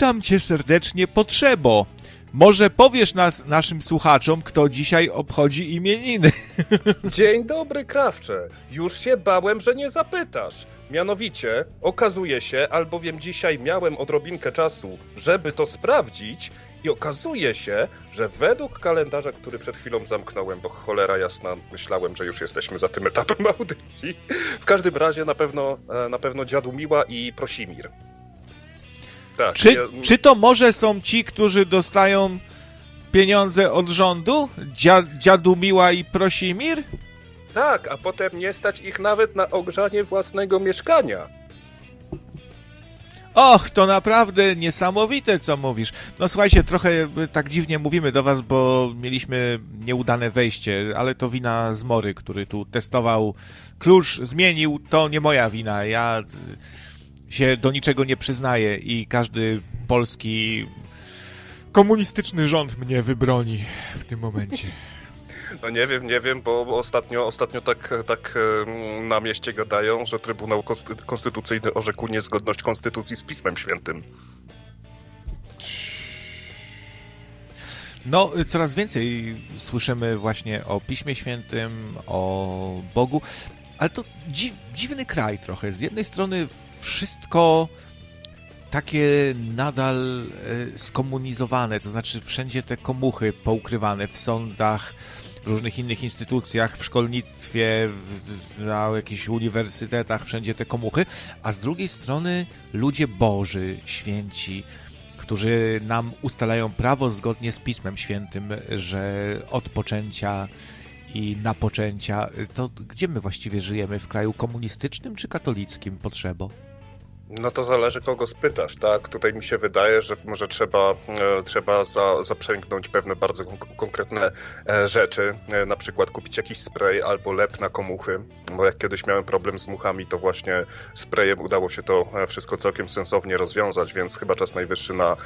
Witam cię serdecznie, potrzebo. Może powiesz nas, naszym słuchaczom, kto dzisiaj obchodzi imieniny? Dzień dobry, Krawcze. Już się bałem, że nie zapytasz. Mianowicie, okazuje się, albowiem dzisiaj miałem odrobinkę czasu, żeby to sprawdzić, i okazuje się, że według kalendarza, który przed chwilą zamknąłem, bo cholera jasna, myślałem, że już jesteśmy za tym etapem audycji. W każdym razie na pewno, e, na pewno Dziadu Miła i Prosimir. Tak, czy, ja... czy to może są ci, którzy dostają pieniądze od rządu? Dzia, dziadu Miła i Prosimir? Tak, a potem nie stać ich nawet na ogrzanie własnego mieszkania. Och, to naprawdę niesamowite, co mówisz. No słuchajcie, trochę tak dziwnie mówimy do was, bo mieliśmy nieudane wejście, ale to wina Zmory, który tu testował klucz, zmienił, to nie moja wina. Ja się do niczego nie przyznaję i każdy polski komunistyczny rząd mnie wybroni w tym momencie. No nie wiem, nie wiem, bo ostatnio, ostatnio tak, tak na mieście gadają, że Trybunał Konstytucyjny orzekł niezgodność Konstytucji z Pismem Świętym. No, coraz więcej słyszymy właśnie o Piśmie Świętym, o Bogu, ale to dziw, dziwny kraj trochę. Z jednej strony wszystko takie nadal e, skomunizowane, to znaczy wszędzie te komuchy poukrywane w sądach, w różnych innych instytucjach, w szkolnictwie, w, na jakichś uniwersytetach, wszędzie te komuchy, a z drugiej strony ludzie Boży, święci, którzy nam ustalają prawo zgodnie z Pismem Świętym, że od poczęcia i napoczęcia, to gdzie my właściwie żyjemy? W kraju komunistycznym czy katolickim? Potrzebo? No to zależy kogo spytasz, tak? Tutaj mi się wydaje, że może trzeba, e, trzeba za, zaprzęgnąć pewne bardzo konkretne e, rzeczy, e, na przykład kupić jakiś spray albo lep na komuchy, bo jak kiedyś miałem problem z muchami, to właśnie sprayem udało się to wszystko całkiem sensownie rozwiązać, więc chyba czas najwyższy na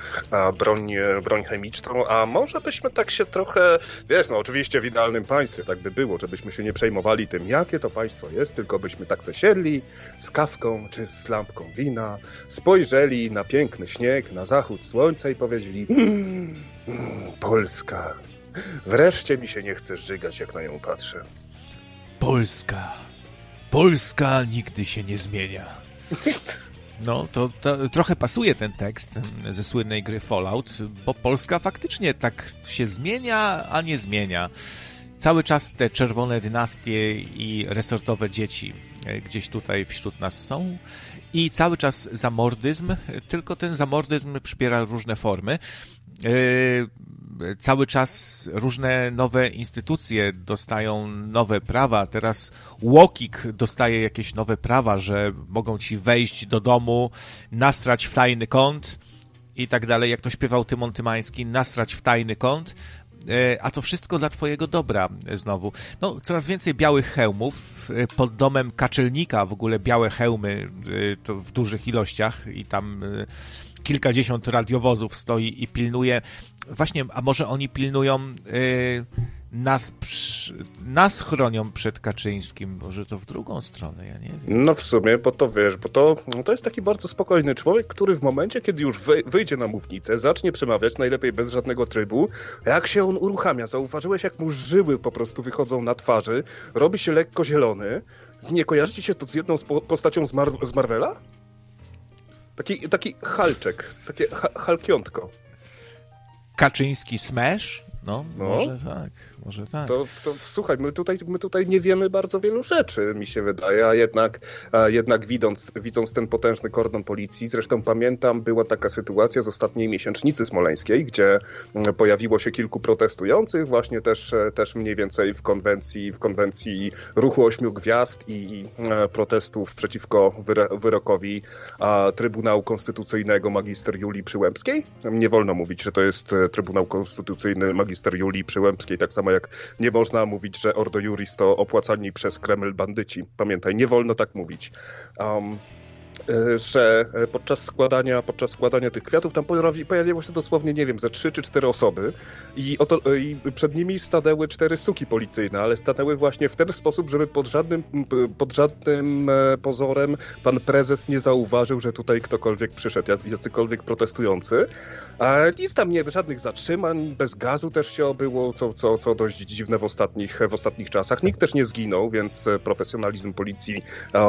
broń, broń chemiczną, a może byśmy tak się trochę, wiesz, no oczywiście w idealnym państwie tak by było, żebyśmy się nie przejmowali tym, jakie to państwo jest, tylko byśmy tak zasiedli z kawką czy z lampką wina, wina, spojrzeli na piękny śnieg, na zachód słońca i powiedzieli mmm, Polska. Wreszcie mi się nie chce żygać, jak na nią patrzę. Polska. Polska nigdy się nie zmienia. No, to, to, trochę pasuje ten tekst ze słynnej gry Fallout, bo Polska faktycznie tak się zmienia, a nie zmienia. Cały czas te czerwone dynastie i resortowe dzieci e, gdzieś tutaj wśród nas są i cały czas zamordyzm, tylko ten zamordyzm przybiera różne formy. E, cały czas różne nowe instytucje dostają nowe prawa. Teraz Łokik dostaje jakieś nowe prawa, że mogą ci wejść do domu, nastrać w tajny kąt i tak dalej. Jak to śpiewał Tymon Tymański, nastrać w tajny kąt, a to wszystko dla twojego dobra e, znowu. No, coraz więcej białych hełmów. E, pod domem Kaczelnika w ogóle białe hełmy to w dużych ilościach i tam kilkadziesiąt radiowozów stoi i pilnuje. Właśnie, a może oni pilnują nas, nas chronią przed Kaczyńskim, może to w drugą stronę, ja nie wiem. No w sumie, bo to wiesz, bo to, no to jest taki bardzo spokojny człowiek, który w momencie, kiedy już wyjdzie na mównicę, zacznie przemawiać, najlepiej bez żadnego trybu, jak się on uruchamia, zauważyłeś jak mu żyły po prostu wychodzą na twarzy, robi się lekko zielony, nie kojarzycie się to z jedną postacią z, Mar z Marvela? Taki, taki halczek, takie ha halkiątko. Kaczyński Smash? No, no, może tak, może tak. To, to słuchaj, my tutaj, my tutaj nie wiemy bardzo wielu rzeczy, mi się wydaje, a jednak, a jednak widząc, widząc ten potężny kordon policji, zresztą pamiętam, była taka sytuacja z ostatniej miesięcznicy smoleńskiej, gdzie mm, pojawiło się kilku protestujących, właśnie też, też mniej więcej w konwencji, w konwencji Ruchu Ośmiu Gwiazd i e, protestów przeciwko wyrokowi Trybunału Konstytucyjnego magister Julii Przyłębskiej. Nie wolno mówić, że to jest e, Trybunał Konstytucyjny magister Julii Przyłębskiej, tak samo jak nie można mówić, że Ordo Juris to opłacani przez Kreml bandyci. Pamiętaj, nie wolno tak mówić. Um, że e, podczas składania, podczas składania tych kwiatów tam pojawiło się dosłownie, nie wiem, ze trzy czy cztery osoby i, oto, e, i przed nimi stanęły cztery suki policyjne, ale stanęły właśnie w ten sposób, żeby pod żadnym, pod żadnym pozorem pan prezes nie zauważył, że tutaj ktokolwiek przyszedł, jacykolwiek protestujący. A nic tam nie, żadnych zatrzymań, bez gazu też się obyło, co, co, co dość dziwne w ostatnich, w ostatnich czasach. Nikt też nie zginął, więc profesjonalizm policji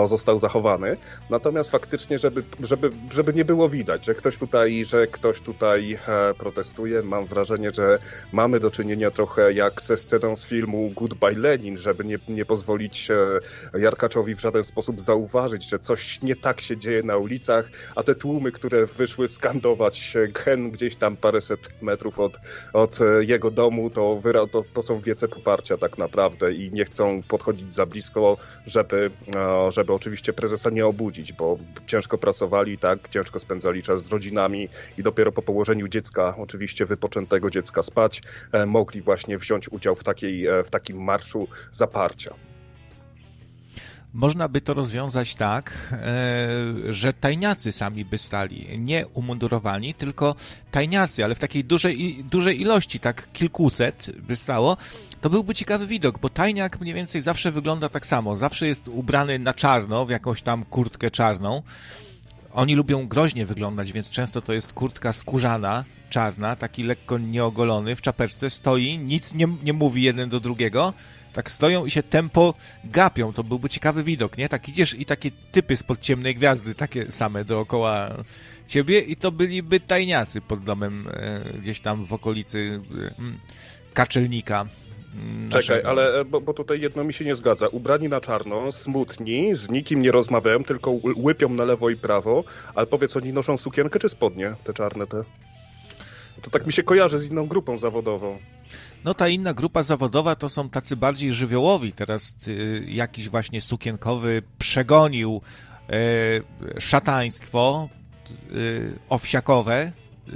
został zachowany. Natomiast faktycznie, żeby, żeby, żeby nie było widać, że ktoś tutaj, że ktoś tutaj e, protestuje. Mam wrażenie, że mamy do czynienia trochę jak ze sceną z filmu Goodbye Lenin, żeby nie, nie pozwolić e, Jarkaczowi w żaden sposób zauważyć, że coś nie tak się dzieje na ulicach, a te tłumy, które wyszły skandować gen gdzieś tam paręset metrów od, od e, jego domu, to, to, to są wiece poparcia tak naprawdę i nie chcą podchodzić za blisko, żeby, żeby oczywiście prezesa nie obudzić, bo ciężko pracowali, tak, ciężko spędzali czas z rodzinami i dopiero po położeniu dziecka, oczywiście wypoczętego dziecka spać, e, mogli właśnie wziąć udział w, takiej, e, w takim marszu zaparcia. Można by to rozwiązać tak, e, że tajniacy sami by stali, nie umundurowani, tylko tajniacy, ale w takiej dużej, dużej ilości, tak kilkuset by stało, to byłby ciekawy widok, bo tajniak mniej więcej zawsze wygląda tak samo. Zawsze jest ubrany na czarno, w jakąś tam kurtkę czarną. Oni lubią groźnie wyglądać, więc często to jest kurtka skórzana, czarna, taki lekko nieogolony, w czapeczce stoi, nic nie, nie mówi jeden do drugiego, tak stoją i się tempo gapią. To byłby ciekawy widok, nie? Tak idziesz i takie typy spod ciemnej gwiazdy, takie same dookoła ciebie i to byliby tajniacy pod domem e, gdzieś tam w okolicy e, kaczelnika. Naszego. Czekaj, ale e, bo, bo, tutaj jedno mi się nie zgadza. Ubrani na czarno, smutni, z nikim nie rozmawiają, tylko łypią na lewo i prawo. Ale powiedz, oni noszą sukienkę czy spodnie, te czarne te? To tak mi się kojarzy z inną grupą zawodową. No ta inna grupa zawodowa to są tacy bardziej żywiołowi. Teraz y, jakiś właśnie sukienkowy przegonił y, szataństwo y, owsiakowe,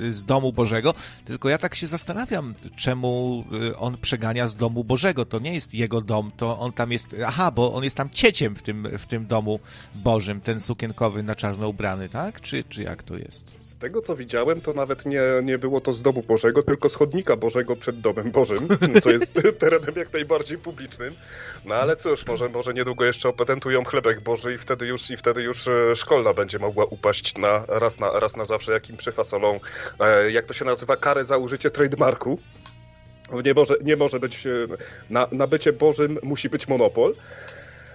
z domu Bożego, tylko ja tak się zastanawiam, czemu y, on przegania z domu Bożego. To nie jest jego dom, to on tam jest, aha, bo on jest tam cieciem w tym, w tym domu Bożym, ten sukienkowy na czarno ubrany, tak? Czy, czy jak to jest? Z tego, co widziałem, to nawet nie, nie było to z domu Bożego, tylko z chodnika Bożego przed domem Bożym, co jest terenem jak najbardziej publicznym. No ale cóż, może, może niedługo jeszcze opatentują chlebek Boży i wtedy już, i wtedy już e, szkolna będzie mogła upaść na raz na, raz na zawsze, jakim przyfasolą E, jak to się nazywa, karę za użycie trademarku. Nie może, nie może być, e, na, na bycie Bożym musi być monopol.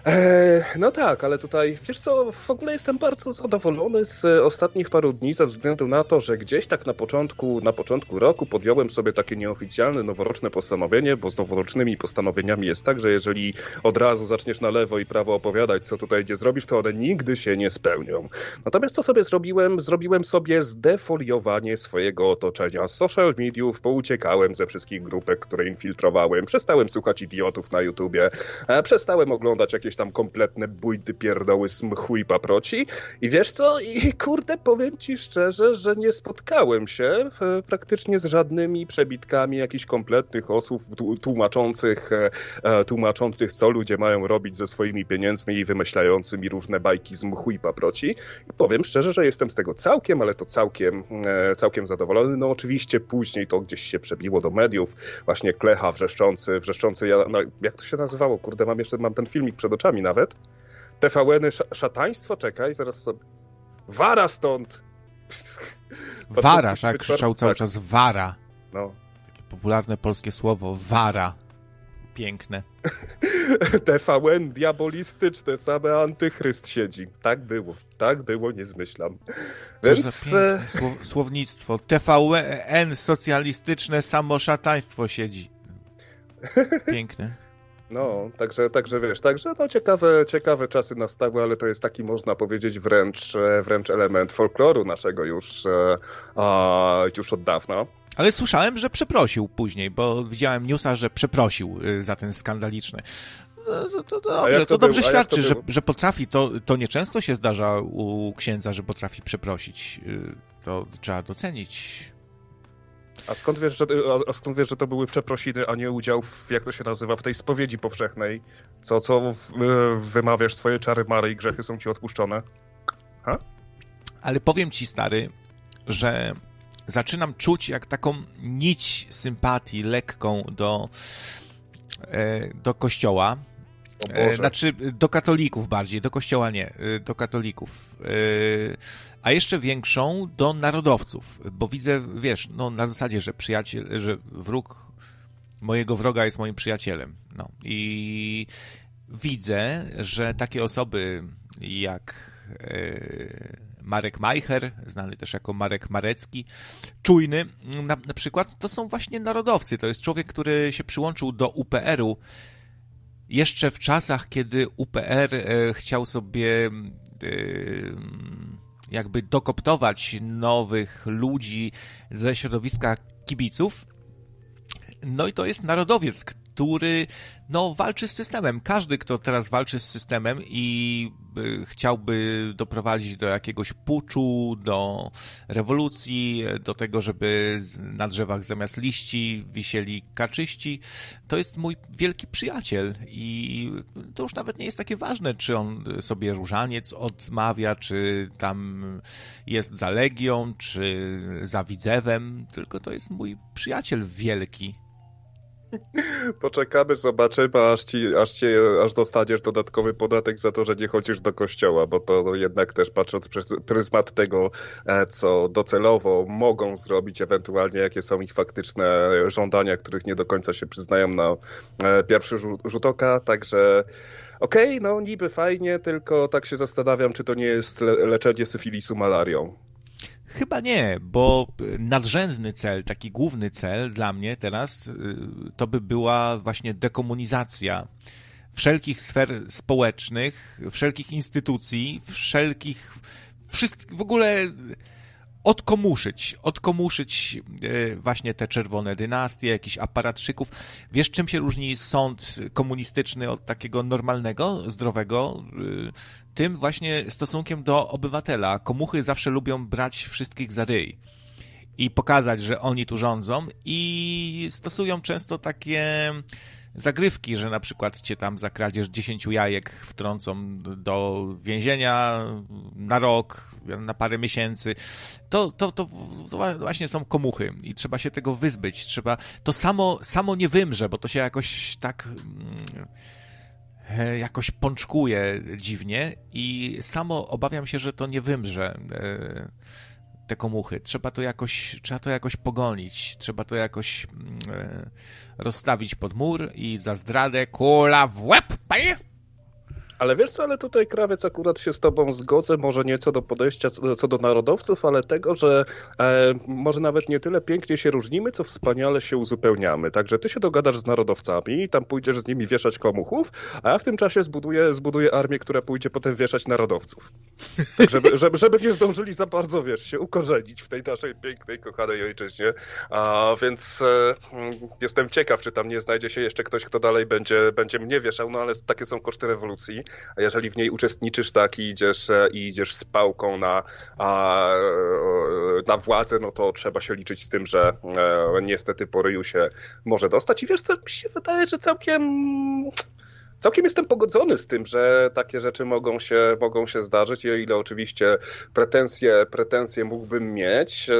E, no tak, ale tutaj, wiesz co, w ogóle jestem bardzo zadowolony z ostatnich paru dni ze względu na to, że gdzieś tak na początku, na początku roku podjąłem sobie takie nieoficjalne, noworoczne postanowienie, bo z noworocznymi postanowieniami jest tak, że jeżeli od razu zaczniesz na lewo i prawo opowiadać, co tutaj idzie zrobisz, to one nigdy się nie spełnią. Natomiast co sobie zrobiłem? Zrobiłem sobie zdefoliowanie swojego otoczenia. Z social mediów pouciekałem ze wszystkich grupek, które infiltrowałem, przestałem słuchać idiotów na YouTubie, e, przestałem oglądać jakieś jakieś tam kompletne bójty, pierdoły, smchu i paproci. I wiesz co? I kurde, powiem ci szczerze, że nie spotkałem się e, praktycznie z żadnymi przebitkami jakichś kompletnych osób tłumaczących, e, e, tłumaczących, co ludzie mają robić ze swoimi pieniędzmi i wymyślającymi różne bajki z mchu i paproci. I powiem szczerze, że jestem z tego całkiem, ale to całkiem, całkiem zadowolony. No oczywiście później to gdzieś się przebiło do mediów. Właśnie Klecha wrzeszczący, wrzeszczący, ja, no, jak to się nazywało? Kurde, mam jeszcze, mam ten filmik przed oczami oczami nawet. TVN-y szataństwo, czekaj, zaraz sobie... Wara stąd! Wara, tak, krzyczał cały tak. czas wara. No. Takie popularne polskie słowo, wara. Piękne. TVN diabolistyczne, same antychryst siedzi. Tak było, tak było, nie zmyślam. Więc... E, słownictwo. TVN socjalistyczne, samo szataństwo siedzi. Piękne. No, także, także wiesz, także no ciekawe, ciekawe czasy nastały, ale to jest taki, można powiedzieć, wręcz, e, wręcz element folkloru naszego już, e, a, już od dawna. Ale słyszałem, że przeprosił później, bo widziałem newsa, że przeprosił y, za ten skandaliczny. To, to dobrze, to, dobrze świadczy, że, że potrafi, to, to nieczęsto się zdarza u księdza, że potrafi przeprosić. Y, to trzeba docenić. A skąd, wiesz, że, a skąd wiesz, że to były przeprosiny, a nie udział w, jak to się nazywa, w tej spowiedzi powszechnej? Co, co w, wymawiasz swoje czary Mary i grzechy są ci odpuszczone? Ha? Ale powiem ci, stary, że zaczynam czuć jak taką nić sympatii lekką do, e, do kościoła. E, znaczy, do katolików bardziej, do kościoła nie, e, do katolików. A jeszcze większą do narodowców, bo widzę, wiesz, no na zasadzie, że przyjaciel, że wróg mojego wroga jest moim przyjacielem. No i widzę, że takie osoby jak Marek Majcher, znany też jako Marek Marecki, czujny na, na przykład, to są właśnie narodowcy. To jest człowiek, który się przyłączył do UPR-u jeszcze w czasach, kiedy UPR e, chciał sobie e, jakby dokoptować nowych ludzi ze środowiska kibiców. No i to jest narodowiec, który no, walczy z systemem. Każdy, kto teraz walczy z systemem i y, chciałby doprowadzić do jakiegoś puczu, do rewolucji, do tego, żeby na drzewach zamiast liści wisieli kaczyści, to jest mój wielki przyjaciel i to już nawet nie jest takie ważne, czy on sobie różaniec odmawia, czy tam jest za Legią, czy za Widzewem, tylko to jest mój przyjaciel wielki Poczekamy, zobaczymy, aż, ci, aż, ci, aż dostaniesz dodatkowy podatek za to, że nie chodzisz do kościoła, bo to jednak też patrząc przez pryzmat tego, e, co docelowo mogą zrobić, ewentualnie jakie są ich faktyczne żądania, których nie do końca się przyznają na e, pierwszy rzut oka, także okej, okay, no niby fajnie, tylko tak się zastanawiam, czy to nie jest leczenie syfilisu malarią. Chyba nie, bo nadrzędny cel, taki główny cel dla mnie teraz, y, to by była właśnie dekomunizacja wszelkich sfer społecznych, wszelkich instytucji, wszelkich, wszystkich, w ogóle odkomuszyć, odkomuszyć e, właśnie te czerwone dynastie, jakichś aparatczyków. Wiesz, czym się różni sąd komunistyczny od takiego normalnego, zdrowego? E, tym właśnie stosunkiem do obywatela. Komuchy zawsze lubią brać wszystkich za ryj i pokazać, że oni tu rządzą i stosują często takie zagrywki, że na przykład cię tam za kradzież 10 jajek wtrącą do więzienia na rok, na parę miesięcy. To, to, to, to właśnie są komuchy i trzeba się tego wyzbyć. Trzeba, to samo, samo nie wymrze, bo to się jakoś tak mm, jakoś pączkuje dziwnie i samo obawiam się, że to nie wymrze e, te komuchy. Trzeba to jakoś, trzeba to jakoś pogonić, trzeba to jakoś mm, e, rozstawić pod mur i za zdradę kula w łeb, panie! Ale wiesz co, ale tutaj krawiec akurat się z tobą zgodzę, może nie co do podejścia, co do narodowców, ale tego, że e, może nawet nie tyle pięknie się różnimy, co wspaniale się uzupełniamy. Także ty się dogadasz z narodowcami tam pójdziesz z nimi wieszać komuchów, a ja w tym czasie zbuduję, zbuduję armię, która pójdzie potem wieszać narodowców. Tak, żeby, żeby, żeby nie zdążyli za bardzo, wiesz, się ukorzenić w tej naszej pięknej, kochanej ojczyźnie. A więc e, jestem ciekaw, czy tam nie znajdzie się jeszcze ktoś, kto dalej będzie, będzie mnie wieszał, no ale takie są koszty rewolucji a jeżeli w niej uczestniczysz tak i idziesz, e, i idziesz z pałką na, a, e, na władzę, no to trzeba się liczyć z tym, że e, niestety po ryju się może dostać. I wiesz co, mi się wydaje, że całkiem całkiem jestem pogodzony z tym, że takie rzeczy mogą się, mogą się zdarzyć i o ile oczywiście pretensje, pretensje mógłbym mieć,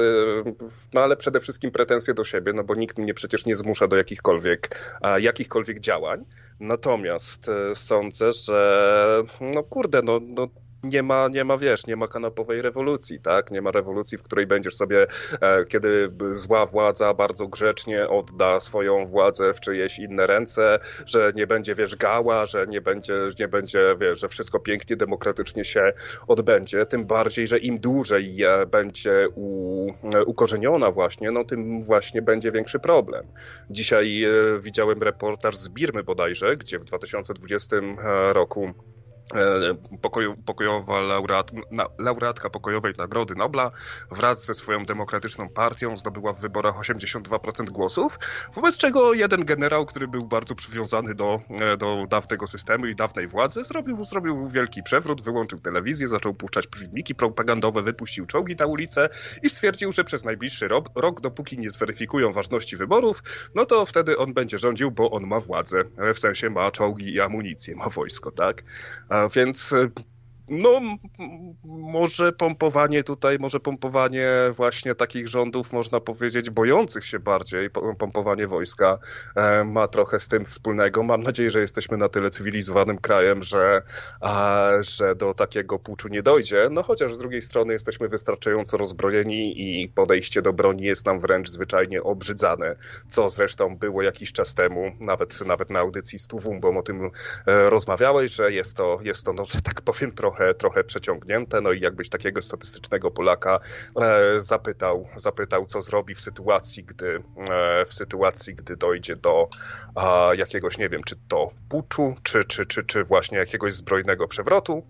no ale przede wszystkim pretensje do siebie, no bo nikt mnie przecież nie zmusza do jakichkolwiek, jakichkolwiek działań. Natomiast e, sądzę, że no kurde, no, no nie ma, nie ma, wiesz, nie ma kanapowej rewolucji, tak? Nie ma rewolucji, w której będziesz sobie, e, kiedy zła władza bardzo grzecznie odda swoją władzę w czyjeś inne ręce, że nie będzie, wiesz, gała, że nie będzie, nie będzie, wiesz, że wszystko pięknie, demokratycznie się odbędzie. Tym bardziej, że im dłużej będzie u, ukorzeniona właśnie, no tym właśnie będzie większy problem. Dzisiaj e, widziałem reportaż z Birmy bodajże, gdzie w 2020 roku E, pokoju, pokojowa laureat, laureatka pokojowej Nagrody Nobla wraz ze swoją demokratyczną partią zdobyła w wyborach 82% głosów, wobec czego jeden generał, który był bardzo przywiązany do, e, do dawnego systemu i dawnej władzy, zrobił, zrobił wielki przewrót, wyłączył telewizję, zaczął puszczać filmiki propagandowe, wypuścił czołgi na ulicę i stwierdził, że przez najbliższy rok, rok, dopóki nie zweryfikują ważności wyborów, no to wtedy on będzie rządził, bo on ma władzę, e, w sensie ma czołgi i amunicję, ma wojsko, tak? Więc e, no, może pompowanie tutaj, może pompowanie właśnie takich rządów, można powiedzieć, bojących się bardziej, pompowanie wojska e, ma trochę z tym wspólnego. Mam nadzieję, że jesteśmy na tyle cywilizowanym krajem, że, a, że do takiego puczu nie dojdzie. No chociaż z drugiej strony jesteśmy wystarczająco rozbrojeni i podejście do broni jest nam wręcz zwyczajnie obrzydzane, co zresztą było jakiś czas temu, nawet, nawet na audycji z Tuwumbą o tym e, rozmawiałeś, że jest to, jest to, no, że tak powiem, trochę, trochę przeciągnięte. No i jakbyś takiego statystycznego Polaka e, zapytał, zapytał, co zrobi w sytuacji, gdy, e, w sytuacji, gdy dojdzie do jakiegoś, nie wiem, czy to puczu, czy, czy, czy, czy właśnie jakiegoś zbrojnego przewrotu,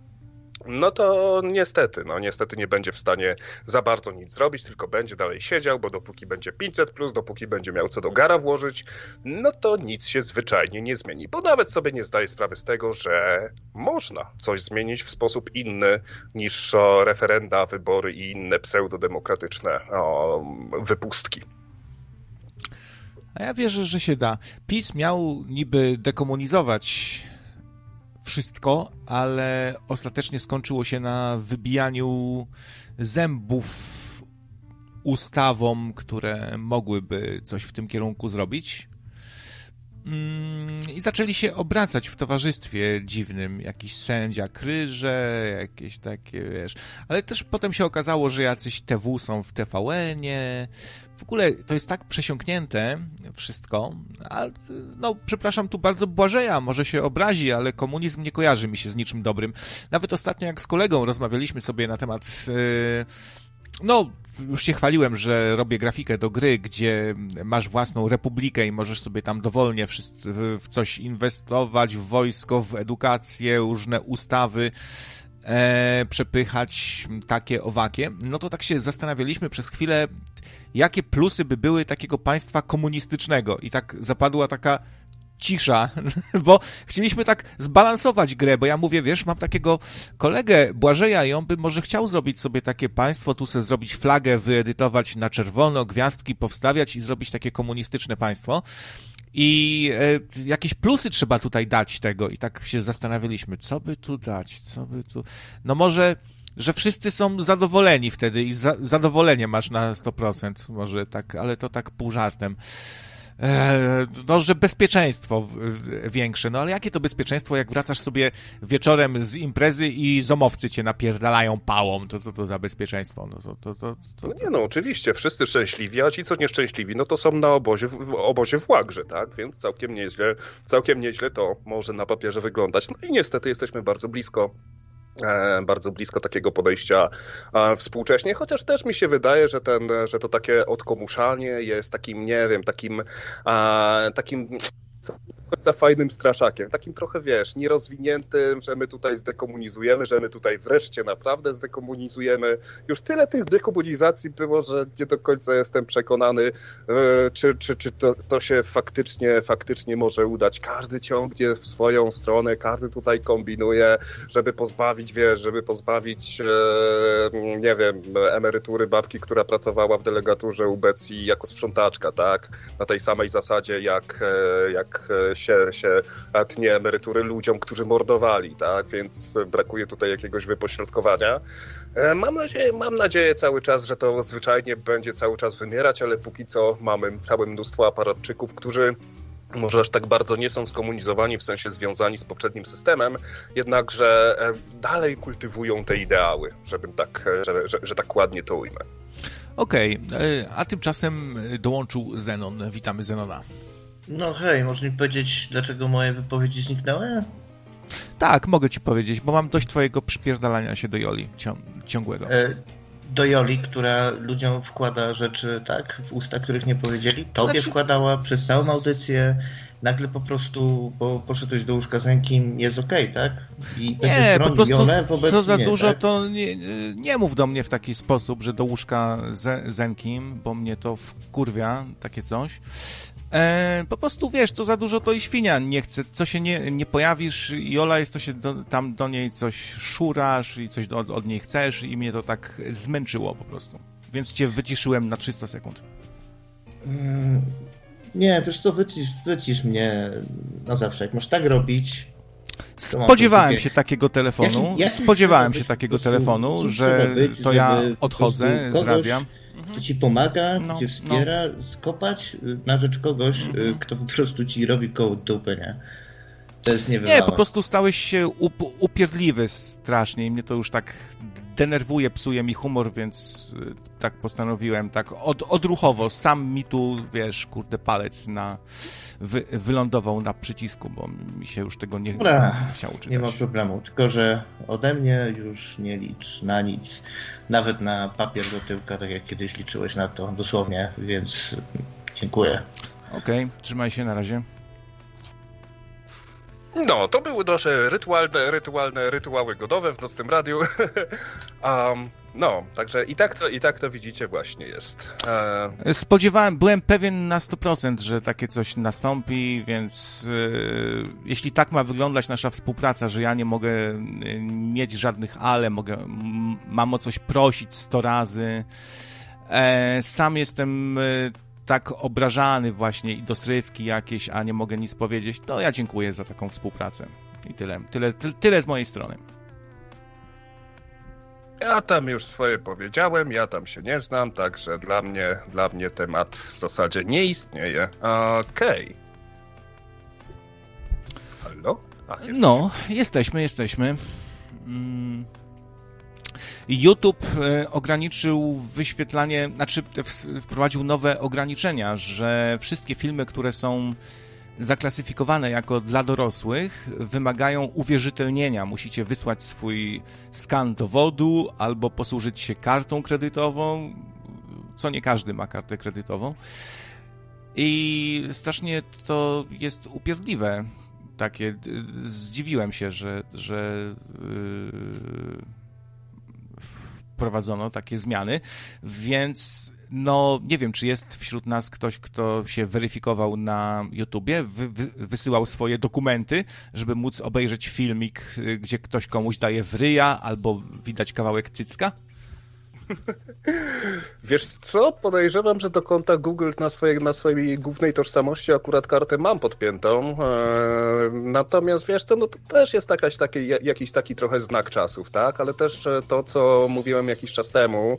no to niestety, no niestety nie będzie w stanie za bardzo nic zrobić, tylko będzie dalej siedział, bo dopóki będzie 500, plus, dopóki będzie miał co do gara włożyć, no to nic się zwyczajnie nie zmieni, bo nawet sobie nie zdaje sprawy z tego, że można coś zmienić w sposób inny niż referenda, wybory i inne pseudodemokratyczne o, wypustki. A ja wierzę, że się da. PiS miał niby dekomunizować wszystko, ale ostatecznie skończyło się na wybijaniu zębów ustawom, które mogłyby coś w tym kierunku zrobić. Mm, I zaczęli się obracać w towarzystwie dziwnym, jakiś sędzia kryże, jakieś takie, wiesz. Ale też potem się okazało, że jacyś TW są w TVN-ie. W ogóle to jest tak przesiąknięte wszystko, ale no, przepraszam tu bardzo Błażeja, może się obrazi, ale komunizm nie kojarzy mi się z niczym dobrym. Nawet ostatnio jak z kolegą rozmawialiśmy sobie na temat yy, no, już się chwaliłem, że robię grafikę do gry, gdzie masz własną republikę i możesz sobie tam dowolnie w coś inwestować, w wojsko, w edukację, różne ustawy e, przepychać, takie, owakie. No to tak się zastanawialiśmy przez chwilę, jakie plusy by były takiego państwa komunistycznego i tak zapadła taka cisza, bo chcieliśmy tak zbalansować grę, bo ja mówię, wiesz, mam takiego kolegę Błażeja i on by może chciał zrobić sobie takie państwo, tu sobie zrobić flagę, wyedytować na czerwono, gwiazdki powstawiać i zrobić takie komunistyczne państwo. I e, jakieś plusy trzeba tutaj dać tego i tak się zastanawialiśmy, co by tu dać, co by tu... No może że wszyscy są zadowoleni wtedy i za, zadowolenie masz na 100%, może tak, ale to tak pół żartem. E, no, że bezpieczeństwo większe. No ale jakie to bezpieczeństwo, jak wracasz sobie wieczorem z imprezy i zomowcy cię napierdalają pałą? To co to za bezpieczeństwo? No, to, to, to, to, no nie no, oczywiście, wszyscy szczęśliwi, a ci co nieszczęśliwi, no to są na obozie, w obozie w Łagrze, tak? Więc całkiem nieźle, całkiem nieźle to może na papierze wyglądać. No i niestety jesteśmy bardzo blisko bardzo blisko takiego podejścia e, współcześnie, chociaż też mi się wydaje, że, ten, że to takie odkomuszanie jest takim, nie wiem, takim, e, takim końca fajnym straszakiem, takim trochę, wiesz, nierozwiniętym, że my tutaj zdekomunizujemy, że my tutaj wreszcie naprawdę zdekomunizujemy. Już tyle tych dekomunizacji było, że nie do końca jestem przekonany, e, czy, czy, czy to, to się faktycznie, faktycznie może udać. Każdy ciągnie w swoją stronę, każdy tutaj kombinuje, żeby pozbawić, wiesz, żeby pozbawić, e, nie wiem, emerytury babki, która pracowała w delegaturze UBC jako sprzątaczka, tak? Na tej samej zasadzie, jak, e, jak się, się tnie emerytury ludziom, którzy mordowali, tak? Więc brakuje tutaj jakiegoś wypośrodkowania. E, mam nadzieję, mam nadzieję cały czas, że to zwyczajnie będzie cały czas wymierać, ale póki co mamy całe mnóstwo aparatczyków, którzy może aż tak bardzo nie są skomunizowani, w sensie związani z poprzednim systemem, jednakże e, dalej kultywują te ideały, żebym tak, e, że, że, że tak ładnie to ujmę. Okej, okay. a tymczasem dołączył Zenon. Witamy Zenona. No hej, możesz mi powiedzieć, dlaczego moje wypowiedzi zniknęły? Tak, mogę ci powiedzieć, bo mam dość twojego przypierdalania się do Joli ciągłego. E, do Joli, która ludziom wkłada rzeczy, tak, w usta, których nie powiedzieli. Tobie znaczy... wkładała przez całą audycję. Nagle po prostu, bo poszedłeś do łóżka z rękim, jest okej, okay, tak? I nie, po prostu Jolę wobec co za mnie, dużo, tak? to nie, nie mów do mnie w taki sposób, że do łóżka z bo mnie to wkurwia, takie coś. E, po prostu wiesz, co za dużo to i świnia nie chce, co się nie, nie pojawisz i Ola jest, to się do, tam do niej coś szurasz i coś od, od niej chcesz i mnie to tak zmęczyło po prostu. Więc cię wyciszyłem na 300 sekund. Mm, nie, wiesz co, wycisz, wycisz mnie na zawsze. Jak masz tak robić, Spodziewałem się takiego telefonu. Jaki, jaki Spodziewałem się takiego telefonu, że to ja odchodzę z radia. Kto ci pomaga, no, cię wspiera, no. skopać na rzecz kogoś, mhm. kto po prostu ci robi koło dupy, nie? To jest Nie, po prostu stałeś się up upierdliwy strasznie i mnie to już tak denerwuje, psuje mi humor, więc y, tak postanowiłem, tak od, odruchowo, sam mi tu, wiesz, kurde, palec na, wy, wylądował na przycisku, bo mi się już tego nie, Dobra, nie chciało czytać. Nie ma problemu, tylko że ode mnie już nie licz na nic, nawet na papier do tyłka, tak jak kiedyś liczyłeś na to, dosłownie, więc dziękuję. Okej, okay, trzymaj się, na razie. No, to były nasze rytualne, rytualne, rytuały godowe w nocnym radiu. um, no, także i tak to, i tak to widzicie właśnie jest. E... Spodziewałem, byłem pewien na 100%, że takie coś nastąpi, więc e, jeśli tak ma wyglądać nasza współpraca, że ja nie mogę e, mieć żadnych ale, mogę, mam o coś prosić 100 razy, e, sam jestem tak obrażany właśnie i dosrywki jakieś, a nie mogę nic powiedzieć, to ja dziękuję za taką współpracę. I tyle. Tyle, tyle z mojej strony. Ja tam już swoje powiedziałem, ja tam się nie znam, także dla mnie, dla mnie temat w zasadzie nie istnieje. Okej. Okay. Halo? A, no, jesteśmy, jesteśmy. Mm. YouTube e, ograniczył wyświetlanie, znaczy wprowadził nowe ograniczenia, że wszystkie filmy, które są zaklasyfikowane jako dla dorosłych, wymagają uwierzytelnienia. Musicie wysłać swój skan dowodu albo posłużyć się kartą kredytową, co nie każdy ma kartę kredytową. I strasznie to jest upierdliwe. Takie, zdziwiłem się, że, że yy wprowadzono takie zmiany, więc no nie wiem, czy jest wśród nas ktoś, kto się weryfikował na YouTubie, wy, wy, wysyłał swoje dokumenty, żeby móc obejrzeć filmik, y, gdzie ktoś komuś daje wryja albo widać kawałek cycka? Wiesz co? Podejrzewam, że do konta Google na swojej, na swojej głównej tożsamości akurat kartę mam podpiętą. E, natomiast wiesz co, no to też jest jakaś taki, jakiś taki trochę znak czasów, tak? Ale też e, to, co mówiłem jakiś czas temu,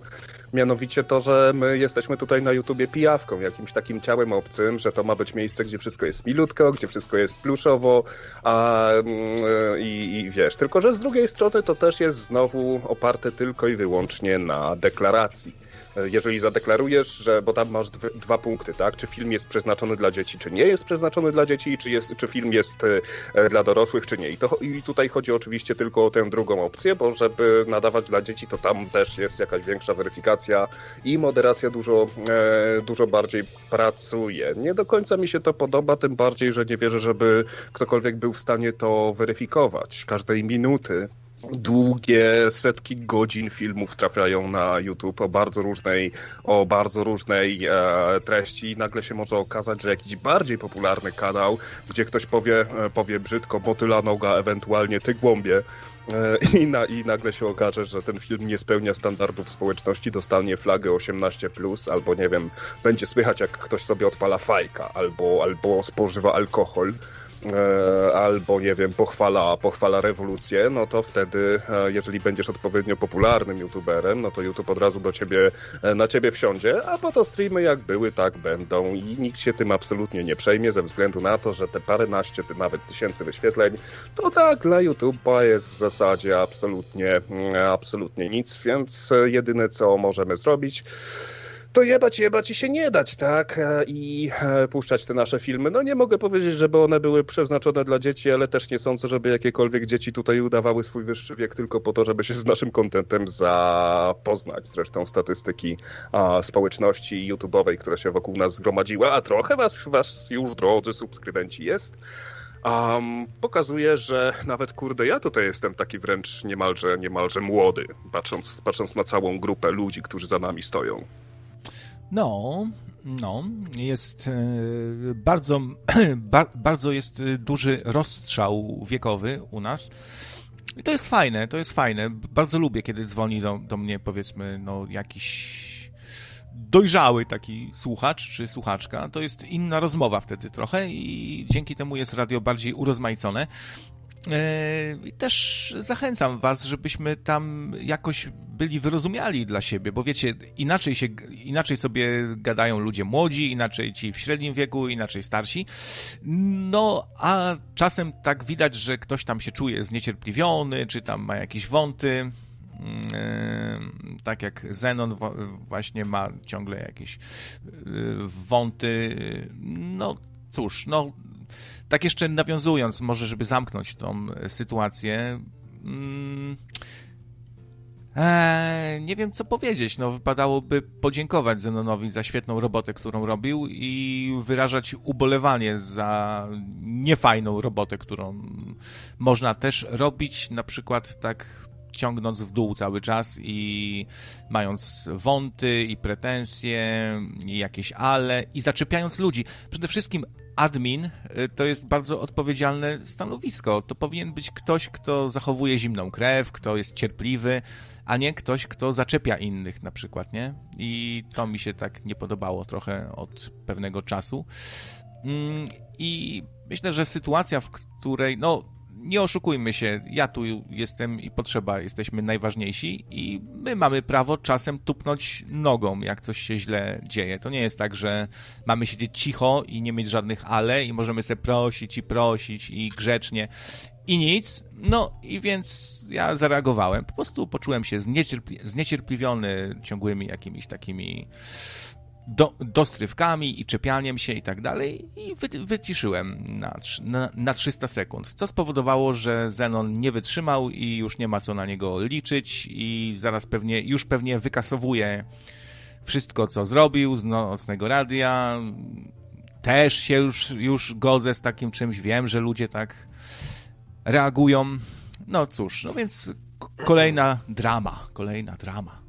mianowicie to, że my jesteśmy tutaj na YouTubie pijawką, jakimś takim ciałem obcym, że to ma być miejsce, gdzie wszystko jest milutko, gdzie wszystko jest pluszowo a, mm, i, i wiesz, tylko że z drugiej strony to też jest znowu oparte tylko i wyłącznie na deklaracji jeżeli zadeklarujesz, że, bo tam masz dwa punkty, tak? Czy film jest przeznaczony dla dzieci, czy nie jest przeznaczony dla dzieci, czy, jest, czy film jest e, dla dorosłych, czy nie. I, to, I tutaj chodzi oczywiście tylko o tę drugą opcję, bo żeby nadawać dla dzieci, to tam też jest jakaś większa weryfikacja i moderacja dużo, e, dużo bardziej pracuje. Nie do końca mi się to podoba, tym bardziej, że nie wierzę, żeby ktokolwiek był w stanie to weryfikować. Każdej minuty długie setki godzin filmów trafiają na YouTube o bardzo różnej, o bardzo różnej e, treści i nagle się może okazać, że jakiś bardziej popularny kanał, gdzie ktoś powie, e, powie brzydko motyla noga, ewentualnie ty głąbie, e, i, na, I nagle się okaże, że ten film nie spełnia standardów społeczności, dostanie flagę 18, albo nie wiem, będzie słychać, jak ktoś sobie odpala fajka, albo, albo spożywa alkohol. E, albo nie wiem, pochwala, pochwala rewolucję, no to wtedy, e, jeżeli będziesz odpowiednio popularnym youtuberem, no to YouTube od razu do ciebie, e, na ciebie wsiądzie, a po to streamy jak były, tak będą i nikt się tym absolutnie nie przejmie ze względu na to, że te paręnaście, nawet tysięcy wyświetleń, to tak dla YouTube'a jest w zasadzie absolutnie, mm, absolutnie nic, więc jedyne co możemy zrobić, to jebać, jebać i się nie dać, tak? E, I e, puszczać te nasze filmy. No nie mogę powiedzieć, żeby one były przeznaczone dla dzieci, ale też nie sądzę, żeby jakiekolwiek dzieci tutaj udawały swój wyższy wiek tylko po to, żeby się z naszym kontentem zapoznać. Zresztą statystyki a, społeczności YouTube'owej, która się wokół nas zgromadziła, a trochę was, was już, drodzy subskrybenci, jest. Um, pokazuje, że nawet kurde, ja tutaj jestem taki wręcz niemalże, niemalże młody, patrząc, patrząc na całą grupę ludzi, którzy za nami stoją. No, no, jest e, bardzo, bardzo jest duży rozstrzał wiekowy u nas. I to jest fajne, to jest fajne. Bardzo lubię, kiedy dzwoni do, do mnie, powiedzmy, no, jakiś dojrzały taki słuchacz czy słuchaczka. To jest inna rozmowa wtedy trochę i dzięki temu jest radio bardziej urozmaicone. I też zachęcam Was, żebyśmy tam jakoś byli wyrozumiali dla siebie, bo wiecie, inaczej, się, inaczej sobie gadają ludzie młodzi, inaczej ci w średnim wieku, inaczej starsi. No, a czasem tak widać, że ktoś tam się czuje zniecierpliwiony, czy tam ma jakieś wąty. Mm, tak jak Zenon właśnie ma ciągle jakieś wąty. No cóż, no tak jeszcze nawiązując, może żeby zamknąć tą sytuację. Mm, Eee, nie wiem, co powiedzieć. No, wypadałoby podziękować Zenonowi za świetną robotę, którą robił i wyrażać ubolewanie za niefajną robotę, którą można też robić, na przykład tak ciągnąc w dół cały czas i mając wąty i pretensje i jakieś ale i zaczepiając ludzi. Przede wszystkim admin y, to jest bardzo odpowiedzialne stanowisko. To powinien być ktoś, kto zachowuje zimną krew, kto jest cierpliwy, a nie ktoś, kto zaczepia innych na przykład, nie? I to mi się tak nie podobało trochę od pewnego czasu. Mm, I myślę, że sytuacja, w której, no, nie oszukujmy się, ja tu jestem i potrzeba, jesteśmy najważniejsi i my mamy prawo czasem tupnąć nogą, jak coś się źle dzieje. To nie jest tak, że mamy siedzieć cicho i nie mieć żadnych ale i możemy sobie prosić i prosić i grzecznie i nic. No i więc ja zareagowałem. Po prostu poczułem się zniecierpli zniecierpliwiony ciągłymi jakimiś takimi do, dostrywkami i czepianiem się i tak dalej i wy, wyciszyłem na, na, na 300 sekund, co spowodowało, że Zenon nie wytrzymał i już nie ma co na niego liczyć i zaraz pewnie, już pewnie wykasowuje wszystko, co zrobił z nocnego radia. Też się już, już godzę z takim czymś, wiem, że ludzie tak reagują. No cóż, no więc kolejna drama, kolejna drama.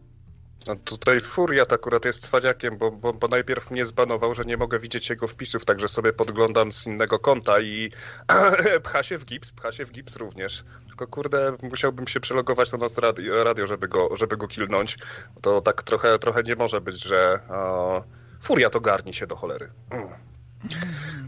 No tutaj Furiat akurat jest cwaniakiem, bo, bo, bo, najpierw mnie zbanował, że nie mogę widzieć jego wpisów, także sobie podglądam z innego konta i pcha się w gips, pcha się w gips również. Tylko kurde, musiałbym się przelogować na nas radio, radio żeby, go, żeby go kilnąć. To tak trochę, trochę nie może być, że uh, Furiat ogarni się do cholery. Mm.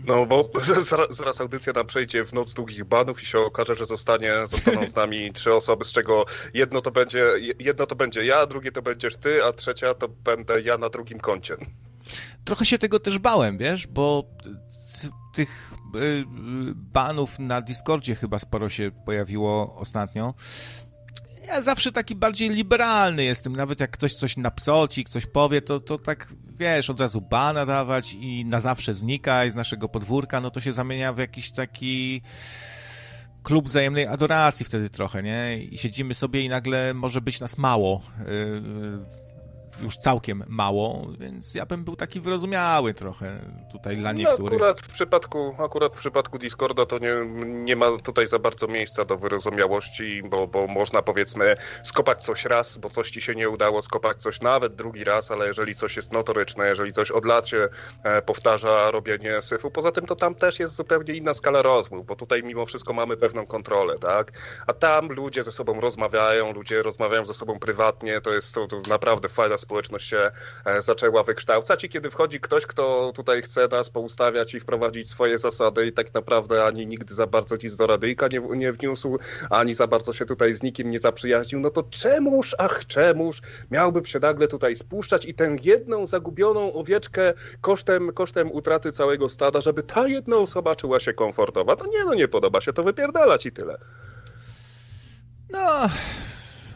No bo zaraz, zaraz, audycja nam przejdzie w noc długich banów i się okaże, że zostanie, zostaną z nami trzy osoby, z czego jedno to będzie, jedno to będzie ja, drugie to będziesz ty, a trzecia to będę ja na drugim koncie. Trochę się tego też bałem, wiesz, bo tych y, banów na Discordzie chyba sporo się pojawiło ostatnio. Ja zawsze taki bardziej liberalny jestem, nawet jak ktoś coś napsoci, ktoś powie, to, to tak, wiesz, od razu bana dawać i na zawsze znikaj z naszego podwórka, no to się zamienia w jakiś taki klub wzajemnej adoracji wtedy trochę, nie? I siedzimy sobie i nagle może być nas mało. Yy, już całkiem mało, więc ja bym był taki wyrozumiały trochę tutaj dla no, niektórych. No, akurat w przypadku, akurat w przypadku Discorda to nie, nie ma tutaj za bardzo miejsca do wyrozumiałości, bo, bo można powiedzmy skopać coś raz, bo coś ci się nie udało, skopać coś nawet drugi raz, ale jeżeli coś jest notoryczne, jeżeli coś od lat się e, powtarza robienie syfu, poza tym to tam też jest zupełnie inna skala rozmów, bo tutaj mimo wszystko mamy pewną kontrolę, tak? A tam ludzie ze sobą rozmawiają, ludzie rozmawiają ze sobą prywatnie, to jest to, to naprawdę fajna społeczność się e, zaczęła wykształcać i kiedy wchodzi ktoś, kto tutaj chce nas poustawiać i wprowadzić swoje zasady i tak naprawdę ani nigdy za bardzo nic do radyjka nie, nie wniósł, ani za bardzo się tutaj z nikim nie zaprzyjaźnił, no to czemuż, ach czemuż miałbym się nagle tutaj spuszczać i tę jedną zagubioną owieczkę kosztem, kosztem utraty całego stada, żeby ta jedna osoba czuła się komfortowa. To nie, no nie podoba się to wypierdalać i tyle. No,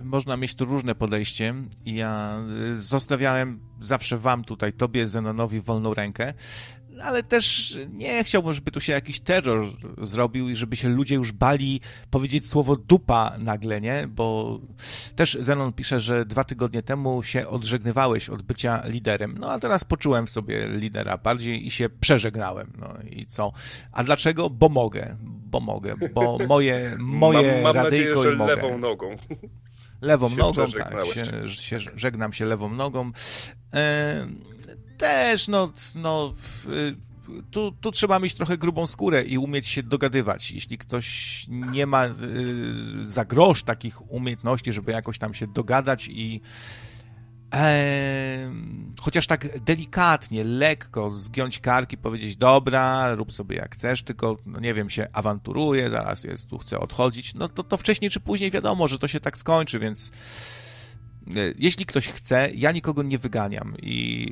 można mieć tu różne podejście. Ja y, zostawiałem zawsze wam tutaj, tobie, Zenonowi, wolną rękę, ale też nie chciałbym, żeby tu się jakiś terror zrobił i żeby się ludzie już bali powiedzieć słowo dupa nagle, nie? Bo też Zenon pisze, że dwa tygodnie temu się odżegnywałeś od bycia liderem. No a teraz poczułem w sobie lidera bardziej i się przeżegnałem. No i co? A dlaczego? Bo mogę. Bo mogę. Bo moje, moje mam, mam radyjko nadzieję, że mogę. lewą nogą lewą nogą, tak, się, się, żegnam się lewą nogą. E, też, no, no tu, tu trzeba mieć trochę grubą skórę i umieć się dogadywać. Jeśli ktoś nie ma y, za grosz takich umiejętności, żeby jakoś tam się dogadać i chociaż tak delikatnie, lekko zgiąć karki, powiedzieć, dobra, rób sobie jak chcesz, tylko, no nie wiem, się awanturuje, zaraz jest, tu chcę odchodzić, no to, to wcześniej czy później wiadomo, że to się tak skończy, więc jeśli ktoś chce, ja nikogo nie wyganiam i,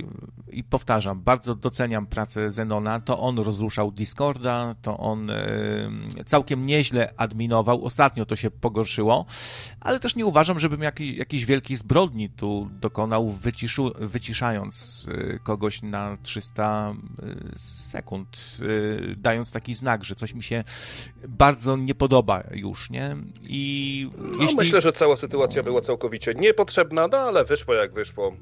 i powtarzam, bardzo doceniam pracę Zenona, to on rozruszał Discorda, to on e, całkiem nieźle adminował, ostatnio to się pogorszyło, ale też nie uważam, żebym jakiej, jakiejś wielkiej zbrodni tu dokonał, wyciszu, wyciszając e, kogoś na 300 sekund, dając taki znak, że coś mi się bardzo nie podoba już, nie? I no, jeśli... Myślę, że cała sytuacja była całkowicie niepotrzebna, potrzebna, no ale wyszło jak wyszło.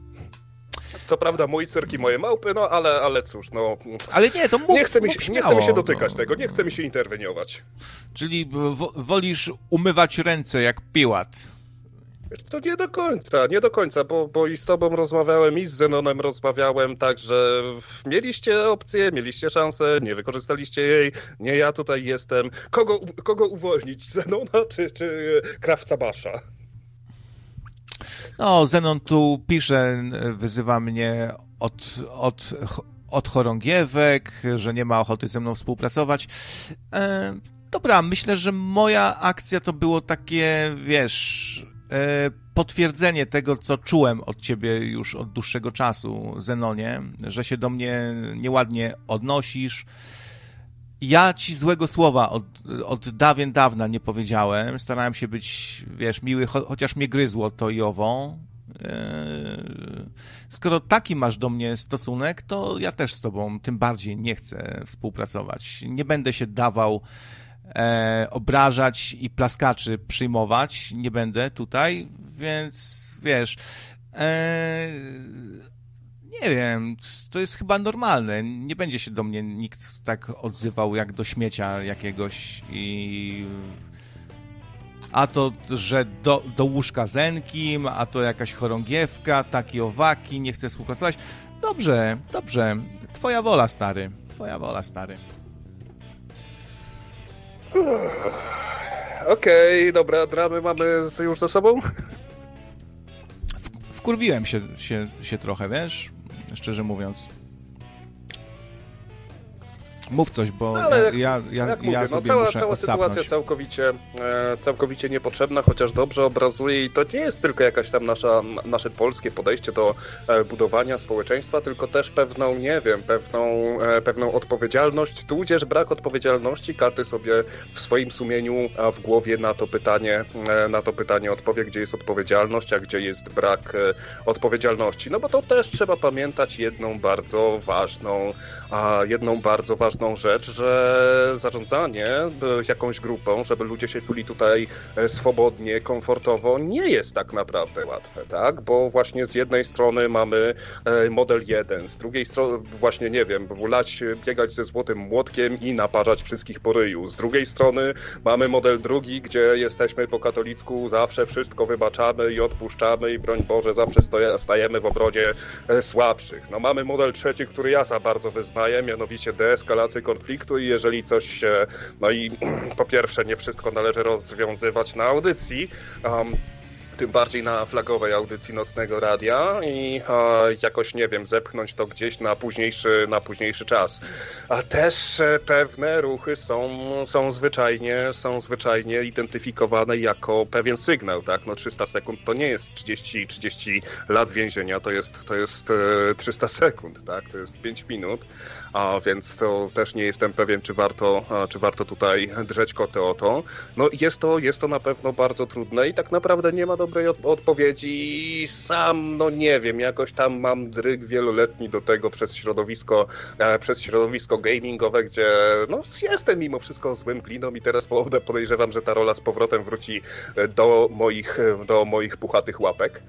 Co prawda mój cyrk i moje małpy, no ale, ale cóż, no... Ale nie, to mów, nie chce mi się, Nie chce mi się dotykać no. tego, nie chce mi się interweniować. Czyli wolisz umywać ręce jak piłat. Wiesz co, nie do końca, nie do końca, bo, bo i z tobą rozmawiałem, i z Zenonem rozmawiałem, także mieliście opcję, mieliście szansę, nie wykorzystaliście jej, nie ja tutaj jestem. Kogo, kogo uwolnić, Zenona czy, czy Krawca Basza? No, Zenon tu pisze, wyzywa mnie od, od, od chorągiewek, że nie ma ochoty ze mną współpracować. E, dobra, myślę, że moja akcja to było takie, wiesz, e, potwierdzenie tego, co czułem od ciebie już od dłuższego czasu, Zenonie, że się do mnie nieładnie odnosisz, ja ci złego słowa od, od dawien dawna nie powiedziałem. Starałem się być, wiesz, miły, cho chociaż mnie gryzło to i ową. Eee, skoro taki masz do mnie stosunek, to ja też z tobą tym bardziej nie chcę współpracować. Nie będę się dawał e, obrażać i plaskaczy przyjmować. Nie będę tutaj, więc wiesz. E, nie wiem, to jest chyba normalne. Nie będzie się do mnie nikt tak odzywał jak do śmiecia jakiegoś i a to, że do, do łóżka zenkim, a to jakaś chorągiewka, taki owaki, nie chce współpracować. Dobrze, dobrze. Twoja wola, stary. Twoja wola, stary. Okej, okay, dobra, dramy mamy już ze sobą? wkurwiłem się, się, się trochę, wiesz? Szczerze mówiąc. Mów coś, bo no, ale ja, ja, jak ja, mówię, no, cała, cała sytuacja całkowicie, e, całkowicie niepotrzebna, chociaż dobrze obrazuje i to nie jest tylko jakaś tam nasza, nasze polskie podejście do e, budowania społeczeństwa, tylko też pewną, nie wiem, pewną, e, pewną odpowiedzialność, tudzież brak odpowiedzialności. Każdy sobie w swoim sumieniu, a w głowie na to pytanie, na to pytanie odpowie, gdzie jest odpowiedzialność, a gdzie jest brak odpowiedzialności. No bo to też trzeba pamiętać jedną bardzo ważną, a jedną bardzo ważną rzecz, że zarządzanie jakąś grupą, żeby ludzie się czuli tutaj e, swobodnie, komfortowo, nie jest tak naprawdę łatwe, tak? Bo właśnie z jednej strony mamy e, model jeden, z drugiej strony właśnie, nie wiem, lać, biegać ze złotym młotkiem i naparzać wszystkich po ryju. Z drugiej strony mamy model drugi, gdzie jesteśmy po katolicku, zawsze wszystko wybaczamy i odpuszczamy i broń Boże, zawsze stajemy w obronie e, słabszych. No mamy model trzeci, który ja za bardzo wyznaję, mianowicie deeskalację konfliktu i jeżeli coś się, no i po pierwsze nie wszystko należy rozwiązywać na audycji, um, tym bardziej na flagowej audycji Nocnego Radia i e, jakoś, nie wiem, zepchnąć to gdzieś na późniejszy, na późniejszy czas. A też e, pewne ruchy są, są, zwyczajnie, są zwyczajnie identyfikowane jako pewien sygnał, tak? No 300 sekund to nie jest 30, 30 lat więzienia, to jest, to jest e, 300 sekund, tak? To jest 5 minut a więc to też nie jestem pewien, czy warto, czy warto tutaj drzeć kotę o to. No jest to, jest to na pewno bardzo trudne i tak naprawdę nie ma dobrej od odpowiedzi. Sam, no nie wiem, jakoś tam mam dryg wieloletni do tego przez środowisko, e, przez środowisko gamingowe, gdzie no jestem mimo wszystko złym gliną i teraz podejrzewam, że ta rola z powrotem wróci do moich, do moich puchatych łapek.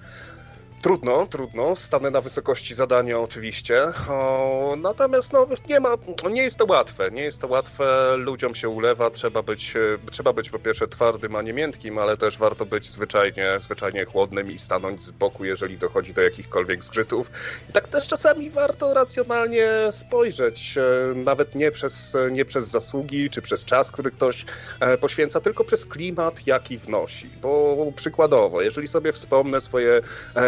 Trudno, trudno. Stanę na wysokości zadania oczywiście. O, natomiast no, nie ma, nie jest to łatwe. Nie jest to łatwe. Ludziom się ulewa. Trzeba być, trzeba być po pierwsze twardym, a nie miętkim, ale też warto być zwyczajnie, zwyczajnie chłodnym i stanąć z boku, jeżeli dochodzi do jakichkolwiek zgrzytów. I tak też czasami warto racjonalnie spojrzeć, e, nawet nie przez, nie przez zasługi czy przez czas, który ktoś e, poświęca, tylko przez klimat, jaki wnosi. Bo przykładowo, jeżeli sobie wspomnę swoje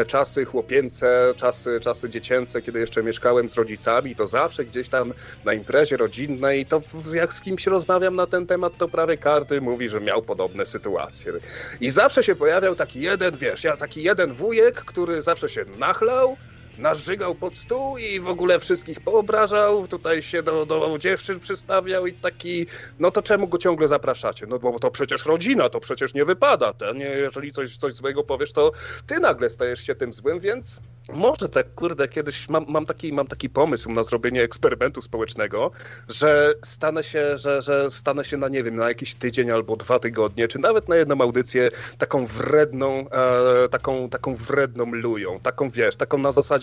czasy, czasy chłopięce, czasy, czasy dziecięce, kiedy jeszcze mieszkałem z rodzicami, to zawsze gdzieś tam na imprezie rodzinnej, to jak z kimś rozmawiam na ten temat, to prawie każdy mówi, że miał podobne sytuacje. I zawsze się pojawiał taki jeden, wiesz, ja taki jeden wujek, który zawsze się nachlał, narzygał pod stół i w ogóle wszystkich poobrażał, tutaj się do, do dziewczyn przystawiał i taki, no to czemu go ciągle zapraszacie? No bo to przecież rodzina, to przecież nie wypada, ten, jeżeli coś, coś złego powiesz, to ty nagle stajesz się tym złym, więc może tak, kurde, kiedyś mam, mam, taki, mam taki pomysł na zrobienie eksperymentu społecznego, że stanę się, że, że stanę się na, nie wiem, na jakiś tydzień albo dwa tygodnie, czy nawet na jedną audycję taką wredną, e, taką, taką wredną lują, taką, wiesz, taką na zasadzie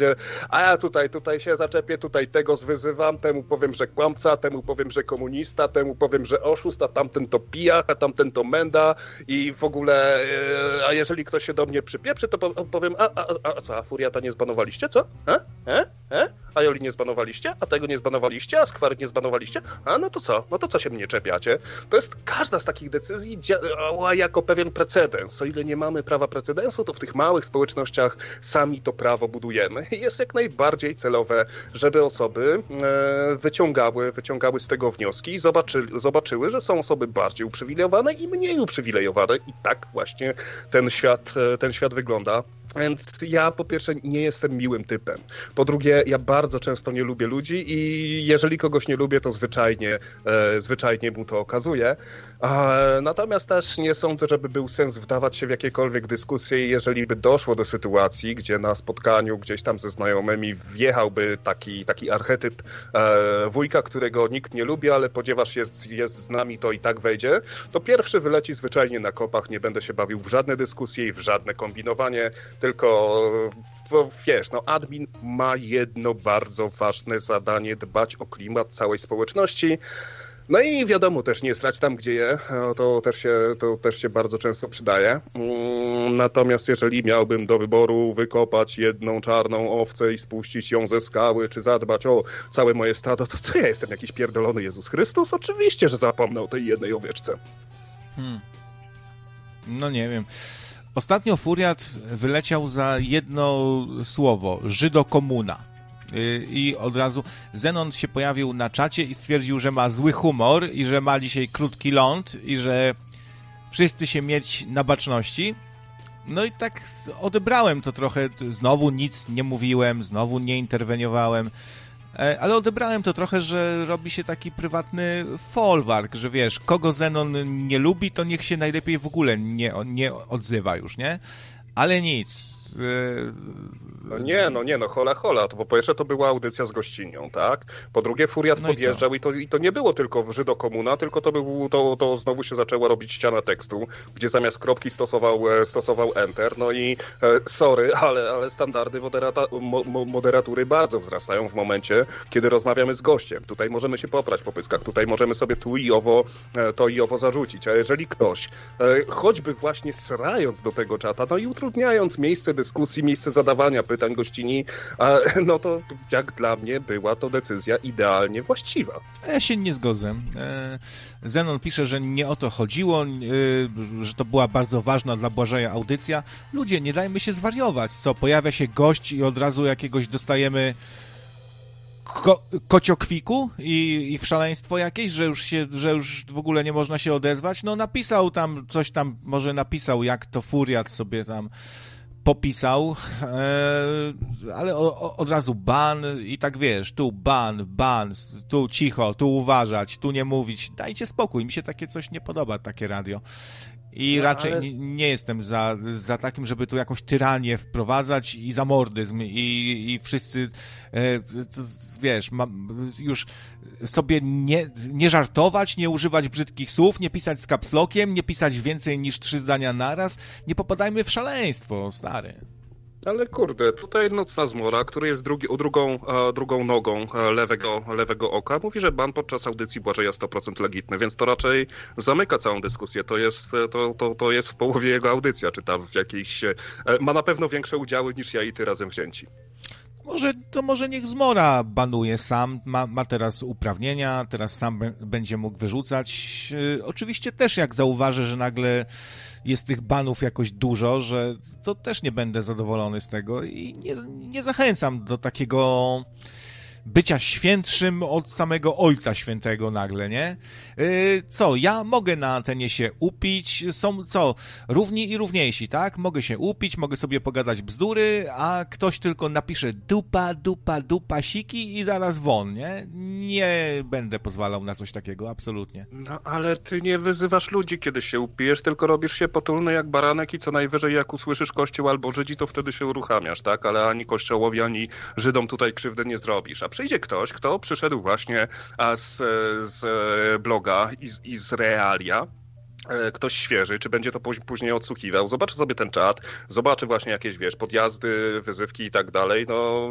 a ja tutaj, tutaj się zaczepię, tutaj tego zwyzywam, temu powiem, że kłamca, temu powiem, że komunista, temu powiem, że oszust, a tamten to pijak, a tamten to menda i w ogóle, e, a jeżeli ktoś się do mnie przypieprzy, to powiem, a, a, a co, a Furiata nie zbanowaliście, co? E? E? E? A Joli nie zbanowaliście? A tego nie zbanowaliście? A Skwary nie zbanowaliście? A no to co? No to co się mnie czepiacie? To jest każda z takich decyzji działa jako pewien precedens. O ile nie mamy prawa precedensu, to w tych małych społecznościach sami to prawo budujemy jest jak najbardziej celowe, żeby osoby e, wyciągały, wyciągały z tego wnioski i zobaczy, zobaczyły, że są osoby bardziej uprzywilejowane i mniej uprzywilejowane i tak właśnie ten świat, e, ten świat wygląda. Więc ja po pierwsze nie jestem miłym typem. Po drugie, ja bardzo często nie lubię ludzi i jeżeli kogoś nie lubię, to zwyczajnie, e, zwyczajnie mu to okazuję. E, natomiast też nie sądzę, żeby był sens wdawać się w jakiekolwiek dyskusje, jeżeli by doszło do sytuacji, gdzie na spotkaniu gdzieś tam ze znajomymi wjechałby taki, taki archetyp e, wujka, którego nikt nie lubi, ale ponieważ jest, jest z nami, to i tak wejdzie, to pierwszy wyleci zwyczajnie na kopach, nie będę się bawił w żadne dyskusje i w żadne kombinowanie tylko wiesz, no admin ma jedno bardzo ważne zadanie, dbać o klimat całej społeczności. No i wiadomo też, nie strać tam, gdzie je, to też się, to też się bardzo często przydaje. Mm, natomiast jeżeli miałbym do wyboru wykopać jedną czarną owcę i spuścić ją ze skały, czy zadbać o całe moje stado, to co ja jestem, jakiś pierdolony Jezus Chrystus? Oczywiście, że zapomnę o tej jednej owieczce. Hmm. No nie wiem. Ostatnio Furiat wyleciał za jedno słowo, Żydokomuna. Y, I od razu Zenon się pojawił na czacie i stwierdził, że ma zły humor i że ma dzisiaj krótki ląd i że wszyscy się mieć na baczności. No i tak odebrałem to trochę. Znowu nic nie mówiłem, znowu nie interweniowałem. E, ale odebrałem to trochę, że robi się taki prywatny folwark, że wiesz, kogo Zenon nie lubi, to niech się najlepiej w ogóle nie, nie odzywa już, nie? Ale nic, no nie, no nie, no hola hola, to po pierwsze to była audycja z gościnią, tak? Po drugie Furiat no podjeżdżał i, i, to, i to nie było tylko Żydokomuna, tylko to, był, to, to znowu się zaczęła robić ściana tekstu, gdzie zamiast kropki stosował, e, stosował Enter, no i e, sorry, ale, ale standardy moderata, mo, moderatury bardzo wzrastają w momencie, kiedy rozmawiamy z gościem. Tutaj możemy się poprać po pyskach, tutaj możemy sobie tu i owo, e, to i owo zarzucić, a jeżeli ktoś, choćby właśnie srając do tego czata, no i utrudniając miejsce dyskusji, miejsce zadawania pytań gościni, no to jak dla mnie była to decyzja idealnie właściwa. Ja się nie zgodzę. E, Zenon pisze, że nie o to chodziło, e, że to była bardzo ważna dla Błażeja audycja. Ludzie, nie dajmy się zwariować. Co, pojawia się gość i od razu jakiegoś dostajemy ko kociokwiku i, i w szaleństwo jakieś, że już, się, że już w ogóle nie można się odezwać. No napisał tam, coś tam może napisał, jak to Furiat sobie tam popisał, e, ale od razu ban i tak wiesz, tu ban, ban, tu cicho, tu uważać, tu nie mówić. Dajcie spokój, mi się takie coś nie podoba, takie radio. I no, raczej ale... nie, nie, jestem za, za takim, żeby tu jakąś tyranię wprowadzać i zamordyzm i, i wszyscy, e, to, wiesz, ma, już sobie nie, nie żartować, nie używać brzydkich słów, nie pisać z kapslokiem, nie pisać więcej niż trzy zdania naraz. Nie popadajmy w szaleństwo, stary. Ale kurde, tutaj nocna zmora, który jest drugi, drugą, drugą nogą lewego, lewego oka, mówi, że ban podczas audycji Błażeja 100% legitny, więc to raczej zamyka całą dyskusję. To jest, to, to, to jest w połowie jego audycja, czy tam w jakiejś... E, ma na pewno większe udziały niż ja i ty razem wzięci. Może, to może niech Zmora banuje sam, ma, ma teraz uprawnienia, teraz sam będzie mógł wyrzucać. Oczywiście też jak zauważę, że nagle jest tych banów jakoś dużo, że to też nie będę zadowolony z tego i nie, nie zachęcam do takiego bycia świętszym od samego Ojca Świętego nagle, nie? Yy, co, ja mogę na antenie się upić, są co, równi i równiejsi, tak? Mogę się upić, mogę sobie pogadać bzdury, a ktoś tylko napisze dupa, dupa, dupa, siki i zaraz won, nie? Nie będę pozwalał na coś takiego, absolutnie. No, ale ty nie wyzywasz ludzi, kiedy się upijesz, tylko robisz się potulny jak baranek i co najwyżej jak usłyszysz Kościół albo Żydzi, to wtedy się uruchamiasz, tak? Ale ani Kościołowi, ani Żydom tutaj krzywdy nie zrobisz. A przyjdzie ktoś, kto przyszedł właśnie z, z bloga i z, i z realia, ktoś świeży, czy będzie to później odsłuchiwał, zobaczy sobie ten czat, zobaczy właśnie jakieś, wiesz, podjazdy, wyzywki i tak dalej, no,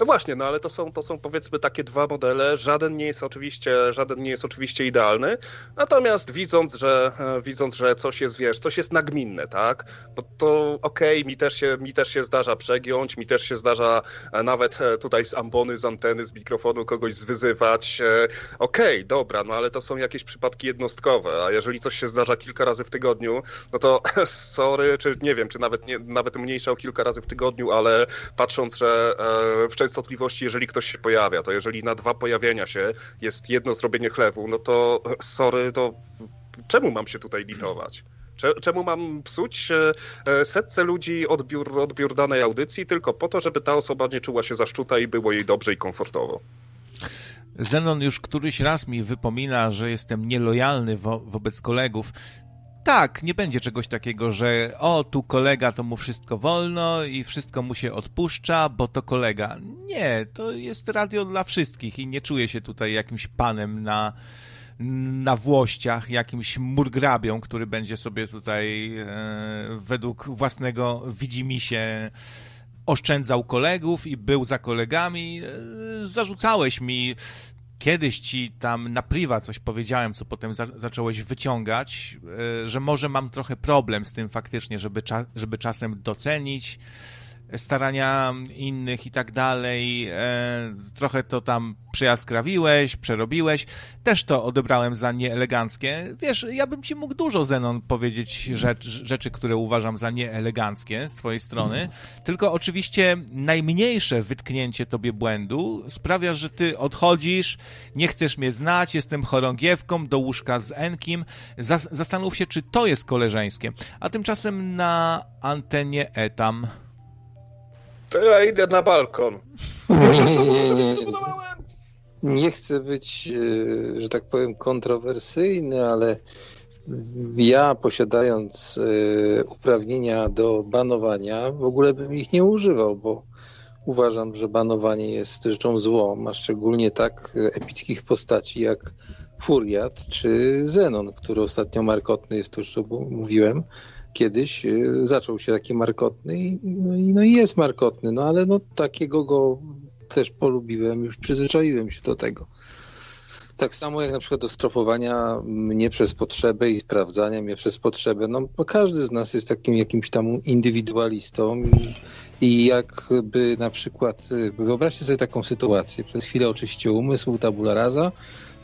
no właśnie, no ale to są, to są powiedzmy takie dwa modele, żaden nie jest oczywiście, żaden nie jest oczywiście idealny, natomiast widząc, że, e, widząc, że coś jest, wiesz, coś jest nagminne, tak, bo to okej, okay, mi, też się, mi też się zdarza przegiąć, mi też się zdarza e, nawet tutaj z ambony, z anteny, z mikrofonu kogoś zwyzywać, okej, okay, dobra, no ale to są jakieś przypadki jednostkowe, a jeżeli coś się zdarza kilka razy w tygodniu, no to sorry, czy nie wiem, czy nawet, nie, nawet mniejsze o kilka razy w tygodniu, ale patrząc, że e, w częstotliwości, jeżeli ktoś się pojawia, to jeżeli na dwa pojawienia się jest jedno zrobienie chlewu, no to sorry, to czemu mam się tutaj litować? Czemu mam psuć e, setce ludzi odbiór, odbiór danej audycji tylko po to, żeby ta osoba nie czuła się zaszczuta i było jej dobrze i komfortowo? Zenon już któryś raz mi wypomina, że jestem nielojalny wo wobec kolegów. Tak, nie będzie czegoś takiego, że o, tu kolega, to mu wszystko wolno i wszystko mu się odpuszcza, bo to kolega. Nie, to jest radio dla wszystkich i nie czuję się tutaj jakimś panem na, na włościach, jakimś murgrabią, który będzie sobie tutaj e, według własnego widzimisię oszczędzał kolegów i był za kolegami. E, zarzucałeś mi kiedyś ci tam na priwa coś powiedziałem, co potem za zacząłeś wyciągać, e, że może mam trochę problem z tym faktycznie, żeby, cza żeby czasem docenić starania innych i tak dalej. E, trochę to tam przejaskrawiłeś, przerobiłeś. Też to odebrałem za nieeleganckie. Wiesz, ja bym ci mógł dużo, Zenon, powiedzieć rzecz, rzeczy, które uważam za nieeleganckie z twojej strony. Tylko oczywiście najmniejsze wytknięcie tobie błędu sprawia, że ty odchodzisz, nie chcesz mnie znać, jestem chorągiewką do łóżka z Enkim. Zastanów się, czy to jest koleżeńskie. A tymczasem na antenie etam to ja idę na balkon. Nie, chcę być, e, że tak powiem, kontrowersyjny, ale ja posiadając e, uprawnienia do banowania, w ogóle bym ich nie używał, bo uważam, że banowanie jest rzeczą złą, a szczególnie tak epickich postaci jak Furiat czy Zenon, który ostatnio markotny jest, to już mówiłem kiedyś y, zaczął się taki markotny i, no, i, no jest markotny, no ale no takiego go też polubiłem, już przyzwyczaiłem się do tego. Tak samo jak na przykład do strofowania mnie przez potrzebę i sprawdzania mnie przez potrzebę. No, każdy z nas jest takim jakimś tam indywidualistą i, i jakby na przykład, y, wyobraźcie sobie taką sytuację, przez chwilę oczyścił umysł, tabula rasa,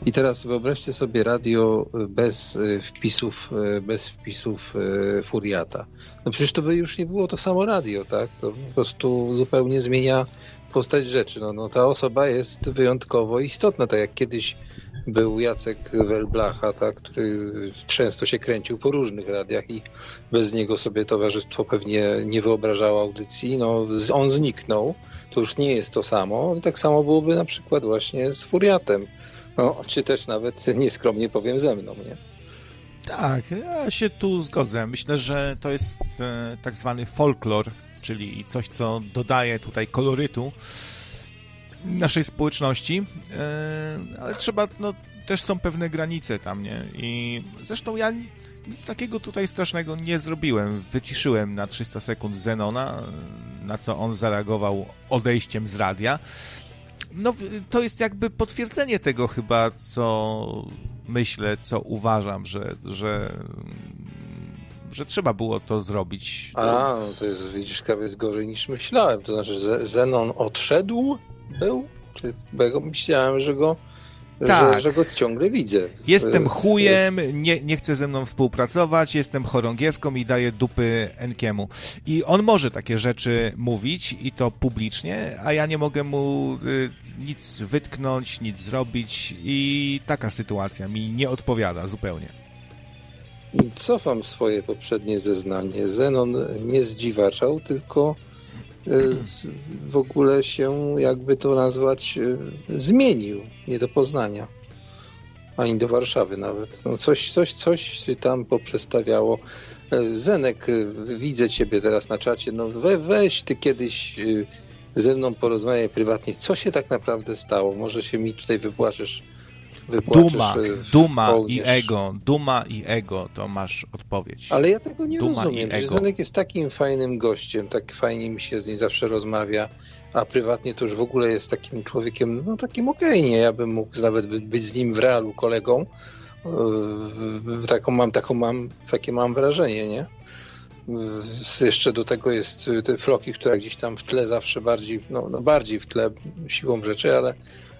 i teraz wyobraźcie sobie radio bez e, wpisów, e, bez wpisów e, Furiata. No przecież to by już nie było to samo radio, tak? To po prostu zupełnie zmienia postać rzeczy. No, no ta osoba jest wyjątkowo istotna, tak jak kiedyś był Jacek Welblacha, tak, który często się kręcił po różnych radiach i bez niego sobie towarzystwo pewnie nie wyobrażało audycji. No, on zniknął, to już nie jest to samo. Tak samo byłoby na przykład właśnie z Furiatem. No, czy też nawet nieskromnie powiem ze mną, nie? Tak, ja się tu zgodzę. Myślę, że to jest e, tak zwany folklor, czyli coś, co dodaje tutaj kolorytu naszej społeczności, e, ale trzeba, no, też są pewne granice tam, nie? I zresztą ja nic, nic takiego tutaj strasznego nie zrobiłem. Wyciszyłem na 300 sekund Zenona, na co on zareagował odejściem z radia no, to jest jakby potwierdzenie tego chyba, co myślę, co uważam, że, że, że trzeba było to zrobić. A, no to jest, widzisz, jest gorzej niż myślałem. To znaczy, Zenon odszedł? Był? Czy, bo ja myślałem, że go tak. że, że go ciągle widzę. Jestem chujem, nie, nie chce ze mną współpracować, jestem chorągiewką i daję dupy Enkiemu. I on może takie rzeczy mówić i to publicznie, a ja nie mogę mu y, nic wytknąć, nic zrobić i taka sytuacja mi nie odpowiada zupełnie. Cofam swoje poprzednie zeznanie. Zenon nie zdziwaczał, tylko w ogóle się, jakby to nazwać, e, zmienił. Nie do Poznania. Ani do Warszawy nawet. No coś, coś, coś tam poprzestawiało. E, Zenek, e, widzę ciebie teraz na czacie. No we, weź ty kiedyś ze mną porozmawiaj prywatnie. Co się tak naprawdę stało? Może się mi tutaj wypłaczesz Duma, duma i ego, duma i ego, to masz odpowiedź. Ale ja tego nie duma rozumiem, że Zenek jest takim fajnym gościem, tak fajnie mi się z nim zawsze rozmawia, a prywatnie to już w ogóle jest takim człowiekiem, no takim okej, okay, nie? Ja bym mógł nawet być z nim w realu kolegą. Taką mam, taką mam, takie mam wrażenie, nie? Jeszcze do tego jest te floki, która gdzieś tam w tle zawsze bardziej, no, no bardziej w tle siłą rzeczy, ale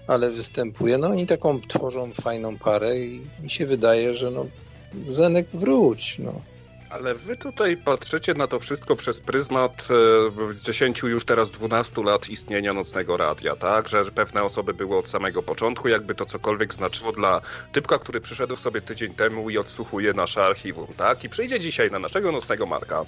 ale występuje. No oni taką tworzą fajną parę i mi się wydaje, że no Zenek wróć, no. Ale wy tutaj patrzycie na to wszystko przez pryzmat e, 10 już teraz 12 lat istnienia Nocnego Radia, tak? Że pewne osoby były od samego początku, jakby to cokolwiek znaczyło dla typka, który przyszedł sobie tydzień temu i odsłuchuje nasze archiwum, tak? I przyjdzie dzisiaj na naszego Nocnego Marka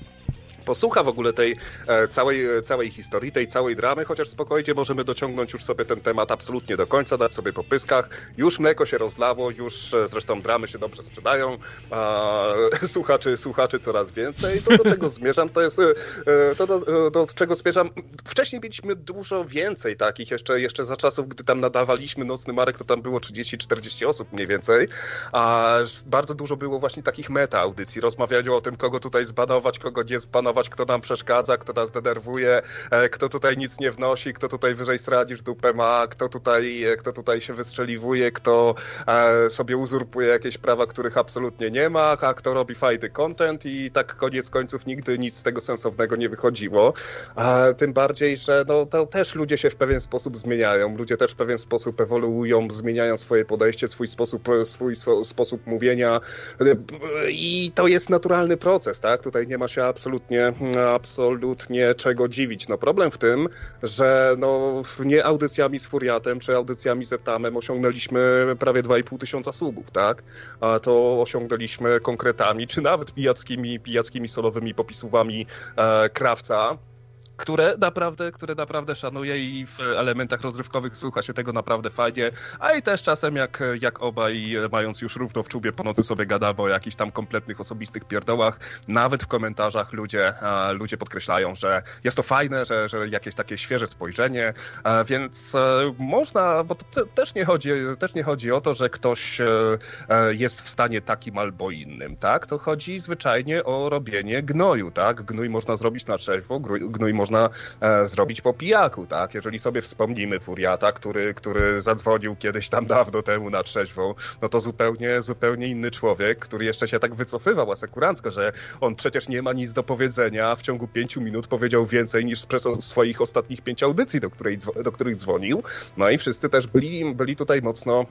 posłucha w ogóle tej e, całej, e, całej historii, tej całej dramy, chociaż spokojnie możemy dociągnąć już sobie ten temat absolutnie do końca, dać sobie po pyskach. Już mleko się rozlało, już e, zresztą dramy się dobrze sprzedają, a słuchaczy, słuchaczy coraz więcej. To do czego zmierzam, to jest to do, do czego zmierzam. Wcześniej mieliśmy dużo więcej takich, jeszcze, jeszcze za czasów, gdy tam nadawaliśmy Nocny Marek, to tam było 30-40 osób mniej więcej, a bardzo dużo było właśnie takich meta audycji, rozmawiania o tym, kogo tutaj zbanować, kogo nie zbanować, kto nam przeszkadza, kto nas denerwuje, e, kto tutaj nic nie wnosi, kto tutaj wyżej sradzisz dupę ma, kto tutaj, e, kto tutaj się wystrzeliwuje, kto e, sobie uzurpuje jakieś prawa, których absolutnie nie ma, a kto robi fajny content i tak koniec końców nigdy nic z tego sensownego nie wychodziło. Tym bardziej, że no, to też ludzie się w pewien sposób zmieniają, ludzie też w pewien sposób ewoluują, zmieniają swoje podejście, swój sposób, swój so, sposób mówienia i to jest naturalny proces, tak? Tutaj nie ma się absolutnie absolutnie czego dziwić. No problem w tym, że no nie audycjami z Furiatem czy audycjami z Etamem osiągnęliśmy prawie 2,5 tysiąca subów, tak? A to osiągnęliśmy konkretami, czy nawet pijackimi, pijackimi solowymi popisówami e, Krawca, które naprawdę, które naprawdę szanuję i w elementach rozrywkowych słucha się tego naprawdę fajnie, a i też czasem jak, jak obaj mając już równo w czubie ponoty sobie gadamy o jakichś tam kompletnych osobistych pierdołach, nawet w komentarzach ludzie, ludzie podkreślają, że jest to fajne, że, że jakieś takie świeże spojrzenie, więc e, można, bo to też nie chodzi, też nie chodzi o to, że ktoś e, e, jest w stanie takim albo innym, tak? To chodzi zwyczajnie o robienie gnoju, tak? Gnój można zrobić na trzeźwo, gnój można można e, zrobić po pijaku, tak? Jeżeli sobie wspomnimy Furiata, który, który zadzwonił kiedyś tam dawno temu na trzeźwą, no to zupełnie, zupełnie inny człowiek, który jeszcze się tak wycofywał asekurancko, że on przecież nie ma nic do powiedzenia, w ciągu pięciu minut powiedział więcej niż przez swoich ostatnich pięć audycji, do, której, do których dzwonił. No i wszyscy też byli, byli tutaj mocno,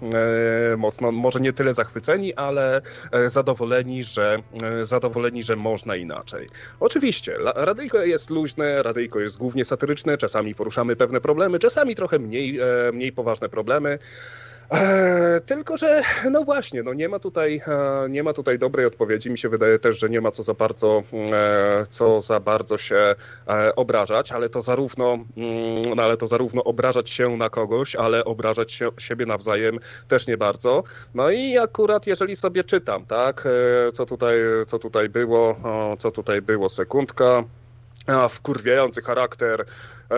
e, mocno, może nie tyle zachwyceni, ale e, zadowoleni, że, e, zadowoleni, że można inaczej. Oczywiście, radyjko jest luźne, radyjko radyjko jest głównie satyryczne, czasami poruszamy pewne problemy, czasami trochę mniej, e, mniej poważne problemy. E, tylko, że no właśnie, no nie ma tutaj, e, nie ma tutaj dobrej odpowiedzi. Mi się wydaje też, że nie ma co za bardzo, e, co za bardzo się e, obrażać, ale to zarówno, mm, ale to zarówno obrażać się na kogoś, ale obrażać się, siebie nawzajem też nie bardzo. No i akurat jeżeli sobie czytam, tak, e, co tutaj, co tutaj było, co tutaj było, sekundka wkurwiający charakter, e,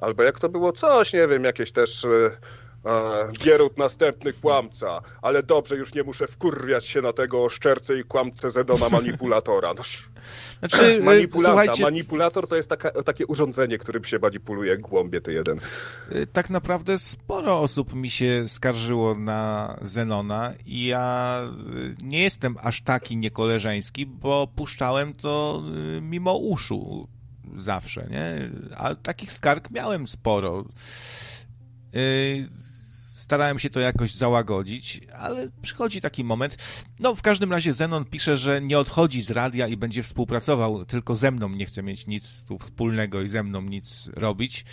albo jak to było, coś, nie wiem, jakieś też Bierut następny kłamca, ale dobrze, już nie muszę wkurwiać się na tego szczerce i kłamcę Zedona manipulatora. No, znaczy, słuchajcie... Manipulator to jest taka, takie urządzenie, którym się manipuluje głąbie ty jeden. Y, tak naprawdę sporo osób mi się skarżyło na Zenona i ja y, nie jestem aż taki niekoleżeński, bo puszczałem to y, mimo uszu zawsze, nie? A takich skarg miałem sporo starałem się to jakoś załagodzić, ale przychodzi taki moment. No, w każdym razie Zenon pisze, że nie odchodzi z radia i będzie współpracował, tylko ze mną nie chce mieć nic tu wspólnego i ze mną nic robić.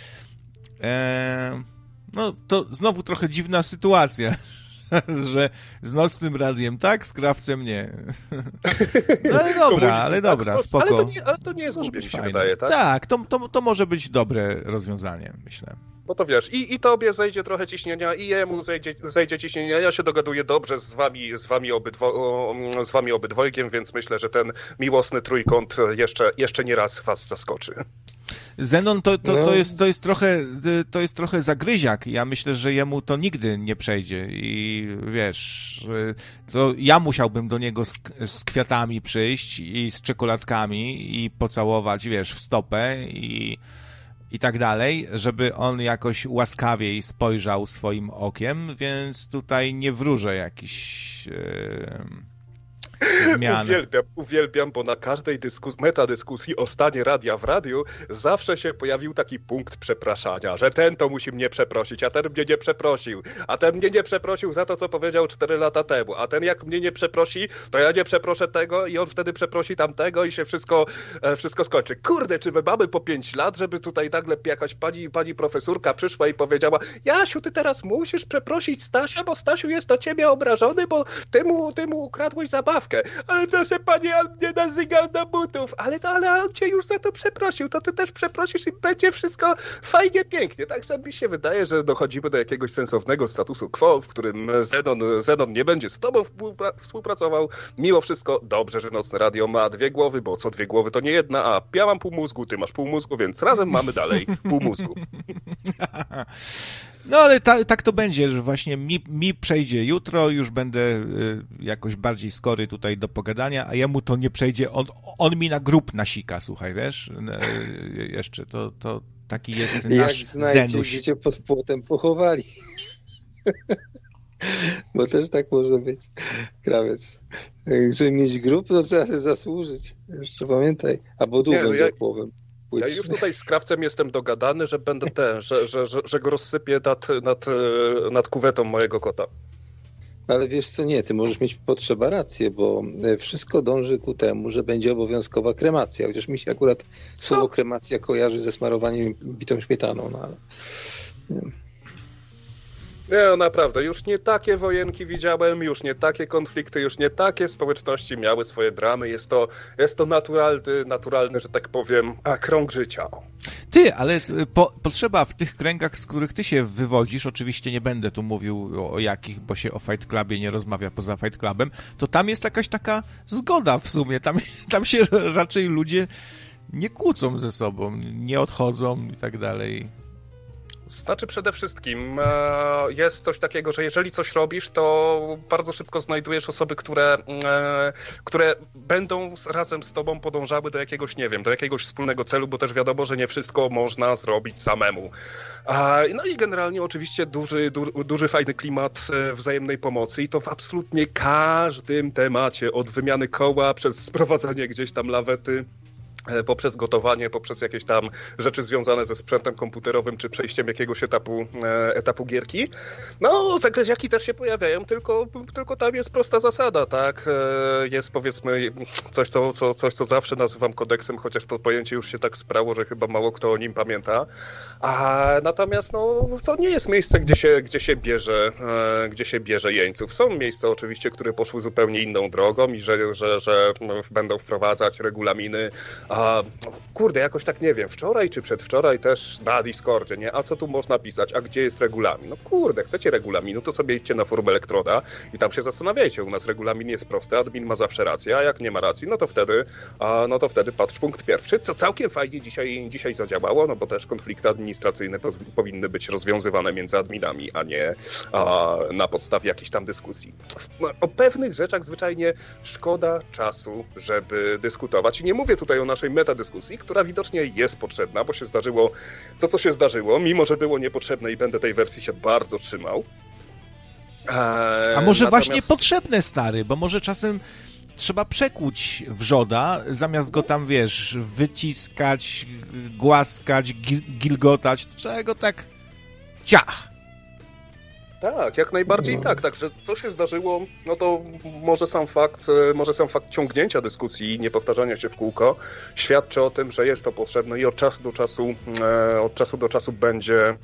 Eee, no, to znowu trochę dziwna sytuacja, że z nocnym radiem tak, z krawcem nie. No, ale dobra, ale tak, dobra, spoko. Ale to nie, ale to nie jest głupie, mi się wydaje, tak? Tak, to, to, to może być dobre rozwiązanie, myślę. Bo to wiesz, i, i tobie zejdzie trochę ciśnienia, i jemu zejdzie, zejdzie ciśnienia. Ja się dogaduję dobrze z wami, z wami, obydwo, z wami obydwojgiem, więc myślę, że ten miłosny trójkąt jeszcze, jeszcze nie raz was zaskoczy. Zenon to, to, to, no. jest, to, jest trochę, to jest trochę zagryziak. Ja myślę, że jemu to nigdy nie przejdzie. I wiesz, to ja musiałbym do niego z, z kwiatami przyjść i z czekoladkami i pocałować, wiesz, w stopę i i tak dalej, żeby on jakoś łaskawiej spojrzał swoim okiem, więc tutaj nie wróżę jakiś. Yy zmian. Uwielbiam, uwielbiam, bo na każdej dyskus metadyskusji o stanie radia w radiu zawsze się pojawił taki punkt przepraszania, że ten to musi mnie przeprosić, a ten mnie nie przeprosił, a ten mnie nie przeprosił za to, co powiedział 4 lata temu, a ten jak mnie nie przeprosi, to ja nie przeproszę tego i on wtedy przeprosi tamtego i się wszystko, e, wszystko skończy. Kurde, czy my mamy po 5 lat, żeby tutaj nagle jakaś pani, pani profesurka przyszła i powiedziała, Jasiu, ty teraz musisz przeprosić Stasia, bo Stasiu jest na ciebie obrażony, bo ty mu, ty mu ukradłeś zabawkę ale proszę panie, on mnie nazygał na butów, ale to, ale on cię już za to przeprosił, to ty też przeprosisz i będzie wszystko fajnie, pięknie. Także mi się wydaje, że dochodzimy do jakiegoś sensownego statusu quo, w którym Zenon, Zenon nie będzie z tobą współpracował. Mimo wszystko dobrze, że Nocne Radio ma dwie głowy, bo co dwie głowy to nie jedna, a ja mam pół mózgu, ty masz pół mózgu, więc razem mamy dalej pół mózgu. No ale ta, tak to będzie, że właśnie mi, mi przejdzie jutro, już będę y, jakoś bardziej skory tutaj do pogadania, a jemu to nie przejdzie, on, on mi na grup nasika, słuchaj, wiesz, y, jeszcze to, to taki jest nasz Jak znajdzie, gdzie cię pod płotem pochowali. Bo też tak może być, krawiec. Żeby mieć grup, to trzeba sobie zasłużyć. Jeszcze pamiętaj. Albo dół będzie ja... Płowem. Ja już tutaj z krawcem jestem dogadany, że będę ten, że, że, że, że go rozsypię nad, nad, nad kuwetą mojego kota. Ale wiesz co, nie, ty możesz mieć potrzeba rację, bo e, wszystko dąży ku temu, że będzie obowiązkowa kremacja, chociaż mi się akurat słowo kremacja kojarzy ze smarowaniem bitą śmietaną, no ale... Nie. Nie, no naprawdę, już nie takie wojenki widziałem, już nie takie konflikty, już nie takie społeczności miały swoje dramy. Jest to, jest to naturalny, naturalny, że tak powiem, a krąg życia. Ty, ale y, po, potrzeba w tych kręgach, z których ty się wywodzisz, oczywiście nie będę tu mówił o, o jakich, bo się o Fight Clubie nie rozmawia poza Fight Clubem, to tam jest jakaś taka zgoda w sumie. Tam, tam się raczej ludzie nie kłócą ze sobą, nie odchodzą i tak dalej. Znaczy przede wszystkim e, jest coś takiego, że jeżeli coś robisz, to bardzo szybko znajdujesz osoby, które, e, które będą razem z tobą podążały do jakiegoś, nie wiem, do jakiegoś wspólnego celu, bo też wiadomo, że nie wszystko można zrobić samemu. No i generalnie oczywiście duży, duży, duży fajny klimat e, wzajemnej pomocy i to w absolutnie każdym temacie, od wymiany koła przez sprowadzanie gdzieś tam lawety poprzez gotowanie, poprzez jakieś tam rzeczy związane ze sprzętem komputerowym, czy przejściem jakiegoś etapu, e, etapu gierki. No, zagryziaki też się pojawiają, tylko, tylko tam jest prosta zasada, tak? E, jest powiedzmy coś co, co, coś, co zawsze nazywam kodeksem, chociaż to pojęcie już się tak sprało, że chyba mało kto o nim pamięta. A natomiast no, to nie jest miejsce, gdzie się, gdzie się bierze, gdzie się bierze jeńców. Są miejsca oczywiście, które poszły zupełnie inną drogą i że, że, że będą wprowadzać regulaminy, a A kurde, jakoś tak nie wiem, wczoraj czy przedwczoraj też na Discordzie, nie? A co tu można pisać? A gdzie jest regulamin? No kurde, chcecie regulaminu, to sobie idźcie na forum Elektroda i tam się zastanawiajcie. U nas regulamin jest prosty, admin ma zawsze rację, a jak nie ma racji, no to wtedy, a, no to wtedy patrz punkt pierwszy, co całkiem fajnie dzisiaj, dzisiaj zadziałało, no bo też konflikty administracyjne powinny być rozwiązywane między adminami, a nie a, na podstawie jakichś tam dyskusji. O pewnych rzeczach zwyczajnie szkoda czasu, żeby dyskutować. I nie mówię tutaj o naszej metadyskusji, która widocznie jest potrzebna, bo się zdarzyło to, co się zdarzyło, mimo że było niepotrzebne i będę tej wersji się bardzo trzymał. Eee, A może natomiast... właśnie potrzebne, stary, bo może czasem trzeba przekłuć wrzoda, zamiast go tam, wiesz, wyciskać, głaskać, gilgotać, trzeba go tak ciach tak, jak najbardziej no. tak. Także co się zdarzyło, no to może sam fakt, e, może sam fakt ciągnięcia dyskusji i niepowtarzania się w kółko świadczy o tym, że jest to potrzebne i od czasu do czasu, e, od czasu do czasu będzie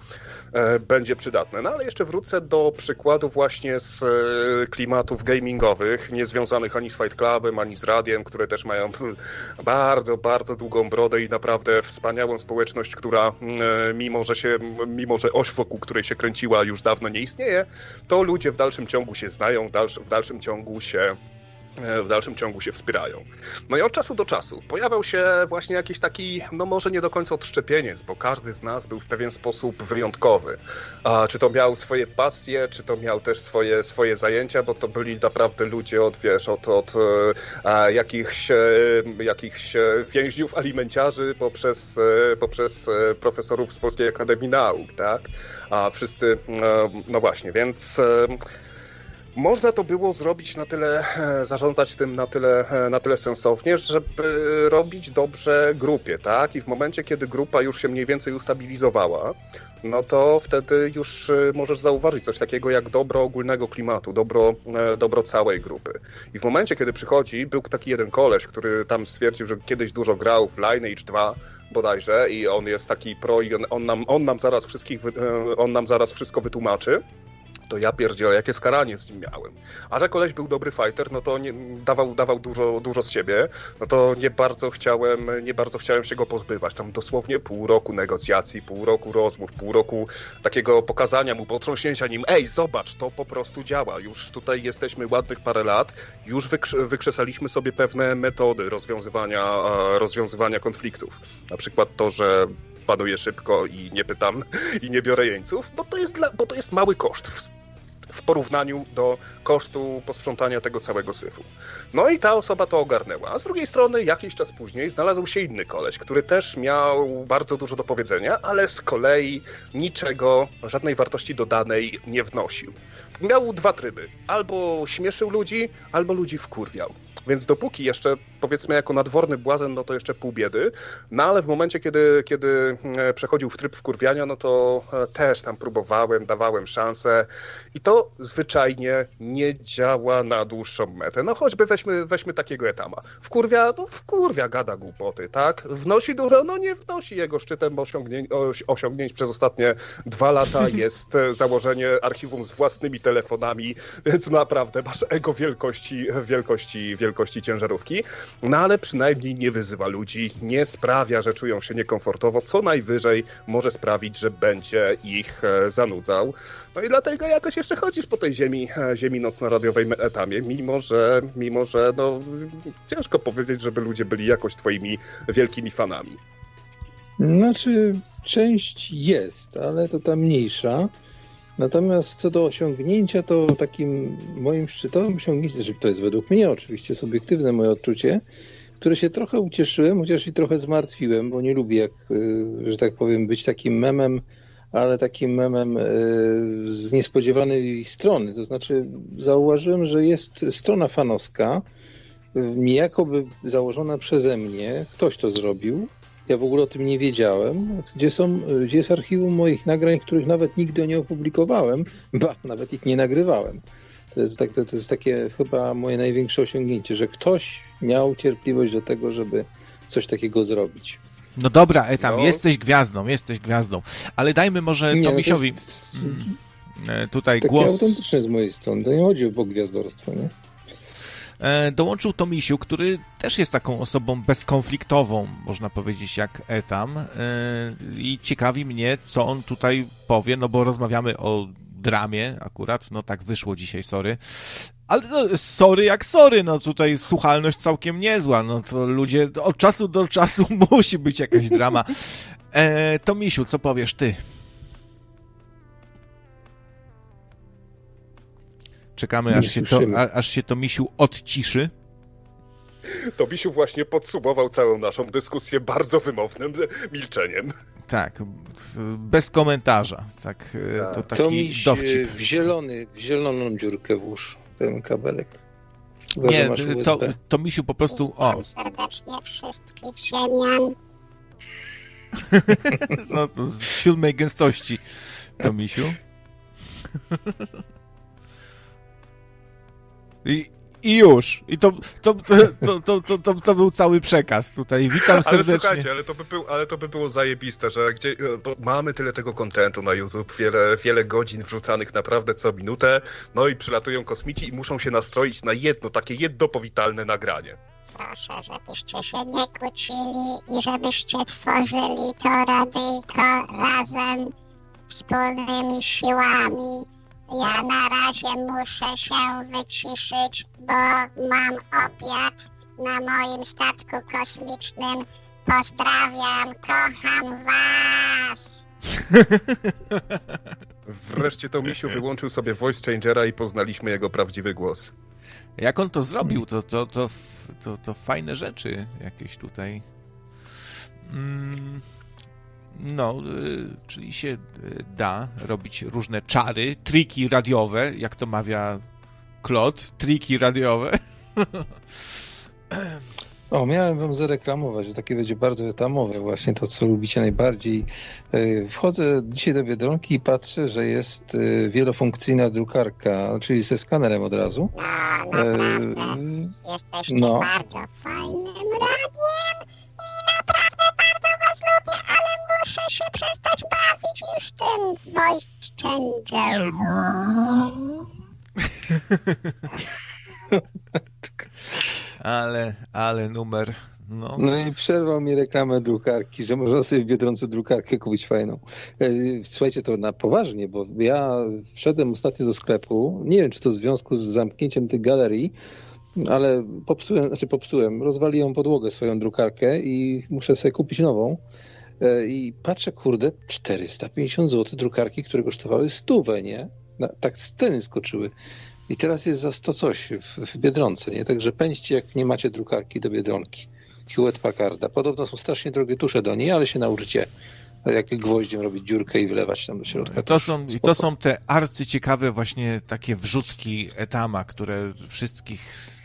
będzie przydatne. No ale jeszcze wrócę do przykładu właśnie z e, klimatów gamingowych, niezwiązanych ani z Fight Clubem, ani z radiem, które też mają bardzo, bardzo długą brodę i naprawdę wspaniałą społeczność, która e, mimo, że się, mimo, że oś wokół której się kręciła już dawno nie istnieje, to ludzie w dalszym ciągu się znają, w dalszym ciągu się E, w dalszym ciągu się wspierają. No i od czasu do czasu pojawiał się właśnie jakiś taki, no może nie do końca odszczepieniec, bo każdy z nas był w pewien sposób wyjątkowy. A, czy to miał swoje pasje, czy to miał też swoje, swoje zajęcia, bo to byli naprawdę ludzie od, wiesz, od, od e, a, jakichś, e, jakichś więźniów alimenciarzy poprzez, poprzez profesorów z Polskiej Akademii Nauk, tak? A wszyscy, no właśnie, więc można to było zrobić na tyle, e, zarządzać tym na tyle, e, na tyle sensownie, żeby robić dobrze grupie, tak? I w momencie, kiedy grupa już się mniej więcej ustabilizowała, no to wtedy już e, możesz zauważyć coś takiego jak dobro ogólnego klimatu, dobro, dobro całej grupy. I w momencie, kiedy przychodzi, był taki jeden koleś, który tam stwierdził, że kiedyś dużo grał w Lineage 2, bodajże, i on jest taki pro i on, on, nam, on nam zaraz wszystkich, on nam zaraz wszystko wytłumaczy to ja pierdzielę, jakie skaranie z nim miałem. A że koleś był dobry fighter, no to nie, dawał, dawał dużo, dużo z siebie, no to nie bardzo chciałem, nie bardzo chciałem się go pozbywać. Tam dosłownie pół roku negocjacji, pół roku rozmów, pół roku takiego pokazania mu, potrząśnięcia nim, ej, zobacz, to po prostu działa. Już tutaj jesteśmy ładnych parę lat, już wykrzesaliśmy sobie pewne metody rozwiązywania, rozwiązywania konfliktów. Na przykład to, że panuję szybko i nie pytam i nie biorę jeńców, bo to jest, dla, bo to jest mały koszt w, w porównaniu do kosztu posprzątania tego całego syfu. No i ta osoba to ogarnęła. A z drugiej strony, jakiś czas później znalazł się inny koleś, który też miał bardzo dużo do powiedzenia, ale z kolei niczego, żadnej wartości dodanej nie wnosił. Miał dwa tryby. Albo śmieszył ludzi, albo ludzi wkurwiał. Więc dopóki jeszcze, powiedzmy, jako nadworny błazen, no to jeszcze pół biedy. No ale w momencie, kiedy, kiedy e, przechodził w tryb wkurwiania, no to e, też tam próbowałem, dawałem szansę i to zwyczajnie nie działa na dłuższą metę. No choćby weźmy, weźmy takiego etama. Wkurwia, no wkurwia, gada głupoty, tak? Wnosi dużo, no nie wnosi. Jego szczytem osiągnięć, osiągnięć przez ostatnie dwa lata jest e, założenie archiwum z własnymi telefonami, więc naprawdę masz ego wielkości, wielkości, wielkości wielkości ciężarówki, no ale przynajmniej nie wyzywa ludzi, nie sprawia, że czują się niekomfortowo, co najwyżej może sprawić, że będzie ich e, zanudzał. No i dlatego jakoś jeszcze chodzisz po tej ziemi, e, ziemi nocno-radiowej etamie, mimo że, mimo że no, ciężko powiedzieć, żeby ludzie byli jakoś twoimi wielkimi fanami. Znaczy, część jest, ale to ta mniejsza. Natomiast co do osiągnięcia, to takim moim szczytowym osiągnięciem, to jest według mnie oczywiście subiektywne moje odczucie, które się trochę ucieszyłem, chociaż i trochę zmartwiłem, bo nie lubię, jak, y, że tak powiem, być takim memem, ale takim memem y, z niespodziewanej strony. To znaczy, zauważyłem, że jest strona fanowska, niejako by założona przeze mnie, ktoś to zrobił, ja w ogóle o tym nie wiedziałem, gdzie, są, gdzie jest archiwum moich nagrań, których nawet nigdy nie opublikowałem, ba, nawet ich nie nagrywałem. To jest, tak, to, to jest takie chyba moje największe osiągnięcie, że ktoś miał cierpliwość do tego, żeby coś takiego zrobić. No dobra, Etam, no. jesteś gwiazdą, jesteś gwiazdą, ale dajmy może nie, Tomisiowi no jest... Mm, e, tutaj takie głos. autentyczne z mojej strony, to nie chodzi o gwiazdorstwo, nie? E, dołączył Tomisiu, który też jest taką osobą bezkonfliktową, można powiedzieć, jak Etam. E, I ciekawi mnie, co on tutaj powie, no bo rozmawiamy o dramie akurat, no tak wyszło dzisiaj, sorry. Ale no, sorry jak sorry, no tutaj słuchalność całkiem niezła, no to ludzie, od czasu do czasu musi być jakaś drama. E, to Misiu, co powiesz ty? Czekamy, aż się, to, aż się to Misiu odciszy. To Misiu właśnie podsumował całą naszą dyskusję bardzo wymownym milczeniem. Tak, bez komentarza. Tak, e, tak. To taki to miś dowcip. w zielony, w zieloną dziurkę włóż ten kabelek. Chyba, Nie, to, to Misiu po prostu... O. serdecznie wszystkich ziemian. no to z siódmej gęstości to Misiu. I, i już. I to, to, to, to, to, to, to, był cały przekaz tutaj. Witam serdecznie. Ale słuchajcie, ale to by, był, ale to by było zajebiste, że gdzie, mamy tyle tego kontentu na YouTube, wiele, wiele godzin wrzucanych naprawdę co minutę, no i przylatują kosmici i muszą się nastroić na jedno, takie jedno powitalne nagranie. Proszę, żebyście się nie kłócili i żebyście tworzyli to radyjko razem wspólnymi siłami ja na razie muszę się wyciszyć, bo mam obiad na moim statku kosmicznym. Pozdrawiam, kocham was! Wreszcie to Misiu wyłączył sobie voice changera i poznaliśmy jego prawdziwy głos. Jak on to zrobił? To, to, to, to, to fajne rzeczy jakieś tutaj. Mm. No, y, czyli się y, da robić różne czary, triki radiowe, jak to mawia Klot, triki radiowe. O, miałem wam zareklamować, że takie będzie bardzo etamowe, właśnie to, co lubicie najbardziej. Y, wchodzę dzisiaj do Biedronki i patrzę, że jest wielofunkcyjna drukarka, czyli ze skanerem od razu. No, naprawdę. Jesteście no. bardzo fajnym się przestać bawić już tym voice changer. ale, ale numer. No. no i przerwał mi reklamę drukarki, że można sobie w Biedronce drukarkę kupić fajną. E, słuchajcie, to na poważnie, bo ja wszedłem ostatnio do sklepu, nie wiem, czy to w związku z zamknięciem tych galerii, ale popsułem, znaczy popsułem, rozwaliłem podłogę swoją drukarkę i muszę sobie kupić nową. E, I patrzę, kurde, 450 zł drukarki, które kosztowały stówę, nie? Tak ceny skoczyły. I teraz jest za 100 coś w, w Biedronce, nie? Także pędźcie, jak nie macie drukarki do Biedronki. Hewlett Packarda. Podobno są strasznie drogie tusze do niej, ale się nauczycie jak gwoździem robić dziurkę i wlewać tam do środka. To są, to są te arcyciekawe właśnie takie wrzutki etama, które wszystkich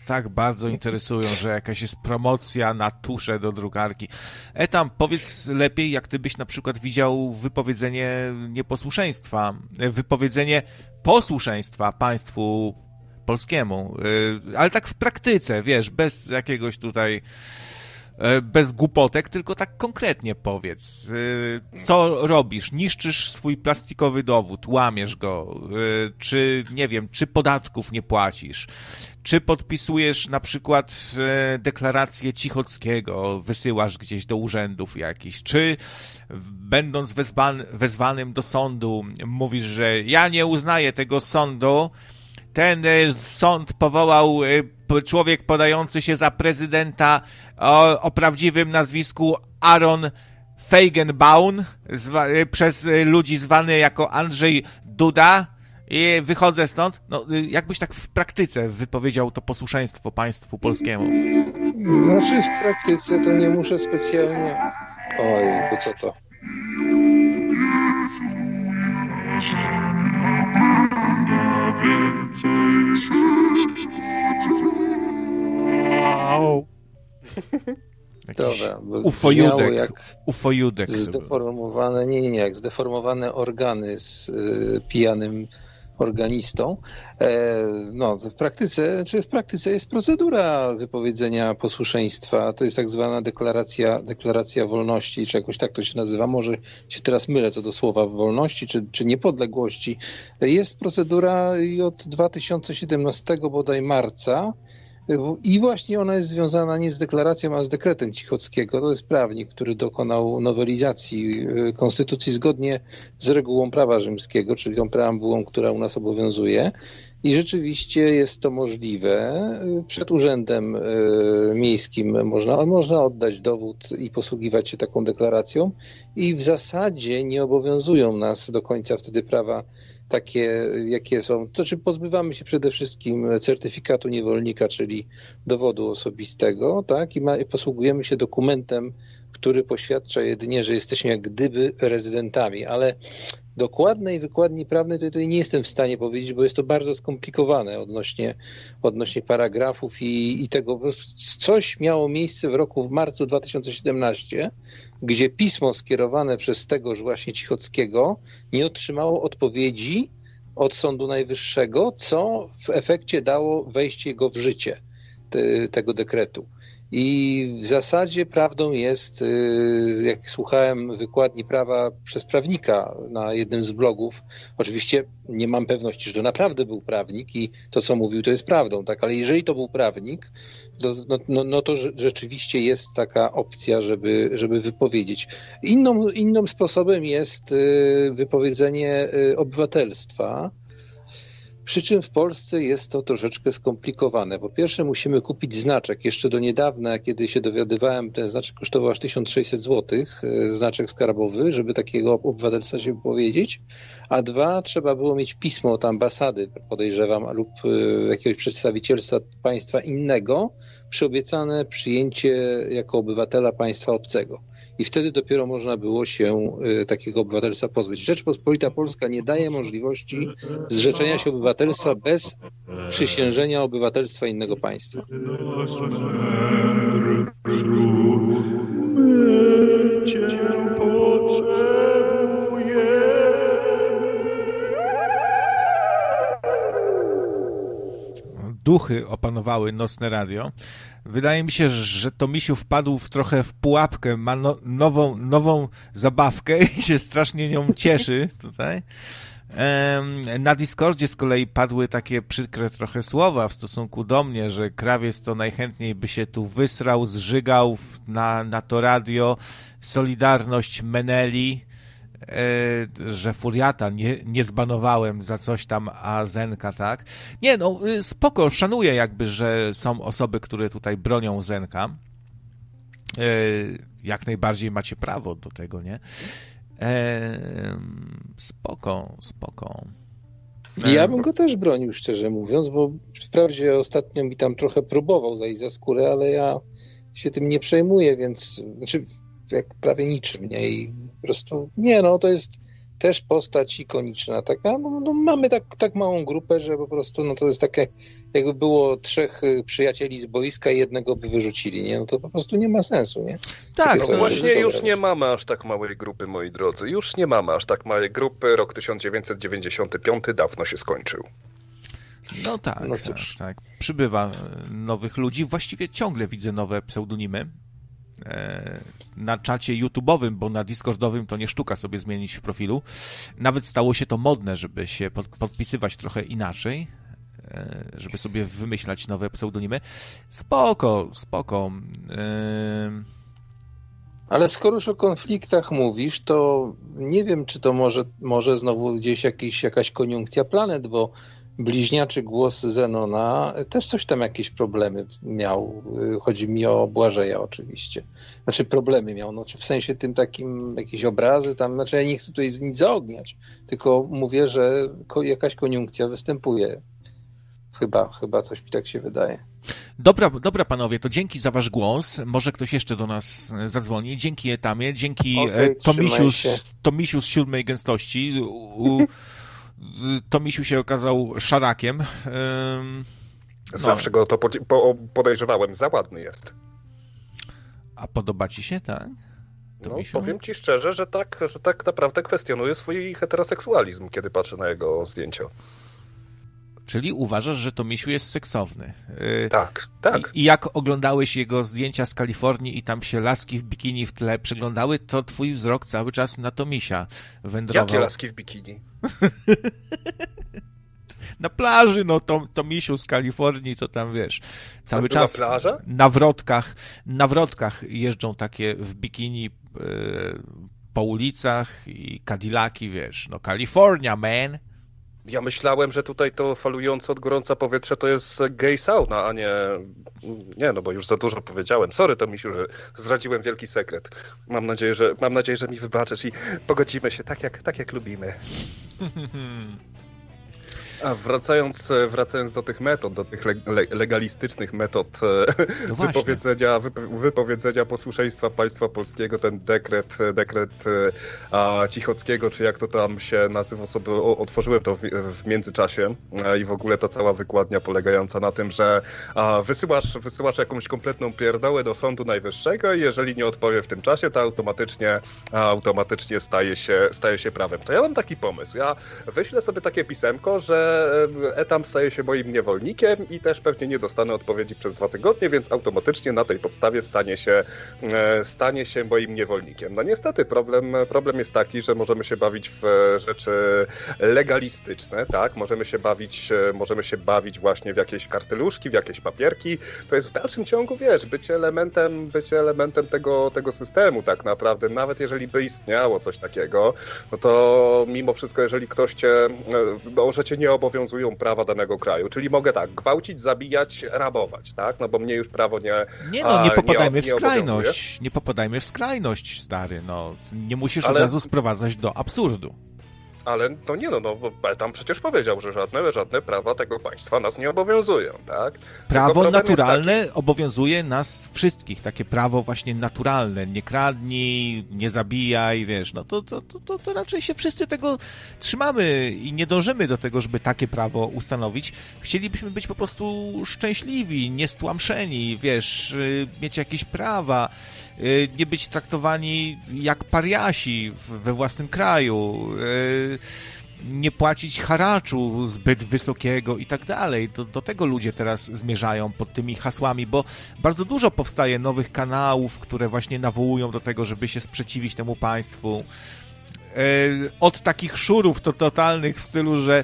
tak bardzo interesują, że jakaś jest promocja na tusze do drukarki. E tam, powiedz lepiej, jak ty byś na przykład widział wypowiedzenie nieposłuszeństwa, wypowiedzenie posłuszeństwa państwu polskiemu, y, ale tak w praktyce, wiesz, bez jakiegoś tutaj bez głupotek, tylko tak konkretnie powiedz. E, co robisz? Niszczysz swój plastikowy dowód, łamiesz go, e, czy nie wiem, czy podatków nie płacisz, czy podpisujesz na przykład deklarację Cichockiego, wysyłasz gdzieś do urzędów jakichś, czy będąc wezwan, wezwanym do sądu mówisz, że ja nie uznaję tego sądu, ten sąd powołał człowiek podający się za prezydenta o, o prawdziwym nazwisku Aaron Feigenbaum, zwa, y, przez y, ludzi zwany jako Andrzej Duda. I wychodzę stąd. No, y, jakbyś tak w praktyce wypowiedział to posłuszeństwo państwu polskiemu? Znaczy w praktyce to nie muszę specjalnie... Oj, co to? Wow. Dobra, ufojudek, jak ufojudek. Zdeformowane, nie, nie, nie, jak zdeformowane organy z y, pijanym organistą. E, no, w praktyce, czy w praktyce jest procedura wypowiedzenia posłuszeństwa. To jest tak zwana deklaracja, deklaracja wolności, czy jakoś tak to się nazywa. Może się teraz mylę co do słowa wolności, czy, czy niepodległości. Jest procedura i od 2017 bodaj marca I właśnie ona jest związana nie z deklaracją, a z dekretem Cichockiego. To jest prawnik, który dokonał nowelizacji y, konstytucji zgodnie z regułą prawa rzymskiego, czyli tą preambułą, która u nas obowiązuje. I rzeczywiście jest to możliwe. Przed urzędem y, miejskim można, można oddać dowód i posługiwać się taką deklaracją. I w zasadzie nie obowiązują nas do końca wtedy prawa takie, jakie są. To znaczy pozbywamy się przede wszystkim certyfikatu niewolnika, czyli dowodu osobistego, tak? I, ma, i posługujemy się dokumentem, który poświadcza jedynie, że jesteśmy jak gdyby rezydentami, ale dokładnej wykładni prawnej tutaj nie jestem w stanie powiedzieć, bo jest to bardzo skomplikowane odnośnie, odnośnie paragrafów i, i tego. Coś miało miejsce w roku, w marcu 2017, gdzie pismo skierowane przez tegoż właśnie Cichockiego nie otrzymało odpowiedzi od Sądu Najwyższego, co w efekcie dało wejście go w życie te, tego dekretu. I w zasadzie prawdą jest, y, jak słuchałem wykładni prawa przez prawnika na jednym z blogów, oczywiście nie mam pewności, że to naprawdę był prawnik i to, co mówił, to jest prawdą, tak? Ale jeżeli to był prawnik, to, no, no, no to rzeczywiście jest taka opcja, żeby, żeby wypowiedzieć. Inną, innym sposobem jest y, wypowiedzenie y, obywatelstwa przy czym w Polsce jest to troszeczkę skomplikowane. Po pierwsze musimy kupić znaczek. Jeszcze do niedawna, kiedy się dowiadywałem, ten znaczek kosztował aż 1600 zł, e, znaczek skarbowy, żeby takiego obywatelstwa się wypowiedzieć. A dwa, trzeba było mieć pismo od ambasady, podejrzewam, lub e, jakiegoś przedstawicielstwa państwa innego, przyobiecane przyjęcie jako obywatela państwa obcego i wtedy dopiero można było się y, takiego obywatelstwa pozbyć. Rzeczpospolita Polska nie daje możliwości zrzeczenia się obywatelstwa bez przysiężenia obywatelstwa innego państwa. Duchy opanowały nocne radio. Wydaje mi się, że to misiu wpadł w trochę w pułapkę, ma no, nową, nową zabawkę i się strasznie nią cieszy tutaj. Na Discordzie z kolei padły takie przykre trochę słowa w stosunku do mnie, że krawiec to najchętniej by się tu wysrał, zżygał na, na to radio. Solidarność Meneli że Furiata nie, nie zbanowałem za coś tam, a Zenka tak. Nie, no y, spoko, szanuję jakby, że są osoby, które tutaj bronią Zenka. E, jak najbardziej macie prawo do tego, nie? E, spoko, spoko. Ja bym go też bronił, szczerze mówiąc, bo wprawdzie ostatnio mi tam trochę próbował zajść za skórę, ale ja się tym nie przejmuję, więc znaczy jak prawie niczym, nie? I po prostu, nie no, to jest też postać ikoniczna taka, no, no, mamy tak, tak małą grupę, że po prostu no to jest takie, jakby było trzech y, przyjacieli z boiska i jednego by wyrzucili, nie? No to po prostu nie ma sensu, nie? Tak, no właśnie już nie mamy aż tak małej grupy, moi drodzy, już nie mamy aż tak małej grupy, rok 1995 dawno się skończył. No tak, no tak, tak. Przybywa nowych ludzi, właściwie ciągle widzę nowe pseudonimy. E, na czacie YouTube'owym, bo na Discordowym to nie sztuka sobie zmienić w profilu. Nawet stało się to modne, żeby się pod, podpisywać trochę inaczej, e, żeby sobie wymyślać nowe pseudonimy. Spoko, spoko. E, Ale skoro już o konfliktach mówisz, to nie wiem, czy to może, może znowu gdzieś jakiś, jakaś koniunkcja planet, bo bliźniaczy głos Zenona też coś tam jakieś problemy miał. Chodzi mi o Błażeja oczywiście. Znaczy problemy miał, no, w sensie tym takim jakieś obrazy tam, znaczy ja nie chcę tutaj nic zaogniać, tylko mówię, że jakaś koniunkcja występuje. Chyba, chyba coś mi tak się wydaje. Dobra, dobra panowie, to dzięki za wasz głos. Może ktoś jeszcze do nas zadzwoni. Dzięki Etamie, dzięki okay, Tomisiu, z, Tomisiu z siódmej gęstości. U, Tomisiu się okazał szarakiem. No. Zawsze go to podejrzewałem, za ładny jest. A podoba ci się, tak? No, powiem ci szczerze, że tak, że tak naprawdę kwestionuję swój heteroseksualizm, kiedy patrzę na jego zdjęcia. Czyli uważasz, że to misiu jest seksowny. Yy, tak, tak. I, I, jak oglądałeś jego zdjęcia z Kalifornii i tam się laski w bikini w tle przeglądały, to twój wzrok cały czas na to misia wędrował. Jakie laski w bikini? na plaży, no to, to misiu z Kalifornii, to tam wiesz, cały czas plaża? na wrotkach, na wrotkach jeżdżą takie w bikini yy, po ulicach i Cadillaki, wiesz, no California, man. Ja myślałem, że tutaj to falujące od gorąca powietrze to jest gay sauna, a nie... Nie, no bo już za dużo powiedziałem. Sorry, to misiu, że zdradziłem wielki sekret. Mam nadzieję, że, mam nadzieję, że mi wybaczysz i pogodzimy się tak, jak, tak jak lubimy. A wracając, wracając do tych metod, do tych le legalistycznych metod no wypowiedzenia, wypowiedzenia posłuszeństwa państwa polskiego, ten dekret, dekret a, Cichockiego, czy jak to tam się nazywa, sobie otworzyłem to w, w międzyczasie a, i w ogóle ta cała wykładnia polegająca na tym, że a, wysyłasz, wysyłasz jakąś kompletną pierdołę do Sądu Najwyższego i jeżeli nie odpowie w tym czasie, to automatycznie, automatycznie staje się, staje się prawem. To ja mam taki pomysł. Ja wyślę sobie takie pisemko, że etam staje się moim niewolnikiem i też pewnie nie dostanę odpowiedzi przez dwa tygodnie, więc automatycznie na tej podstawie stanie się, e, stanie się moim niewolnikiem. No niestety problem, problem jest taki, że możemy się bawić w rzeczy legalistyczne, tak? Możemy się bawić, e, możemy się bawić właśnie w jakieś karteluszki, w jakieś papierki. To jest w dalszym ciągu, wiesz, bycie elementem, bycie elementem tego, tego systemu tak naprawdę. Nawet jeżeli by istniało coś takiego, no to mimo wszystko, jeżeli ktoś cię, może cię nie obowiązują prawa danego kraju. Czyli mogę tak, gwałcić, zabijać, rabować, tak? No bo mnie już prawo nie. Nie no, nie popadajmy nie, w skrajność. Nie popadajmy w skrajność, stary. No, nie musisz Ale... od razu sprowadzać do absurdu. Ale no nie no, no tam przecież powiedział, że żadne, żadne prawa tego państwa nas nie obowiązują, tak? Prawo naturalne obowiązuje nas wszystkich, takie prawo właśnie naturalne, nie kradnij, nie zabijaj, wiesz, no to, to, to, to raczej się wszyscy tego trzymamy i nie dążymy do tego, żeby takie prawo ustanowić. Chcielibyśmy być po prostu szczęśliwi, niestłamszeni, wiesz, y, mieć jakieś prawa, nie być traktowani jak pariasi we własnym kraju, y, nie płacić haraczu zbyt wysokiego i tak dalej. Do, do tego ludzie teraz zmierzają pod tymi hasłami, bo bardzo dużo powstaje nowych kanałów, które właśnie nawołują do tego, żeby się sprzeciwić temu państwu. Y, od takich szurów to totalnych w stylu, że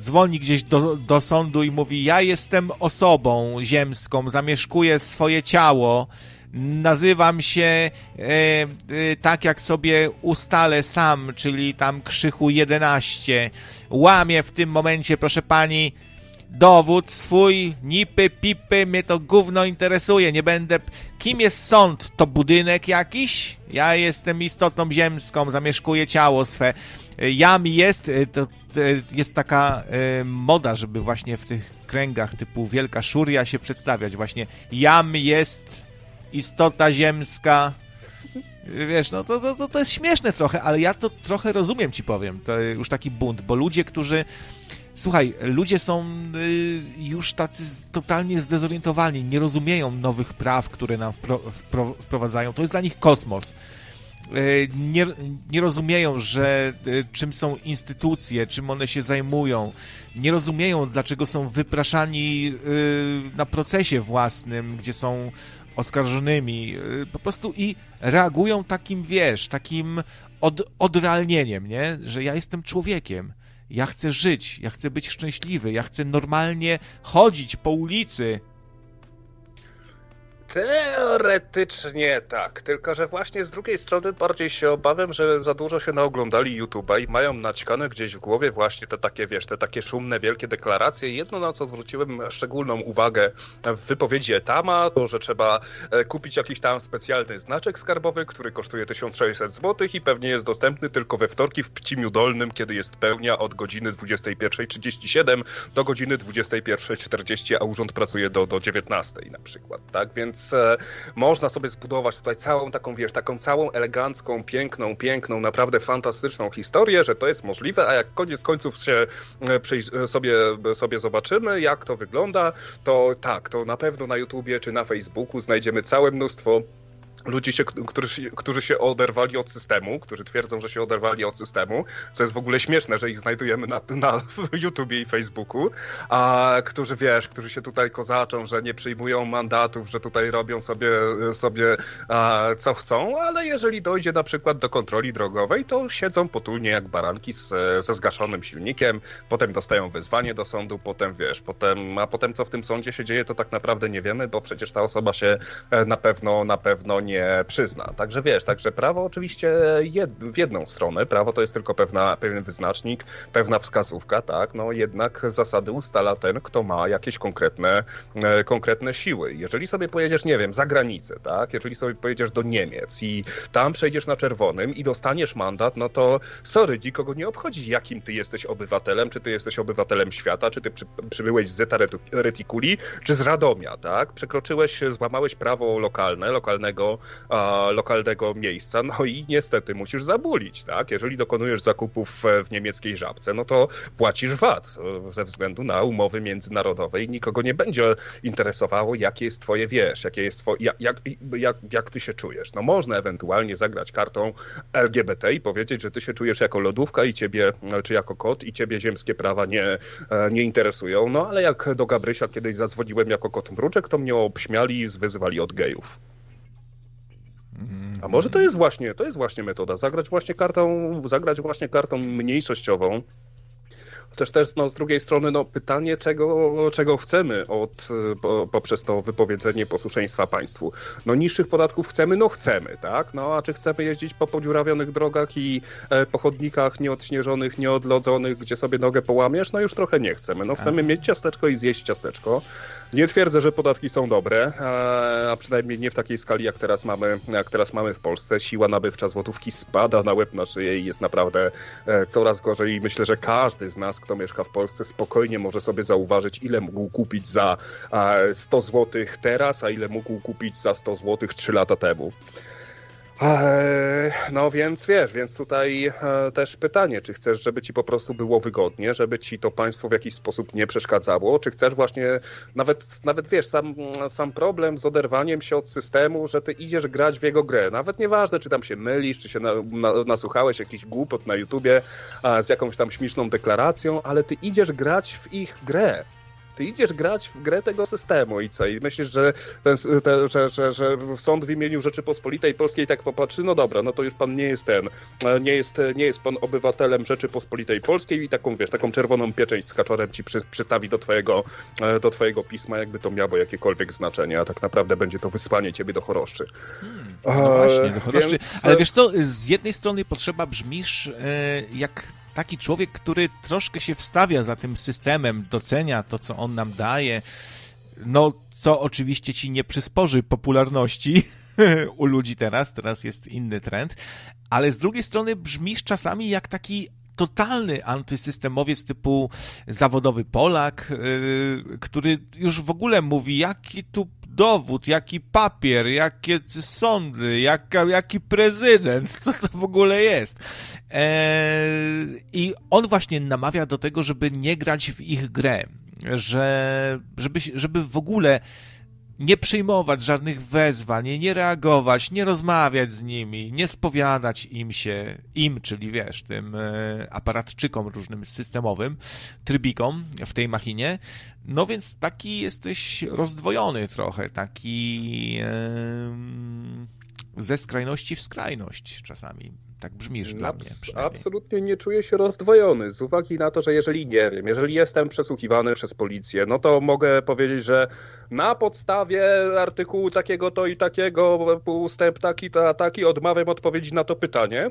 dzwoni gdzieś do, do sądu i mówi: Ja jestem osobą ziemską, zamieszkuję swoje ciało Nazywam się e, e, tak, jak sobie ustalę sam, czyli tam krzychu 11. Łamię w tym momencie, proszę pani, dowód swój, nipy, pipy, mnie to gówno interesuje, nie będę... Kim jest sąd? To budynek jakiś? Ja jestem istotą ziemską, zamieszkuję ciało swe. Jam jest, e, to, to jest taka e, moda, żeby właśnie w tych kręgach typu Wielka Szuria się przedstawiać. Właśnie jam jest istota ziemska. Wiesz, no to, to, to jest śmieszne trochę, ale ja to trochę rozumiem, ci powiem. To już taki bunt, bo ludzie, którzy. Słuchaj, ludzie są y, już tacy totalnie zdezorientowani, nie rozumieją nowych praw, które nam wpro, wpro, wprowadzają. To jest dla nich kosmos. Y, nie, nie rozumieją, że y, czym są instytucje, czym one się zajmują. Nie rozumieją, dlaczego są wypraszani na procesie własnym, gdzie są oskarżonymi, y, po prostu i reagują takim, wiesz, takim od, odrealnieniem, nie? Że ja jestem człowiekiem, ja chcę żyć, ja chcę być szczęśliwy, ja chcę normalnie chodzić po ulicy, Teoretycznie tak, tylko że właśnie z drugiej strony bardziej się obawiam, że za dużo się naoglądali YouTube'a i mają naćkane gdzieś w głowie właśnie te takie, wiesz, te takie szumne, wielkie deklaracje. Jedno, na co zwróciłem szczególną uwagę w wypowiedzi Etama, to, że trzeba e, kupić jakiś tam specjalny znaczek skarbowy, który kosztuje 1600 zł i pewnie jest dostępny tylko we wtorki w Pcimiu Dolnym, kiedy jest pełnia od godziny 21.37 do godziny 21.40, a urząd pracuje do, do 19 na przykład, tak? Więc więc e, można sobie zbudować tutaj całą taką, wiesz, taką całą elegancką, piękną, piękną, naprawdę fantastyczną historię, że to jest możliwe, a jak koniec końców się e, sobie, sobie zobaczymy, jak to wygląda, to tak, to na pewno na YouTubie czy na Facebooku znajdziemy całe mnóstwo ludzi, się, którzy, którzy się oderwali od systemu, którzy twierdzą, że się oderwali od systemu, co jest w ogóle śmieszne, że ich znajdujemy na, na YouTubie i Facebooku, a którzy, wiesz, którzy się tutaj kozaczą, że nie przyjmują mandatów, że tutaj robią sobie, sobie a, co chcą, ale jeżeli dojdzie na przykład do kontroli drogowej, to siedzą potulnie jak baranki z, ze zgaszonym silnikiem, potem dostają wezwanie do sądu, potem, wiesz, potem, a potem co w tym sądzie się dzieje, to tak naprawdę nie wiemy, bo przecież ta osoba się e, na pewno, na pewno nie przyzna. Także wiesz, także prawo oczywiście jed, w jedną stronę, prawo to jest tylko pewna, pewien wyznacznik, pewna wskazówka, tak, no jednak zasady ustala ten, kto ma jakieś konkretne, e, konkretne siły. Jeżeli sobie pojedziesz, nie wiem, za granicę, tak, jeżeli sobie pojedziesz do Niemiec i tam przejdziesz na czerwonym i dostaniesz mandat, no to sorry, nikogo nie obchodzi, jakim ty jesteś obywatelem, czy ty jesteś obywatelem świata, czy ty przy, przybyłeś z Zeta Reticuli, czy z Radomia, tak, przekroczyłeś, złamałeś prawo lokalne, lokalnego lokalnego miejsca, no i niestety musisz zabulić, tak? Jeżeli dokonujesz zakupów w niemieckiej żabce, no to płacisz VAT ze względu na umowy międzynarodowe i nikogo nie będzie interesowało, jakie jest twoje, wiesz, jakie jest twoje, jak, jak, jak, jak ty się czujesz. No można ewentualnie zagrać kartą LGBT i powiedzieć, że ty się czujesz jako lodówka i ciebie, czy jako kot i ciebie ziemskie prawa nie, e, nie interesują, no ale jak do Gabrysia kiedyś zadzwoniłem jako kot mruczek, to mnie obśmiali i zwyzywali od gejów. A może to jest właśnie, to jest właśnie metoda, zagrać właśnie kartą, zagrać właśnie kartą mniejszościową, też też no, z drugiej strony no, pytanie, czego, czego chcemy od, po, poprzez to wypowiedzenie posłuszeństwa państwu. No niższych podatków chcemy? No chcemy, tak? No a czy chcemy jeździć po podziurawionych drogach i e, po chodnikach nieodśnieżonych, nieodlodzonych, gdzie sobie nogę połamiesz? No już trochę nie chcemy. No chcemy mieć ciasteczko i zjeść ciasteczko. Nie twierdzę, że podatki są dobre, a, a przynajmniej nie w takiej skali, jak teraz mamy, jak teraz mamy w Polsce. Siła nabywcza złotówki spada na łeb na szyję i jest naprawdę e, coraz gorzej i myślę, że każdy z nas, kto mieszka w Polsce, spokojnie może sobie zauważyć, ile mógł kupić za 100 zł teraz, a ile mógł kupić za 100 zł 3 lata temu. Eee, no więc wiesz, więc tutaj e, też pytanie, czy chcesz, żeby ci po prostu było wygodnie, żeby ci to państwo w jakiś sposób nie przeszkadzało, czy chcesz właśnie, nawet, nawet wiesz, sam, sam problem z oderwaniem się od systemu, że ty idziesz grać w jego grę, nawet nieważne, czy tam się mylisz, czy się na, na, nasłuchałeś jakiś głupot na YouTubie z jakąś tam śmieszną deklaracją, ale ty idziesz grać w ich grę ty idziesz grać w grę tego systemu i co? I myślisz, że, ten, te, że, że, że sąd w imieniu Rzeczypospolitej Polskiej tak popatrzy, no dobra, no to już pan nie jest ten, e, nie jest, nie jest pan obywatelem Rzeczypospolitej Polskiej i taką, wiesz, taką czerwoną pieczęć z kaczorem ci przy, przystawi do twojego, e, do twojego pisma, jakby to miało jakiekolwiek znaczenie, a tak naprawdę będzie to wysłanie ciebie do choroszczy. Hmm, no właśnie, do choroszczy. Więc... Ale wiesz co, z jednej strony potrzeba brzmisz e, jak taki człowiek, który troszkę się wstawia za tym systemem, docenia to, co on nam daje, no, co oczywiście ci nie przysporzy popularności u ludzi teraz, teraz jest inny trend, ale z drugiej strony brzmisz czasami jak taki totalny antysystemowiec typu zawodowy Polak, yy, który już w ogóle mówi, jaki tu dowód, jaki papier, jakie sądy, jaka, jaki prezydent, co to w ogóle jest. Eee, I on właśnie namawia do tego, żeby nie grać w ich grę, że, żeby, żeby w ogóle nie przyjmować żadnych wezwań, nie reagować, nie rozmawiać z nimi, nie spowiadać im się, im, czyli wiesz, tym e, aparatczykom różnym systemowym, trybikom w tej machinie. No więc taki jesteś rozdwojony trochę, taki ze skrajności w skrajność czasami tak brzmisz dla mnie Absolutnie nie czuję się rozdwojony z uwagi na to, że jeżeli nie wiem, jeżeli jestem przesłuchiwany przez policję, no to mogę powiedzieć, że na podstawie artykułu takiego to i takiego, ustęp taki to taki, odmawiam odpowiedzi na to pytanie.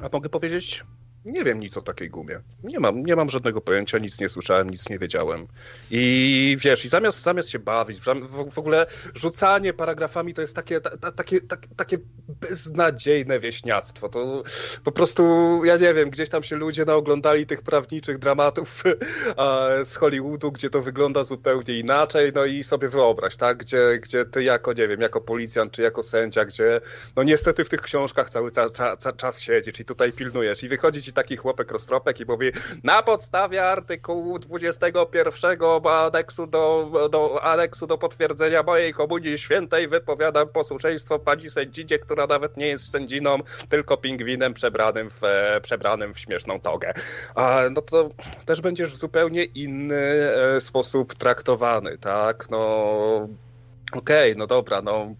A mogę powiedzieć, nie wiem nic o takiej gumie. Nie mam, nie mam żadnego pojęcia, nic nie słyszałem, nic nie wiedziałem. I wiesz, i zamiast, zamiast się bawić, w, w ogóle rzucanie paragrafami to jest takie, ta, ta, takie, ta, takie beznadziejne wieśniactwo. To po prostu, ja nie wiem, gdzieś tam się ludzie naoglądali tych prawniczych dramatów z Hollywoodu, gdzie to wygląda zupełnie inaczej, no i sobie wyobraź, tak, gdzie, gdzie ty jako, nie wiem, jako policjant czy jako sędzia, gdzie no niestety w tych książkach cały ca, ca, czas siedzisz i tutaj pilnujesz i wychodzi siedzi taki chłopek roztropek i mówi na podstawie artykułu 21 aneksu do, do, aneksu do potwierdzenia mojej komunii świętej wypowiadam posłuszeństwo pani sędzinie, która nawet nie jest sędziną, tylko pingwinem przebranym w, przebranym w śmieszną togę. A, no to też będziesz w zupełnie inny e, sposób traktowany, tak? No okej, okay, no dobra, no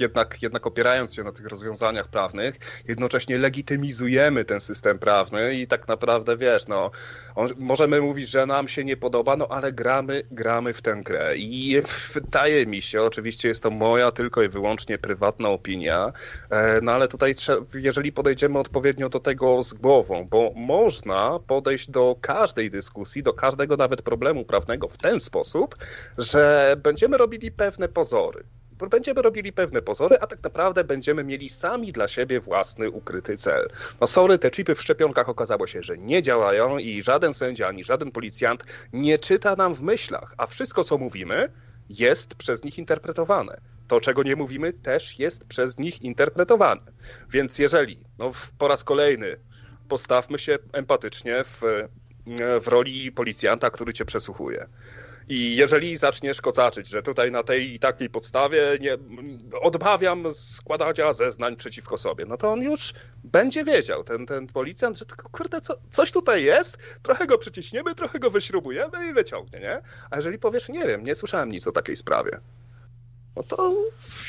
jednak, jednak opierając się na tych rozwiązaniach prawnych, jednocześnie legitymizujemy ten system prawny i tak naprawdę, wiesz, no, on, możemy mówić, że nam się nie podoba, no ale gramy, gramy w tę grę. I wydaje mi się, oczywiście jest to moja tylko i wyłącznie prywatna opinia, e, no ale tutaj, jeżeli podejdziemy odpowiednio do tego z głową, bo można podejść do każdej dyskusji, do każdego nawet problemu prawnego w ten sposób, że będziemy robili pewne pozory będziemy robili pewne pozory, a tak naprawdę będziemy mieli sami dla siebie własny ukryty cel. No sorry, te chipy w szczepionkach okazało się, że nie działają i żaden sędzia ani żaden policjant nie czyta nam w myślach, a wszystko co mówimy jest przez nich interpretowane. To, czego nie mówimy, też jest przez nich interpretowane. Więc jeżeli, no po raz kolejny, postawmy się empatycznie w, w roli policjanta, który cię przesłuchuje. I jeżeli zaczniesz kocaczyć, że tutaj na tej i takiej podstawie nie, odmawiam składania zeznań przeciwko sobie, no to on już będzie wiedział, ten, ten policjant, że tylko kurde, co, coś tutaj jest, trochę go przyciśniemy, trochę go wyśrubujemy i wyciągnie, nie? A jeżeli powiesz, nie wiem, nie słyszałem nic o takiej sprawie, no to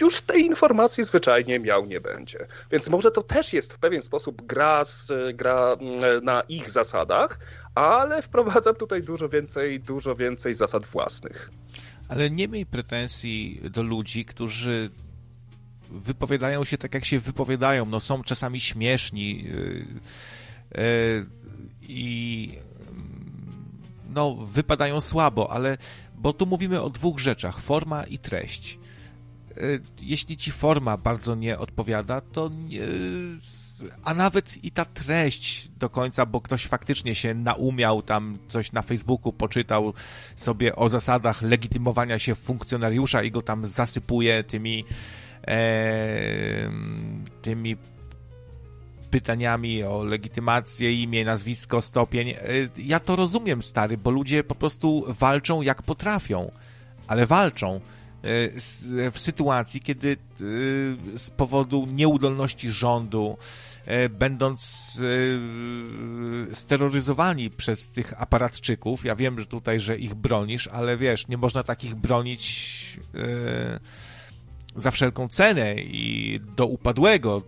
już tej informacji zwyczajnie miał nie będzie. Więc może to też jest w pewien sposób gra, z, gra mm, na ich zasadach, ale wprowadzam tutaj dużo więcej, dużo więcej zasad własnych. Ale nie miej pretensji do ludzi, którzy wypowiadają się tak, jak się wypowiadają. No, są czasami śmieszni yy, yy, i no, wypadają słabo, ale bo tu mówimy o dwóch rzeczach: forma i treść. Y, jeśli ci forma bardzo nie odpowiada, to nie, a nawet i ta treść do końca, bo ktoś faktycznie się naumiał tam coś na Facebooku, poczytał sobie o zasadach legitymowania się funkcjonariusza i go tam zasypuje tymi e, tymi pytaniami o legitymację, imię, nazwisko, stopień. E, ja to rozumiem, stary, bo ludzie po prostu walczą jak potrafią, ale walczą. E, w sytuacji, kiedy e, z powodu nieudolności rządu, e, będąc steroryzowani przez tych aparatczyków, ja wiem, że tutaj, że ich bronisz, ale wiesz, nie można takich bronić za wszelką cenę i do upadłego,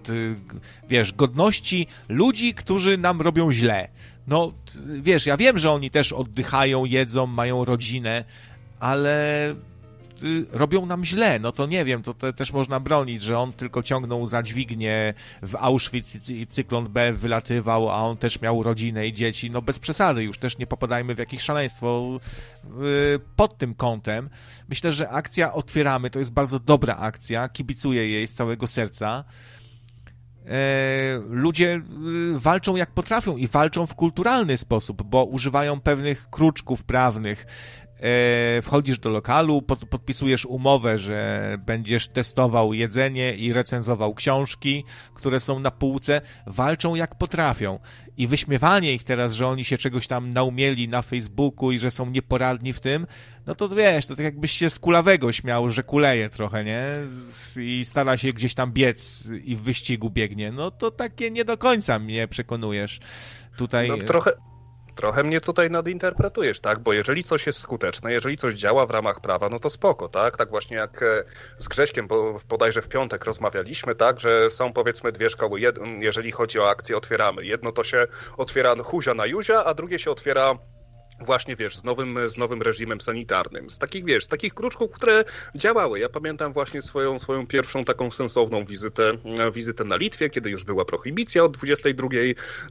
wiesz, godności ludzi, którzy nam robią źle. No, wiesz, ja wiem, że oni też oddychają, jedzą, mają rodzinę, ale robią nam źle, no to nie wiem, to te, też można bronić, że on tylko ciągnął za dźwignię w Auschwitz i cyklon B wylatywał, a on też miał rodzinę i dzieci, no bez przesady, już też nie popadajmy w jakieś szaleństwo y, pod tym kątem. Myślę, że akcja Otwieramy to jest bardzo dobra akcja, kibicuję jej z całego serca. E, ludzie y, walczą jak potrafią i walczą w kulturalny sposób, bo używają pewnych kruczków prawnych, wchodzisz do lokalu, pod, podpisujesz umowę, że będziesz testował jedzenie i recenzował książki, które są na półce, walczą jak potrafią. I wyśmiewanie ich teraz, że oni się czegoś tam naumieli na Facebooku i że są nieporadni w tym, no to wiesz, to tak jakbyś się z kulawego śmiał, że kuleje trochę, nie? I stara się gdzieś tam biec i w wyścigu biegnie. No to takie nie do końca mnie przekonujesz. Tutaj... No, trochę, trochę mnie tutaj nadinterpretujesz, tak? Bo jeżeli coś jest skuteczne, jeżeli coś działa w ramach prawa, no to spoko, tak? Tak właśnie jak e, z Grześkiem, bo bodajże w piątek rozmawialiśmy, tak? Że są powiedzmy dwie szkoły, jeżeli chodzi o akcję Otwieramy. Jedno to się otwiera huzia na juzia, a drugie się otwiera właśnie, wiesz, z nowym, z nowym reżimem sanitarnym. Z takich, wiesz, z takich kruczków, które działały. Ja pamiętam właśnie swoją, swoją pierwszą taką sensowną wizytę, wizytę na Litwie, kiedy już była prohibicja od 22,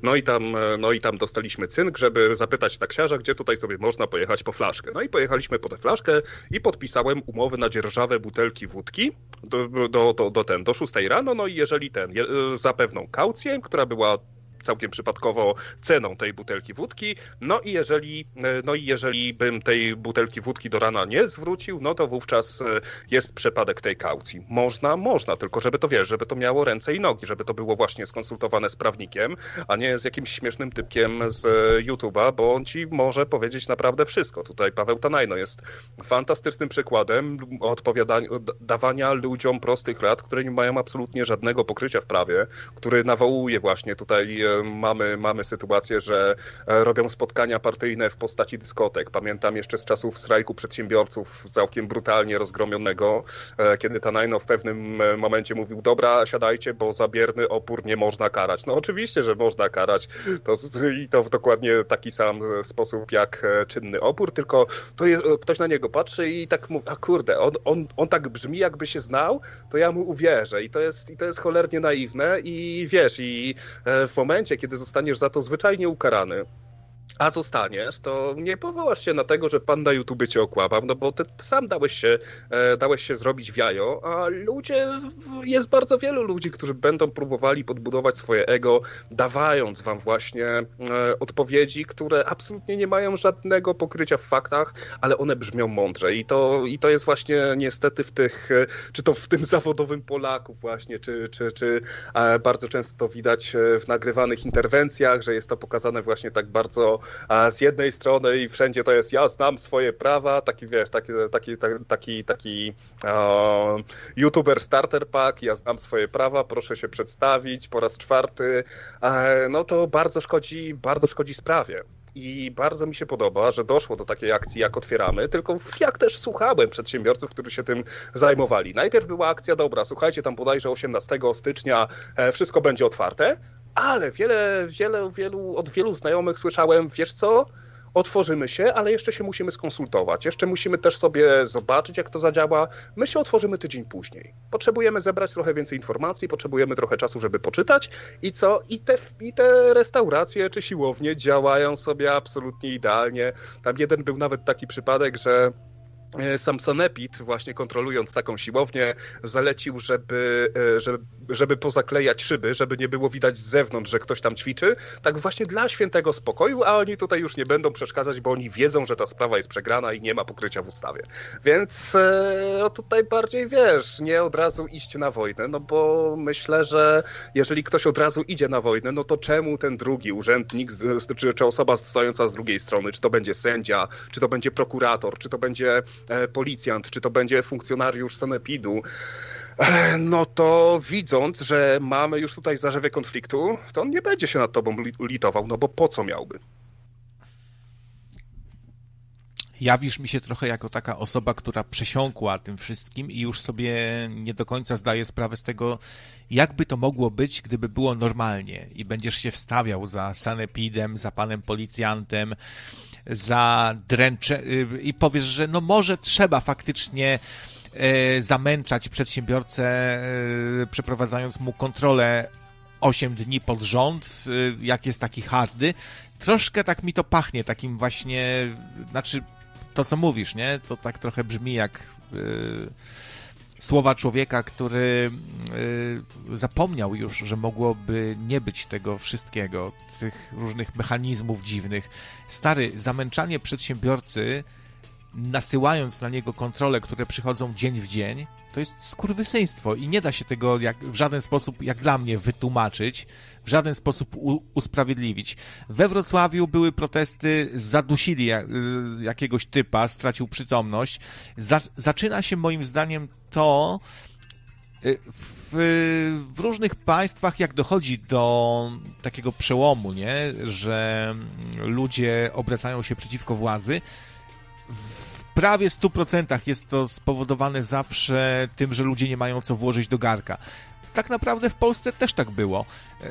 no i tam, no i tam dostaliśmy cynk, żeby zapytać taksiarza, gdzie tutaj sobie można pojechać po flaszkę. No i pojechaliśmy po tę flaszkę i podpisałem umowę na dzierżawę butelki wódki do, do, do, do, ten, do 6 rano, no i jeżeli ten, za pewną kaucję, która była całkiem przypadkowo ceną tej butelki wódki. No i jeżeli, no i jeżeli bym tej butelki wódki do rana nie zwrócił, no to wówczas jest przepadek tej kaucji. Można, można, tylko żeby to wiesz, żeby to miało ręce i nogi, żeby to było właśnie skonsultowane z prawnikiem, a nie z jakimś śmiesznym typkiem z YouTube'a, bo on ci może powiedzieć naprawdę wszystko. Tutaj Paweł Tanajno jest fantastycznym przykładem odpowiadania, dawania ludziom prostych rad, które nie mają absolutnie żadnego pokrycia w prawie, który nawołuje właśnie tutaj e, mamy, mamy sytuację, że e, robią spotkania partyjne w postaci dyskotek. Pamiętam jeszcze z czasów strajku przedsiębiorców całkiem brutalnie rozgromionego, e, kiedy Tanajno w pewnym momencie mówił, dobra, siadajcie, bo za bierny opór nie można karać. No oczywiście, że można karać to, i to w dokładnie taki sam sposób jak czynny opór, tylko to jest, ktoś na niego patrzy i tak mówi, a kurde, on, on, on tak brzmi jakby się znał, to ja mu uwierzę i to jest, i to jest cholernie naiwne i wiesz, i w momencie, kiedy zostaniesz za to zwyczajnie ukarany, a zostaniesz, to nie powołasz się na tego, że pan na YouTube cię okłamał, no bo ty sam dałeś się, e, dałeś się zrobić w jajo, a ludzie, jest bardzo wielu ludzi, którzy będą próbowali podbudować swoje ego, dawając wam właśnie e, odpowiedzi, które absolutnie nie mają żadnego pokrycia w faktach, ale one brzmią mądrze. I to, i to jest właśnie niestety w tych, e, czy to w tym zawodowym Polaku właśnie, czy, czy, czy bardzo często to widać w nagrywanych interwencjach, że jest to pokazane właśnie tak bardzo z jednej strony i wszędzie to jest ja znam swoje prawa, taki wiesz, taki, taki, taki, taki youtuber starter pack, ja znam swoje prawa, proszę się przedstawić po raz czwarty, e, no to bardzo szkodzi, bardzo szkodzi sprawie. I bardzo mi się podoba, że doszło do takiej akcji, jak otwieramy, tylko jak też słuchałem przedsiębiorców, którzy się tym zajmowali. Najpierw była akcja, dobra, słuchajcie, tam bodajże 18 stycznia e, wszystko będzie otwarte, ale wiele, wiele, wielu, od wielu znajomych słyszałem, wiesz co, otworzymy się, ale jeszcze się musimy skonsultować. Jeszcze musimy też sobie zobaczyć, jak to zadziała. My się otworzymy tydzień później. Potrzebujemy zebrać trochę więcej informacji, potrzebujemy trochę czasu, żeby poczytać i co? I te, i te restauracje czy siłownie działają sobie absolutnie idealnie. Tam jeden był nawet taki przypadek, że sam Sanepid, właśnie kontrolując taką siłownię, zalecił, żeby, e, żeby, żeby pozaklejać szyby, żeby nie było widać z zewnątrz, że ktoś tam ćwiczy. Tak właśnie dla świętego spokoju, a oni tutaj już nie będą przeszkadzać, bo oni wiedzą, że ta sprawa jest przegrana i nie ma pokrycia w ustawie. Więc e, no tutaj bardziej wiesz, nie od razu iść na wojnę, no bo myślę, że jeżeli ktoś od razu idzie na wojnę, no to czemu ten drugi urzędnik, czy, czy osoba stojąca z drugiej strony, czy to będzie sędzia, czy to będzie prokurator, czy to będzie E, policjant, czy to będzie funkcjonariusz sanepidu, e, no to widząc, że mamy już tutaj zarzewie konfliktu, to on nie będzie się nad tobą litował, no bo po co miałby? Jawisz mi się trochę jako taka osoba, która przesiąkła tym wszystkim i już sobie nie do końca zdaje sprawę z tego, jakby to mogło być, gdyby było normalnie i będziesz się wstawiał za sanepidem, za panem policjantem, za dręcze y, i powiesz, że no może trzeba faktycznie y, zamęczać przedsiębiorcę, y, przeprowadzając mu kontrolę 8 dni pod rząd, jak jest taki hardy. Troszkę tak mi to pachnie, takim właśnie, znaczy to co mówisz, nie? To tak trochę brzmi jak słowa człowieka, który y, zapomniał już, że mogłoby nie być tego wszystkiego, tych różnych mechanizmów dziwnych. Stary, zamęczanie przedsiębiorcy, nasyłając na niego kontrole, które przychodzą dzień w dzień, to jest skurwysyństwo i nie da się tego jak, w żaden sposób, jak dla mnie, wytłumaczyć w żaden sposób usprawiedliwić. We Wrocławiu były protesty, zadusili y, jakiegoś typa, stracił przytomność. Za, zaczyna się moim zdaniem to y, w, w, różnych państwach, jak dochodzi do takiego przełomu, nie, że ludzie obracają się przeciwko władzy, w prawie 100% jest to spowodowane zawsze tym, że ludzie nie mają co włożyć do garka tak naprawdę w Polsce też tak było. E,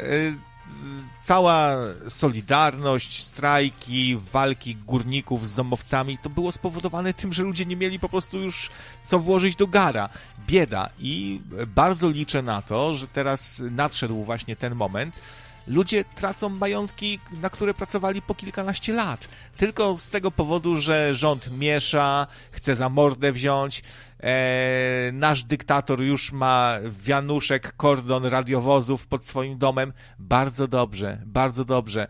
cała solidarność, strajki, walki górników z zomowcami to było spowodowane tym, że ludzie nie mieli po prostu już co włożyć do gara. Bieda. I bardzo liczę na to, że teraz nadszedł właśnie ten moment, Ludzie tracą majątki, na które pracowali po kilkanaście lat. Tylko z tego powodu, że rząd miesza, chce za mordę wziąć. E, nasz dyktator już ma wianuszek, kordon radiowozów pod swoim domem. Bardzo dobrze, bardzo dobrze.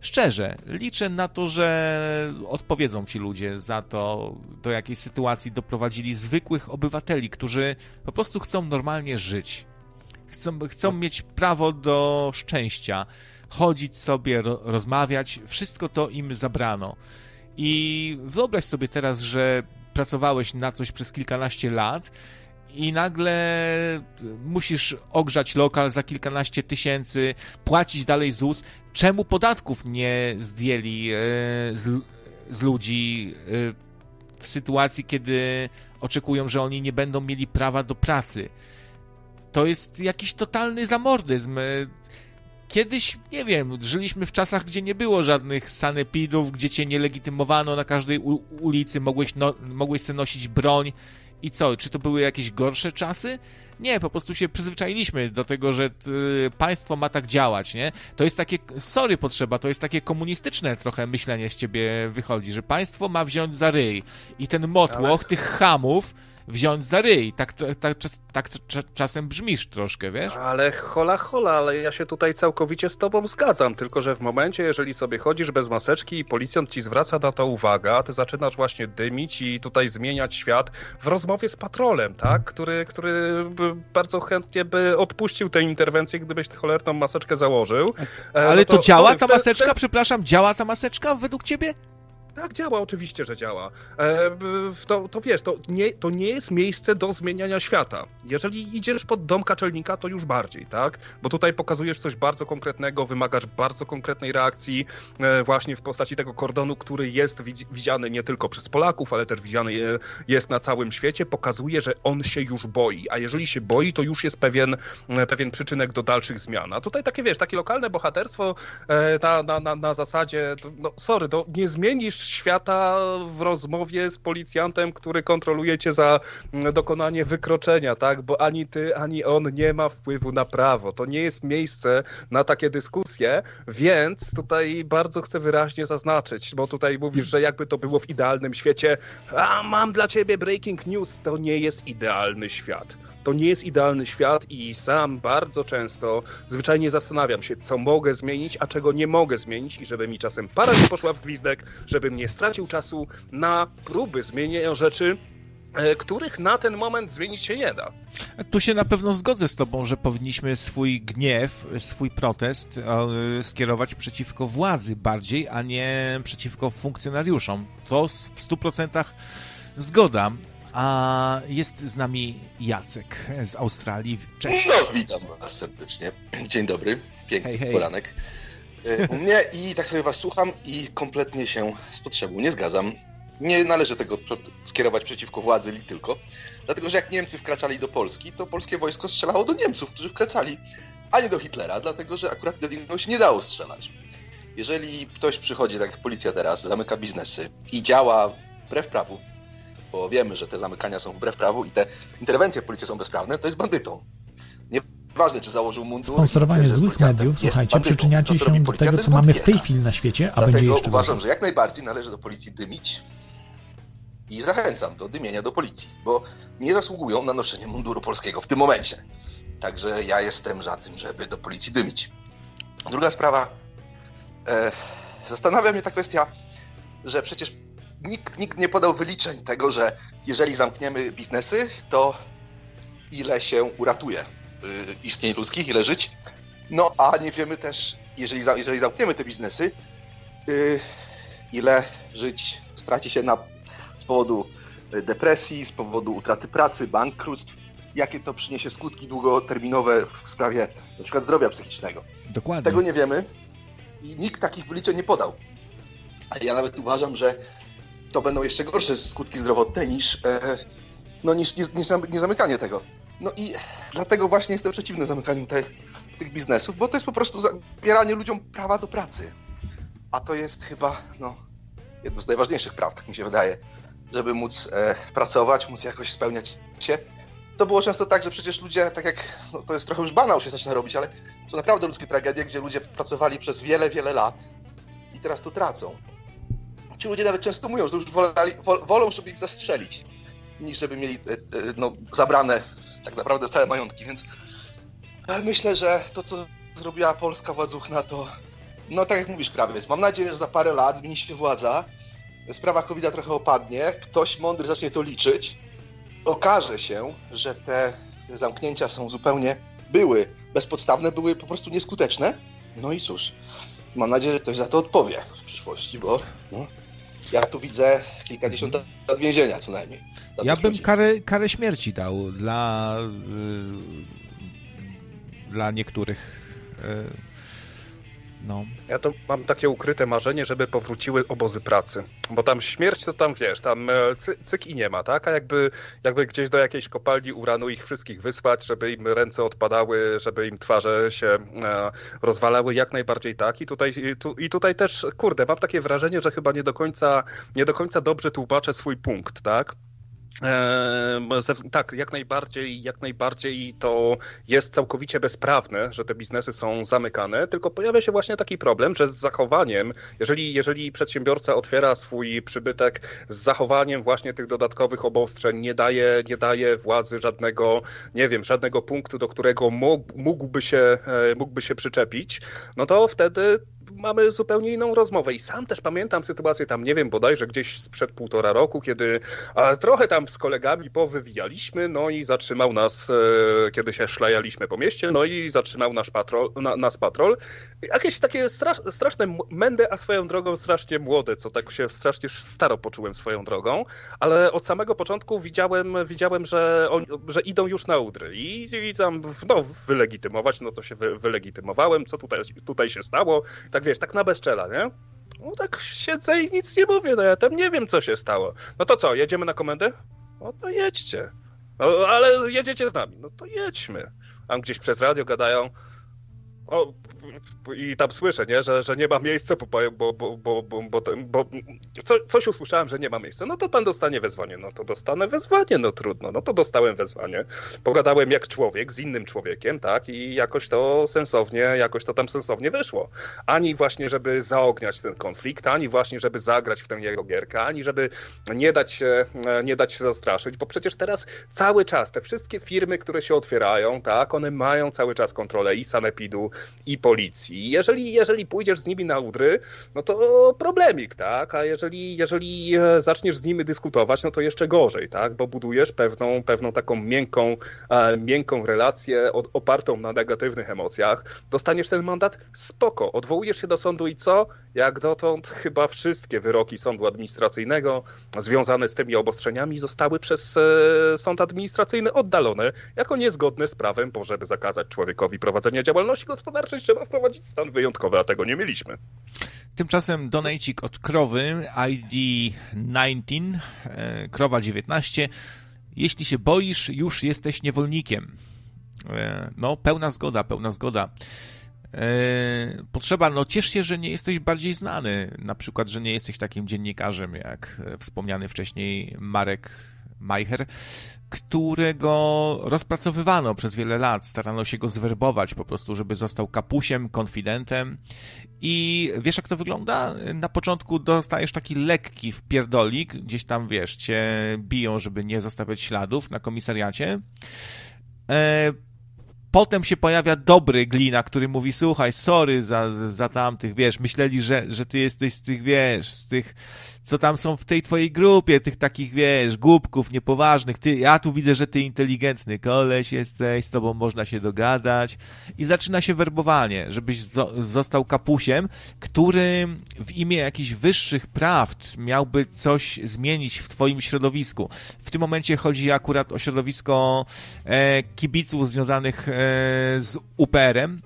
Szczerze, liczę na to, że odpowiedzą ci ludzie za to, do jakiej sytuacji doprowadzili zwykłych obywateli, którzy po prostu chcą normalnie żyć. Chcą, chcą mieć prawo do szczęścia, chodzić sobie, ro, rozmawiać. Wszystko to im zabrano. I wyobraź sobie teraz, że pracowałeś na coś przez kilkanaście lat i nagle musisz ogrzać lokal za kilkanaście tysięcy, płacić dalej ZUS. Czemu podatków nie zdjęli e, z, z ludzi e, w sytuacji, kiedy oczekują, że oni nie będą mieli prawa do pracy? To jest jakiś totalny zamordyzm. Kiedyś, nie wiem, żyliśmy w czasach, gdzie nie było żadnych sanepidów, gdzie cię nie legitymowano na każdej ulicy, mogłeś, no, mogłeś sobie nosić broń i co, czy to były jakieś gorsze czasy? Nie, po prostu się przyzwyczailiśmy do tego, że państwo ma tak działać, nie? To jest takie, sorry potrzeba, to jest takie komunistyczne trochę myślenie z ciebie wychodzi, że państwo ma wziąć za ryj i ten motłoch Ale... tych hamów wziąć za ryj. Tak, tak, tak, tak czasem brzmisz troszkę, wiesz? Ale hola, hola, ale ja się tutaj całkowicie z tobą zgadzam, tylko że w momencie, jeżeli sobie chodzisz bez maseczki i policjant ci zwraca na to uwagę, a ty zaczynasz właśnie dymić i tutaj zmieniać świat w rozmowie z patrolem, tak? Który, który bardzo chętnie by odpuścił tę interwencję, gdybyś tę cholerną maseczkę założył. E, ale no to, to, działa ta maseczka? Przepraszam, działa ta maseczka według ciebie? Tak, działa, oczywiście, że działa. E, to, to wiesz, to nie, to nie jest miejsce do zmieniania świata. Jeżeli idziesz pod dom kaczelnika, to już bardziej, tak? Bo tutaj pokazujesz coś bardzo konkretnego, wymagasz bardzo konkretnej reakcji, e, właśnie w postaci tego kordonu, który jest widziany nie tylko przez Polaków, ale też widziany jest na całym świecie. Pokazuje, że on się już boi, a jeżeli się boi, to już jest pewien, e, pewien przyczynek do dalszych zmian. A tutaj takie, wiesz, takie lokalne bohaterstwo e, na, na, na, na zasadzie, no sorry, to nie zmienisz świata w rozmowie z policjantem, który kontroluje cię za mm, dokonanie wykroczenia, tak? Bo ani ty, ani on nie ma wpływu na prawo. To nie jest miejsce na takie dyskusje, więc tutaj bardzo chcę wyraźnie zaznaczyć, bo tutaj mówisz, że jakby to było w idealnym świecie, a mam dla ciebie breaking news, to nie jest idealny świat to nie jest idealny świat i sam bardzo często zwyczajnie zastanawiam się, co mogę zmienić, a czego nie mogę zmienić i żeby mi czasem para nie poszła w gwizdek, żebym nie stracił czasu na próby zmienienia rzeczy, e, których na ten moment zmienić się nie da. Tu się na pewno zgodzę z Tobą, że powinniśmy swój gniew, swój protest e, skierować przeciwko władzy bardziej, a nie przeciwko funkcjonariuszom. To w 100% zgoda. A jest z nami Jacek z Australii. Cześć. No, witam was serdecznie. Dzień dobry, piękny hej, hej. poranek. E, u mnie i tak sobie was słucham i kompletnie się z potrzebą nie zgadzam. Nie należy tego skierować przeciwko władzy li tylko, dlatego że jak Niemcy wkraczali do Polski, to polskie wojsko strzelało do Niemców, którzy wkraczali, a nie do Hitlera, dlatego że akurat do niego się nie dało strzelać. Jeżeli ktoś przychodzi, tak jak policja teraz, zamyka biznesy i działa wbrew prawu, bo wiemy, że te zamykania są wbrew prawu i te interwencje policji są bezprawne, to jest bandytą. Nieważne, czy założył mundur. Sponsorowanie złych mediów, słuchajcie, przyczyniacie się do tego, co mamy w tej chwili na świecie, a Dlatego będzie jeszcze uważam, że jak najbardziej należy do policji dymić i zachęcam do dymienia do policji, bo nie zasługują na noszenie munduru polskiego w tym momencie. Także ja jestem za tym, żeby do policji dymić. Druga sprawa. E, zastanawia mnie ta kwestia, że przecież nikt, nikt nie podał wyliczeń tego, że jeżeli zamkniemy biznesy, to ile się uratuje y, istnień ludzkich, ile żyć. No a nie wiemy też, jeżeli, jeżeli zamkniemy te biznesy, y, ile żyć straci się na, z powodu depresji, z powodu utraty pracy, bankructw, jakie to przyniesie skutki długoterminowe w sprawie na przykład zdrowia psychicznego. Dokładnie. Tego nie wiemy i nikt takich wyliczeń nie podał. A ja nawet uważam, że to będą jeszcze gorsze skutki zdrowotne niż, e, no, niż, niż, niż, nie zamykanie tego. No i dlatego właśnie jestem przeciwny zamykaniu te, tych biznesów, bo to jest po prostu zabieranie ludziom prawa do pracy. A to jest chyba no, jedno z najważniejszych praw, tak mi się wydaje, żeby móc e, pracować, móc jakoś spełniać się. to było często tak, że przecież ludzie, tak jak, no to jest trochę już banał się zaczyna robić, ale to naprawdę ludzkie tragedie, gdzie ludzie pracowali przez wiele, wiele lat i teraz to tracą. Ci ludzie nawet często mówią, że już wolali, wolą, żeby ich zastrzelić, niż żeby mieli e, e, no, zabrane tak naprawdę całe majątki, więc myślę, że to, co zrobiła polska władzuchna, to no tak jak mówisz, krawiec, mam nadzieję, że za parę lat zmieni się władza, sprawa covid trochę opadnie, ktoś mądry zacznie to liczyć, okaże się, że te zamknięcia są zupełnie, były bezpodstawne, były po prostu nieskuteczne, no i cóż, mam nadzieję, że ktoś za to odpowie w przyszłości, bo no, ja tu widzę kilkadziesiąt lat więzienia co najmniej. Ja bym karę, karę śmierci dał dla, yy, dla niektórych. Yy, no. Ja to mam takie ukryte marzenie, żeby powróciły obozy pracy. Bo tam śmierć to tam wiesz, tam e, cy, cyk i nie ma, tak? A jakby, jakby gdzieś do jakiejś kopalni uranu ich wszystkich wysłać, żeby im ręce odpadały, żeby im twarze się e, rozwalały, jak najbardziej tak. I tutaj, i, tu, i tutaj też, kurde, mam takie wrażenie, że chyba nie do końca, nie do końca dobrze tłumaczę swój punkt, tak? Tak, jak najbardziej, jak najbardziej to jest całkowicie bezprawne, że te biznesy są zamykane, tylko pojawia się właśnie taki problem, że z zachowaniem, jeżeli, jeżeli przedsiębiorca otwiera swój przybytek z zachowaniem właśnie tych dodatkowych obostrzeń, nie daje, nie daje władzy żadnego, nie wiem, żadnego punktu, do którego mógłby się, e, mógłby się przyczepić, no to wtedy mamy zupełnie inną rozmowę. I sam też pamiętam sytuację tam, nie wiem, bodajże gdzieś sprzed półtora roku, kiedy trochę tam z kolegami powywijaliśmy, no i zatrzymał nas, e, kiedy się szlajaliśmy po mieście, no i zatrzymał nasz patrol, na, nas patrol. Jakieś takie strasz, straszne mędy, a swoją drogą strasznie młode, co tak się strasznie staro poczułem swoją drogą, ale od samego początku widziałem, widziałem że, on, że idą już na udry i, i tam, no, wylegitymować, no to się wy, wylegitymowałem, co tutaj, tutaj się stało, tak wiesz, tak na bezczela, nie? No tak siedzę i nic nie mówię, no ja tam nie wiem, co się stało. No to co, jedziemy na komendę? No to jedźcie. No, ale jedziecie z nami. No to jedźmy. A gdzieś przez radio gadają, o, i tam słyszę, nie, że, że nie ma miejsca, bo, bo, bo, bo, co, coś usłyszałem, że nie ma miejsca. No to pan dostanie wezwanie. No to dostanę wezwanie, no trudno. No to dostałem wezwanie. Pogadałem jak człowiek z innym człowiekiem, tak, i jakoś to sensownie, jakoś to tam sensownie wyszło. Ani właśnie, żeby zaogniać ten konflikt, ani właśnie, żeby zagrać w tę jego gierkę, ani żeby nie dać się, nie dać się zastraszyć, bo przecież teraz cały czas te wszystkie firmy, które się otwierają, tak, one mają cały czas kontrolę i sanepidu, i policji. Jeżeli, jeżeli pójdziesz z nimi na udry, no to problemik, tak? A jeżeli, jeżeli e, zaczniesz z nimi dyskutować, no to jeszcze gorzej, tak? Bo budujesz pewną, pewną taką miękką, e, miękką relację od, opartą na negatywnych emocjach. Dostaniesz ten mandat, spoko. Odwołujesz się do sądu i co? Jak dotąd chyba wszystkie wyroki sądu administracyjnego związane z tymi obostrzeniami zostały przez e, sąd administracyjny oddalone jako niezgodne z prawem, bo żeby zakazać człowiekowi prowadzenia działalności gospodarczej, gospodarczej trzeba wprowadzić stan wyjątkowy, a tego nie mieliśmy. Tymczasem donajcik od krowy ID 19, e, krowa 19. Jeśli się boisz, już jesteś niewolnikiem. E, no, pełna zgoda, pełna zgoda. E, potrzeba, no ciesz się, że nie jesteś bardziej znany. Na przykład, że nie jesteś takim dziennikarzem, jak wspomniany wcześniej Marek Majcher, którego rozpracowywano przez wiele lat. Starano się go zwerbować po prostu, żeby został kapusiem, konfidentem. I wiesz, jak to wygląda? Na początku dostajesz taki lekki wpierdolik, gdzieś tam, wiesz, cię biją, żeby nie zostawiać śladów na komisariacie. E, potem się pojawia dobry glina, który mówi, słuchaj, sorry za, za tamtych, wiesz, myśleli, że, że ty jesteś z tych, wiesz, z tych co tam są w tej twojej grupie, tych takich, wiesz, głupków niepoważnych. Ty, ja tu widzę, że ty inteligentny koleś jesteś, z tobą można się dogadać. I zaczyna się werbowanie, żebyś został kapusiem, który w imię jakichś wyższych prawd miałby coś zmienić w twoim środowisku. W tym momencie chodzi akurat o środowisko e, kibiców związanych e, z UPR-em,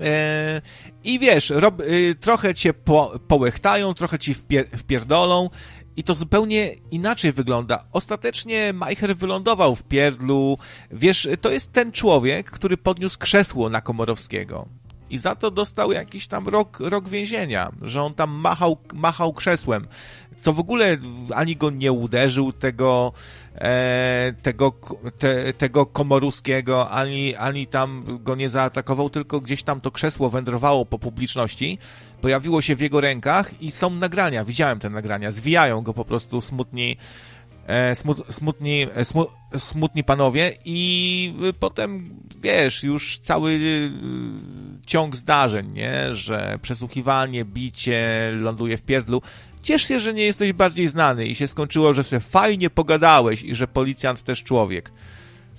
E, I wiesz, rob, y, trochę cię po, połechtają, trochę ci wpier, wpierdolą i to zupełnie inaczej wygląda. Ostatecznie Majcher wylądował w pierdlu. Wiesz, to jest ten człowiek, który podniósł krzesło na Komorowskiego. i za to dostał jakiś tam rok, rok więzienia, że on tam machał, machał krzesłem, co w ogóle ani go nie uderzył, tego, e, tego, te, tego Komoruskiego, ani, ani tam go nie zaatakował, tylko gdzieś tam to krzesło wędrowało po publiczności, pojawiło się w jego rękach i są nagrania, widziałem te nagrania, zwijają go po prostu smutni E, smut, smutni, e, smu, smutni panowie i potem, wiesz, już cały e, ciąg zdarzeń, nie? Że przesłuchiwanie, bicie, ląduje w pierdlu. Ciesz się, że nie jesteś bardziej znany i się skończyło, że sobie fajnie pogadałeś i że policjant też człowiek.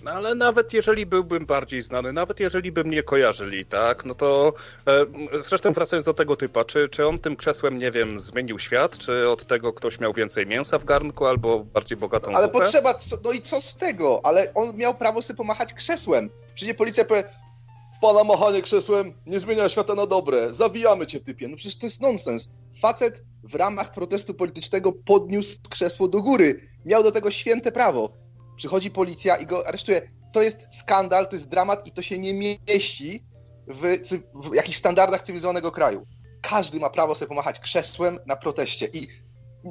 No ale nawet jeżeli byłbym bardziej znany, nawet jeżeli by mnie kojarzyli, tak, no to e, zresztą wracając do tego typa, czy, czy on tym krzesłem, nie wiem, zmienił świat, czy od tego ktoś miał więcej mięsa w garnku albo bardziej bogatą Ale zupę? potrzeba, co, no i co z tego? Ale on miał prawo sobie pomachać krzesłem. Przyjdzie policja powie, pana machanie krzesłem nie zmienia świata na dobre, zawijamy cię typie. No przecież to jest nonsens. Facet w ramach protestu politycznego podniósł krzesło do góry. Miał do tego święte prawo. Przychodzi policja i go aresztuje. To jest skandal, to jest dramat i to się nie mieści w, w jakichś standardach cywilizowanego kraju. Każdy ma prawo sobie pomachać krzesłem na proteście i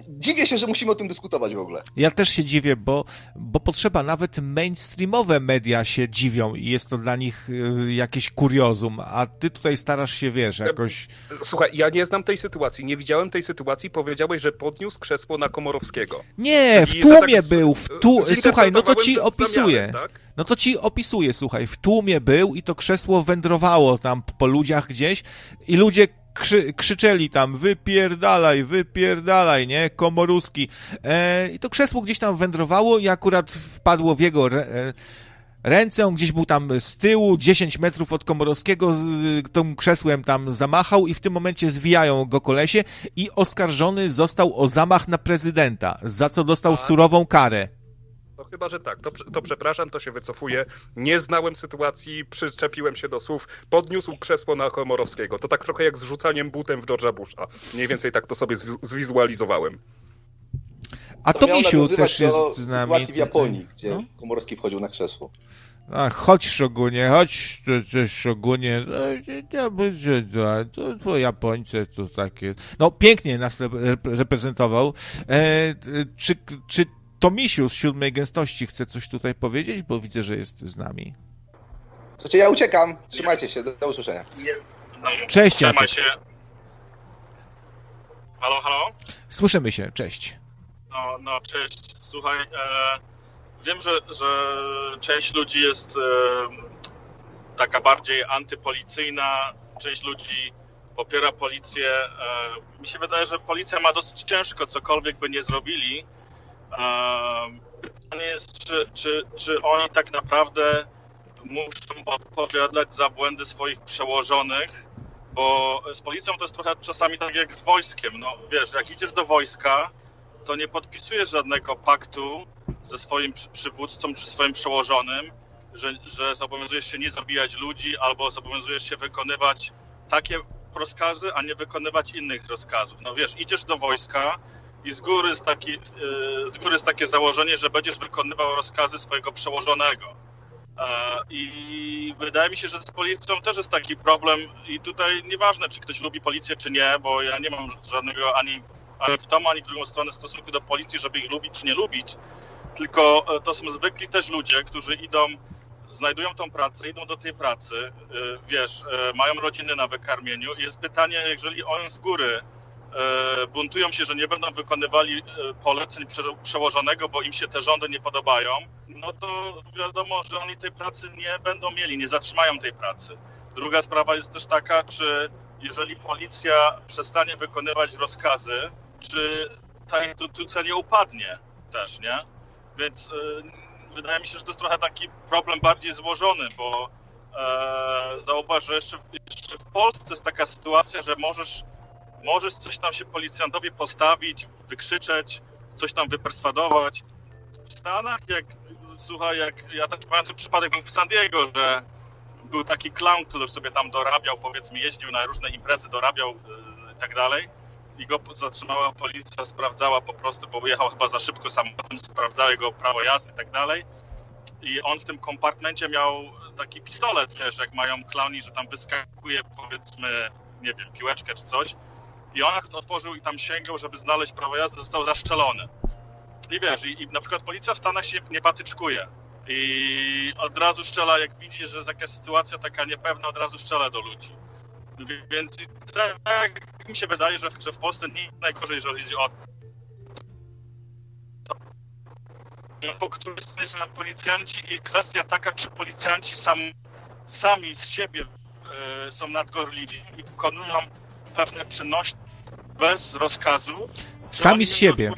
dziwię się, że musimy o tym dyskutować w ogóle. Ja też się dziwię, bo, bo potrzeba, nawet mainstreamowe media się dziwią i jest to dla nich y, jakieś kuriozum, a ty tutaj starasz się, wiesz, jakoś... Słuchaj, ja nie znam tej sytuacji, nie widziałem tej sytuacji, powiedziałeś, że podniósł krzesło na Komorowskiego. Nie, w tłumie tak był, w tu... słuchaj, no to ci opisuję. Tak? No to ci opisuję, słuchaj, w tłumie był i to krzesło wędrowało tam po ludziach gdzieś i ludzie krzy, krzyczeli tam, wypierdalaj, wypierdalaj, nie, Komoruski. E, I to krzesło gdzieś tam wędrowało i akurat wpadło w jego e, ręce, on gdzieś był tam z tyłu, 10 metrów od Komorowskiego, z, tym krzesłem tam zamachał i w tym momencie zwijają go kolesie i oskarżony został o zamach na prezydenta, za co dostał tak. surową karę. No chyba, że tak. To, to przepraszam, to się wycofuję. Nie znałem sytuacji, przyczepiłem się do słów, podniósł krzesło na Komorowskiego. To tak trochę jak z rzucaniem butem w George'a Busha. Mniej więcej tak to sobie zwizualizowałem. A to, to Misiu też jest z nami. sytuacji w Japonii, gdzie no? Komorowski wchodził na krzesło. A, chodź Szogunie, chodź też Szogunie, to, to Japońcy to takie, no pięknie nas reprezentował. E, czy, czy to Misiu z siódmej gęstości chce coś tutaj powiedzieć, bo widzę, że jest z nami. Słuchajcie, ja uciekam. Trzymajcie się. Do, do usłyszenia. Cześć, Trzymaj Jacek. się. Halo, halo? Słyszymy się. Cześć. No, no cześć. Słuchaj, e, wiem, że, że część ludzi jest e, taka bardziej antypolicyjna, część ludzi popiera policję. E, mi się wydaje, że policja ma dosyć ciężko, cokolwiek by nie zrobili, Pytanie jest, czy, czy, czy oni tak naprawdę muszą odpowiadać za błędy swoich przełożonych, bo z policją to jest trochę czasami tak jak z wojskiem. No wiesz, jak idziesz do wojska, to nie podpisujesz żadnego paktu ze swoim przywódcą czy swoim przełożonym, że, że zobowiązujesz się nie zabijać ludzi albo zobowiązujesz się wykonywać takie rozkazy, a nie wykonywać innych rozkazów. No wiesz, idziesz do wojska, i z góry jest, taki, e, z góry jest takie założenie, że będziesz wykonywał rozkazy swojego przełożonego. E, I wydaje mi się, że z policją też jest taki problem. I tutaj nieważne, czy ktoś lubi policję, czy nie, bo ja nie mam żadnego ani, ani w tą, ani w drugą stronę stosunku do policji, żeby ich lubić, czy nie lubić, tylko e, to są zwykli też ludzie, którzy idą, znajdują tą pracę, idą do tej pracy, wiesz, mają rodziny na wykarmieniu. I jest pytanie, jeżeli oni z góry buntują się, że nie będą wykonywali e, poleceń przełożonego, bo im się te rządy nie podobają, no to wiadomo, że oni tej pracy nie będą mieli, nie zatrzymają tej pracy. Druga sprawa jest też taka, czy jeżeli policja przestanie wykonywać rozkazy, czy ta instytucja nie upadnie też, nie? Więc e, wydaje mi się, że to jest trochę taki problem bardziej złożony, bo e, zauważ, że jeszcze, jeszcze w Polsce jest taka sytuacja, że możesz możesz coś tam się policjantowi postawić, wykrzyczeć, coś tam wyperswadować. W Stanach, jak, słuchaj, jak ja taki pamiętam przypadek był w San Diego, że był taki clown, który sobie tam dorabiał, powiedzmy, jeździł na różne imprezy, dorabiał yy, i tak dalej. I go zatrzymała policja, sprawdzała po prostu, bo jechał chyba za szybko samochodem, sprawdzała jego prawo jazdy i tak dalej. I on w tym kompartmencie miał taki pistolet, wiesz, jak mają klauni, że tam wyskakuje powiedzmy, nie wiem, piłeczkę czy coś. To otworzył i tam sięgał, żeby znaleźć prawo jazdy, został zaszczelony. I wiesz, i, i na przykład policja w Stanach się nie patyczkuje. I od razu strzela, jak widzi, że jest jakaś sytuacja taka niepewna, od razu strzela do ludzi. Więc tak mi się wydaje, że, że w Polsce nie najgorzej, jeżeli chodzi o po której stronie policjanci i kwestia taka, czy policjanci sam, sami z siebie e, są nadgorliwi i wykonują pewne czynności bez rozkazu. Sami z siebie.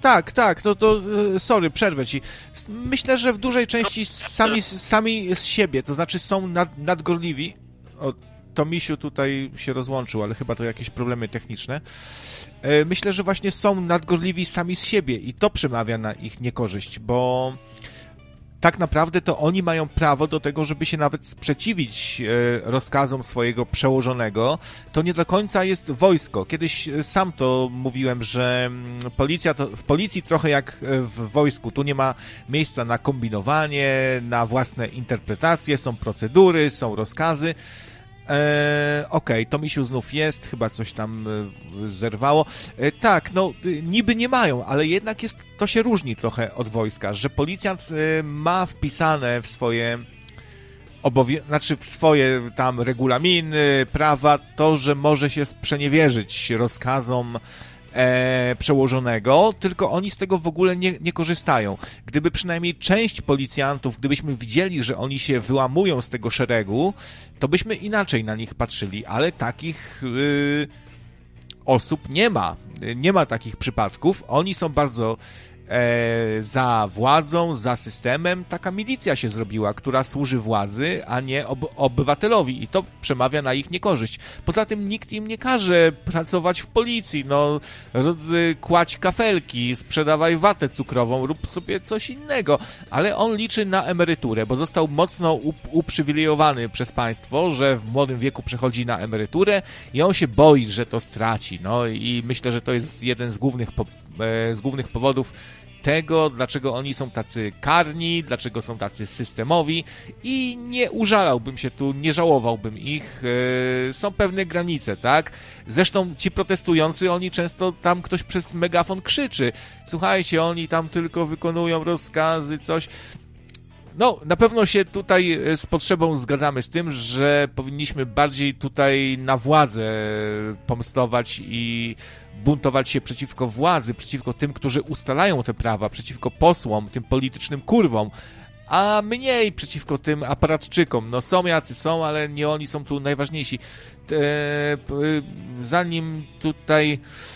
Tak, tak, no to e, sorry, przerwę ci. Myślę, że w dużej części sami, sami z siebie, to znaczy są nad, nadgorliwi. O, to Misiu tutaj się rozłączył, ale chyba to jakieś problemy techniczne. E, myślę, że właśnie są nadgorliwi sami z siebie i to przemawia na ich niekorzyść, bo tak naprawdę to oni mają prawo do tego, żeby się nawet sprzeciwić e, rozkazom swojego przełożonego. To nie do końca jest wojsko. Kiedyś e, sam to mówiłem, że mm, policja to, w policji trochę jak w wojsku. Tu nie ma miejsca na kombinowanie, na własne interpretacje, są procedury, są rozkazy. Eee, Okej, okay, to misiu znów jest, chyba coś tam e, zerwało. E, tak, no niby nie mają, ale jednak jest, to się różni trochę od wojska, że policjant e, ma wpisane w swoje obowię... znaczy w swoje tam regulaminy, prawa, to, że może się sprzeniewierzyć rozkazom e, przełożonego, tylko oni z tego w ogóle nie, nie korzystają. Gdyby przynajmniej część policjantów, gdybyśmy widzieli, że oni się wyłamują z tego szeregu, to byśmy inaczej na nich patrzyli, ale takich y, osób nie ma. Nie ma takich przypadków. Oni są bardzo e, za władzą, za systemem, taka milicja się zrobiła, która służy władzy, a nie ob obywatelowi i to przemawia na ich niekorzyść. Poza tym nikt im nie każe pracować w policji, no kładź kafelki, sprzedawaj watę cukrową, rób sobie coś innego, ale on liczy na emeryturę, bo został mocno up uprzywilejowany przez państwo, że w młodym wieku przechodzi na emeryturę i on się boi, że to straci, no i myślę, że to jest jeden z głównych e, z głównych powodów, tego, dlaczego oni są tacy karni, dlaczego są tacy systemowi i nie użalałbym się tu, nie żałowałbym ich. Yy, są pewne granice, tak? Zresztą ci protestujący, oni często tam ktoś przez megafon krzyczy. Słuchajcie, oni tam tylko wykonują rozkazy, coś. No, na pewno się tutaj e, z potrzebą zgadzamy z tym, że powinniśmy bardziej tutaj na władzę pomstować i buntować się przeciwko władzy, przeciwko tym, którzy ustalają te prawa, przeciwko posłom, tym politycznym kurwom, a mniej przeciwko tym aparatczykom. No są jacy są, ale nie oni są tu najważniejsi. zanim tutaj E,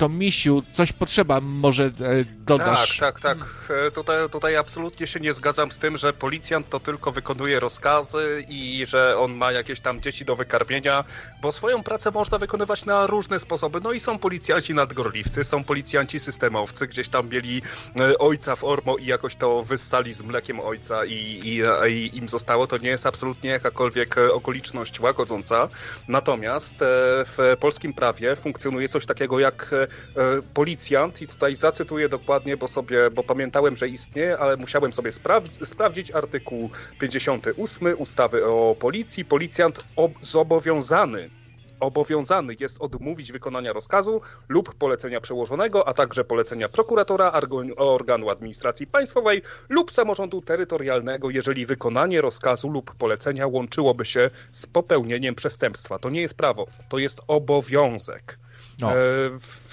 to Misiu, coś potrzeba może e, dodasz. Tak, tak, tak. E, tutaj, tutaj absolutnie się nie zgadzam z tym, że policjant to tylko wykonuje rozkazy i że on ma jakieś tam dzieci do wykarmienia, bo swoją pracę można wykonywać na różne sposoby. No i są policjanci nadgorliwcy, są policjanci systemowcy, gdzieś tam mieli ojca w Ormo i jakoś to wyssali z mlekiem ojca i, i, i im zostało. To nie jest absolutnie jakakolwiek okoliczność łagodząca. Natomiast w polskim prawie funkcjonuje coś takiego takiego jak e, e, policjant i tutaj zacytuję dokładnie, bo sobie, bo pamiętałem, że istnieje, ale musiałem sobie sprawdzić artykuł 58 ustawy o policji. Policjant zobowiązany obowiązany jest odmówić wykonania rozkazu lub polecenia przełożonego, a także polecenia prokuratora, organu administracji państwowej lub samorządu terytorialnego, jeżeli wykonanie rozkazu lub polecenia łączyłoby się z popełnieniem przestępstwa. To nie jest prawo, to jest obowiązek. No. E,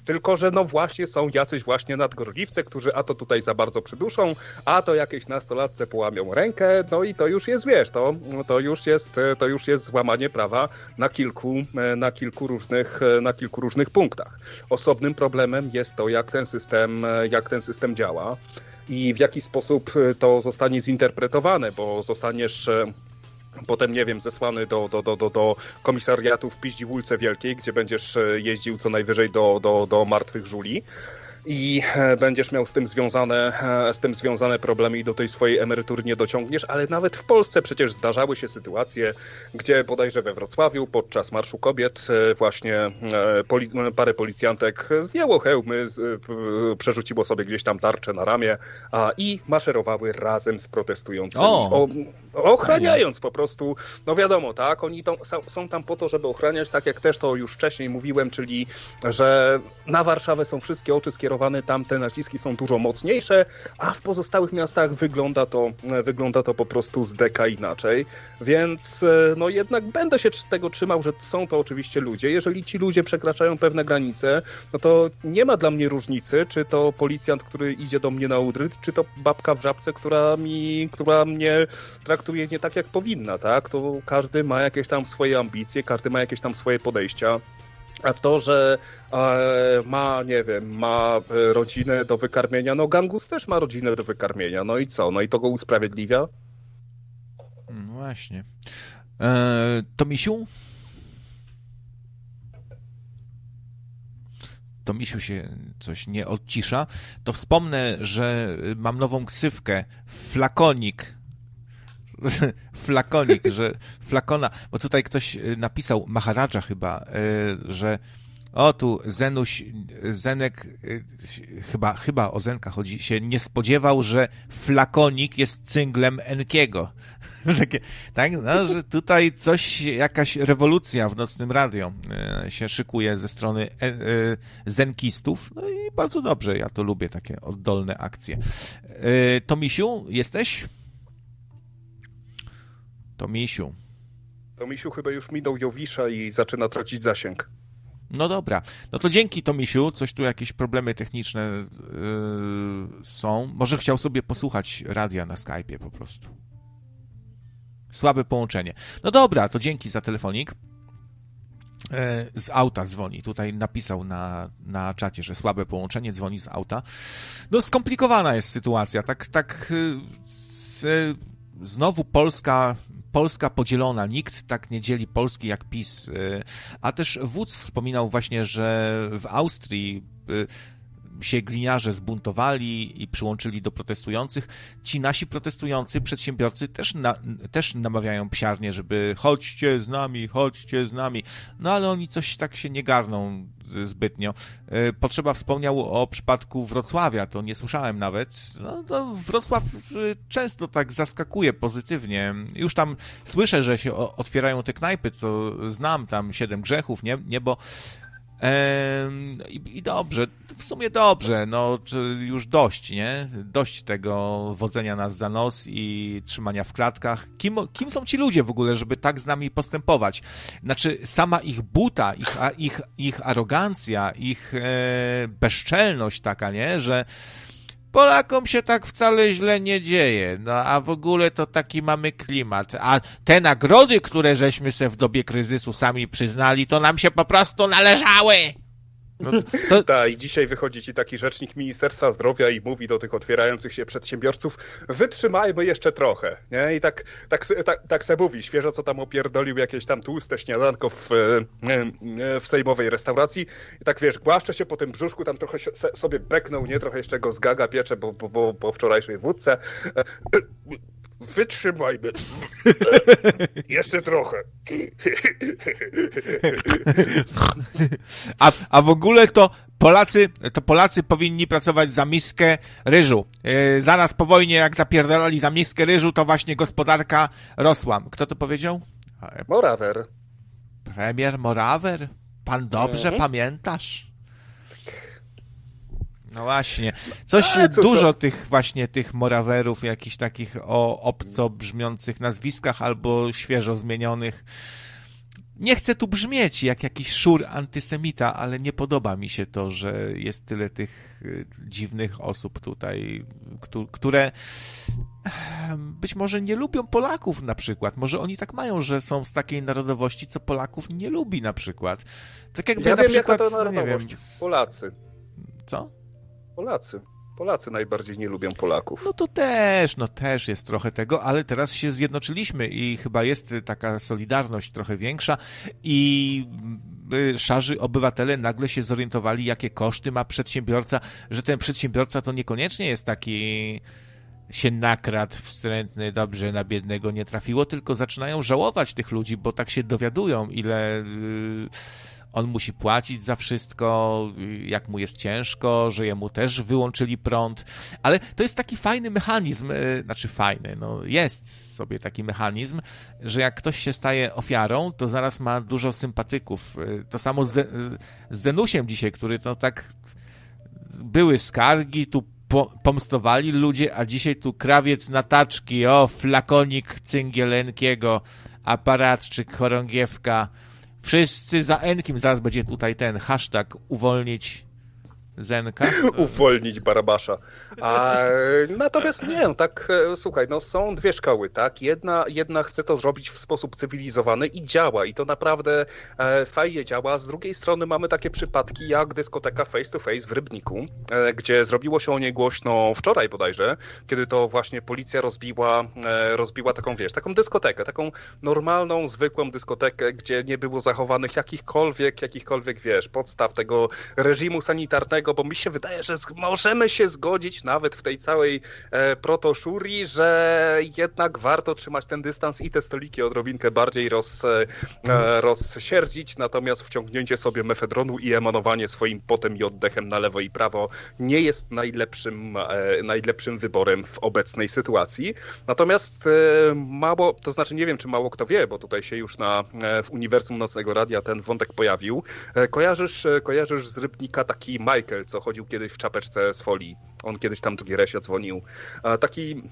tylko, że no właśnie są jacyś właśnie nadgorliwce, którzy a to tutaj za bardzo przyduszą, a to jakieś nastolatce połamią rękę, no i to już jest, wiesz, to, to, już, jest, to już jest złamanie prawa na kilku, e, na kilku różnych, e, na kilku różnych punktach. Osobnym problemem jest to, jak ten system, jak ten system działa i w jaki sposób to zostanie zinterpretowane, bo zostaniesz Potem, nie wiem, zesłany do, do, do, do, do komisariatu w Piździwólce Wielkiej, gdzie będziesz e, jeździł co najwyżej do, do, do martwych żuli. I e, będziesz miał z tym związane, e, z tym związane problemy i do tej swojej emerytury nie dociągniesz, ale nawet w Polsce przecież zdarzały się sytuacje, gdzie bodajże we Wrocławiu podczas Marszu Kobiet właśnie poli parę policjantek zdjęło hełmy, przerzuciło sobie gdzieś tam tarczę na ramię a, i maszerowały razem z protestującymi. O, ochraniając po prostu, no wiadomo, tak, oni to, są tam po to, żeby ochraniać, tak jak też to już wcześniej mówiłem, czyli że na Warszawę są wszystkie oczy skierowane, tam te naciski są dużo mocniejsze, a w pozostałych miastach wygląda to, wygląda to po prostu z deka inaczej, więc e, no jednak będę się tego trzymał, że są to oczywiście ludzie. Jeżeli ci ludzie przekraczają pewne granice, no to nie ma dla mnie różnicy, czy to policjant, który idzie do mnie na udryt, czy to babka w żabce, która mi, która mnie traktuje nie tak, jak powinna, tak? To każdy ma jakieś tam swoje ambicje, każdy ma jakieś tam swoje podejścia. A to, że e, ma, nie wiem, ma e, rodzinę do wykarmienia, no Gangus też ma rodzinę do wykarmienia, no i co? No i to go usprawiedliwia? No właśnie. E, to misiu? To się coś nie odcisza. To wspomnę, że mam nową ksywkę. Flakonik flakonik, że flakona, bo tutaj ktoś y, napisał, Maharadża chyba, y, że o tu Zenuś, Zenek, y, chyba, chyba o Zenka chodzi, się nie spodziewał, że flakonik jest cynglem Enkiego. Takie, tak, no, że tutaj coś, jakaś rewolucja w nocnym radio się szykuje ze strony zenkistów. No i bardzo dobrze, ja to lubię, takie oddolne akcje. Tomisiu, jesteś? To Misiu. To Misiu chyba już minął Jowisza i zaczyna tracić zasięg. No dobra. No to dzięki Tomisiu. Coś tu jakieś problemy techniczne yy, są. Może chciał sobie posłuchać radia na Skype'ie po prostu. Słabe połączenie. No dobra, to dzięki za telefonik. Yy, z auta dzwoni. Tutaj napisał na, na czacie, że słabe połączenie dzwoni z auta. No skomplikowana jest sytuacja. Tak, tak. Yy, znowu Polska Polska podzielona, nikt tak nie dzieli Polski jak PiS. Y, a też wódz wspominał właśnie, że w Austrii y, się gliniarze zbuntowali i przyłączyli do protestujących. Ci nasi protestujący, przedsiębiorcy też, na, też namawiają psiarnie, żeby chodźcie z nami, chodźcie z nami. No ale oni coś tak się nie garną zbytnio. E, Potrzeba wspomniał o przypadku Wrocławia, to nie słyszałem nawet. No, Wrocław e, często tak zaskakuje pozytywnie. Już tam słyszę, że się otwierają te knajpy, co znam, tam Siedem Grzechów, nie? Niebo i, I, dobrze, w sumie dobrze, no już dość, nie? Dość tego wodzenia nas za nos i trzymania w klatkach. Kim, kim są ci ludzie w ogóle, żeby tak z nami postępować? Znaczy, sama ich buta, ich, ich, ich arogancja, ich e, bezczelność taka, nie? Że Polakom się tak wcale źle nie dzieje, no a w ogóle to taki mamy klimat. A te nagrody, które żeśmy sobie w dobie kryzysu sami przyznali, to nam się po prostu należały. No to... Tak, i dzisiaj wychodzi ci taki rzecznik Ministerstwa Zdrowia i mówi do tych otwierających się przedsiębiorców, wytrzymajmy jeszcze trochę, nie? I tak, tak, tak, tak se mówi, świeżo co tam opierdolił jakieś tam tłuste śniadanko w, w sejmowej restauracji i tak wiesz, głaszcze się po tym brzuszku, tam trochę sobie beknął, nie? Trochę jeszcze go zgaga piecze bo, bo, po wczorajszej wódce. Wytrzymajmy. Jeszcze trochę. A, a w ogóle to Polacy, to Polacy powinni pracować za miskę ryżu. Yy, zaraz po wojnie, jak zapierdalali za miskę ryżu, to właśnie gospodarka rosła. Kto to powiedział? Morawer. Premier Morawer? Pan dobrze mhm. pamiętasz? No właśnie. Coś A, dużo tych właśnie tych morawerów, jakichś takich o obco brzmiących nazwiskach albo świeżo zmienionych. Nie chcę tu brzmieć jak jakiś szur antysemita, ale nie podoba mi się to, że jest tyle tych y, dziwnych osób tutaj, które być może nie lubią Polaków na przykład. Może oni tak mają, że są z takiej narodowości, co Polaków nie lubi na przykład. Tak jakby ja na wiem, przykład, jaka to narodowość. No nie wiem. Polacy. Co? Polacy. Polacy najbardziej nie lubią Polaków. No to też, no też jest trochę tego, ale teraz się zjednoczyliśmy i chyba jest taka solidarność trochę większa i y, szarzy obywatele nagle się zorientowali, jakie koszty ma przedsiębiorca, że ten przedsiębiorca to niekoniecznie jest taki się nakradł wstrętny, dobrze na biednego nie trafiło, tylko zaczynają żałować tych ludzi, bo tak się dowiadują, ile y, on musi płacić za wszystko, jak mu jest ciężko, że jemu też wyłączyli prąd, ale to jest taki fajny mechanizm, e, znaczy fajny, no jest sobie taki mechanizm, że jak ktoś się staje ofiarą, to zaraz ma dużo sympatyków. E, to samo z, e, z Zenusiem dzisiaj, który to tak były skargi, tu po, pomstowali ludzie, a dzisiaj tu krawiec na taczki, o, flakonik cyngielenkiego, aparatczyk, chorągiewka, Wszyscy za Enkim, zaraz będzie tutaj ten hashtag uwolnić Zenka. Uwolnić Barabasza. A, natomiast nie, no tak, e, słuchaj, no są dwie szkoły, tak? Jedna, jedna chce to zrobić w sposób cywilizowany i działa, i to naprawdę e, fajnie działa. Z drugiej strony mamy takie przypadki jak dyskoteka Face to Face w Rybniku, e, gdzie zrobiło się o niej głośno wczoraj bodajże, kiedy to właśnie policja rozbiła, e, rozbiła taką, wiesz, taką dyskotekę, taką normalną, zwykłą dyskotekę, gdzie nie było zachowanych jakichkolwiek, jakichkolwiek, wiesz, podstaw tego reżimu sanitarnego, bo mi się wydaje, że możemy się zgodzić nawet w tej całej e, protoszurii, że jednak warto trzymać ten dystans i te stoliki odrobinkę bardziej roz, e, e, rozsierdzić, natomiast wciągnięcie sobie mefedronu i emanowanie swoim potem i oddechem na lewo i prawo nie jest najlepszym, e, najlepszym wyborem w obecnej sytuacji. Natomiast e, mało, to znaczy nie wiem, czy mało kto wie, bo tutaj się już na, e, w Uniwersum Nocnego Radia ten wątek pojawił. kojarzysz, kojarzysz z Rybnika taki Michael co chodził kiedyś w czapeczce z folii. On kiedyś tam do Gieresia dzwonił. Taki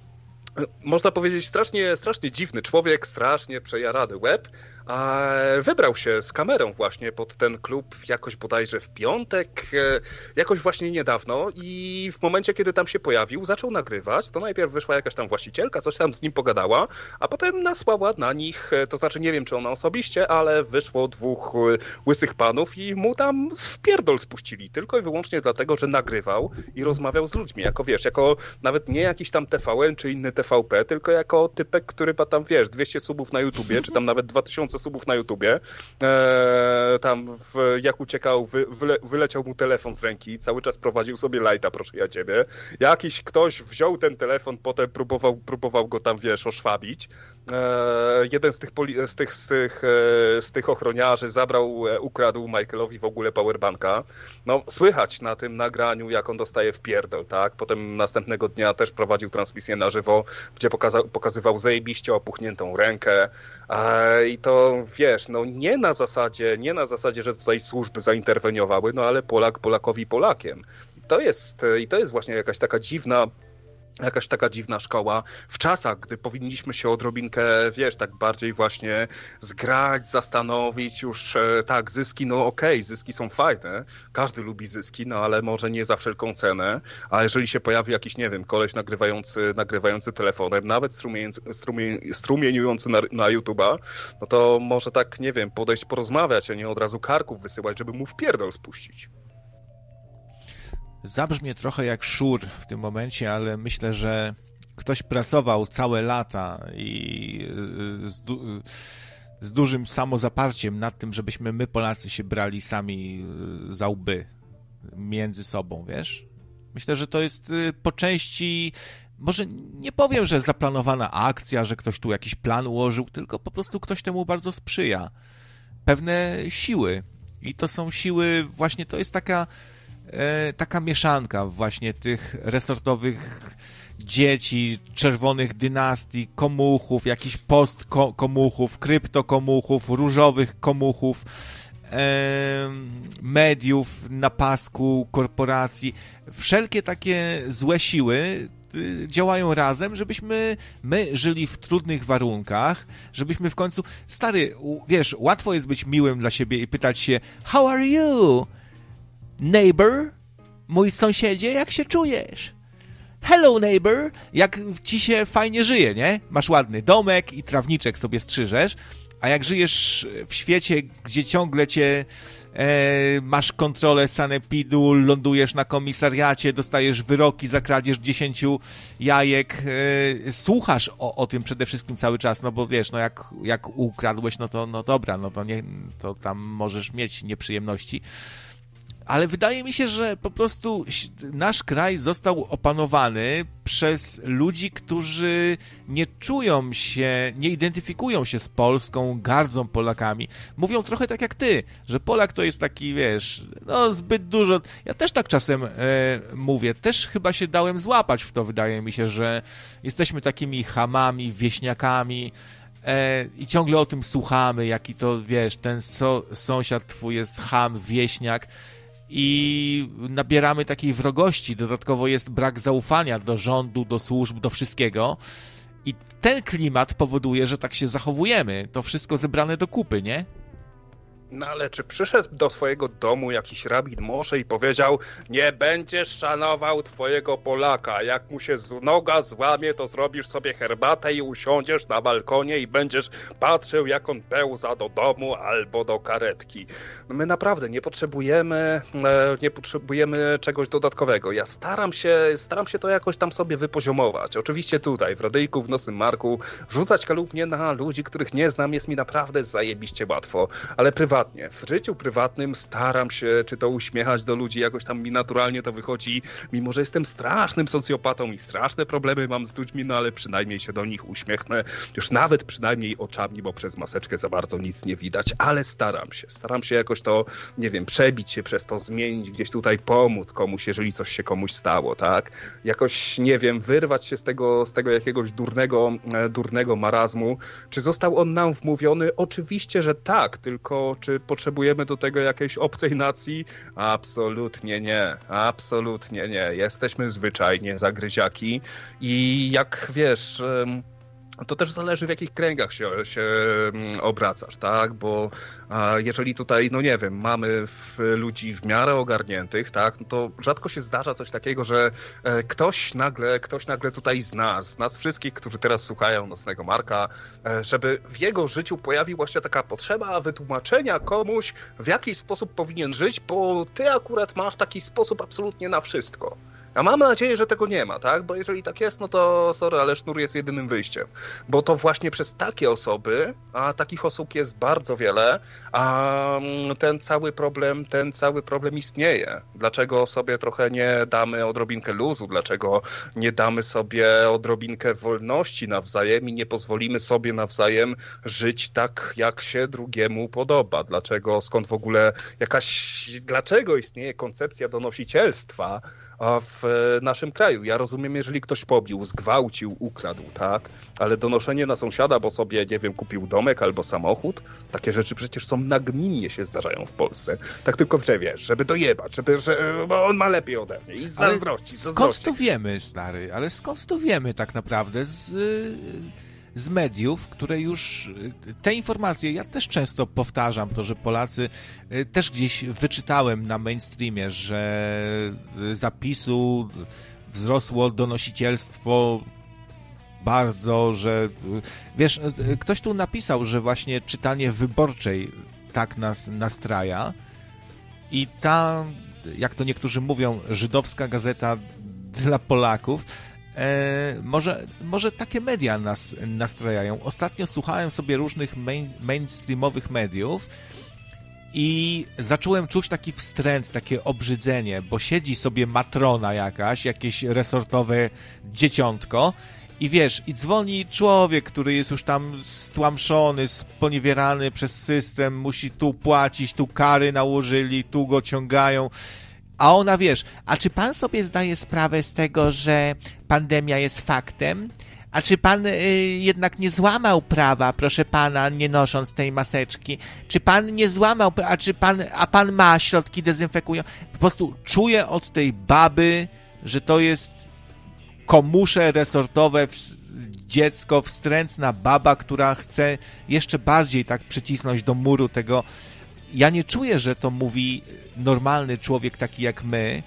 można powiedzieć, strasznie, strasznie dziwny człowiek, strasznie przejarany łeb, a wybrał się z kamerą właśnie pod ten klub jakoś bodajże w piątek, e, jakoś właśnie niedawno i w momencie, kiedy tam się pojawił, zaczął nagrywać, to najpierw wyszła jakaś tam właścicielka, coś tam z nim pogadała, a potem nasłała na nich, e, to znaczy nie wiem, czy ona osobiście, ale wyszło dwóch e, łysych panów i mu tam w pierdol spuścili, tylko i wyłącznie dlatego, że nagrywał i rozmawiał z ludźmi, jako wiesz, jako nawet nie jakiś tam TVN czy inny TVP, tylko jako typek, który ma tam, wiesz, 200 subów na YouTubie, czy tam nawet 2000 subów na YouTubie. Eee, tam w, jak uciekał, wy, wyle, wyleciał mu telefon z ręki, cały czas prowadził sobie lighta, proszę ja ciebie. Jakiś ktoś wziął ten telefon, potem próbował, próbował go tam, wiesz, oszwabić. Eee, jeden z tych, z, tych, z, tych, e, z tych ochroniarzy zabrał, e, ukradł Michaelowi w ogóle powerbanka. No, słychać na tym nagraniu, jak on dostaje w pierdol, tak? Potem następnego dnia też prowadził transmisję na żywo, gdzie pokazał, pokazywał zajebiście opuchniętą rękę i to, wiesz, no nie na zasadzie, nie na zasadzie, że tutaj służby zainterweniowały, no ale Polak Polakowi Polakiem. To jest, i to jest właśnie jakaś taka dziwna jakaś taka dziwna szkoła. W czasach, gdy powinniśmy się odrobinkę, wiesz, tak bardziej właśnie zgrać, zastanowić już, e, tak, zyski, no okej, okay, zyski są fajne, każdy lubi zyski, no ale może nie za wszelką cenę, a jeżeli się pojawi jakiś, nie wiem, koleś nagrywający, nagrywający telefonem, nawet strumieniujący na, na YouTube'a, no to może tak, nie wiem, podejść porozmawiać, a nie od razu karków wysyłać, żeby mu w pierdol spuścić zabrzmie trochę jak szur w tym momencie, ale myślę, że ktoś pracował całe lata i y, z, du z dużym samozaparciem nad tym, żebyśmy my Polacy się brali sami y, za łby między sobą, wiesz? Myślę, że to jest y, po części może nie powiem, że zaplanowana akcja, że ktoś tu jakiś plan ułożył, tylko po prostu ktoś temu bardzo sprzyja. Pewne siły. I to są siły, właśnie to jest taka taka mieszanka właśnie tych resortowych dzieci, czerwonych dynastii, komuchów, jakichś postkomuchów, kryptokomuchów, różowych komuchów, e, mediów na pasku, korporacji. Wszelkie takie złe siły y, działają razem, żebyśmy my żyli w trudnych warunkach, żebyśmy w końcu, stary, wiesz, łatwo jest być miłym dla siebie i pytać się, how are you? Neighbor, mój sąsiedzie, jak się czujesz? Hello neighbor, jak ci się fajnie żyje, nie? Masz ładny domek i trawniczek sobie strzyżesz, A jak żyjesz w świecie, gdzie ciągle cię e, masz kontrolę sanepidu, lądujesz na komisariacie, dostajesz wyroki za kradzież 10 jajek, e, słuchasz o, o tym przede wszystkim cały czas, no bo wiesz, no jak, jak ukradłeś, no to no dobra, no to, nie, to tam możesz mieć nieprzyjemności ale wydaje mi się, że po prostu nasz kraj został opanowany przez ludzi, którzy nie czują się, nie identyfikują się z Polską, gardzą Polakami. Mówią trochę tak jak ty, że Polak to jest taki, wiesz, no zbyt dużo. Ja też tak czasem e, mówię, też chyba się dałem złapać w to, wydaje mi się, że jesteśmy takimi hamami, wieśniakami, e, i ciągle o tym słuchamy, jaki to, wiesz, ten so, sąsiad twój jest ham, wieśniak i nabieramy takiej wrogości. Dodatkowo jest brak zaufania do rządu, do służb, do wszystkiego. I ten klimat powoduje, że tak się zachowujemy. To wszystko zebrane do kupy, nie? No ale czy przyszedł do swojego domu jakiś rabin Mosze i powiedział nie będziesz szanował twojego Polaka, jak mu się noga złamie, to zrobisz sobie herbatę i usiądziesz na balkonie i będziesz patrzył jak on pełza do domu albo do karetki. My naprawdę nie potrzebujemy, e, nie potrzebujemy czegoś dodatkowego. Ja staram się, staram się to jakoś tam sobie wypoziomować. Oczywiście tutaj, w Radyjku, w Nosym Marku, rzucać kalubnie na ludzi, których nie znam jest mi naprawdę zajebiście łatwo, ale prywatnie prywatnie. W życiu prywatnym staram się, czy to uśmiechać do ludzi, jakoś tam mi naturalnie to wychodzi, mimo że jestem strasznym socjopatą i straszne problemy mam z ludźmi, no ale przynajmniej się do nich uśmiechnę, już nawet przynajmniej oczami, bo przez maseczkę za bardzo nic nie widać, ale staram się, staram się jakoś to, nie wiem, przebić się przez to, zmienić, gdzieś tutaj pomóc komuś, jeżeli coś się komuś stało, tak? Jakoś, nie wiem, wyrwać się z tego, z tego jakiegoś durnego, e, durnego marazmu. Czy został on nam wmówiony? Oczywiście, że tak, tylko czy potrzebujemy do tego jakiejś obcej nacji? Absolutnie nie. Absolutnie nie. Jesteśmy zwyczajnie zagryziaki i jak wiesz to też zależy w jakich kręgach się, się mm, obracasz, tak? Bo jeżeli tutaj, no nie wiem, mamy ludzi w miarę ogarniętych, tak? No to rzadko się zdarza coś takiego, że e, ktoś nagle, ktoś nagle tutaj z nas, z nas wszystkich, którzy teraz słuchają Nocnego Marka, e, żeby w jego życiu pojawiła się taka potrzeba wytłumaczenia komuś, w jaki sposób powinien żyć, bo ty akurat masz taki sposób absolutnie na wszystko. A mam nadzieję, że tego nie ma, tak? Bo jeżeli tak jest, no to sorry, ale sznur jest jedynym wyjściem. Bo to właśnie przez takie osoby, a takich osób jest bardzo wiele, a mm, ten cały problem, ten cały problem istnieje. Dlaczego sobie trochę nie damy odrobinkę luzu? Dlaczego nie damy sobie odrobinkę wolności nawzajem i nie pozwolimy sobie nawzajem żyć tak, jak się drugiemu podoba? Dlaczego, skąd w ogóle jakaś, dlaczego istnieje koncepcja donosicielstwa w naszym kraju? Ja rozumiem, jeżeli ktoś pobił, zgwałcił, ukradł, tak? Ale donoszenie na sąsiada, bo sobie, nie wiem, kupił domek albo samochód, takie rzeczy przecież są nagminnie się zdarzają w Polsce. Tak tylko, że wiesz, żeby dojebać, żeby, że, bo on ma lepiej ode mnie i zazdrości. Skąd to wiemy, stary? Ale skąd to wiemy tak naprawdę z, z mediów, które już te informacje, ja też często powtarzam to, że Polacy też gdzieś wyczytałem na mainstreamie, że zapisu wzrosło donosicielstwo bardzo, że wiesz, ktoś tu napisał, że właśnie czytanie wyborczej tak nas nastraja i ta, jak to niektórzy mówią, żydowska gazeta dla Polaków, e, może, może takie media nas nastrajają. Ostatnio słuchałem sobie różnych main, mainstreamowych mediów i zacząłem czuć taki wstręt, takie obrzydzenie, bo siedzi sobie matrona jakaś, jakieś resortowe dzieciątko i wiesz, i dzwoni człowiek, który jest już tam stłamszony, sponiewierany przez system, musi tu płacić, tu kary nałożyli, tu go ciągają. A ona wiesz, a czy pan sobie zdaje sprawę z tego, że pandemia jest faktem? A czy pan y, jednak nie złamał prawa, proszę pana, nie nosząc tej maseczki? Czy pan nie złamał, a czy pan, a pan ma środki dezynfekują? Po prostu czuję od tej baby, że to jest komusze resortowe, dziecko, wstrętna baba, która chce jeszcze bardziej tak przycisnąć do muru tego. Ja nie czuję, że to mówi normalny człowiek taki jak my,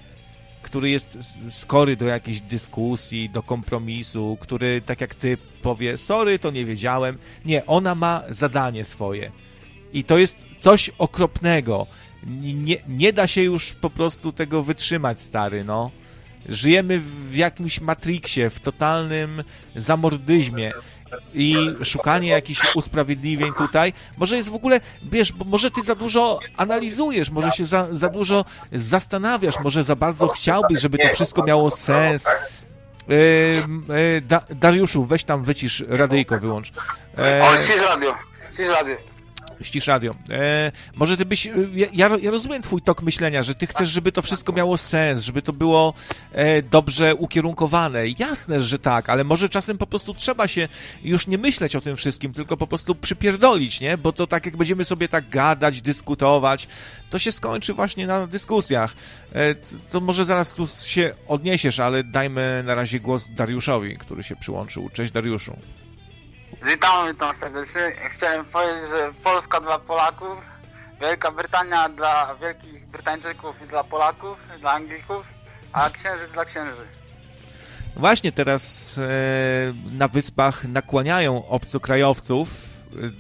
który jest skory do jakiejś dyskusji, do kompromisu, który tak jak ty powie, sorry, to nie wiedziałem. Nie, ona ma zadanie swoje. I to jest coś okropnego. Nie, nie da się już po prostu tego wytrzymać, stary, no. Żyjemy w jakimś Matrixie, w totalnym zamordyzmie i szukanie jakichś usprawiedliwień tutaj, może jest w ogóle, wiesz, może ty za dużo analizujesz, może się za, za dużo zastanawiasz, może za bardzo chciałbyś, żeby to wszystko miało sens. Yy, yy, da, Dariuszu, weź tam wycisz radyjko, wyłącz. Yy, ścisz radio, ścisz radio ścisz radio. E, może ty byś. Ja, ja rozumiem twój tok myślenia, że ty chcesz, żeby to wszystko miało sens, żeby to było e, dobrze ukierunkowane. Jasne, że tak, ale może czasem po prostu trzeba się już nie myśleć o tym wszystkim, tylko po prostu przypierdolić, nie? Bo to tak jak będziemy sobie tak gadać, dyskutować, to się skończy właśnie na dyskusjach. E, to, to może zaraz tu się odniesiesz, ale dajmy na razie głos Dariuszowi, który się przyłączył. Cześć Dariuszu. Witam, witam serdecznie. Chciałem powiedzieć, że Polska dla Polaków, Wielka Brytania dla Wielkich Brytańczyków i dla Polaków, dla Anglików, a Księżyc dla Księży. Właśnie teraz e, na wyspach nakłaniają obcokrajowców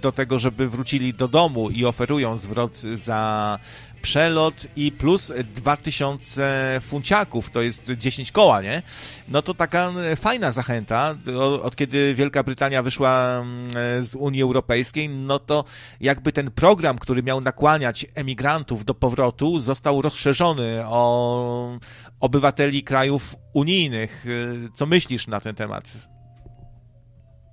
do tego, żeby wrócili do domu i oferują zwrot za przelot i plus 2000 funciaków, to jest 10 koła, nie? No to taka fajna zachęta. Od kiedy Wielka Brytania wyszła mm, z Unii Europejskiej, no to jakby ten program, który miał nakłaniać emigrantów do powrotu, został rozszerzony o obywateli krajów unijnych. Co myślisz na ten temat?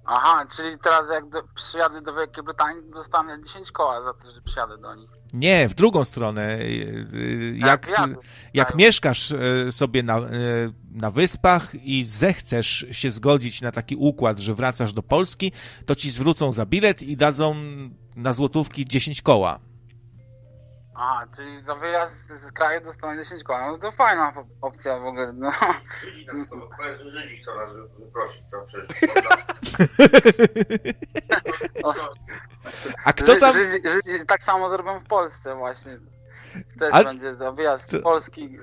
Aha, czyli teraz jak do, przyjadę do Wielkiej Brytanii, dostanę 10 koła za to, że przyjadę do nich. Nie, w drugą stronę. Jak, jak, jak tak. mieszkasz e, sobie na, e, na wyspach i zechcesz się zgodzić na taki układ, że wracasz do Polski, to ci zwrócą za bilet i dadzą na złotówki 10 koła. Aha, czyli za wyjazd z kraju dostanę 10 koła. No to fajna opcja w ogóle. No. Żydzi, tak, Żydzi chcą nas wyprosić, co przecież. A kto tam... Żydzi, Żydzi tak samo zrobią w Polsce właśnie. Też A... będzie za wyjazd z Polski.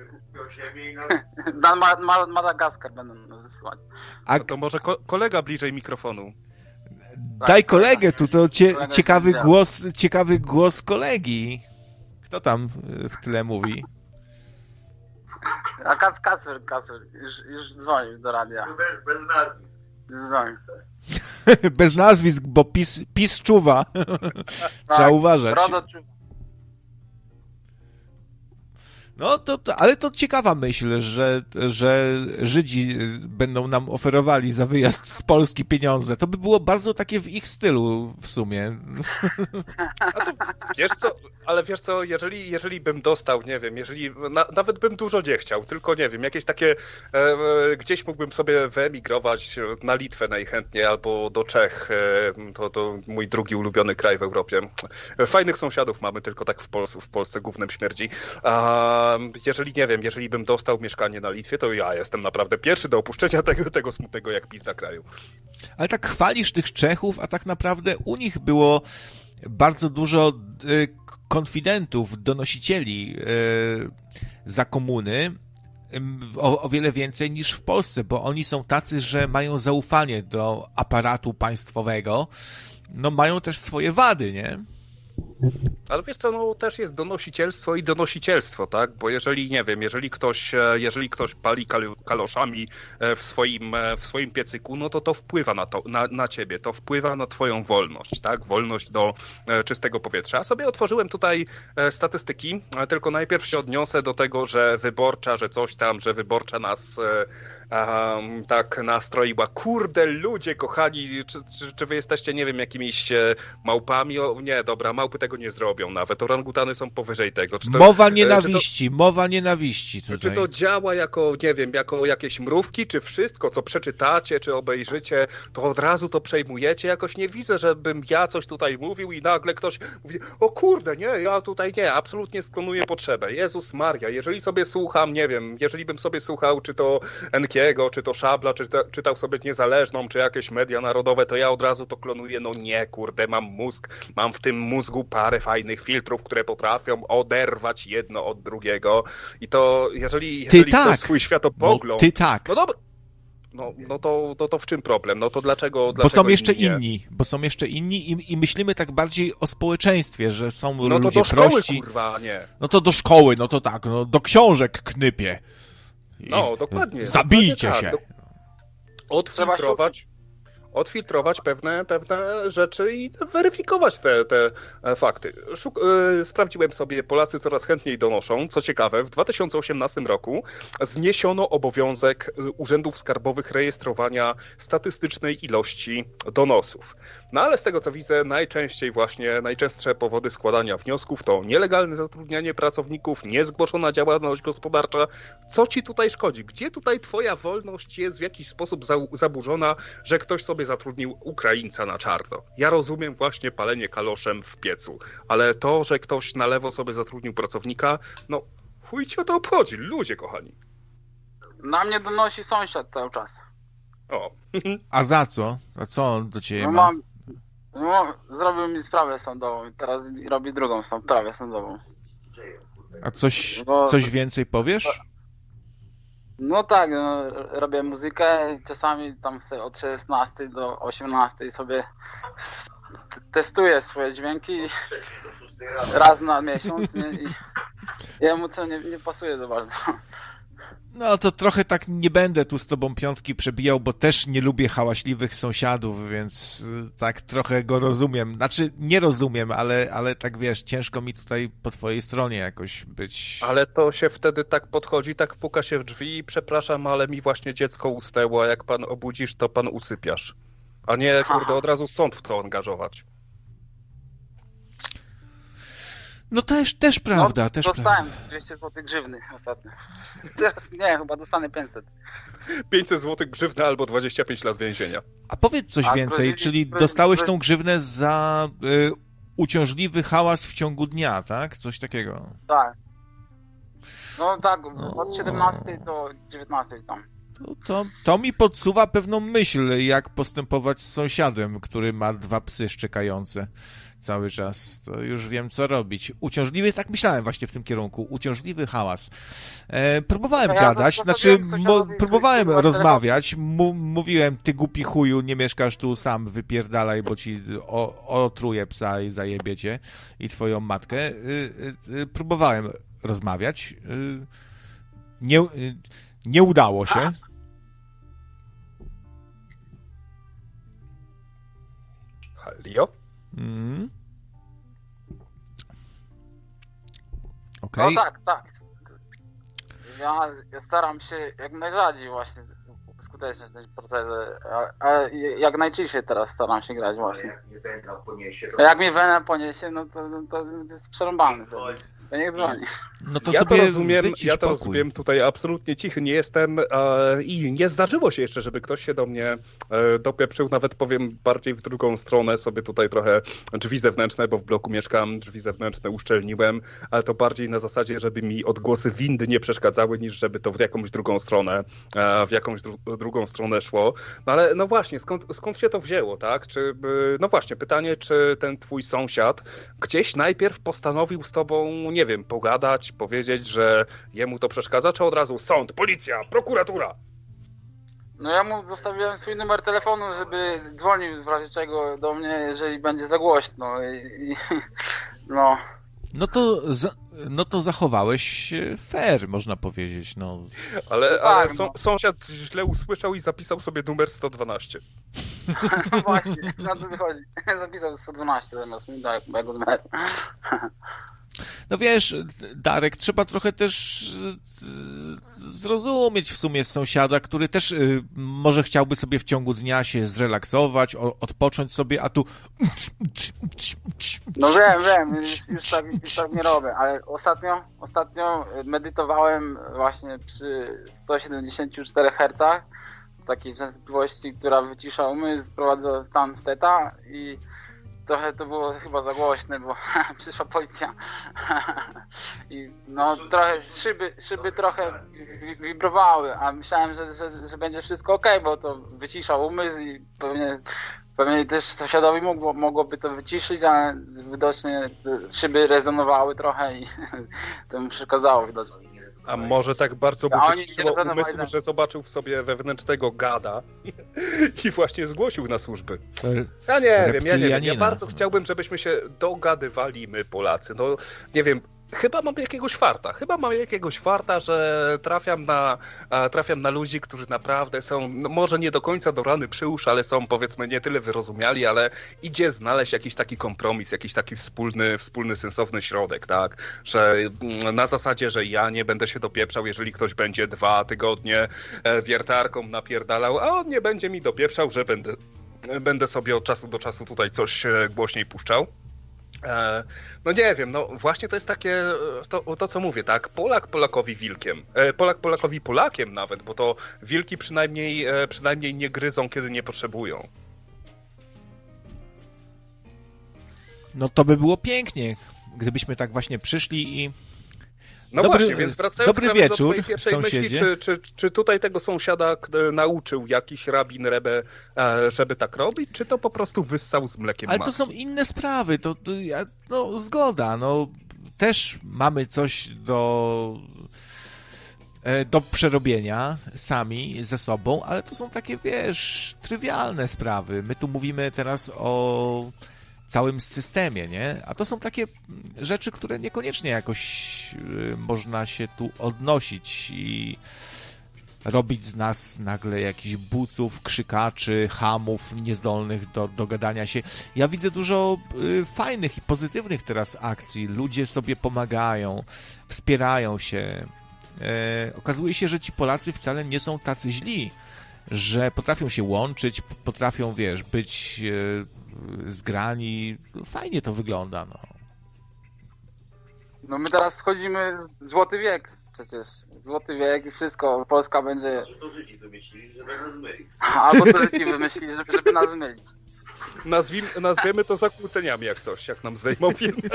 Na Ma Madagaskar będą wysyłać. A no to może ko kolega bliżej mikrofonu. Daj kolegę tu, to cie, ciekawy głos, ciekawy głos kolegi. Kto tam y, w tle mówi? A Kac, Kacper, Kacper, już, już dzwonił do radia. Bez, bez nazwisk. Dzwonił. bez nazwisk, bo PiS, PiS czuwa. Trzeba tak, uważać. Rodo czuwa. No, to, to, ale to ciekawa myśl, że, że Żydzi będą nam oferowali za wyjazd z Polski pieniądze. To by było bardzo takie w ich stylu w sumie. wiesz co, ale wiesz co, jeżeli, jeżeli bym dostał, nie wiem, jeżeli na, nawet bym dużo nie chciał, tylko nie wiem, jakieś takie, e, e gdzieś mógłbym sobie wyemigrować na Litwę najchętniej albo do Czech, e, to, to mój drugi ulubiony kraj w Europie. Fajnych sąsiadów mamy, tylko tak w Polsce, w Polsce głównym śmierdzi. A jeżeli nie wiem, jeżeli bym dostał mieszkanie na Litwie, to ja jestem naprawdę pierwszy do opuszczenia tego, tego smutnego jak pizda kraju. Ale tak chwalisz tych Czechów, a tak naprawdę u nich było bardzo dużo y, konfidentów, donosicieli y, za komuny, o, o, wiele więcej niż w Polsce, bo oni są tacy, że mają zaufanie do aparatu państwowego, no mają też swoje wady, nie? Ale wiesz co, no też jest donosicielstwo i donosicielstwo, tak? Bo jeżeli, nie wiem, jeżeli ktoś, e, jeżeli ktoś pali kal kaloszami e, w swoim, e, w swoim piecyku, no to to wpływa na, to, na, na ciebie, to wpływa na twoją wolność, tak? Wolność do czystego powietrza. Ja sobie otworzyłem tutaj statystyki, tylko najpierw się odniosę do tego, że wyborcza, że coś tam, że wyborcza nas um, tak nastroiła. Kurde, ludzie kochani, czy, czy, czy wy jesteście, nie wiem, jakimiś małpami? O, nie, dobra, małpy tego nie zrobią nawet. Orangutany są powyżej tego. To, mowa nienawiści, to, mowa nienawiści tutaj. Czy to działa jako, nie wiem, jako jakieś mrówki, czy wszystko, co przeczytacie, czy obejrzycie, to od razu to przejmujecie? Jakoś nie widzę, żebym ja coś tutaj mówił i nagle ktoś mówi, o kurde, nie, ja tutaj nie, absolutnie sklonuję potrzebę. Jezus Maria, jeżeli sobie słucham, nie wiem, jeżeli bym sobie słuchał, czy to Enkiego, czy to Szabla, czy to, czytał sobie Niezależną, czy jakieś media narodowe, to ja od razu to klonuję, no nie, kurde, mam mózg, mam w tym mózgu parę parę fajnych filtrów, które potrafią oderwać jedno od drugiego. I to, jeżeli, jeżeli ty tak. swój światopogląd... No, ty tak. No dobra. No, no to, to, to w czym problem? No to dlaczego. Bo są jeszcze nie? inni. Bo są jeszcze inni i, i myślimy tak bardziej o społeczeństwie, że są no ludzie to do szkoły, prości. Kurwa, nie. No to do szkoły, no to tak, no do książek knypie. I no, dokładnie. Zabijcie dokładnie się. Tak. Odfiltrować odfiltrować pewne, pewne rzeczy i weryfikować te, te e, fakty. Szuk yy, sprawdziłem sobie, Polacy coraz chętniej donoszą. Co ciekawe, w 2018 roku zniesiono obowiązek e, urzędów skarbowych rejestrowania statystycznej ilości donosów. No ale z tego co widzę, najczęściej właśnie, najczęstsze powody składania wniosków to nielegalne zatrudnianie pracowników, niezgłoszona działalność gospodarcza. Co ci tutaj szkodzi? Gdzie tutaj twoja wolność jest w jakiś sposób za zaburzona, że ktoś sobie zatrudnił Ukraińca na czarno? Ja rozumiem właśnie palenie kaloszem w piecu, ale to, że ktoś na lewo sobie zatrudnił pracownika, no chuj ci o to obchodzi, ludzie kochani. Na mnie donosi sąsiad cały czas. O. A za co? A co on do ciebie no ma? Mam, no, zrobił mi sprawę sądową i teraz robi drugą sprawę sądową. A coś, no, coś więcej powiesz? No tak, no, robię muzykę czasami tam sobie od 16 do 18 sobie testuję swoje dźwięki raz na miesiąc nie? i jemu to nie, nie pasuje za bardzo. No to trochę tak nie będę tu z tobą piątki przebijał, bo też nie lubię hałaśliwych sąsiadów, więc y, tak trochę go rozumiem. Znaczy nie rozumiem, ale, ale tak wiesz, ciężko mi tutaj po twojej stronie jakoś być. Ale to się wtedy tak podchodzi, tak puka się w drzwi i przepraszam, ale mi właśnie dziecko ustęło, a jak pan obudzisz, to pan usypiasz. A nie, kurde, od razu sąd w to angażować. No też, też prawda, no, też dostałem prawda. 200 zł grzywny ostatnio. Teraz nie, chyba dostanę 500. 500 zł grzywny albo 25 lat więzienia. A powiedz coś A więcej, grozili- czyli dostałeś tą grzywnę za y, uciążliwy hałas w ciągu dnia, tak? Coś takiego. Tak. No tak, od 17 do 19 tam. To, to, to mi podsuwa pewną myśl, jak postępować z sąsiadem, który ma dwa psy szczekające cały czas. To już wiem, co robić. Uciążliwy, tak myślałem właśnie w tym kierunku, uciążliwy hałas. E, próbowałem No ja gadać, to- znaczy zostawiłem mo, próbowałem rozmawiać, mówiłem, ty głupi chuju, nie mieszkasz tu sam, wypierdalaj, bo ci o, otruje psa i zajebie cię i twoją matkę. Y, y, próbowałem rozmawiać. Nie, nie udało się. Halio? Mm. Okej. No tak, tak. Ja, ja staram się jak najrzadziej właśnie uskuteczniać ten protezę, a, a jak najczęściej teraz staram się grać właśnie. A jak mnie wena poniesie, no to, no to jest przerąbany. wtedy. To niech dzwoni. No to ja sobie to rozumiem, ja to rozumiem, tutaj absolutnie cichy nie jestem e, i nie zdarzyło się jeszcze, żeby ktoś się do mnie e, dopieprzył, nawet powiem bardziej w drugą stronę, sobie tutaj trochę drzwi zewnętrzne, bo w bloku mieszkam, drzwi zewnętrzne uszczelniłem, ale to bardziej na zasadzie, żeby mi odgłosy windy nie przeszkadzały, niż żeby to w jakąś drugą stronę, e, w jakąś dru drugą stronę szło. No ale no właśnie, skąd, skąd się to wzięło, tak? Czy, e, no właśnie, pytanie, czy ten twój sąsiad gdzieś najpierw postanowił z tobą, nie wiem, pogadać, powiedzieć, że jemu to przeszkadza, czy od razu sąd, policja, prokuratura? No ja mu zostawiłem swój numer telefonu, żeby dzwonił w razie czego do mnie, jeżeli będzie za głośno. I, i, no. No to, za, no to zachowałeś fair, można powiedzieć. No. Ale, No ale tak, są, no. sąsiad źle usłyszał i zapisał sobie numer 112. no właśnie, na to wychodzi. Zapisał 112 zamiast mi tak, mojego numeru. No wiesz, Darek, trzeba trochę też e, zrozumieć w sumie sąsiada, który też e, może chciałby sobie w ciągu dnia się zrelaksować, odpocząć sobie, a tu No wiem, wiem, już, już, tak, już tak nie robię, ale ostatnio, ostatnio medytowałem właśnie przy 174 Hz takiej częstotliwości, która wycisza umysł, sprowadza stan steta i trochę to było chyba za głośne, bo przyszła policja i no trochę szyby, szyby trochę wi- wibrowały, a myślałem, że, że, że będzie wszystko ok, bo to wycisza umysł i pewnie Pewnie też sąsiadowi mogło, mogłoby to wyciszyć, ale widocznie szyby rezonowały trochę i to mu przeszkadzało widocznie. A może tak bardzo mu wyciszyło umysł, że zobaczył w sobie wewnętrznego gada i właśnie zgłosił na służby. Ja nie wiem, ja nie wiem. Ja bardzo chciałbym, żebyśmy się dogadywali my Polacy. No nie wiem, chyba mam jakiegoś farta. Chyba mam jakiegoś farta, że trafiam na, trafiam na ludzi, którzy naprawdę są, no może nie do końca do rany przyłóż, ale są powiedzmy nie tyle wyrozumiali, ale idzie znaleźć jakiś taki kompromis, jakiś taki wspólny, wspólny sensowny środek, tak? Że mm, na zasadzie, że ja nie będę się dopieprzał, jeżeli ktoś będzie dwa tygodnie e, wiertarką napierdalał, a on nie będzie mi dopieprzał, że będę, będę sobie od czasu do czasu tutaj coś e, głośniej puszczał. E, no nie wiem, no właśnie to jest takie, e, to, to co mówię, tak, Polak Polakowi wilkiem, e, Polak Polakowi Polakiem nawet, bo to wilki przynajmniej, przynajmniej nie gryzą, kiedy nie potrzebują. No to by było pięknie, gdybyśmy tak właśnie przyszli i no dobry, właśnie, więc wracając dobry wieczór, do pierwszej sąsiedzie. myśli, czy, czy, czy tutaj tego sąsiada nauczył jakiś rabin Rebe, e, żeby tak robić, czy to po prostu wyssał z mlekiem Ale matki? to są inne sprawy, to, to no zgoda, no też mamy coś do e, do przerobienia sami ze sobą, ale to są takie, wiesz, trywialne sprawy. My tu mówimy teraz o całym systemie, nie? A to są takie rzeczy, które niekoniecznie jakoś y, można się tu odnosić i robić z nas nagle jakichś buców, krzykaczy, hamów niezdolnych do dogadania się. Ja widzę dużo y, fajnych i pozytywnych teraz akcji. Ludzie sobie pomagają, wspierają się. E, okazuje się, że ci Polacy wcale nie są tacy źli, że potrafią się łączyć, potrafią, wiesz, być e, zgrani. Fajnie to wygląda, no. No my teraz wchodzimy w złoty wiek przecież. Złoty wiek i wszystko. Polska będzie... To Żydzi wymyślili, żeby nas mylić. Albo to Żydzi wymyślili, żeby, żeby nas mylić. Nazwim, nazwiemy to zakłóceniami jak coś, jak nam zdejmą film.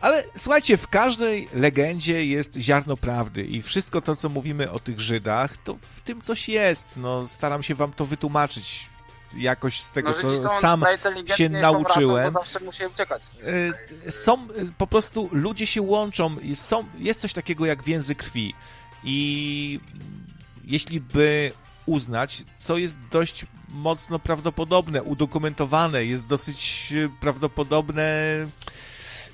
Ale słuchajcie, w każdej legendzie jest ziarno prawdy i wszystko to, co mówimy o tych Żydach, to w tym coś jest. No, staram się wam to wytłumaczyć jakoś z tego, no, co sam się nauczyłem. E, są, po prostu ludzie się łączą, są, jest coś takiego jak więzy krwi. I jeśli by uznać, co jest dość mocno prawdopodobne, udokumentowane, jest dosyć prawdopodobne,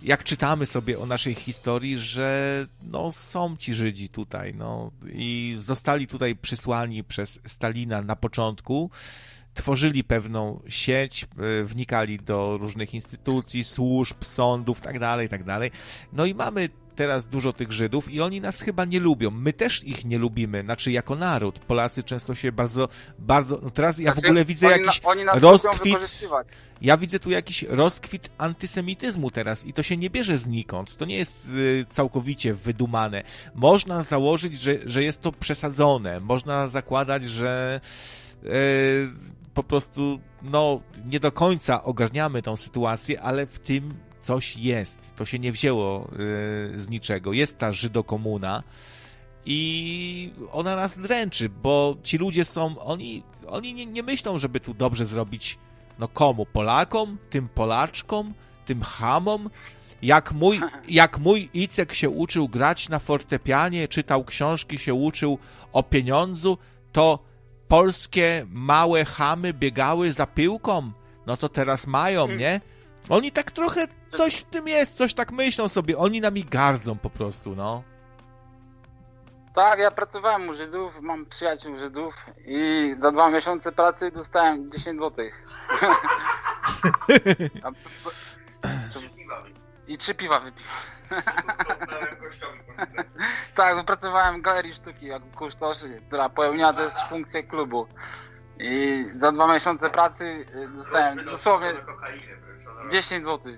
jak czytamy sobie o naszej historii, że no, są ci Żydzi tutaj, no, i zostali tutaj przysłani przez Stalina na początku, tworzyli pewną sieć, e, wnikali do różnych instytucji, służb, sądów, tak dalej, tak dalej. No i mamy teraz dużo tych Żydów i oni nas chyba nie lubią. My też ich nie lubimy, znaczy jako naród. Polacy często się bardzo, bardzo, no teraz ja w znaczy, ogóle widzę oni, jakiś oni rozkwit, ja widzę tu jakiś rozkwit antysemityzmu teraz i to się nie bierze znikąd. To nie jest y, całkowicie wydumane. Można założyć, że, że jest to przesadzone. Można zakładać, że y, po prostu, no, nie do końca ogarniamy tą sytuację, ale w tym coś jest. To się nie wzięło yy, z niczego. Jest ta Żydokomuna i ona nas dręczy, bo ci ludzie są, oni, oni nie, nie myślą, żeby tu dobrze zrobić, no komu? Polakom? Tym Polaczkom? Tym Hamom? Jak mój, jak mój Icek się uczył grać na fortepianie, czytał książki, się uczył o pieniądzu, to polskie małe chamy biegały za piłką, no to teraz mają, mm. nie? Oni tak trochę, coś w tym jest, coś tak myślą sobie, oni nami gardzą po prostu, no. Tak, ja pracowałem u Żydów, mam przyjaciół Żydów i za dwa miesiące pracy dostałem 10 złotych. I trzy piwa wypiłem. tak, wypracowałem galerię sztuki jako kustoszy, która pełniła też funkcję klubu. I za dwa miesiące pracy y, dostałem dosłownie 10 zł.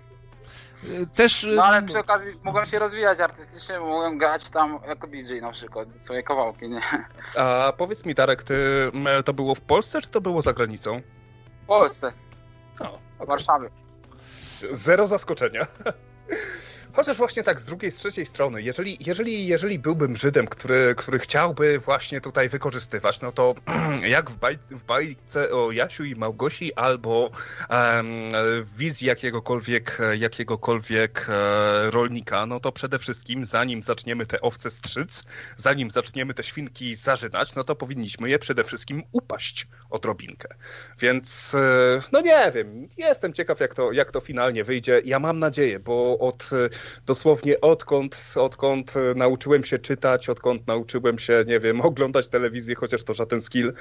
Też... No ale przy okazji mogłem się rozwijać artystycznie, mogłem grać tam jako DJ na przykład, swoje kawałki, nie? A powiedz mi Darek, ty, to było w Polsce, czy to było za granicą? W Polsce. O, okay. W Warszawie. Zero zaskoczenia. chociaż właśnie tak z drugiej, z trzeciej strony, jeżeli, jeżeli, jeżeli byłbym Żydem, który, który chciałby właśnie tutaj wykorzystywać, no to jak w, baj, w bajce o Jasiu i Małgosi albo um, wizji jakiegokolwiek, jakiegokolwiek e, rolnika, no to przede wszystkim zanim zaczniemy te owce strzyc, zanim zaczniemy te świnki zażynać, no to powinniśmy je przede wszystkim upaść odrobinkę. Więc e, no nie wiem, jestem ciekaw jak to, jak to finalnie wyjdzie. Ja mam nadzieję, bo od dosłownie odkąd, odkąd nauczyłem się czytać, odkąd nauczyłem się, nie wiem, oglądać telewizję, chociaż to żaden skill,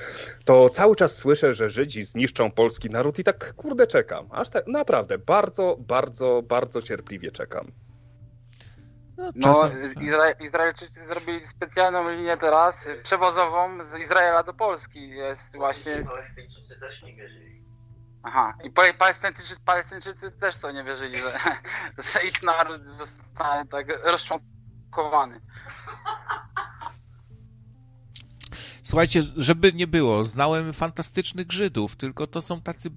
to cały czas słyszę, że Żydzi zniszczą polski naród i tak kurde czekam. Aż tak naprawdę bardzo, bardzo, bardzo cierpliwie czekam. No, no Izra Izraelczycy zrobili specjalną linię teraz, przewozową z Izraela do Polski. Jest właśnie... Palestyńczycy też nie wierzyli. Aha, i Palestyńczycy, Palestyńczycy też to nie wierzyli, że, że ich naród zostanie tak rozczłonkowany. Słuchajcie, żeby nie było, znałem fantastycznych Żydów, tylko to są tacy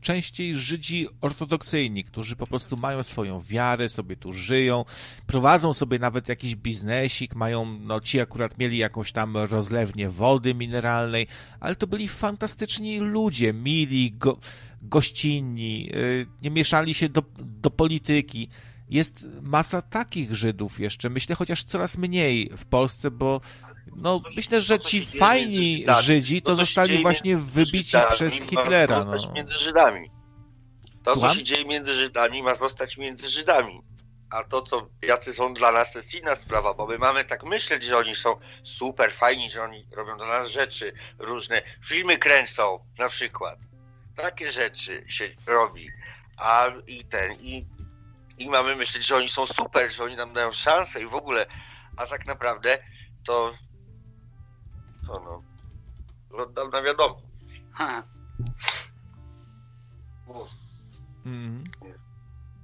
częściej Żydzi ortodoksyjni, którzy po prostu mają swoją wiarę, sobie tu żyją, prowadzą sobie nawet jakiś biznesik, mają, no ci akurat mieli jakąś tam rozlewnię wody mineralnej, ale to byli fantastyczni ludzie, mili, go, gościnni, y, nie mieszali się do, do polityki. Jest masa takich Żydów jeszcze, myślę chociaż coraz mniej w Polsce, bo no, myślę, że ci fajni Żydzi to zostali właśnie wybici przez Hitlera. Ma zostać no. między Żydami. To, Słucham? co się dzieje między Żydami, ma zostać między Żydami. A to, co jacy są dla nas, to jest inna sprawa, bo my mamy tak myśleć, że oni są super fajni, że oni robią dla nas rzeczy różne. Filmy kręcą, na przykład. Takie rzeczy się robi. A i ten, i, i mamy myśleć, że oni są super, że oni nam dają szansę i w ogóle. A tak naprawdę to to no, od dawna wiadomo. Mm.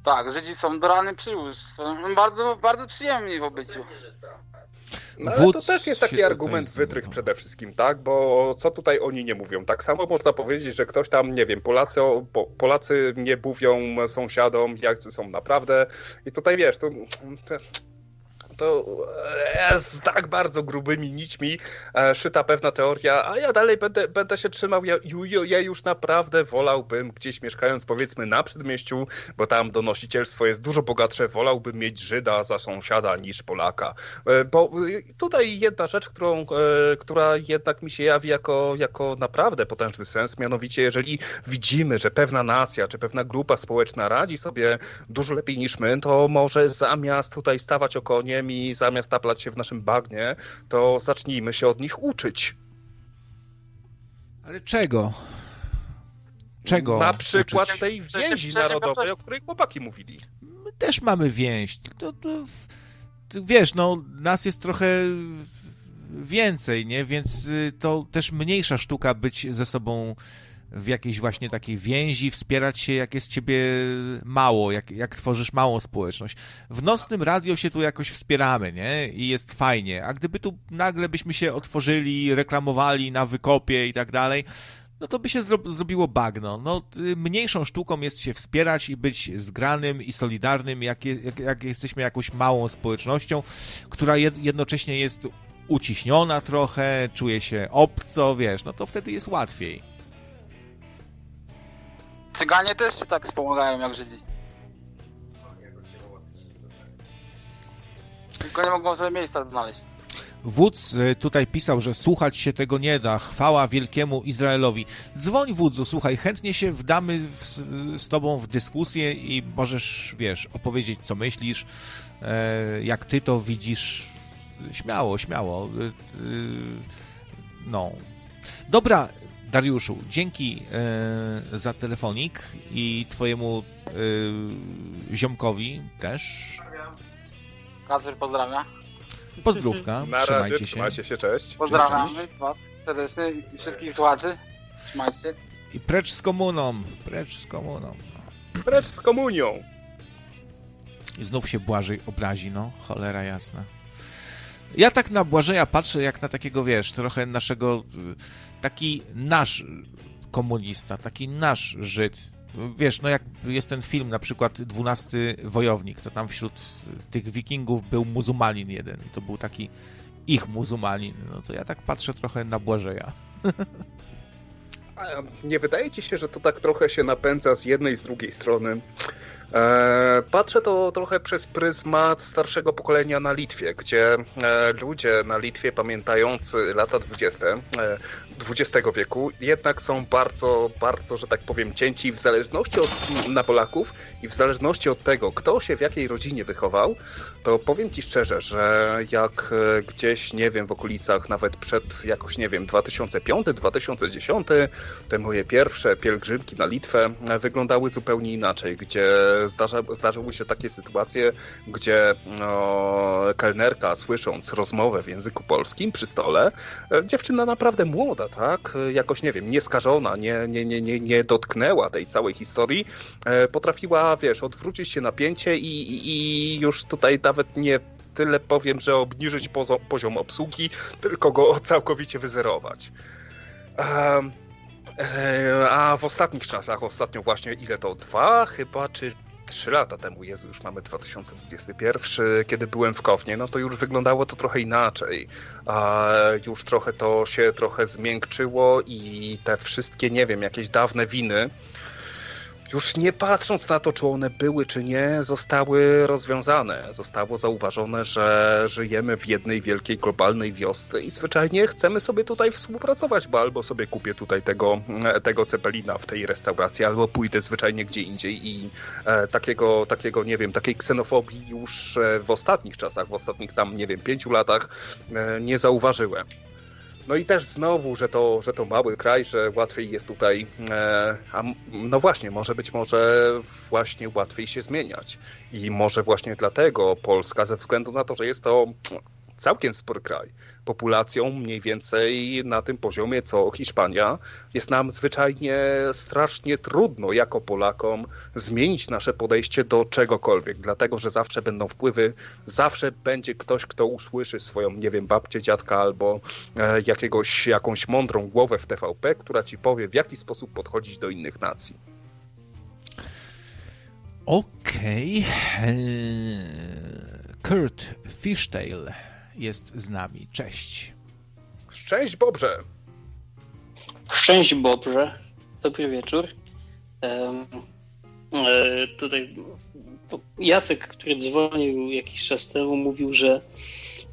Tak, Żydzi są do rany przyłóż. Są bardzo, bardzo przyjemni w obyciu. No, ale to też jest taki argument wytrych przede wszystkim, tak? Bo co tutaj oni nie mówią? Tak samo można powiedzieć, że ktoś tam, nie wiem, Polacy, Polacy nie mówią sąsiadom, jak są naprawdę. I tutaj wiesz, to, to jest tak bardzo grubymi nićmi e, szyta pewna teoria, a ja dalej będę, będę się trzymał. Ja, ja już naprawdę wolałbym gdzieś mieszkając powiedzmy na przedmieściu, bo tam donosicielstwo jest dużo bogatsze, wolałbym mieć Żyda za sąsiada niż Polaka. E, bo tutaj jedna rzecz, którą, e, która jednak mi się jawi jako, jako naprawdę potężny sens, mianowicie jeżeli widzimy, że pewna nacja czy pewna grupa społeczna radzi sobie dużo lepiej niż my, to może zamiast tutaj stawać okoniem i zamiast taplać się w naszym bagnie, to zacznijmy się od nich uczyć. Ale czego? Czego? Na przykład uczyć? tej więzi narodowej, o której chłopaki mówili. My też mamy więź. To, to, to, wiesz, no, nas jest trochę więcej, nie? Więc y, to też mniejsza sztuka być ze sobą w jakiejś właśnie takiej więzi, wspierać się, jak jest ciebie mało, jak, jak tworzysz małą społeczność. W nocnym radio się tu jakoś wspieramy, nie? I jest fajnie. A gdyby tu nagle byśmy się otworzyli, reklamowali na wykopie i tak dalej, no to by się zro zrobiło bagno. No, mniejszą sztuką jest się wspierać i być zgranym i solidarnym, jak, je, jak, jak jesteśmy jakąś małą społecznością, która jed jednocześnie jest uciśniona trochę, czuje się obco, wiesz, no to wtedy jest łatwiej. Cyganie też się tak wspomagają jak Żydzi. Tylko nie mogą sobie miejsca znaleźć. Wódz e, tutaj pisał, że słuchać się tego nie da. Chwała wielkiemu Izraelowi. Dzwoń wódzu, słuchaj, chętnie się wdamy w, z tobą w dyskusję i możesz, wiesz, opowiedzieć, co myślisz, e, jak ty to widzisz. Śmiało, śmiało. E, no. Dobra, Dariuszu, dzięki e, za telefonik i twojemu e, ziomkowi też. Kacper pozdrawia. Pozdrówka, Na trzymajcie razie, się. trzymajcie się, cześć. Pozdrawiamy was serdecznie i wszystkich słuchaczy. Trzymajcie się. I precz z komuną, precz z komuną. Precz z komunią. I znów się Błażej obrazi, no, cholera jasna. Ja tak na Błażeja patrzę jak na takiego, wiesz, trochę naszego taki nasz komunista, taki nasz Żyd, wiesz, no jak jest ten film, na przykład 12 Wojownik, to tam wśród tych wikingów był muzułmanin jeden. To był taki ich muzułmanin. No to ja tak patrzę trochę na Błażeja. Nie wydaje ci się, że to tak trochę się napędza z jednej i z drugiej strony? E, patrzę to trochę przez pryzmat starszego pokolenia na Litwie, gdzie e, ludzie na Litwie pamiętający lata 20. XX e, wieku jednak są bardzo, bardzo, że tak powiem, cięci w zależności od, na Polaków i w zależności od tego, kto się w jakiej rodzinie wychował, to powiem ci szczerze, że jak gdzieś, nie wiem, w okolicach nawet przed jakoś, nie wiem, 2005, 2010, te moje pierwsze pielgrzymki na Litwę wyglądały zupełnie inaczej, gdzie zdarza, zdarzyły się takie sytuacje, gdzie no, kelnerka słysząc rozmowę w języku polskim przy stole, e, dziewczyna naprawdę młoda, tak, jakoś nie wiem, nieskażona, nie, nie, nie, nie, nie dotknęła tej całej historii, e, potrafiła, wiesz, odwrócić się napięcie i, i, i już tutaj nawet nie tyle powiem, że obniżyć poziom obsługi, tylko go całkowicie wyzerować. Um, a w ostatnich czasach, ostatnio właśnie ile to? Dwa chyba, czy trzy lata temu, Jezu, już mamy 2021, kiedy byłem w Kownie, no to już wyglądało to trochę inaczej. A już trochę to się trochę zmiękczyło i te wszystkie, nie wiem, jakieś dawne winy, już nie patrząc na to, czy one były, czy nie, zostały rozwiązane. Zostało zauważone, że żyjemy w jednej wielkiej globalnej wiosce i zwyczajnie chcemy sobie tutaj współpracować, bo albo sobie kupię tutaj tego, tego cepelina w tej restauracji, albo pójdę zwyczajnie gdzie indziej i e, takiego, takiego, nie wiem, takiej ksenofobii już e, w ostatnich czasach, w ostatnich tam, nie wiem, pięciu latach e, nie zauważyłem. No i też znowu, że to, że to mały kraj, że łatwiej jest tutaj, e, a no właśnie, może być może właśnie łatwiej się zmieniać. I może właśnie dlatego Polska, ze względu na to, że jest to całkiem spory kraj, populacją mniej więcej na tym poziomie co Hiszpania, jest nam zwyczajnie strasznie trudno jako Polakom zmienić nasze podejście do czegokolwiek, dlatego że zawsze będą wpływy, zawsze będzie ktoś, kto usłyszy swoją, nie wiem, babcię, dziadka albo e, jakiegoś, jakąś mądrą głowę w TVP, która ci powie, w jaki sposób podchodzić do innych nacji. Okej. Okay. Kurt Fishtail jest z nami. Cześć. Szczęść Bobrze. Szczęść Bobrze. Dobry wieczór. Um, e, tutaj Jacek, który dzwonił jakiś czas temu, mówił, że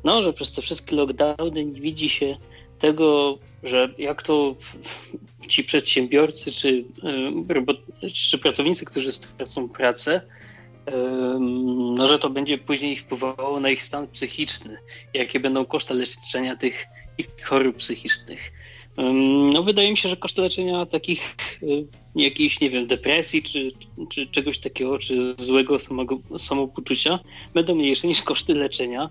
no, że przez te wszystkie lockdowny nie widzi się tego, że jak to ci przedsiębiorcy czy, czy pracownicy, którzy stracą pracę, no, że to będzie później wpływało na ich stan psychiczny, jakie będą koszty leczenia tych ich chorób psychicznych. No, wydaje mi się, że koszty leczenia takich y, jakiejś, nie wiem, depresji czy, czy czegoś takiego, czy złego samego, samopoczucia będą mniejsze niż koszty leczenia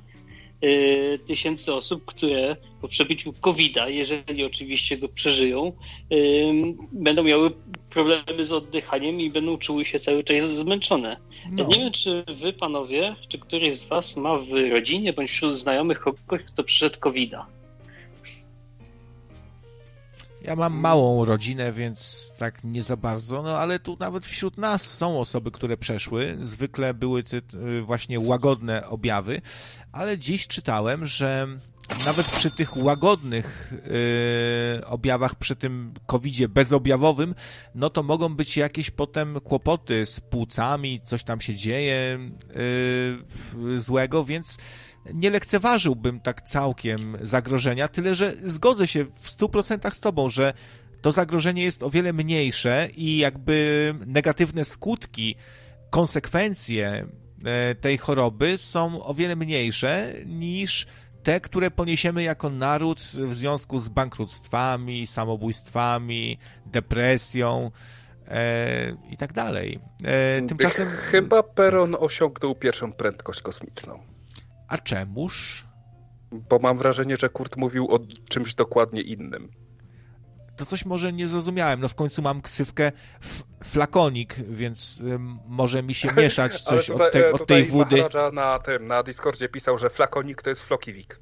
Y, tysięcy osób, które po przebiciu COVID-a, jeżeli oczywiście go przeżyją, y, będą miały problemy z oddychaniem i będą czuły się cały czas zmęczone. No. Nie wiem, czy wy, panowie, czy któryś z was ma w rodzinie bądź wśród znajomych kogoś, kto przyszedł COVID-a. Ja mam małą rodzinę, więc tak nie za bardzo, no ale tu nawet wśród nas są osoby, które przeszły. Zwykle były te właśnie łagodne objawy, ale dziś czytałem, że nawet przy tych łagodnych yy, objawach, przy tym covidzie bezobjawowym, no to mogą być jakieś potem kłopoty z płucami, coś tam się dzieje yy, złego, więc nie lekceważyłbym tak całkiem zagrożenia, tyle że zgodzę się w 100% z Tobą, że to zagrożenie jest o wiele mniejsze i jakby negatywne skutki, konsekwencje e, tej choroby są o wiele mniejsze niż te, które poniesiemy jako naród w związku z bankructwami, samobójstwami, depresją e, i tak dalej. E, tymczasem... Chyba Peron osiągnął pierwszą prędkość kosmiczną. A czemuż? Bo mam wrażenie, że Kurt mówił o czymś dokładnie innym. To coś może nie zrozumiałem. No w końcu mam ksywkę flakonik, więc może mi się mieszać coś tutaj, od, te, od tej wody. na tym, na Discordzie pisał, że flakonik to jest flokiwik.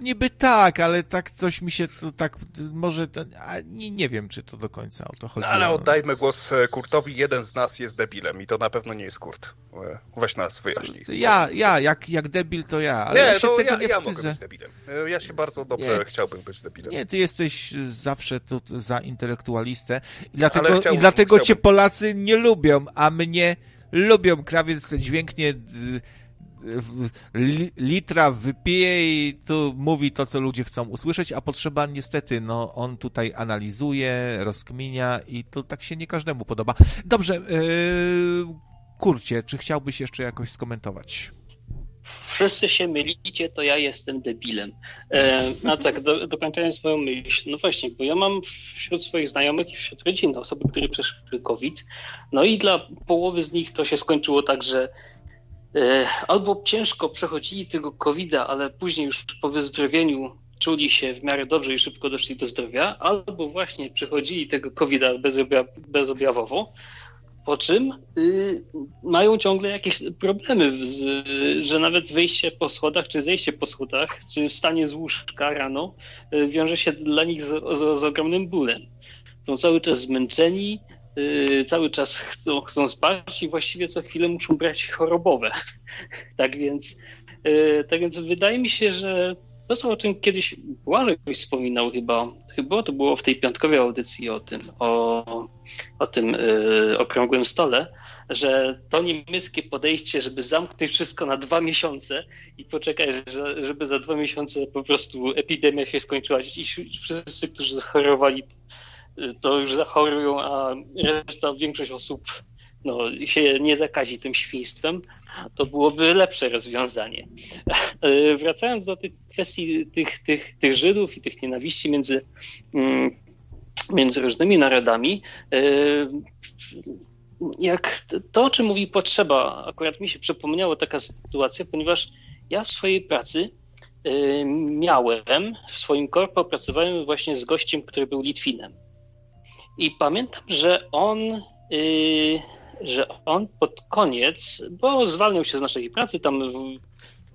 Niby tak, ale tak coś mi się to tak, może, a nie, nie wiem, czy to do końca o to chodzi. No, ale oddajmy głos e, Kurtowi, jeden z nas jest debilem i to na pewno nie jest Kurt. E, weź nas wyjaśnij. Ja, ja, jak, jak debil to ja, ale nie, ja się to tego ja, nie ja mogę być debilem. E, Ja się bardzo dobrze Nie. chciałbym być debilem. Nie, ty jesteś zawsze tu za intelektualistę i dlatego, Ale chciałbym- i dlatego cię. Polacy nie lubią, a mnie lubią. Krawiec dźwięknie litra wypije i tu mówi to, co ludzie chcą usłyszeć, a potrzeba niestety, no on tutaj analizuje, rozkminia i to tak się nie każdemu podoba. Dobrze, yy, Kurcie, czy chciałbyś jeszcze jakoś skomentować? Wszyscy się mylicie, to ja jestem debilem. E, a tak, do, dokończając swoją myśl, no właśnie, bo ja mam wśród swoich znajomych i wśród rodziny osoby, które przeszły COVID, no i dla połowy z nich to się skończyło tak, że albo ciężko przechodzili tego COVID-a, ale później już po wyzdrowieniu czuli się w miarę dobrze i szybko doszli do zdrowia, albo właśnie przechodzili tego COVID-a bezobja- bezobjawowo, po czym y, mają ciągle jakieś problemy, z, że nawet wyjście po schodach, czy zejście po schodach, czy wstanie z łóżka rano y, wiąże się dla nich z, z, z ogromnym bólem. Są cały czas zmęczeni, cały czas chcą, chcą spać i właściwie co chwilę muszą brać chorobowe. tak, więc, y, tak więc wydaje mi się, że to, co o czym kiedyś Błażej wspominał chyba, chyba to było w tej piątkowej audycji o tym, o, o tym y, okrągłym stole, że to niemieckie podejście, żeby zamknąć wszystko na dwa miesiące i poczekać, że, żeby za dwa miesiące po prostu epidemia się skończyła i wszyscy, którzy zachorowali, y, to już zachorują, a reszta, większość osób no, się nie zakazi tym świństwem, to byłoby lepsze rozwiązanie. Y, Wracając do tych kwestii tych, tych, tych Żydów i tych nienawiści między, mm, między różnymi narodami, y, jak to, o czym mówi potrzeba, akurat mi się przypomniała taka sytuacja, ponieważ ja w swojej pracy y, miałem, w swoim korpo pracowałem właśnie z gościem, który był Litwinem. I pamiętam, że on, y, że on pod koniec, bo zwalniał się z naszej pracy, tam w-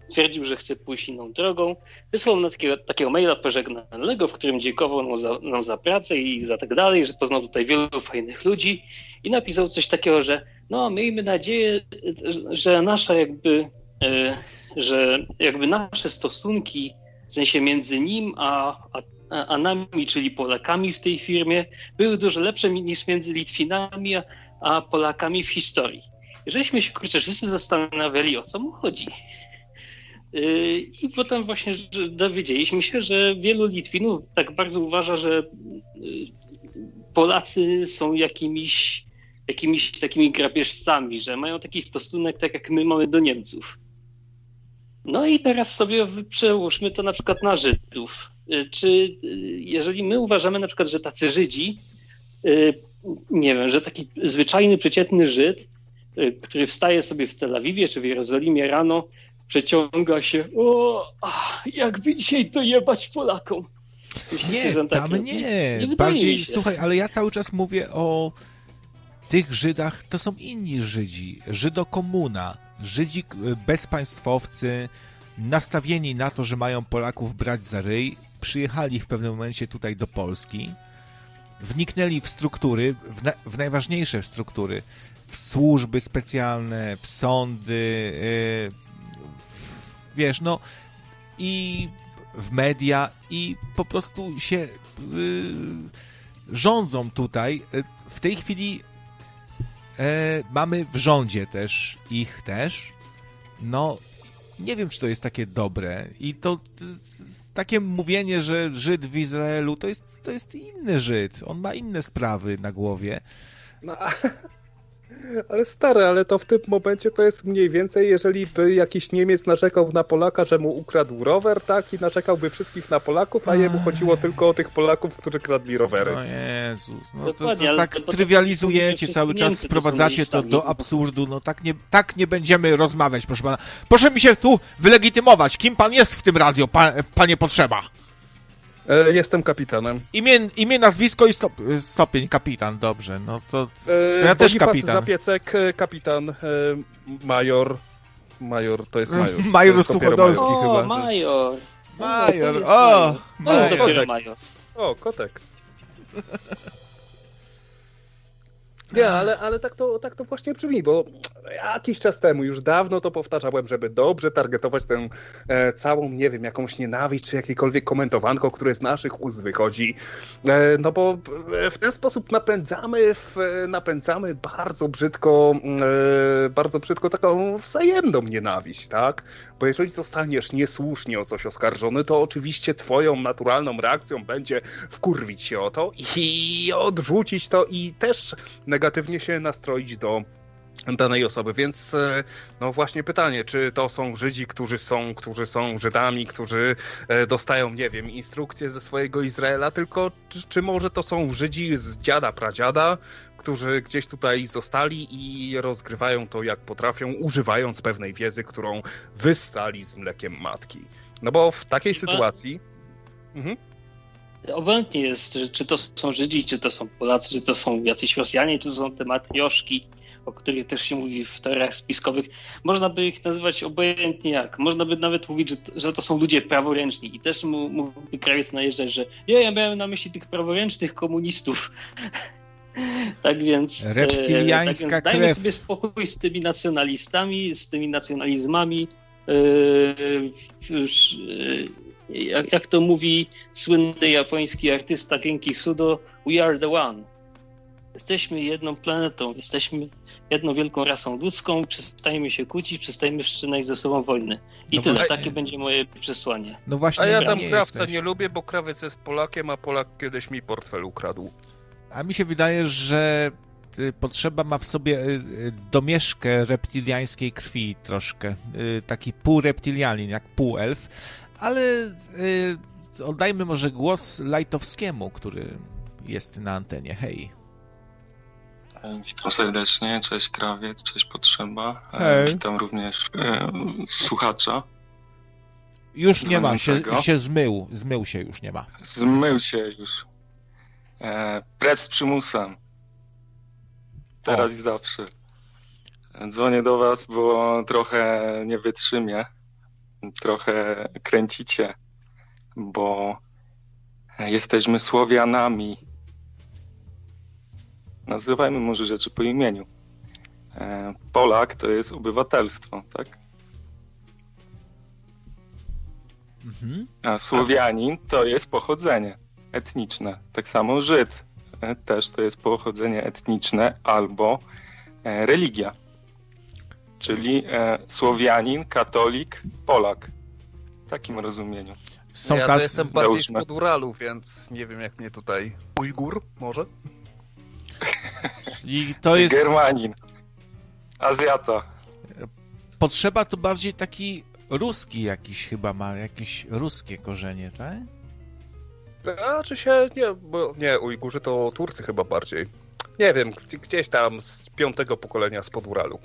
stwierdził, że chce pójść inną drogą, wysłał nam takiego, takiego maila pożegnalnego, w którym dziękował nam za, nam za pracę i za tak dalej, że poznał tutaj wielu fajnych ludzi i napisał coś takiego, że no miejmy nadzieję, że nasza jakby, e, że jakby nasze stosunki, w sensie między nim a, a, a nami, czyli Polakami w tej firmie, były dużo lepsze niż między Litwinami a, Polakami w historii. Żeśmy się kurczę wszyscy zastanawiali, o co mu chodzi. Yy, I potem właśnie dowiedzieliśmy się, że wielu Litwinów tak bardzo uważa, że yy, Polacy są jakimiś, jakimiś takimi grabieżcami, że mają taki stosunek tak jak my mamy do Niemców. No i teraz sobie przełóżmy to na przykład na Żydów. Yy, Czy yy, jeżeli my uważamy na przykład, że tacy Żydzi, yy, nie wiem, że taki zwyczajny, przeciętny Żyd, który wstaje sobie w Tel Awiwie czy w Jerozolimie rano, przeciąga się, o, ach, jakby dzisiaj to jebać Polakom. Myślicie, Nie, tak tam nie. nie Bardziej, słuchaj, ale ja cały czas mówię o tych Żydach, to są inni Żydzi. Żydokomuna, Żydzi bezpaństwowcy, nastawieni na to, że mają Polaków brać za ryj, przyjechali w pewnym momencie tutaj do Polski, wniknęli w struktury, w, na, w najważniejsze struktury, w służby specjalne, w sądy, yy, w, wiesz, no i w media i po prostu się yy, rządzą tutaj. Yy, W tej chwili e, mamy w rządzie też ich też. No, nie wiem, czy to jest takie dobre. I to takie mówienie, że Żyd w Izraelu to jest, to jest inny Żyd. On ma inne sprawy na głowie. No, a- ale stary, ale to w tym momencie to jest mniej więcej, jeżeli by jakiś Niemiec narzekał na Polaka, że mu ukradł rower, tak? I narzekałby wszystkich na Polaków, a jemu chodziło tylko o tych Polaków, którzy kradli rowery. No Jezus, no to, to tak trywializujecie to- cały czas, sprowadzacie to do absurdu, no tak nie, tak nie będziemy rozmawiać, proszę pana. Proszę mi się tu wylegitymować, kim pan jest w tym radio, pa, panie Potrzeba. E, jestem kapitanem. Imię, imię nazwisko i stop, stopień, kapitan, dobrze, no to, to E, ja też Bonifacy kapitan. Zapiecek, e, kapitan, e, major. Major to jest major. Major Suchodolski major. O, chyba. major. Major, to jest o! To jest Major. dopiero major. O, kotek. Nie, ale, ale tak, to, tak to właśnie brzmi, bo jakiś czas temu, już dawno to powtarzałem, żeby dobrze targetować tę e, całą, nie wiem, jakąś nienawiść, czy jakiekolwiek komentowanko, które z naszych ust wychodzi. E, no bo e, w ten sposób napędzamy, w, e, napędzamy bardzo brzydko, e, bardzo brzydko taką wzajemną nienawiść, tak? Bo jeżeli zostaniesz niesłusznie o coś oskarżony, to oczywiście twoją naturalną reakcją będzie wkurwić się o to i odrzucić to i też negatywnie się nastroić do danej osoby, więc e, no właśnie pytanie, czy to są Żydzi, którzy są, którzy są Żydami, którzy e, dostają, nie wiem, instrukcje ze swojego Izraela, tylko czy, czy może to są Żydzi z dziada, pradziada, którzy gdzieś tutaj zostali i rozgrywają to jak potrafią, używając pewnej wiedzy, którą wyssali z mlekiem matki. No bo w takiej sytuacji... Mhm. Obojętnie jest, czy to są Żydzi, czy to są Polacy, czy to są jacyś Rosjanie, czy to są te matrioszki, o których też się mówi w teoriach spiskowych. Można by ich nazywać obojętnie jak. Można by nawet mówić, że, że to są ludzie praworęczni i też mógłby krawiec najeżdżać, że nie, ja miałem na myśli tych praworęcznych komunistów. tak więc... e, Reptiliańska tak więc dajmy krew. sobie spokój z tymi nacjonalistami, z tymi nacjonalizmami. e, już, e, jak, jak to mówi słynny japoński artysta Genki Sudo, we are the one. Jesteśmy jedną planetą, jesteśmy jedną wielką rasą ludzką, przestajemy się kłócić, przestajemy wszczynać ze sobą wojny. I No tyle, właśnie- takie będzie moje przesłanie. No właśnie, A ja nie tam jesteś. krawca nie lubię, bo krawiec jest Polakiem, a Polak kiedyś mi portfel ukradł. A mi się wydaje, że y, potrzeba ma w sobie y, y, domieszkę reptiliańskiej krwi troszkę. Taki półreptilianin, jak półelf. Ale oddajmy może głos Lajtowskiemu, który jest na antenie. Hej. E, Witam serdecznie, cześć krawiec, cześć potrzeba. E, Hej. Witam również e, słuchacza. Już nie ma, się, się zmył. Zmył się, już nie ma. Zmył się już. E, precz z przymusem. Teraz O. i zawsze. Dzwonię do was, bo trochę nie wytrzymię. Trochę kręcicie, bo jesteśmy Słowianami. Nazywajmy może rzeczy po imieniu. E, Polak to jest obywatelstwo, tak? Mhm. A Słowianin to jest pochodzenie etniczne. Tak samo Żyd e, też to jest pochodzenie etniczne albo e, religia. Czyli e, Słowianin, katolik, Polak. W takim rozumieniu. Są ja to tacy- jestem bardziej Załóżmy. spod Uralu, więc nie wiem jak mnie tutaj... Ujgur może? I to jest... Germanin. Azjata. Potrzeba to bardziej taki ruski jakiś chyba ma, jakieś ruskie korzenie, tak? Znaczy się, nie, bo nie, Ujgurzy to Turcy chyba bardziej. Nie wiem, gdzie- gdzieś tam z piątego pokolenia spod Uralu.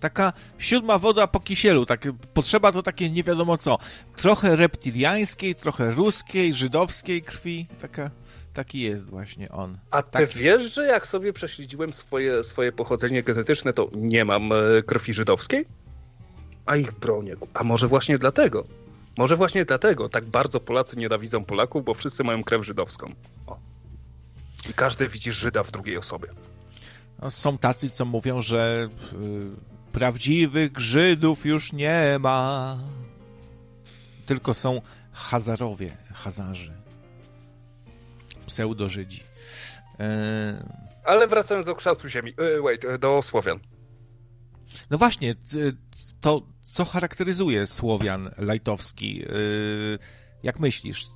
Taka siódma woda po kisielu, tak, potrzeba to takie nie wiadomo co. Trochę reptiliańskiej, trochę ruskiej, żydowskiej krwi, taka, taki jest właśnie on. A ty wiesz, że jak sobie prześledziłem swoje, swoje pochodzenie genetyczne, to nie mam e, krwi żydowskiej? A ich bronię. A może właśnie dlatego? Może właśnie dlatego tak bardzo Polacy nienawidzą Polaków, bo wszyscy mają krew żydowską. O. I każdy widzi Żyda w drugiej osobie. No, są tacy, co mówią, że y, prawdziwych Żydów już nie ma. Tylko są Hazarowie, Hazarzy. Pseudo-Żydzi. E, Ale wracając do kształtu ziemi, e, wait, e, do Słowian. No właśnie, to co charakteryzuje Słowian lajtowski? Y, Jak myślisz?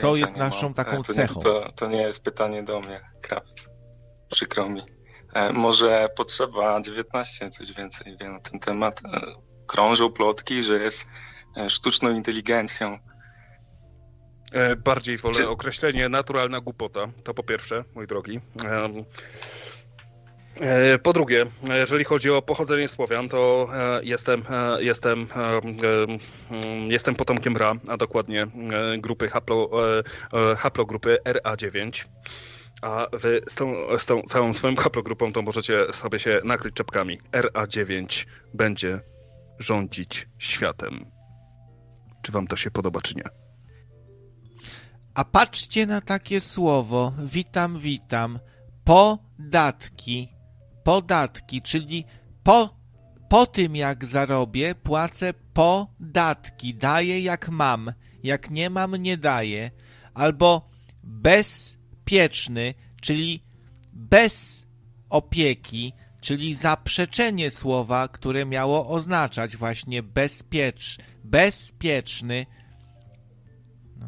Co jest naszą mam. taką E, to cechą? Nie, to, to nie jest pytanie do mnie, krawiec. Przykro mi. E, może potrzeba 19 coś więcej wie na ten temat. E, krążą plotki, że jest e, sztuczną inteligencją. E, Bardziej wolę Czy- określenie naturalna głupota. To po pierwsze, mój drogi. E, Po drugie, jeżeli chodzi o pochodzenie Słowian, to e, jestem, e, jestem, em, em, jestem potomkiem Ra, a dokładnie grupy haplo, haplogrupy RA9. A wy z tą, z tą całą swoją haplogrupą to możecie sobie się nakryć czepkami. RA9 będzie rządzić światem. czy wam to się podoba, czy nie. A patrzcie na takie słowo, witam, witam, podatki, podatki, czyli po, po tym jak zarobię, płacę podatki, daję jak mam, jak nie mam, nie daję, albo bezpieczny, czyli bez opieki, czyli zaprzeczenie słowa, które miało oznaczać właśnie bezpiecz, bezpieczny. No.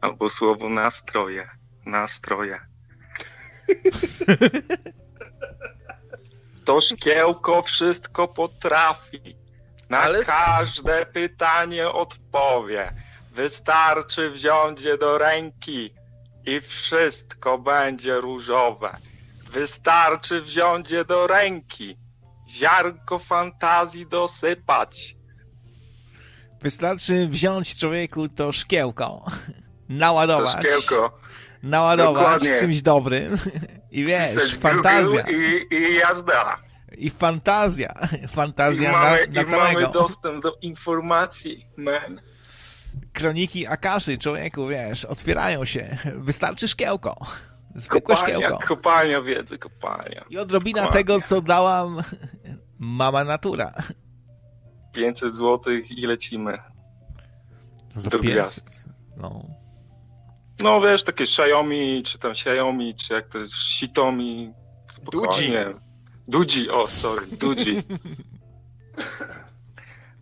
Albo słowo nastroje, nastroje. To szkiełko wszystko potrafi. Na Ale... każde pytanie odpowie. Wystarczy wziąć je do ręki i wszystko będzie różowe. Wystarczy wziąć je do ręki, ziarnko fantazji dosypać. Wystarczy wziąć człowieku to szkiełko, naładować. To szkiełko. Naładować Dokładnie. czymś dobrym i wiesz, Pisać fantazja. I, I jazda. I fantazja. Fantazja I mamy, na, na i całego. mamy dostęp do informacji, man. Kroniki Akaszy, człowieku, wiesz, otwierają się. Wystarczy szkiełko. Zwykłe kopalnia, szkiełko. Kopalnia wiedzy, kopalnia. I odrobina kopalnia. tego, co dałam mama natura. 500 zł i lecimy. Za do 500. gwiazd. No. No wiesz, takie Xiaomi, czy tam Xiaomi, czy jak to jest, Xiaomi. Spokojnie. Dudzi, o sorry, Dudzi.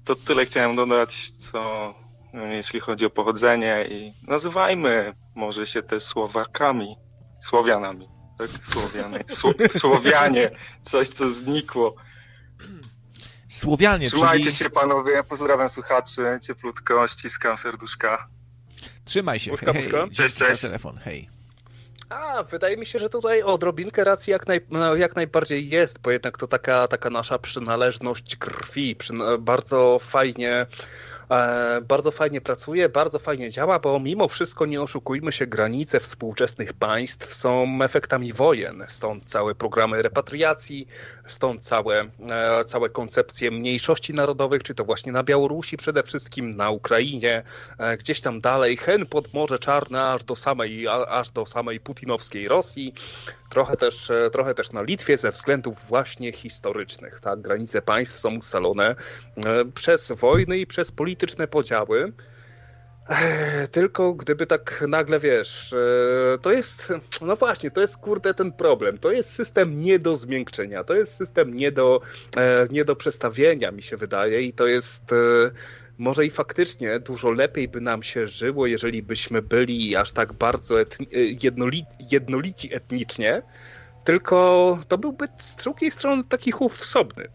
To tyle chciałem dodać, co jeśli chodzi o pochodzenie i nazywajmy może się też Słowakami, Słowianami, tak? Słowianie, Sło, Słowianie, coś co znikło. Słowianie, Trzymajcie czyli... się panowie, pozdrawiam słuchaczy, cieplutko, ściskam serduszka. Trzymaj się, Puszka, hej, puszka. hej. Cześć, cześć. za telefon, hej. A, wydaje mi się, że tutaj odrobinkę racji jak, naj, no, jak najbardziej jest, bo jednak to taka, taka nasza przynależność krwi, przyna- bardzo fajnie bardzo fajnie pracuje, bardzo fajnie działa, bo mimo wszystko nie oszukujmy się, granice współczesnych państw są efektami wojen, stąd całe programy repatriacji, stąd całe, e, całe koncepcje mniejszości narodowych, czy to właśnie na Białorusi przede wszystkim, na Ukrainie, e, gdzieś tam dalej, hen pod Morze Czarne, aż do samej, aż do samej putinowskiej Rosji, trochę też, e, trochę też na Litwie ze względów właśnie historycznych. Tak? Granice państw są ustalone e, przez wojny i przez polityczne podziały. Tylko gdyby tak nagle wiesz, e, to jest, no właśnie, to jest kurde ten problem. To jest system nie do zmiękczenia, to jest system nie do, e, nie do przestawienia, mi się wydaje, i to jest. e, Może i faktycznie dużo lepiej by nam się żyło, jeżeli byśmy byli aż tak bardzo etni- jednoli- jednolici etnicznie, tylko to byłby z drugiej strony taki chów wsobny.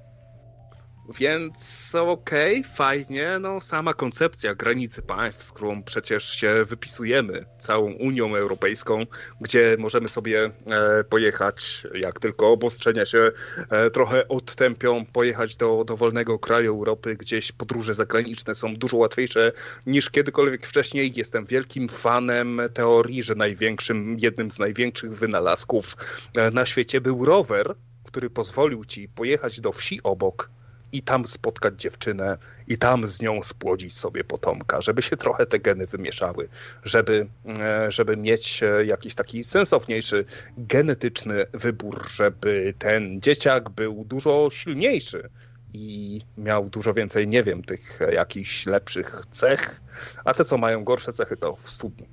Więc okej, fajnie, no sama koncepcja granicy państw, z którą przecież się wypisujemy całą Unią Europejską, gdzie możemy sobie e, pojechać, jak tylko obostrzenia się e, trochę odtępią, pojechać do dowolnego kraju Europy, gdzieś podróże zagraniczne są dużo łatwiejsze niż kiedykolwiek wcześniej. Jestem wielkim fanem teorii, że największym, jednym z największych wynalazków e, na świecie był rower, który pozwolił ci pojechać do wsi obok i tam spotkać dziewczynę i tam z nią spłodzić sobie potomka, żeby się trochę te geny wymieszały, żeby, e, żeby mieć e, jakiś taki sensowniejszy genetyczny wybór, żeby ten dzieciak był dużo silniejszy i miał dużo więcej, nie wiem, tych jakichś lepszych cech, a te, co mają gorsze cechy, to w studni.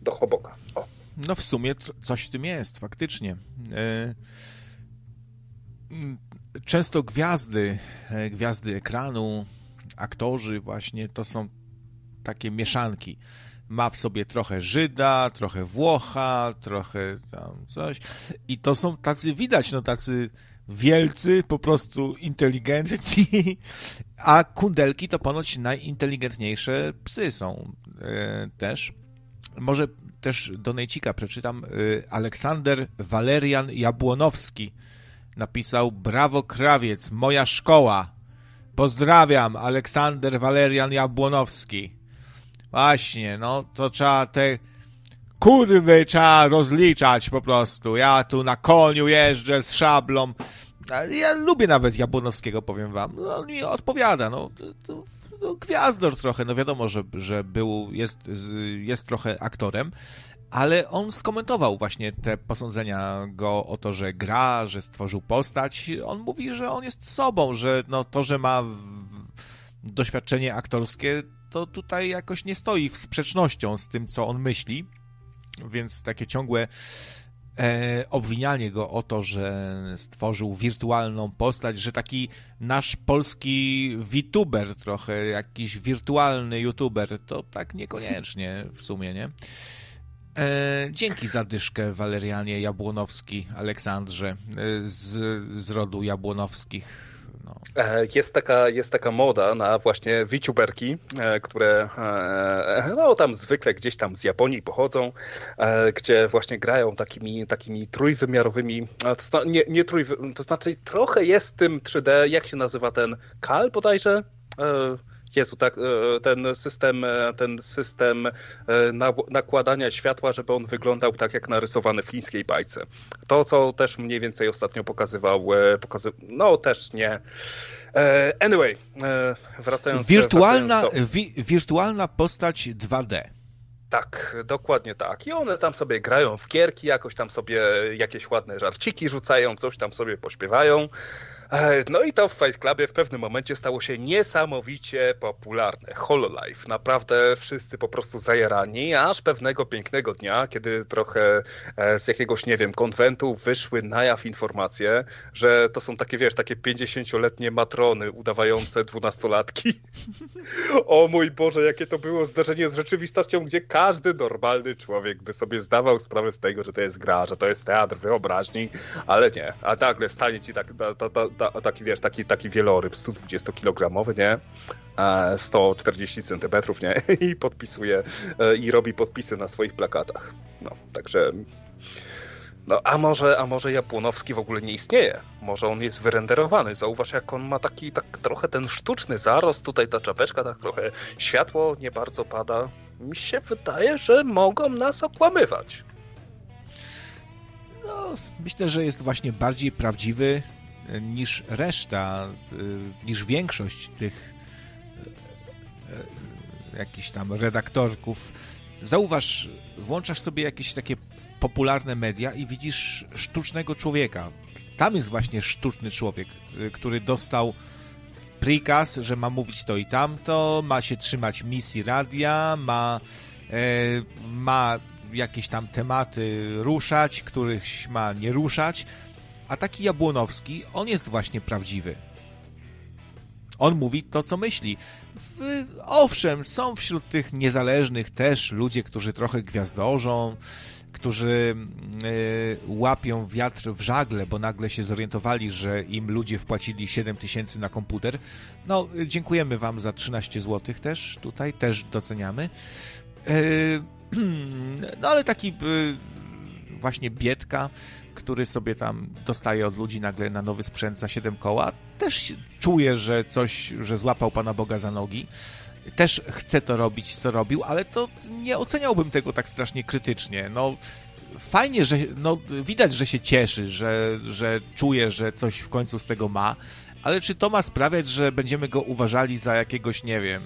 Do choboka. O. No w sumie coś w tym jest, faktycznie. E, Często gwiazdy, e, gwiazdy ekranu, aktorzy właśnie, to są takie mieszanki. Ma w sobie trochę Żyda, trochę Włocha, trochę tam coś. I to są tacy, widać, no tacy wielcy, po prostu inteligentni, a kundelki to ponoć najinteligentniejsze psy są e, też. Może też do Nejcika przeczytam. E, Aleksander Walerian Jabłonowski napisał Brawo Krawiec, moja szkoła. Pozdrawiam, Aleksander Walerian Jabłonowski. Właśnie, no to trzeba te kurwy trzeba rozliczać po prostu. Ja tu na koniu jeżdżę z szablą. Ja lubię nawet Jabłonowskiego, powiem wam. No, on mi odpowiada, no. To, to no, gwiazdor trochę, no wiadomo, że, że był, jest, jest trochę aktorem, ale on skomentował właśnie te posądzenia go o to, że gra, że stworzył postać. On mówi, że on jest sobą, że no, to, że ma doświadczenie aktorskie, to tutaj jakoś nie stoi w sprzecznością z tym, co on myśli. Więc takie ciągłe e, obwinianie go o to, że stworzył wirtualną postać, że taki nasz polski VTuber trochę, jakiś wirtualny YouTuber, to tak niekoniecznie w sumie, nie? E, dzięki za dyszkę, Walerianie Jabłonowski, Aleksandrze, e, z, z rodu Jabłonowskich. No. E, jest, taka, jest taka moda na właśnie VTuberki, e, które no, tam zwykle gdzieś tam z Japonii pochodzą, gdzie właśnie grają takimi, takimi trójwymiarowymi, nie, nie trójwy, to znaczy trochę jest tym 3D, jak się nazywa ten KAL bodajże? Jezu, tak, e, ten system, e, ten system e, nakładania światła, żeby on wyglądał tak jak narysowany w chińskiej bajce. To, co też mniej więcej ostatnio pokazywał, pokazy... no też nie. Anyway, wracając, wirtualna, wracając do... wi wirtualna postać 2D. Tak, dokładnie tak. I one tam sobie grają w gierki, jakoś tam sobie jakieś ładne żarciki rzucają, coś tam sobie pośpiewają. E, no i to w Fight Clubie w pewnym momencie stało się niesamowicie popularne. Hololive. Naprawdę wszyscy po prostu zajarani, aż pewnego pięknego dnia, kiedy trochę e, z jakiegoś, nie wiem, konwentu wyszły na jaw informacje, że to są takie, wiesz, takie 50-letnie matrony udawające dwunastolatki. o mój Boże, jakie to było zdarzenie z rzeczywistością, gdzie każdy normalny człowiek by sobie zdawał sprawę z tego, że to jest gra, że to jest teatr wyobraźni, ale nie. A nagle stanie ci tak, ta, ta, ta, ta, taki, wiesz, taki, taki wieloryb 120-kilogramowy, nie? 140 centymetrów, nie? I podpisuje e, i robi podpisy na swoich plakatach. No, także no, a może, a może Jabłonowski w ogóle nie istnieje? Może on jest wyrenderowany? Zauważ, jak on ma taki, tak trochę ten sztuczny zarost, tutaj ta czapeczka, tak trochę światło nie bardzo pada. Mi się wydaje, że mogą nas okłamywać. No, myślę, że jest właśnie bardziej prawdziwy, niż reszta, y, niż większość tych y, y, jakichś tam redaktorków. Zauważ, włączasz sobie jakieś takie popularne media i widzisz sztucznego człowieka. Tam jest właśnie sztuczny człowiek, który dostał prikaz, że ma mówić to i tamto, ma się trzymać misji radia, ma, e, ma jakieś tam tematy ruszać, których ma nie ruszać. A taki Jabłonowski, on jest właśnie prawdziwy. On mówi to, co myśli. W, owszem, są wśród tych niezależnych też ludzie, którzy trochę gwiazdorzą, którzy y, łapią wiatr w żagle, bo nagle się zorientowali, że im ludzie wpłacili 7 tysięcy na komputer. No, dziękujemy Wam za 13 zł też, tutaj też doceniamy. Y, no, ale taki y, właśnie Bietka, który sobie tam dostaje od ludzi nagle na nowy sprzęt za 7 koła, też czuje, że coś, że złapał Pana Boga za nogi. Też chce to robić, co robił, ale to nie oceniałbym tego tak strasznie krytycznie. No, fajnie, że no, widać, że się cieszy, że, że czuje, że coś w końcu z tego ma, ale czy to ma sprawiać, że będziemy go uważali za jakiegoś, nie wiem,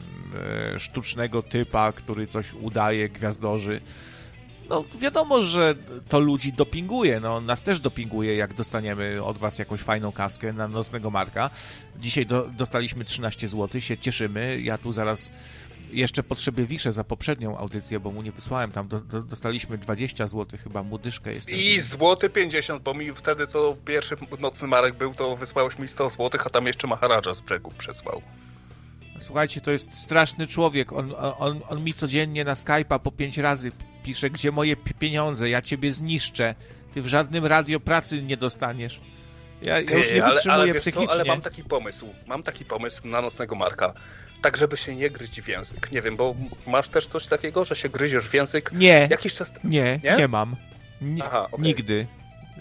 e, sztucznego typa, który coś udaje, gwiazdorzy? No wiadomo, że to ludzi dopinguje, no nas też dopinguje, jak dostaniemy od was jakąś fajną kaskę na nocnego marka. Dzisiaj do, dostaliśmy 13 zł, się cieszymy, ja tu zaraz jeszcze potrzeby wiszę za poprzednią audycję, bo mu nie wysłałem tam, do, do, dostaliśmy 20 zł chyba, mudyszkę jest. I złoty 50, bo mi wtedy co pierwszy nocny marek był, to wysłałeś mi 100 zł, a tam jeszcze Maharadża z brzegu przesłał. Słuchajcie, to jest straszny człowiek. On, on, on mi codziennie na Skype'a po pięć razy pisze, gdzie moje pieniądze, ja ciebie zniszczę. Ty w żadnym radio pracy nie dostaniesz. Ja, ja już nie wytrzymuję ale, ale psychicznie. Co, ale mam taki pomysł, mam taki pomysł na nocnego Marka. Tak, żeby się nie gryźć w język. Nie wiem, bo masz też coś takiego, że się gryziesz w język? Nie, Jakiś czas... nie, nie, nie mam. Aha, okay. Nigdy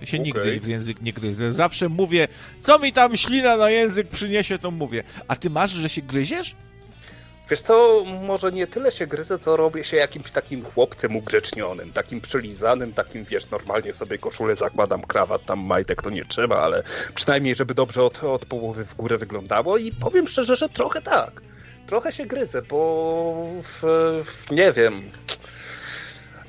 się okay. nigdy w język nie gryzę. Zawsze mówię, co mi tam ślina na język przyniesie, to mówię. A ty masz, że się gryziesz? Wiesz co, może nie tyle się gryzę, co robię się jakimś takim chłopcem ugrzecznionym, takim przylizanym, takim, wiesz, normalnie sobie koszulę zakładam, krawat, tam majtek to nie trzeba, ale przynajmniej, żeby dobrze od, od połowy w górę wyglądało i powiem szczerze, że trochę tak trochę się gryzę, bo w, w, nie wiem.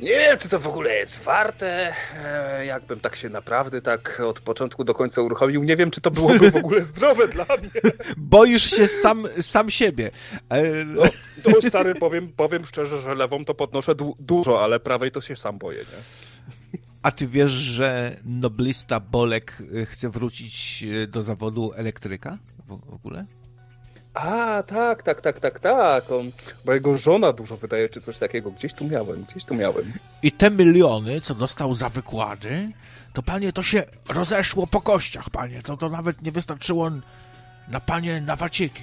Nie wiem, czy to w ogóle jest warte. E, jakbym tak się naprawdę tak od początku do końca uruchomił, nie wiem, czy to byłoby w ogóle zdrowe dla mnie. Boisz się sam, sam siebie. E, No, to stary, powiem, powiem szczerze, że lewą to podnoszę du dużo, ale prawej to się sam boję, nie? A ty wiesz, że noblista Bolek y, chce wrócić do zawodu elektryka w, w ogóle? A, tak, tak, tak, tak, tak. On, bo jego żona dużo wydaje, czy coś takiego. Gdzieś tu miałem, gdzieś tu miałem. I te miliony, co dostał za wykłady, to panie, to się rozeszło po kościach, panie. To, to nawet nie wystarczyło na panie na waciki.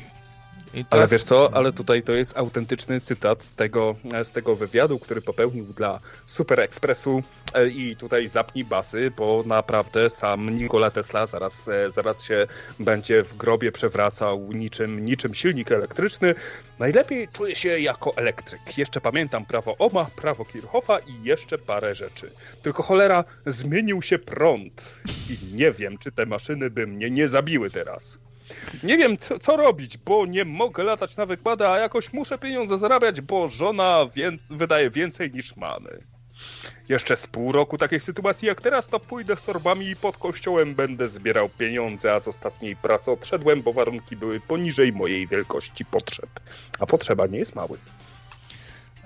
I Ale teraz- wiesz co, ale tutaj to jest autentyczny cytat z tego, z tego wywiadu, który popełnił dla Super Expressu E, i tutaj zapnij basy, bo naprawdę sam Nikola Tesla zaraz, e, zaraz się będzie w grobie przewracał niczym, niczym silnik elektryczny. Najlepiej czuję się jako elektryk. Jeszcze pamiętam prawo Ohma, prawo Kirchhoffa i jeszcze parę rzeczy. Tylko cholera, zmienił się prąd i nie wiem, czy te maszyny by mnie nie zabiły teraz. Nie wiem, co, co robić, bo nie mogę latać na wykłady, a jakoś muszę pieniądze zarabiać, bo żona więc, wydaje więcej niż mamy. Jeszcze z pół roku takiej sytuacji jak teraz, to pójdę z torbami i pod kościołem będę zbierał pieniądze, a z ostatniej pracy odszedłem, bo warunki były poniżej mojej wielkości potrzeb. A potrzeba nie jest mały.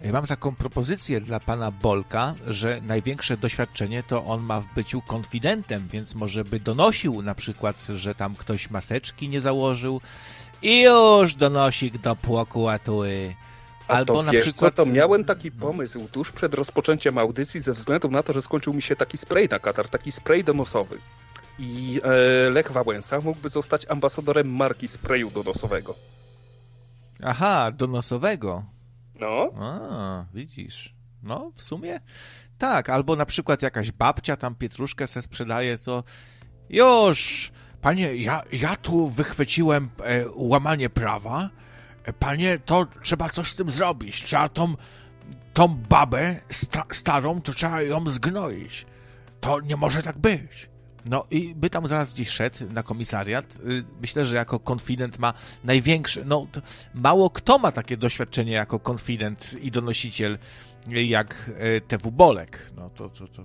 Mam taką propozycję dla pana Bolka, że największe doświadczenie to on ma w byciu konfidentem, więc może by donosił na przykład, że tam ktoś maseczki nie założył i już donosik do prokuratury. Albo to na wiesz przykład... co, to miałem taki pomysł tuż przed rozpoczęciem audycji ze względu na to, że skończył mi się taki spray na katar, taki spray donosowy. I e, Lech Wałęsa mógłby zostać ambasadorem marki sprayu donosowego. Aha, donosowego. No. A, widzisz. No, w sumie tak. Albo na przykład jakaś babcia tam pietruszkę se sprzedaje, to już, panie, ja, ja tu wychwyciłem e, łamanie prawa. E, Panie, to trzeba coś z tym zrobić. Trzeba tą, tą babę sta, starą, to trzeba ją zgnoić. To nie może tak być. No i by tam zaraz gdzieś szedł na komisariat. Y, Myślę, że jako konfident ma największe. No, mało kto ma takie doświadczenie jako konfident i donosiciel y, jak y, TW Bolek. No to, to, to.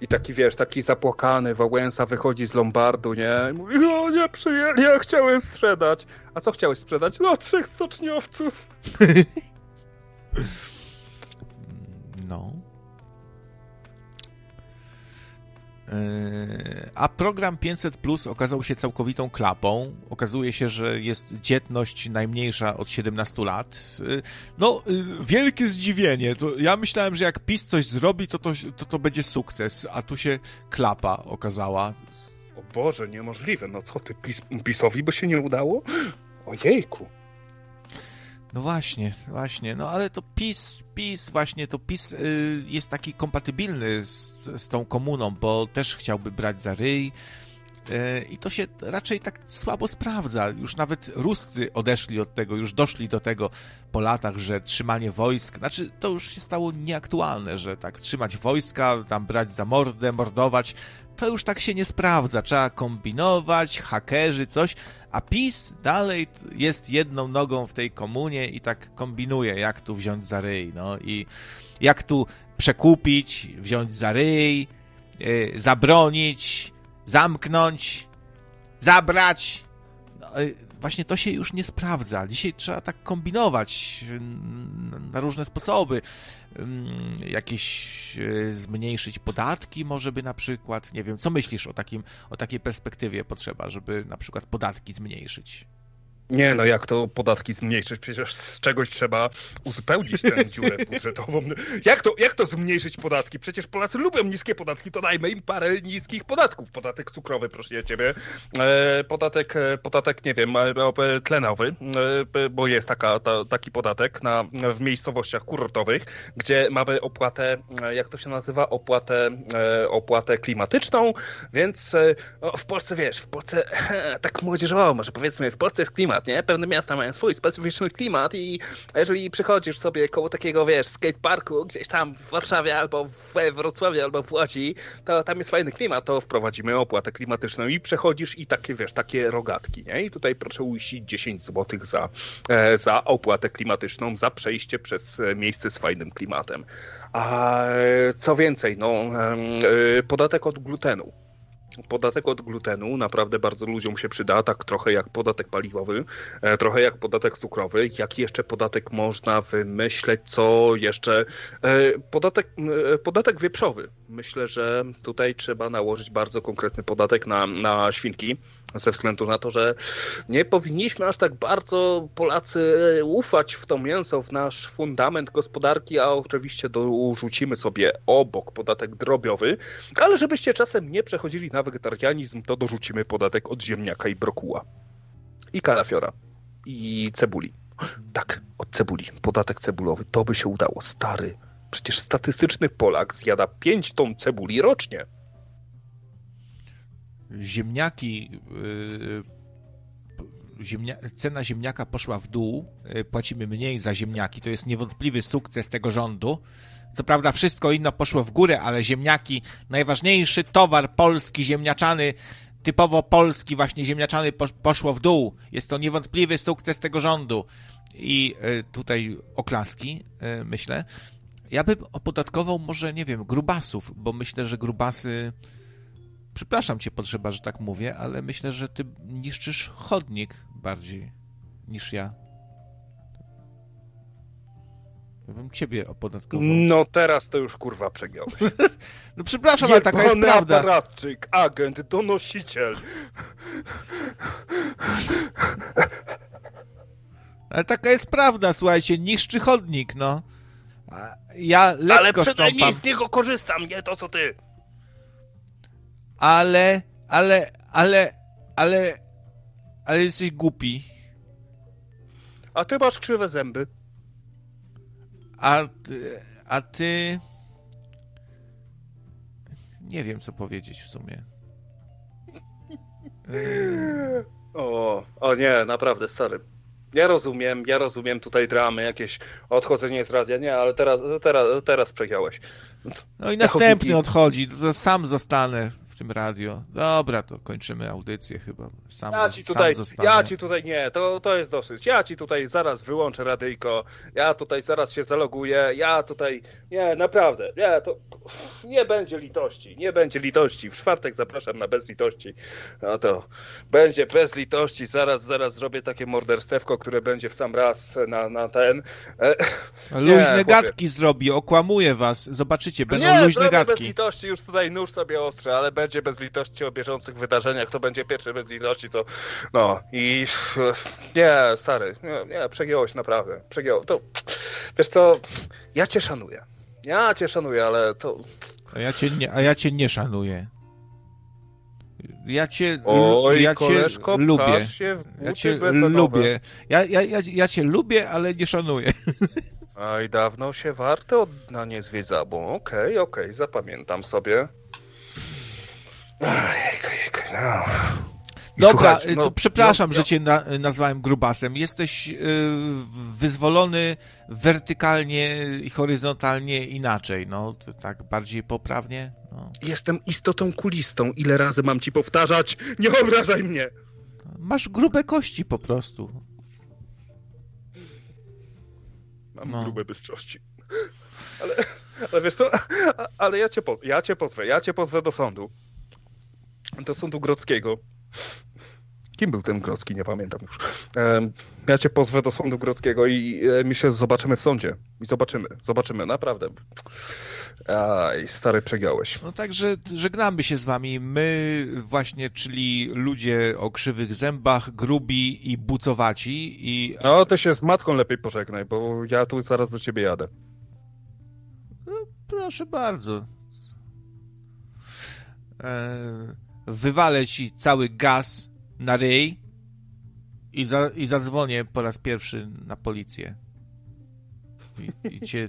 I taki, wiesz, taki zapłakany Wałęsa wychodzi z Lombardu, nie? I mówi, o nie przyjęli, ja chciałem sprzedać. A co chciałeś sprzedać? No, trzech stoczniowców. No. A program 500 Plus okazał się całkowitą klapą. Okazuje się, że jest dzietność najmniejsza od 17 lat. Yy, No, yy, wielkie zdziwienie. To ja myślałem, że jak PiS coś zrobi, to to, to to będzie sukces, a tu się klapa okazała. O Boże, niemożliwe. No co ty, PiS, PiSowi by się nie udało? Ojejku. No właśnie, właśnie, no ale to PiS, PiS, właśnie to PiS y, jest taki kompatybilny z, z tą komuną, bo też chciałby brać za ryj y, i to się raczej tak słabo sprawdza. Już nawet Ruscy odeszli od tego, już doszli do tego po latach, że trzymanie wojsk, znaczy to już się stało nieaktualne, że tak trzymać wojska, tam brać za mordę, mordować, to już tak się nie sprawdza. Trzeba kombinować, hakerzy, coś, a PiS dalej jest jedną nogą w tej komunie i tak kombinuje, jak tu wziąć za ryj, no i jak tu przekupić, wziąć za ryj, yy, zabronić, zamknąć, zabrać. No, yy, właśnie to się już nie sprawdza. Dzisiaj trzeba tak kombinować na różne sposoby. Jakieś yy, zmniejszyć podatki może by na przykład, nie wiem, co myślisz o, takim, o takiej perspektywie potrzeba, żeby na przykład podatki zmniejszyć? Nie, no jak to podatki zmniejszyć? Przecież z czegoś trzeba uzupełnić tę dziurę budżetową. Jak to, jak to zmniejszyć podatki? Przecież Polacy lubią niskie podatki, to dajmy im parę niskich podatków. Podatek cukrowy, proszę ciebie. E, podatek, e, podatek, nie wiem, e, tlenowy, bo jest taka, ta, taki podatek na, w miejscowościach kurortowych, gdzie mamy opłatę, jak to się nazywa, opłatę, opłatę klimatyczną, więc w Polsce, wiesz, w Polsce tak młodzieżowo, może powiedzmy, w Polsce jest klimat klimat, nie? Pewne miasta mają swój specyficzny klimat i jeżeli przychodzisz sobie koło takiego, wiesz, skateparku gdzieś tam w Warszawie albo we Wrocławiu albo w Łodzi, to tam jest fajny klimat, to wprowadzimy opłatę klimatyczną i przechodzisz i takie, wiesz, takie rogatki, nie? I tutaj proszę uiścić 10 zł za, e, za opłatę klimatyczną, za przejście przez e, miejsce z fajnym klimatem. A e, co więcej, no, podatek od glutenu podatek od glutenu naprawdę bardzo ludziom się przyda, tak trochę jak podatek paliwowy, e, trochę jak podatek cukrowy. Jaki jeszcze podatek można wymyśleć, co jeszcze? E, podatek, e, podatek wieprzowy. Myślę, że tutaj trzeba nałożyć bardzo konkretny podatek na, na świnki, ze względu na to, że nie powinniśmy aż tak bardzo Polacy ufać w to mięso, w nasz fundament gospodarki, a oczywiście dorzucimy sobie obok podatek drobiowy, ale żebyście czasem nie przechodzili na wegetarianizm, to dorzucimy podatek od ziemniaka i brokuła. I kalafiora. I cebuli. Tak, od cebuli. Podatek cebulowy. To by się udało. Stary. Przecież statystyczny Polak zjada 5 ton cebuli rocznie. Ziemniaki. Yy, ziemnia, cena ziemniaka poszła w dół. Yy, płacimy mniej za ziemniaki. To jest niewątpliwy sukces tego rządu. Co prawda wszystko inno poszło w górę, ale ziemniaki, najważniejszy towar polski, ziemniaczany, typowo polski właśnie ziemniaczany poszło w dół. Jest to niewątpliwy sukces tego rządu. I e, tutaj oklaski, e, myślę. Ja bym opodatkował może, nie wiem, grubasów, bo myślę, że grubasy... Przepraszam cię, potrzeba, że tak mówię, ale myślę, że ty niszczysz chodnik bardziej niż ja. Ja bym ciebie opodatkował. No teraz to już kurwa przegiąłeś. no przepraszam, ale taka jest prawda. aparatczyk, agent, donosiciel. Ale taka jest prawda, słuchajcie, niszczy chodnik, no. Ja lekko Ale przynajmniej stąpam. z niego korzystam, nie to co ty. Ale, ale, ale, ale, ale jesteś głupi. A ty masz krzywe zęby. A, a ty. Nie wiem, co powiedzieć w sumie. O, o nie, naprawdę stary. Ja rozumiem, ja rozumiem tutaj dramy, jakieś odchodzenie z radia, nie, ale teraz, teraz, teraz przegiąłeś. No i następny odchodzi, to sam zostanę w tym radio. Dobra, to kończymy audycję chyba. Sam, ja ci tutaj, ja ci tutaj nie, to, to jest dosyć. Ja ci tutaj zaraz wyłączę radyjko, ja tutaj zaraz się zaloguję, ja tutaj, nie, naprawdę, nie, to nie będzie litości, nie będzie litości. W czwartek zapraszam na bez litości. No to będzie bez litości, zaraz, zaraz zrobię takie morderstewko, które będzie w sam raz na, na ten. E, luźne nie, gadki zrobi, okłamuje was. Zobaczycie, będą nie, luźne gadki. bez litości, już tutaj nóż sobie ostrzy, ale będzie bez litości o bieżących wydarzeniach. To będzie pierwsze bez litości, co. No i. Nie, stary, nie, nie przegiąłeś naprawdę. Przegiął. To. Wiesz co, ja cię szanuję. Ja cię szanuję, ale to. A ja cię nie, a ja cię nie szanuję. Ja cię, Oj, ja cię lubię. ja cię lubię. Ja, ja, ja, ja cię lubię, ale nie szanuję. Aj, dawno się warto na nie zwiedzało. Okej, okay, okej, okay, zapamiętam sobie. Ojejku, no. Dobra, no, przepraszam, no, że cię na, nazwałem grubasem. Jesteś y, wyzwolony wertykalnie i horyzontalnie inaczej, no, tak bardziej poprawnie. No. Jestem istotą kulistą. Ile razy mam ci powtarzać? Nie obrażaj mnie! Masz grube kości po prostu. Mam no. grube bystrości. Ale, ale wiesz co, ale ja cię, po, ja cię pozwę, ja cię pozwę do sądu. Do sądu grodzkiego. Kim był ten Grodzki? Nie pamiętam już. Ja cię pozwę do sądu grodzkiego i e, my się zobaczymy w sądzie. I zobaczymy, zobaczymy, naprawdę. Aj, stary, przegiałeś. No także żegnamy się z wami. My właśnie, czyli ludzie o krzywych zębach, grubi i bucowaci i... No, ty się z matką lepiej pożegnaj, bo ja tu zaraz do ciebie jadę. No, proszę bardzo. E, wywalę ci cały gaz na ryj i, za, i zadzwonię po raz pierwszy na policję. I, i cię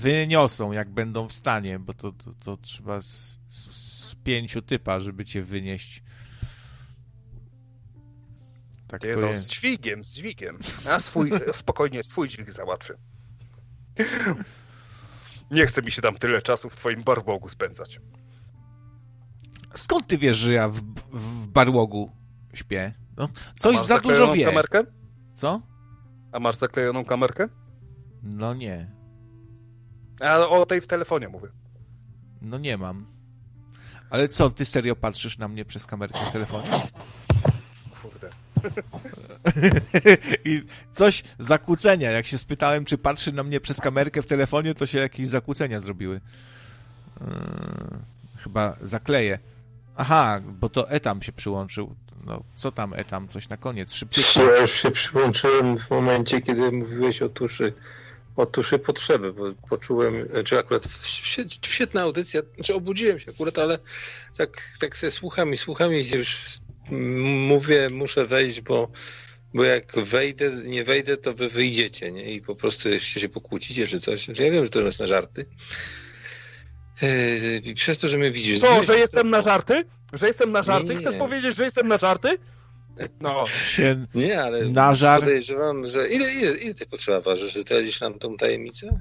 wyniosą, jak będą w stanie, bo to, to, to trzeba z, z, z pięciu typa, żeby cię wynieść. Tak to no, jest. z dźwigiem, z dźwigiem. A swój, spokojnie, swój dźwig załatwię. Nie chce mi się tam tyle czasu w twoim barbogu spędzać. Skąd ty wiesz, że ja w, w barłogu śpię? No, coś za dużo wie. kamerkę? Co? A masz zaklejoną kamerkę? No nie. A o tej w telefonie mówię. No nie mam. Ale co, ty serio patrzysz na mnie przez kamerkę w telefonie? Kurde. I coś, zakłócenia. Jak się spytałem, czy patrzy na mnie przez kamerkę w telefonie, to się jakieś zakłócenia zrobiły. Yy, chyba zakleję. Aha, bo to Etam się przyłączył. No, co tam Etam? Coś na koniec. Szybciutko. Ja już się przyłączyłem w momencie, kiedy mówiłeś o tuszy, o tuszy potrzeby, bo poczułem, czy akurat świe- świetna audycja, znaczy obudziłem się akurat, ale tak, tak sobie słucham i słucham i już mówię, muszę wejść, bo, bo jak wejdę, nie wejdę, to wy wyjdziecie, nie? I po prostu jeszcze się pokłócicie czy coś. Znaczy, Ja wiem, że to jest na żarty. Yy, przez to, że mnie widzisz. Co, że jestem na żarty? Że jestem na żarty? Nie. Chcesz powiedzieć, że jestem na żarty? No. Nie, ale nażar. podejrzewam, że... Ile, ile, ile ty potrzeba ważysz? że Zdradzisz nam tą tajemnicę?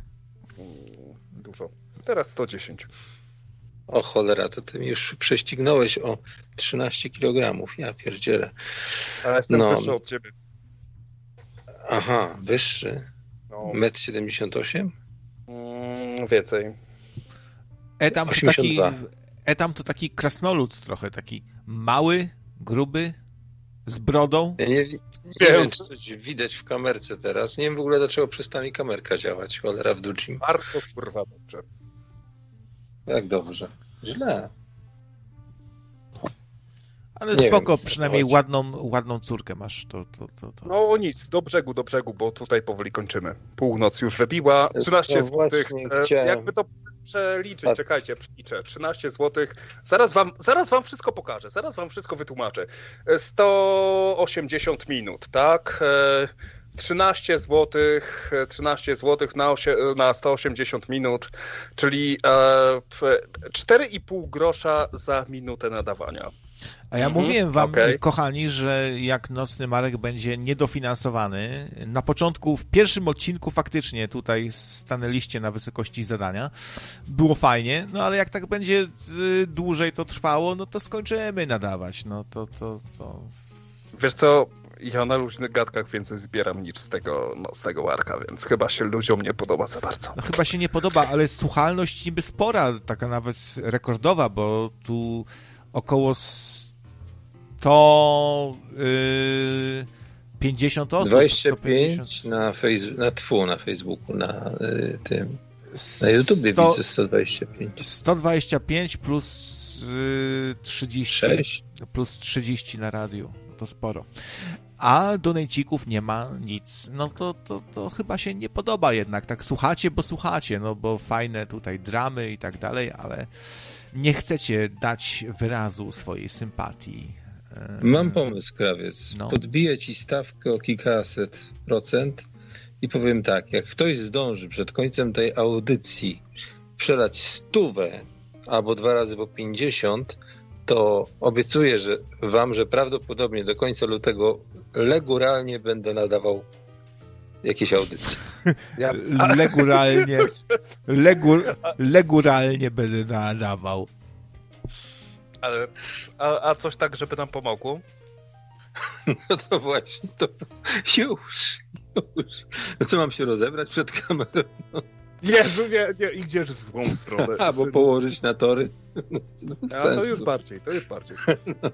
Dużo. Teraz 110. O cholera, to ty mi już prześcignąłeś o 13 kg. Ja pierdzielę. A jestem No. wyższy od ciebie. Aha, wyższy. No. 1,78 m? Mm, więcej. Etam to, taki, 82. Etam to taki krasnolud trochę, taki mały, gruby, z brodą. Ja nie, nie wiem, czy coś widać w kamerce teraz. Nie wiem w ogóle, dlaczego przestała mi kamerka działać. Cholera w Ducim. Bardzo kurwa dobrze. Jak dobrze. Źle. Ale Nie spoko, wiem, przynajmniej ładną, ładną córkę masz. To, to, to, to. No nic, do brzegu, do brzegu, bo tutaj powoli kończymy. Północ już wybiła. 13 No zł. chciałem- Jakby to przeliczyć, Tak. czekajcie, przeliczę. 13 zł. Zaraz wam, zaraz wam wszystko pokażę, zaraz wam wszystko wytłumaczę. E, 180 minut, tak? E, 13 zł, 13 zł na, osie, na 180 minut, czyli e, p- 4,5 grosza za minutę nadawania. A ja Mhm, mówiłem wam, okej. kochani, że jak Nocny Marek będzie niedofinansowany, na początku, w pierwszym odcinku faktycznie tutaj stanęliście na wysokości zadania. Było fajnie, no ale jak tak będzie y, dłużej to trwało, no to skończymy nadawać. No to, to, to... Wiesz co, ja na luźnych gadkach więcej zbieram niż z tego nocnego łarka, więc chyba się ludziom nie podoba za bardzo. No chyba się nie podoba, ale słuchalność niby spora, taka nawet rekordowa, bo tu około 150 osób. 25 na, face, na tfu, na Facebooku, na y, tym. Na YouTubie Sto- widzę 125. 125 plus y, 30. Sześć. Plus 30 na radiu. To sporo. A donejcików nie ma nic. No to, to, to chyba się nie podoba jednak. Tak słuchacie, bo słuchacie, no bo fajne tutaj dramy i tak dalej, ale nie chcecie dać wyrazu swojej sympatii. E, Mam pomysł, krawiec. No. Podbiję ci stawkę o kilkaset procent i powiem tak, jak ktoś zdąży przed końcem tej audycji przelać stówę albo dwa razy po 50, to obiecuję że wam, że prawdopodobnie do końca lutego leguralnie będę nadawał jakieś audycje. Leguralnie, legur, leguralnie będę nadawał. Ale, a, a coś tak, żeby nam pomogło? No to właśnie, to już, już. No co mam się rozebrać przed kamerą? Jezu, nie, nie, idziesz w złą stronę. Albo położyć na tory. No, no, to sensu. już bardziej, to już bardziej. No,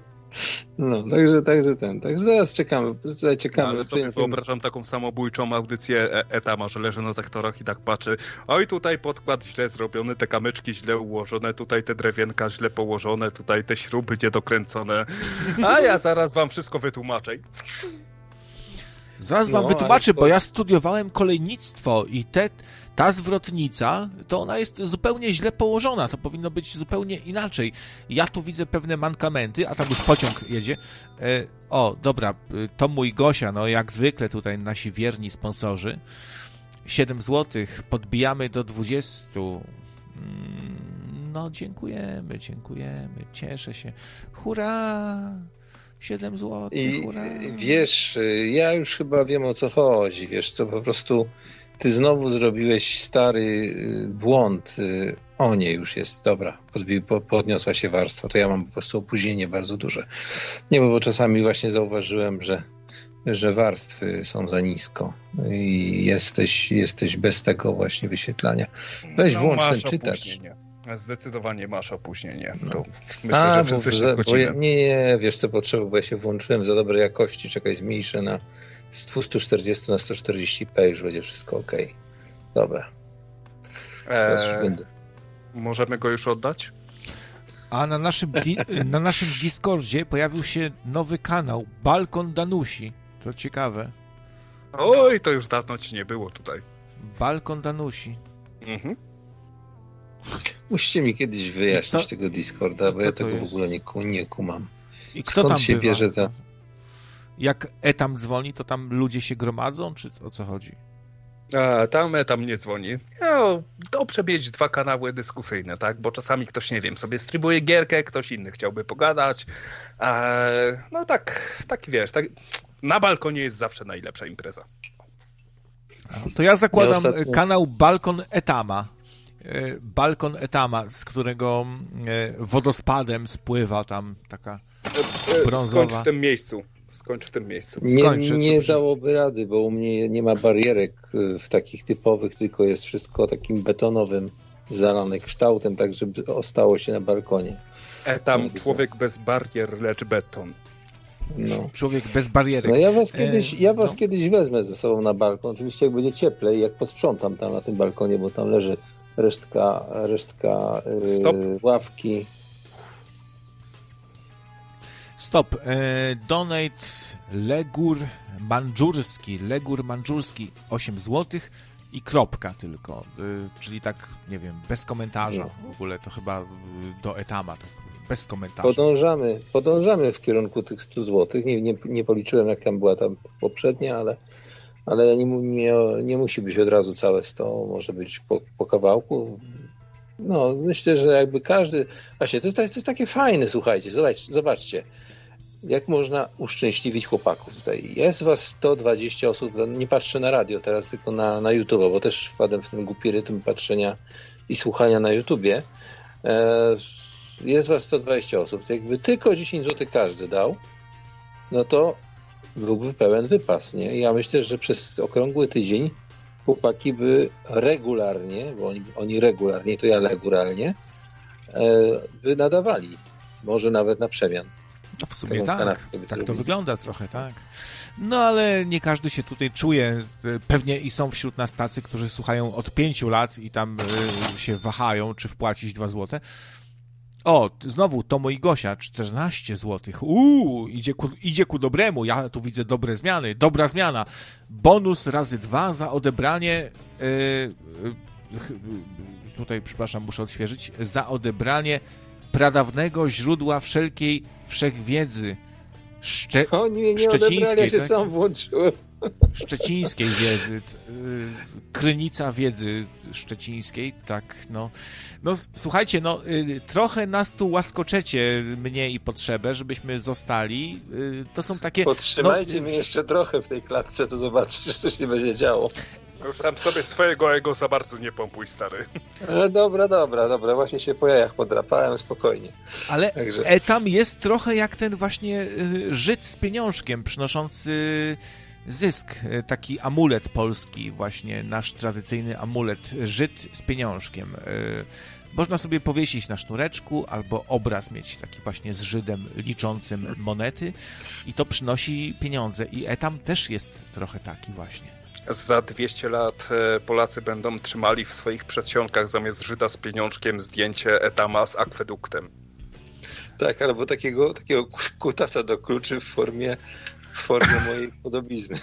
także, także ten, także zaraz czekamy, zaraz czekamy. Ale sobie wyobrażam taką samobójczą audycję e- Etama, że leży na sektorach i tak patrzy. Oj, tutaj podkład źle zrobiony, te kamyczki źle ułożone, tutaj te drewienka źle położone, tutaj te śruby niedokręcone. A ja zaraz wam wszystko wytłumaczę. Zaraz wam No, wytłumaczę, to- bo ja studiowałem kolejnictwo i te, ta zwrotnica, to ona jest zupełnie źle położona, to powinno być zupełnie inaczej. Ja tu widzę pewne mankamenty, a tam już pociąg jedzie. E, o, dobra, y, to mój Gosia, no jak zwykle tutaj nasi wierni sponsorzy. 7 zł, podbijamy do 20. Mm, No, dziękujemy, dziękujemy, cieszę się. Hurra! 7 zł. I wiesz, ja już chyba wiem o co chodzi. Wiesz, to po prostu ty znowu zrobiłeś stary y, błąd. Y, o nie, już jest, dobra, podniosła się warstwa, to ja mam po prostu opóźnienie bardzo duże. Nie, bo czasami właśnie zauważyłem, że, że warstwy są za nisko i jesteś, jesteś bez tego właśnie wyświetlania. Weź No, włącz ten czytacz. Zdecydowanie masz opóźnienie. No. Myślę, A, że bo, za- bo ja, nie, nie, wiesz co potrzeba, bo ja się włączyłem za dobrej jakości. Czekaj, zmniejszę na z 240 na 140p, już będzie wszystko ok. Dobra. Eee, będę. możemy go już oddać? A na naszym, na naszym Discordzie pojawił się nowy kanał, Balkon Danusi. To ciekawe. Oj, to już dawno ci nie było tutaj. Balkon Danusi. Mhm. Musicie mi kiedyś wyjaśnić tego Discorda, bo ja tego w jest? ogóle nie, nie kumam. I kto Skąd tam się bywa? bierze ta... Jak Etam dzwoni, to tam ludzie się gromadzą, czy o co chodzi? A, tam, tam nie dzwoni. No, dobrze mieć dwa kanały dyskusyjne, tak? Bo czasami ktoś, nie wiem, sobie streamuje gierkę, ktoś inny chciałby pogadać. Eee, no tak, tak wiesz, tak, na balkonie jest zawsze najlepsza impreza. To ja zakładam Ja kanał Balkon Etama. E, Balkon Etama, z którego e, wodospadem spływa tam taka E, brązowa. Skończ w tym miejscu. Skończ w tym miejscu. Nie, Skończę, nie dobrze. dałoby rady, bo u mnie nie ma barierek y, w takich typowych, tylko jest wszystko takim betonowym, zalane kształtem, tak żeby ostało się na balkonie. E, tam człowiek bez barier, lecz beton. No. Człowiek bez barierek. No ja was E, kiedyś, ja was no. kiedyś wezmę ze sobą na balkon. Oczywiście jak będzie cieplej, jak posprzątam tam na tym balkonie, bo tam leży resztka, resztka y, Stop. ławki. Stop. E, donate Legur Mandżurski. Legur Mandżurski 8 zł i kropka tylko. E, czyli tak, nie wiem, bez komentarza w ogóle. To chyba e, do Etama. To bez komentarza. Podążamy, podążamy w kierunku tych 100 zł. Nie, nie, nie policzyłem, jak tam była ta poprzednia, ale, ale nie, nie, nie musi być od razu całe 100, może być po, po kawałku. No, myślę, że jakby każdy. Właśnie, to jest, to jest takie fajne, słuchajcie, zobacz, zobaczcie. Jak można uszczęśliwić chłopaków tutaj? Jest was 120 osób, no, nie patrzę na radio teraz, tylko na, na YouTube, bo też wpadłem w ten głupi rytm patrzenia i słuchania na YouTubie. E, jest was 120 osób, jakby tylko 10 zł każdy dał, no to byłby pełen wypas, nie? Ja myślę, że przez okrągły tydzień chłopaki by regularnie, bo oni, oni regularnie, to ja regularnie, e, by nadawali. Może nawet na przemian. No w sumie tak, tak to wygląda trochę, tak. No ale nie każdy się tutaj czuje. E, Pewnie i są wśród nas tacy, którzy słuchają od pięciu lat i tam e, się wahają, czy wpłacić dwa złote. O, znowu Tomo i Gosia, 14 zł. Uuu, idzie ku, idzie ku dobremu. Ja tu widzę dobre zmiany. Dobra zmiana. Bonus razy dwa za odebranie. e, ch- tutaj, przepraszam, muszę odświeżyć. Za odebranie pradawnego źródła wszelkiej wszechwiedzy. Szcze... O nie, nie Szczecińskiej, się tak? sam włączyłem. szczecińskiej wiedzy, y, krynica wiedzy szczecińskiej, tak, no. No, słuchajcie, no, y, trochę nas tu łaskoczecie, mnie i potrzebę, żebyśmy zostali. Y, To są takie... Podtrzymajcie no, mnie jeszcze trochę w tej klatce, to zobaczysz, co się będzie działo. Tam sobie swojego ego za bardzo nie pompuj, stary. E, dobra, dobra, dobra, właśnie się po jajach podrapałem, spokojnie. Ale Także- etam jest trochę jak ten właśnie y, Żyd z pieniążkiem przynoszący zysk. Y, Taki amulet polski, właśnie nasz tradycyjny amulet Żyd z pieniążkiem. Można sobie powiesić na sznureczku albo obraz mieć taki właśnie z Żydem liczącym monety i to przynosi pieniądze. I etam też jest trochę taki właśnie. Za 200 lat e, Polacy będą trzymali w swoich przedsionkach zamiast Żyda z pieniążkiem zdjęcie Etama z akweduktem. Tak, albo takiego, takiego ku- kutasa do kluczy w formie, w formie mojej podobizny.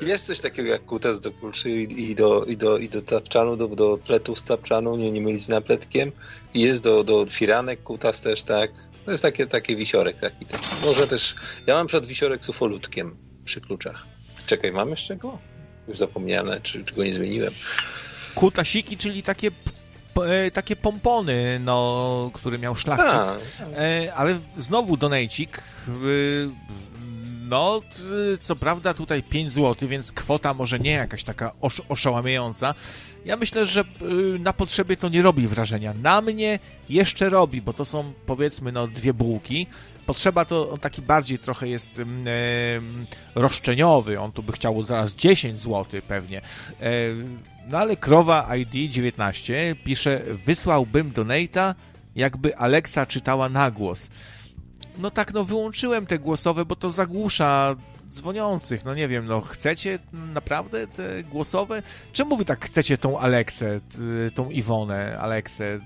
Jest coś takiego jak kutas do kluczy i, i, do, i, do, i do tapczanu, do, do pletów z tapczanu, nie, nie mylić z napletkiem. I jest do, do firanek kutas też, tak. To jest takie, takie wisiorek taki, taki. Może też, ja mam przed wisiorek z ufolutkiem przy kluczach. Czekaj, mam jeszcze go? Już zapomniałem, czy, czy go nie zmieniłem. Kutasiki, czyli takie e, takie pompony, no, który miał szlachcic. E, ale znowu donejcik. No, co prawda tutaj 5 zł, więc kwota może nie jakaś taka osz oszałamiająca. Ja myślę, że na potrzebie to nie robi wrażenia. Na mnie jeszcze robi, bo to są powiedzmy no dwie bułki. Potrzeba to taki bardziej trochę jest e, roszczeniowy. On tu by chciał zaraz 10 zł pewnie. E, no ale Krowa ID 19 pisze, wysłałbym donata, jakby Alexa czytała na głos. No tak, no wyłączyłem te głosowe, bo to zagłusza dzwoniących. No nie wiem, no chcecie naprawdę te głosowe? Czemu wy tak chcecie tą Aleksę, tą Iwonę, Aleksę?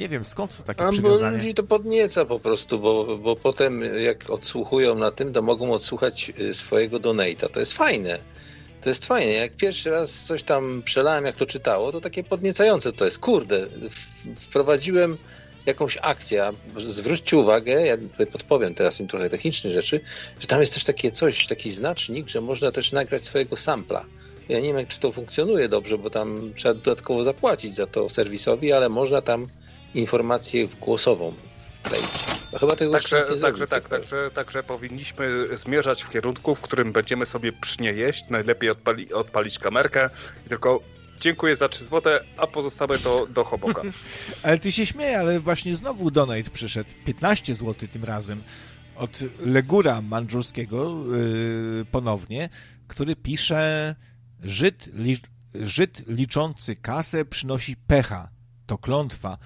Nie wiem, skąd to takie A, przywiązanie? Bo ludzi to podnieca po prostu, bo, bo potem jak odsłuchują na tym, to mogą odsłuchać y, swojego donata. To jest fajne. To jest fajne. Jak pierwszy raz coś tam przelałem, jak to czytało, to takie podniecające to jest. Kurde, wprowadziłem jakąś akcję. Zwróćcie uwagę, ja podpowiem teraz im trochę techniczne rzeczy, że tam jest też takie coś, taki znacznik, że można też nagrać swojego sampla. Ja nie wiem, czy to funkcjonuje dobrze, bo tam trzeba dodatkowo zapłacić za to serwisowi, ale można tam informację głosową wkleić. No chyba tego także, także, tak, także, także powinniśmy zmierzać w kierunku, w którym będziemy sobie przy jeść, najlepiej odpali, odpalić kamerkę i tylko dziękuję za 3 złote, a pozostałe to do Hoboka. ale ty się śmieje, ale właśnie znowu donate przyszedł, 15 zł tym razem, od Legura Mandżurskiego yy, ponownie, który pisze Żyd, li, Żyd liczący kasę przynosi pecha. To klątwa.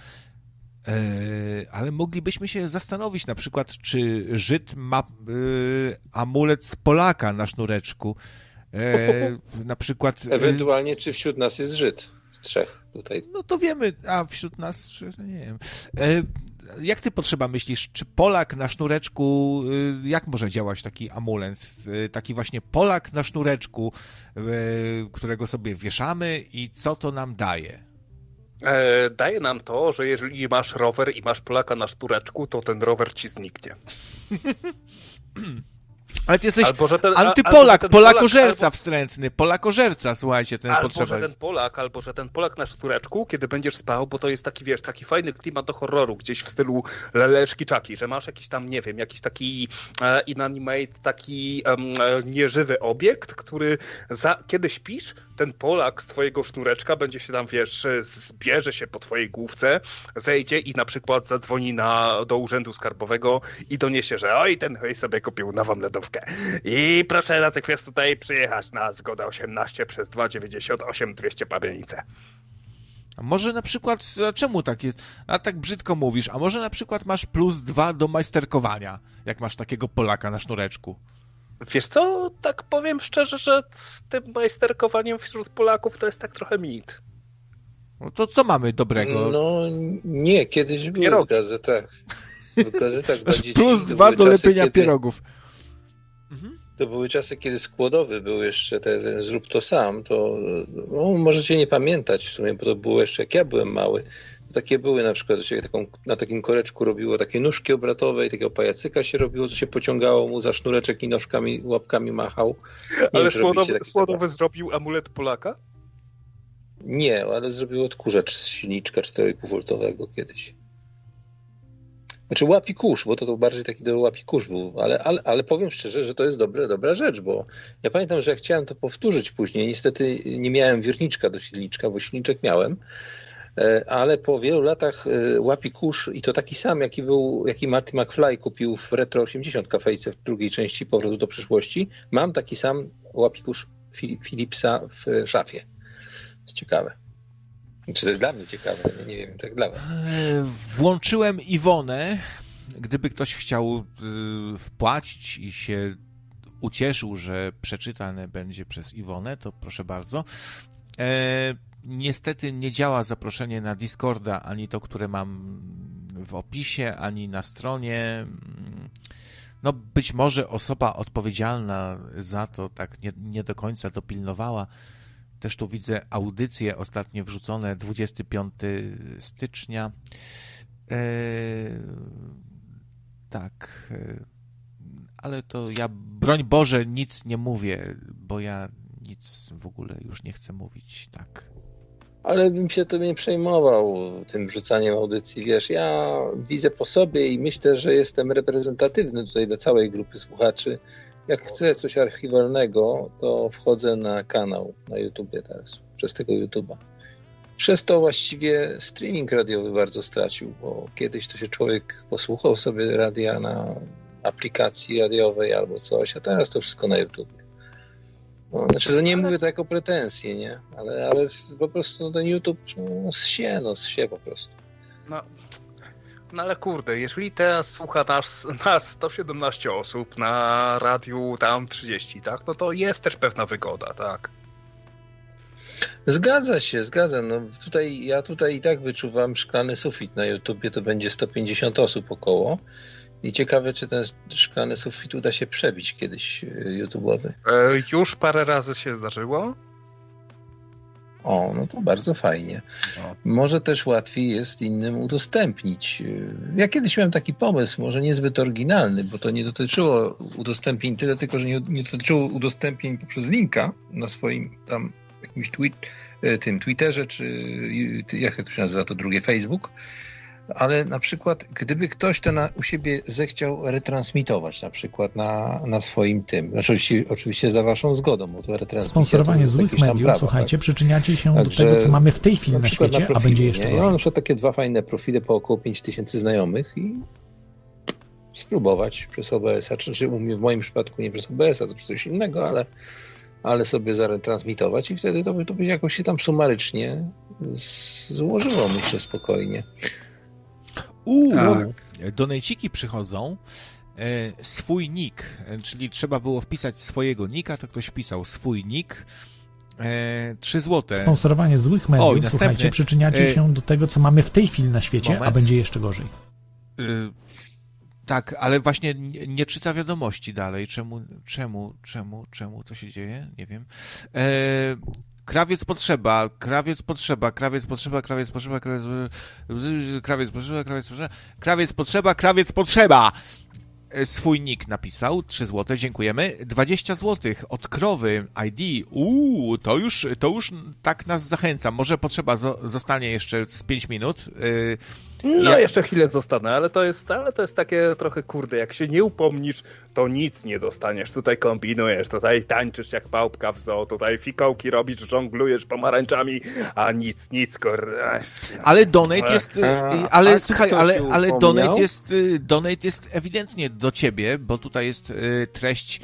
E, ale moglibyśmy się zastanowić na przykład, czy Żyd ma e, amulet z Polaka na sznureczku. E, na przykład. Ewentualnie, czy wśród nas jest Żyd? Trzech tutaj. No to wiemy, a wśród nas, czy, nie wiem. Jak ty potrzeba myślisz, czy Polak na sznureczku, jak może działać taki amulet? Taki właśnie Polak na sznureczku, którego sobie wieszamy i co to nam daje? E, daje nam to, że jeżeli masz rower i masz Polaka na sztureczku, to ten rower ci zniknie. Ale ty jesteś albo, ten, antypolak, albo, polakożerca albo, wstrętny, polakożerca, słuchajcie, ten albo, potrzeba że ten Polak, albo że ten Polak na sztureczku, kiedy będziesz spał, bo to jest taki, wiesz, taki fajny klimat do horroru, gdzieś w stylu leleczki czaki, że masz jakiś tam, nie wiem, jakiś taki e, inanimate, taki e, nieżywy obiekt, który za, kiedy śpisz, ten Polak z twojego sznureczka będzie się tam, wiesz, zbierze się po twojej główce, zejdzie i na przykład zadzwoni na, do urzędu skarbowego i doniesie, że oj, ten hej sobie kupił nową lodówkę. I proszę natychmiast tutaj przyjechać na zgoda 18 przez 298 200 Pabianice. A może na przykład, a czemu tak jest, a tak brzydko mówisz, a może na przykład masz plus dwa do majsterkowania, jak masz takiego Polaka na sznureczku? Wiesz co, tak powiem szczerze, że z tym majsterkowaniem wśród Polaków to jest tak trochę mit. No to co mamy dobrego? No nie, kiedyś było w gazetach. W gazetach dzieci. Plus dwa do lepienia kiedy... pierogów. Mhm. To były czasy, kiedy składowy był jeszcze ten, ten zrób to sam, to no, możecie nie pamiętać w sumie, bo to było jeszcze jak ja byłem mały. Takie były na przykład, że się taką, na takim koreczku robiło takie nóżki obratowe i takiego pajacyka się robiło, co się pociągało mu za sznureczek i nóżkami, łapkami machał. Nie ale Słodowy, zrobił amulet Polaka? Nie, ale zrobił odkurzacz z silniczka 4,5V kiedyś. Znaczy łapi kurz, bo to, to bardziej taki do łapi kurz był, ale, ale, ale powiem szczerze, że to jest dobre, dobra rzecz, bo ja pamiętam, że ja chciałem to powtórzyć później, niestety nie miałem wirniczka do silniczka, bo silniczek miałem, ale po wielu latach e, łapi kurz i to taki sam, jaki był, jaki Marty McFly kupił w Retro 80 kafejce w drugiej części Powrotu do przyszłości, mam taki sam łapi kurz Philipsa w szafie. To jest ciekawe. Czy to jest dla mnie ciekawe? Nie wiem, jak dla was. E, włączyłem Iwonę. Gdyby ktoś chciał y, wpłacić i się ucieszył, że przeczytane będzie przez Iwonę, to proszę bardzo. Niestety nie działa zaproszenie na Discorda, ani to, które mam w opisie, ani na stronie. No, być może osoba odpowiedzialna za to tak nie, nie do końca dopilnowała też tu widzę audycje ostatnio wrzucone 25 stycznia. E, tak, e, ale to ja, broń Boże, nic nie mówię, bo ja nic w ogóle już nie chcę mówić, tak. Ale bym się to nie przejmował tym wrzucaniem audycji. Wiesz, ja widzę po sobie i myślę, że jestem reprezentatywny tutaj dla całej grupy słuchaczy. Jak chcę coś archiwalnego, to wchodzę na kanał na YouTubie teraz, przez tego YouTube'a. Przez to właściwie streaming radiowy bardzo stracił, bo kiedyś to się człowiek posłuchał sobie radia na aplikacji radiowej albo coś, a teraz to wszystko na YouTube. No, znaczy, to nie mówię to jako pretensje, nie? Ale, ale po prostu no, ten YouTube no, zsie, no zsie po prostu. No, no ale kurde, jeżeli teraz słucha nas, nas 117 osób na radiu tam 30, tak? No to jest też pewna wygoda, tak? Zgadza się, zgadza. No tutaj, ja tutaj i tak wyczuwam szklany sufit na YouTubie, to będzie 150 osób około. I ciekawe, czy ten szklany sufit uda się przebić kiedyś e, YouTube'owy. E, już parę razy się zdarzyło. O, no to bardzo fajnie. No. Może też łatwiej jest innym udostępnić. E, ja kiedyś miałem taki pomysł, może niezbyt oryginalny, bo to nie dotyczyło udostępnień tyle, tylko że nie, nie dotyczyło udostępnień poprzez linka na swoim tam jakimś tweet, e, tym Twitterze, czy jak to się nazywa to drugie, Facebook, ale na przykład gdyby ktoś to na, u siebie zechciał retransmitować na przykład na, na swoim tym, znaczy oczywiście, oczywiście za waszą zgodą, bo to retransmisja Sponsorowanie to złych mediów, prawo, słuchajcie, tak? przyczyniacie się Także, do tego, co mamy w tej chwili na, na świecie, na profili, a będzie jeszcze gorzej. Ja mam na przykład takie dwa fajne profile po około 5000 znajomych i spróbować przez OBS-a, czy, czy w moim przypadku nie przez OBS-a, to przez coś innego, ale ale sobie zaretransmitować i wtedy to by, to by jakoś się tam sumarycznie złożyło, myślę, spokojnie. Uuu, tak. donejciki przychodzą. E, swój nick, e, czyli trzeba było wpisać swojego nika, to ktoś wpisał swój nick. E, 3 złote. Sponsorowanie złych mediów, Oj, słuchajcie, przyczyniacie e, się do tego, co mamy w tej chwili na świecie, moment. a będzie jeszcze gorzej. E, tak, ale właśnie nie, nie, czyta wiadomości dalej. Czemu, czemu, czemu, czemu, co się dzieje? Nie wiem. E, krawiec potrzeba, krawiec potrzeba, krawiec potrzeba, krawiec potrzeba, krawiec, potrzeba, krawiec potrzeba, krawiec potrzeba, krawiec potrzeba. E, swój nick napisał, 3 zł, dziękujemy. 20 zł od krowy ID. Uuu, to już, to już tak nas zachęca. Może potrzeba zostanie jeszcze z 5 minut. Yy, no, ja... jeszcze chwilę zostanę, ale to jest, ale to jest takie trochę kurde, jak się nie upomnisz, to nic nie dostaniesz. Tutaj kombinujesz, tutaj tańczysz jak pałpka w zoo, tutaj fikołki robisz, żonglujesz pomarańczami, a nic, nic, kurde. Ale donate jest, a, ale a słuchaj, ale, ale donate jest, y, donate jest ewidentnie do ciebie, bo tutaj jest y, treść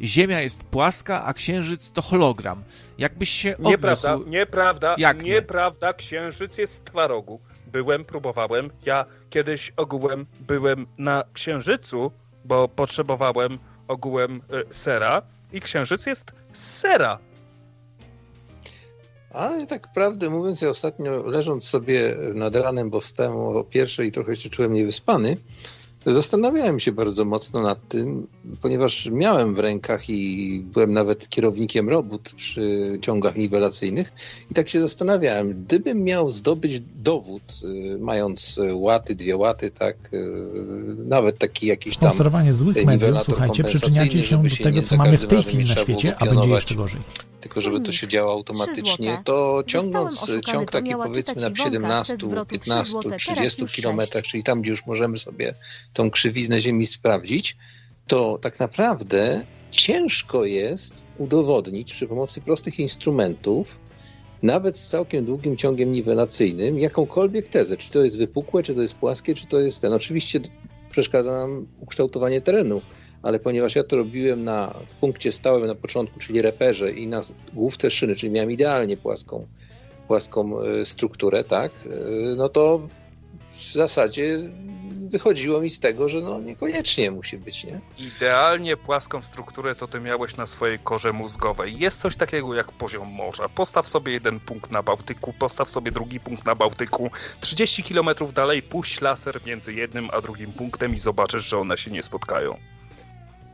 Ziemia jest płaska, a księżyc to hologram. Jakbyś się odniósł... Nieprawda, nieprawda, Jak nieprawda, nie? księżyc jest z twarogu byłem, próbowałem. Ja kiedyś ogółem byłem na Księżycu, bo potrzebowałem ogółem y, sera i Księżyc jest sera. Ale tak prawdę mówiąc, ja ostatnio leżąc sobie nad ranem, bo wstałem o pierwszej i trochę się czułem niewyspany, Zastanawiałem się bardzo mocno nad tym, ponieważ miałem w rękach i byłem nawet kierownikiem robót przy ciągach niwelacyjnych i tak się zastanawiałem, gdybym miał zdobyć dowód, y, mając łaty, dwie łaty, tak, y, nawet taki jakiś tam Sponsorowanie złych mediów, słuchajcie, przyczyniacie się do tego, co mamy w tej chwili na świecie, a będzie jeszcze gorzej. Tylko żeby to się działo automatycznie, to ciągnąc ciąg taki powiedzmy na 17, 15, 30 kilometrach, czyli tam, gdzie już możemy sobie tą krzywiznę Ziemi sprawdzić, to tak naprawdę ciężko jest udowodnić przy pomocy prostych instrumentów, nawet z całkiem długim ciągiem niwelacyjnym, jakąkolwiek tezę. Czy to jest wypukłe, czy to jest płaskie, czy to jest ten. Oczywiście przeszkadza nam ukształtowanie terenu ale ponieważ ja to robiłem na punkcie stałym na początku, czyli reperze i na główce szyny, czyli miałem idealnie płaską, płaską e, strukturę, tak, e, no to w zasadzie wychodziło mi z tego, że no niekoniecznie musi być, nie? Idealnie płaską strukturę to ty miałeś na swojej korze mózgowej. Jest coś takiego jak poziom morza. Postaw sobie jeden punkt na Bałtyku, postaw sobie drugi punkt na Bałtyku. 30 km dalej puść laser między jednym a drugim punktem i zobaczysz, że one się nie spotkają.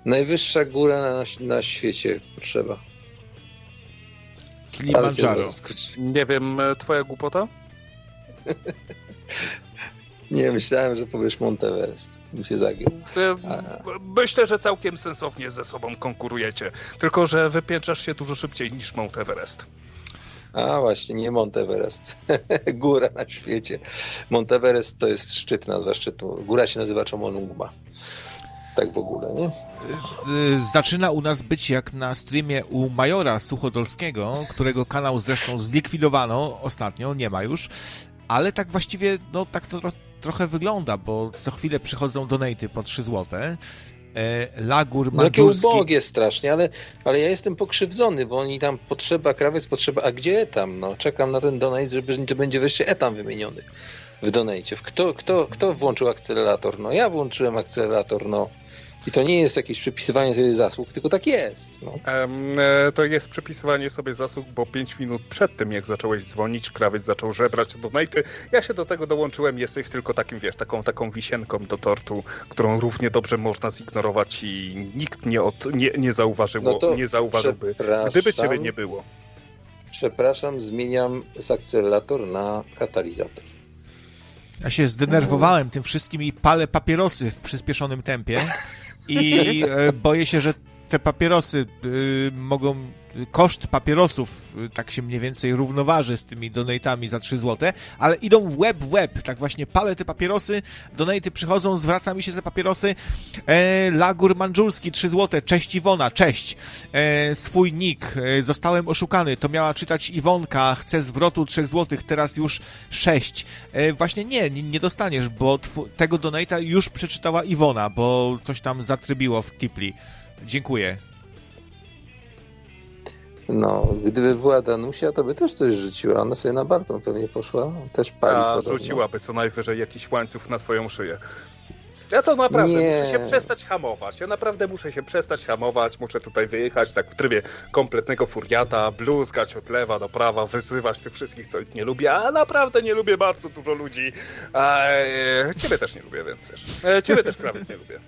Najwyższa góra na, na świecie potrzeba. Kilimandżaro. Nie wiem, e, twoja głupota? Nie, myślałem, że powiesz Monteverest. Mi się zagiął. E, myślę, że całkiem sensownie ze sobą konkurujecie. Tylko, że wypięczasz się dużo szybciej niż Monteverest. A właśnie, nie Monteverest. Góra na świecie. Monteverest to jest szczyt, nazwa szczytu. Góra się nazywa Chomolungma. Tak w ogóle, nie? Zaczyna u nas być jak na streamie u Majora Suchodolskiego, którego kanał zresztą zlikwidowano ostatnio, nie ma już, ale tak właściwie, no tak to trochę wygląda, bo co chwilę przychodzą donaty po 3 złote E, Lagur. No jakie ubogie strasznie, ale, ale ja jestem pokrzywdzony, bo oni tam potrzeba, krawiec potrzeba, a gdzie etam? No, czekam na ten donate, żeby to będzie wreszcie etam wymieniony w donate. Kto, kto, kto włączył akcelerator? No ja włączyłem akcelerator, no. I to nie jest jakieś przypisywanie sobie zasług, tylko tak jest. No. E, to jest przypisywanie sobie zasług, bo 5 minut przed tym, jak zacząłeś dzwonić, krawiec zaczął żebrać do donaty. Ja się do tego dołączyłem, jesteś tylko takim, wiesz, taką, taką wisienką do tortu, którą równie dobrze można zignorować i nikt nie, od, nie, nie zauważył, no nie zauważyłby, gdyby ciebie nie było. Przepraszam, zmieniam z akcelerator na katalizator. Ja się zdenerwowałem tym wszystkim i palę papierosy w przyspieszonym tempie i e, boję się, że te papierosy y, mogą, koszt papierosów y, tak się mniej więcej równoważy z tymi donatami za 3 zł, ale idą w web w web, tak właśnie palę te papierosy, donaty przychodzą, zwraca mi się za papierosy, e, Lagur Mandżurski 3 zł, cześć Iwona, cześć, e, swój nick, e, zostałem oszukany, to miała czytać Iwonka, chcę zwrotu 3 zł, teraz już 6. E, właśnie nie, nie, nie dostaniesz, bo tego donata już przeczytała Iwona, bo coś tam zatrybiło w Tipli. Dziękuję. No, gdyby była Danusia, to by też coś rzuciła. Ona sobie na balkon pewnie poszła. Też pali A, podobno. rzuciłaby co najwyżej jakiś łańcuch na swoją szyję. Ja to naprawdę nie. muszę się przestać hamować. Ja naprawdę muszę się przestać hamować. Muszę tutaj wyjechać tak w trybie kompletnego furiata, bluzgać od lewa do prawa, wyzywać tych wszystkich, co ich nie lubię. A naprawdę nie lubię bardzo dużo ludzi. A, e, ciebie też nie lubię, więc wiesz. E, ciebie też prawie nie lubię.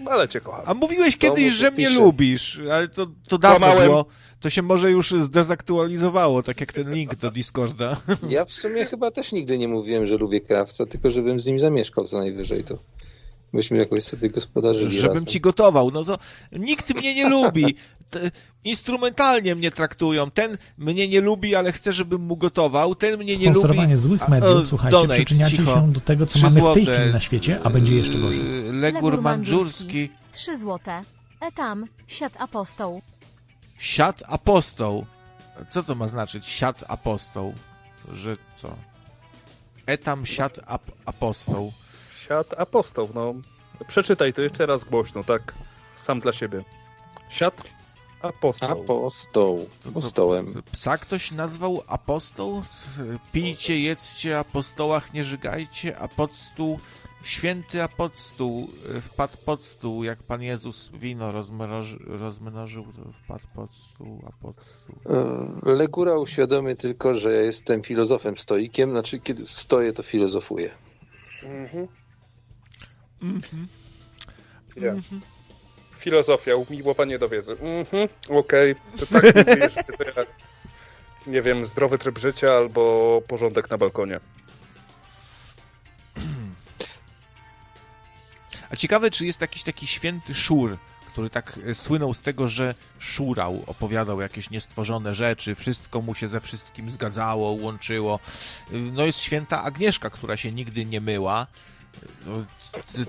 No, ale cię kocham. A mówiłeś kiedyś, że mnie pisze. lubisz, ale to, to dawno Kłamałem. było. To się może już zdezaktualizowało, tak jak ten link do Discorda. Ja w sumie chyba też nigdy nie mówiłem, że lubię krawca, tylko żebym z nim zamieszkał co najwyżej to. Byśmy jakoś sobie gospodarzyli Żebym razem. ci gotował. No to nikt mnie nie lubi. instrumentalnie mnie traktują. Ten mnie nie lubi, ale chce, żebym mu gotował. Ten mnie nie lubi. złych mediów, słuchajcie, donate, przyczyniacie cicho. się do tego, co mamy w tej chwili na świecie, a będzie jeszcze gorzej. Legur Mandżurski. Trzy złote. Etam. Siat apostoł. Siat apostoł. Co to ma znaczyć? Siat apostoł. Że co? Etam siat ap apostoł. Siat apostoł, no. Przeczytaj to jeszcze raz głośno, tak? Sam dla siebie. Siat apostoł. Apostoł. Apostołem. Psa ktoś nazwał apostoł? Pijcie, jedzcie, apostołach nie żygajcie, a pod stół święty apostoł wpadł pod stół, jak Pan Jezus wino rozmnożył, rozmnożył to wpadł pod stół, a pod stół. E, Legura uświadomi tylko, że ja jestem filozofem stoikiem, znaczy kiedy stoję, to filozofuję. Mhm. Mhm. Ja. Mhm. Filozofia, umiłowanie do wiedzy. Mhm, okej. Okay. To tak mówisz, to jak, nie wiem, zdrowy tryb życia albo porządek na balkonie. A ciekawe, czy jest jakiś taki święty szur, który tak e, słynął z tego, że szurał, opowiadał jakieś niestworzone rzeczy, wszystko mu się ze wszystkim zgadzało, łączyło. No jest święta Agnieszka, która się nigdy nie myła no,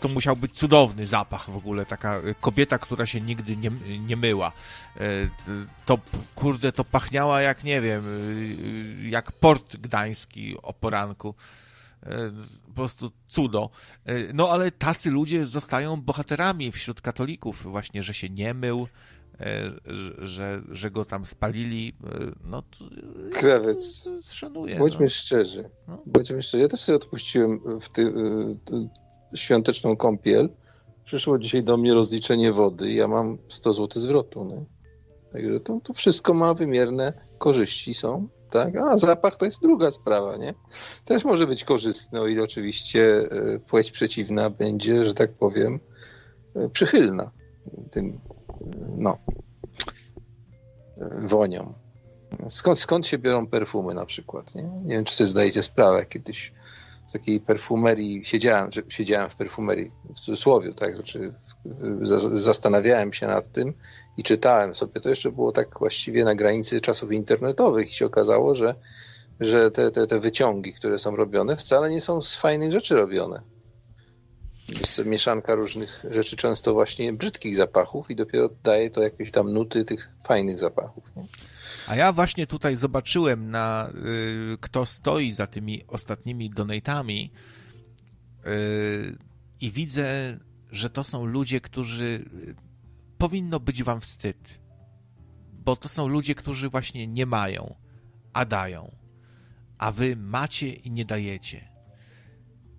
to musiał być cudowny zapach w ogóle, taka kobieta, która się nigdy nie, nie myła. E, to, kurde, to pachniała jak, nie wiem, e, jak port gdański o poranku. E, po prostu cudo. No ale tacy ludzie zostają bohaterami wśród katolików, właśnie, że się nie mył, że, że go tam spalili, no to Krawiec. Szanuję. Bądźmy no. szczerzy. No. Bądźmy szczerzy. Ja też sobie odpuściłem w ty, y, świąteczną kąpiel. Przyszło dzisiaj do mnie rozliczenie wody i ja mam 100 zł zwrotu. Nie? Także to, to wszystko ma wymierne korzyści są. Tak? A zapach to jest druga sprawa, nie? Też może być korzystny, o ile oczywiście y, płeć przeciwna będzie, że tak powiem, y, przychylna tym no, wonią. Skąd, skąd się biorą perfumy na przykład? Nie, nie wiem, czy sobie zdajecie sprawę. Kiedyś w takiej perfumerii siedziałem, siedziałem w perfumerii w cudzysłowie, tak, znaczy zastanawiałem się nad tym i czytałem sobie. To jeszcze było tak właściwie na granicy czasów internetowych i się okazało, że, że te, te, te wyciągi, które są robione, wcale nie są z fajnych rzeczy robione. Jest mieszanka różnych rzeczy, często właśnie brzydkich zapachów i dopiero daje to jakieś tam nuty tych fajnych zapachów. Nie? A ja właśnie tutaj zobaczyłem na y, kto stoi za tymi ostatnimi donatami y, i widzę, że to są ludzie, którzy powinno być wam wstyd. Bo to są ludzie, którzy właśnie nie mają, a dają. A wy macie i nie dajecie.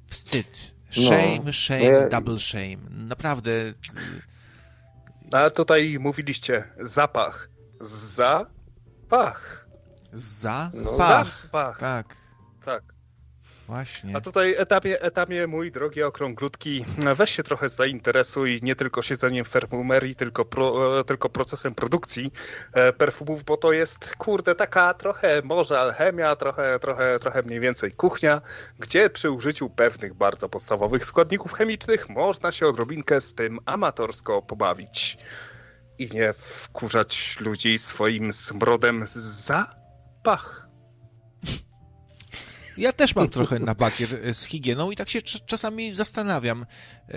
Wstyd. No. Shame, no, shame, double shame. Naprawdę. A tutaj mówiliście zapach. Zapach. Za? No, zapach. Tak. Tak. Właśnie. A tutaj etapie, etapie, mój drogi okrąglutki, weź się trochę zainteresuj nie tylko siedzeniem w perfumerii, tylko, pro, tylko procesem produkcji e, perfumów, bo to jest, kurde, taka trochę może alchemia, trochę, trochę, trochę mniej więcej kuchnia, gdzie przy użyciu pewnych bardzo podstawowych składników chemicznych można się odrobinkę z tym amatorsko pobawić i nie wkurzać ludzi swoim smrodem zapach. Ja też mam trochę na bakier e, z higieną i tak się czasami zastanawiam, e,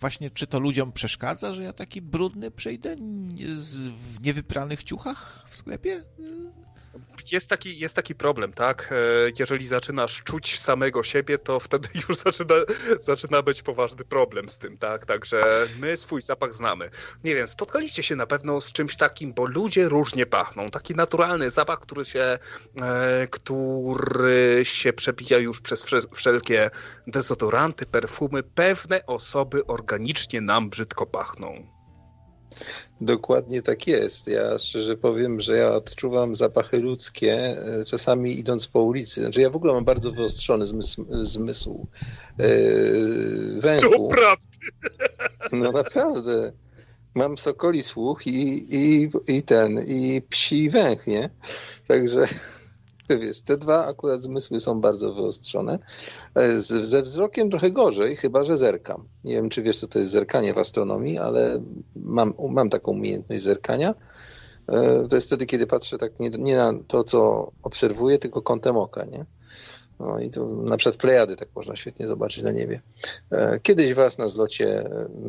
właśnie czy to ludziom przeszkadza, że ja taki brudny przejdę w niewypranych ciuchach w sklepie? Jest taki, jest taki problem, tak? E, jeżeli zaczynasz czuć samego siebie, to wtedy już zaczyna, zaczyna być poważny problem z tym, tak? Także my swój zapach znamy. Nie wiem, spotkaliście się na pewno z czymś takim, bo ludzie różnie pachną. Taki naturalny zapach, który się, e, który się przebija już przez wszelkie dezodoranty, perfumy. Pewne osoby organicznie nam brzydko pachną. Dokładnie tak jest. Ja szczerze powiem, że ja odczuwam zapachy ludzkie e, czasami idąc po ulicy. Znaczy ja w ogóle mam bardzo wyostrzony zmysł, zmysł yy, węchu. To prawda. No naprawdę. Mam sokoli słuch i, i, i ten, i psi węch, nie? Także wiesz, te dwa akurat zmysły są bardzo wyostrzone. E, z, ze wzrokiem trochę gorzej, chyba że zerkam. Nie wiem, czy wiesz, co to jest zerkanie w astronomii, ale mam, mam taką umiejętność zerkania. E, to jest wtedy, kiedy patrzę tak nie, nie na to, co obserwuję, tylko kątem oka, nie? No i to na przykład Plejady tak można świetnie zobaczyć na niebie. E, kiedyś was na zlocie,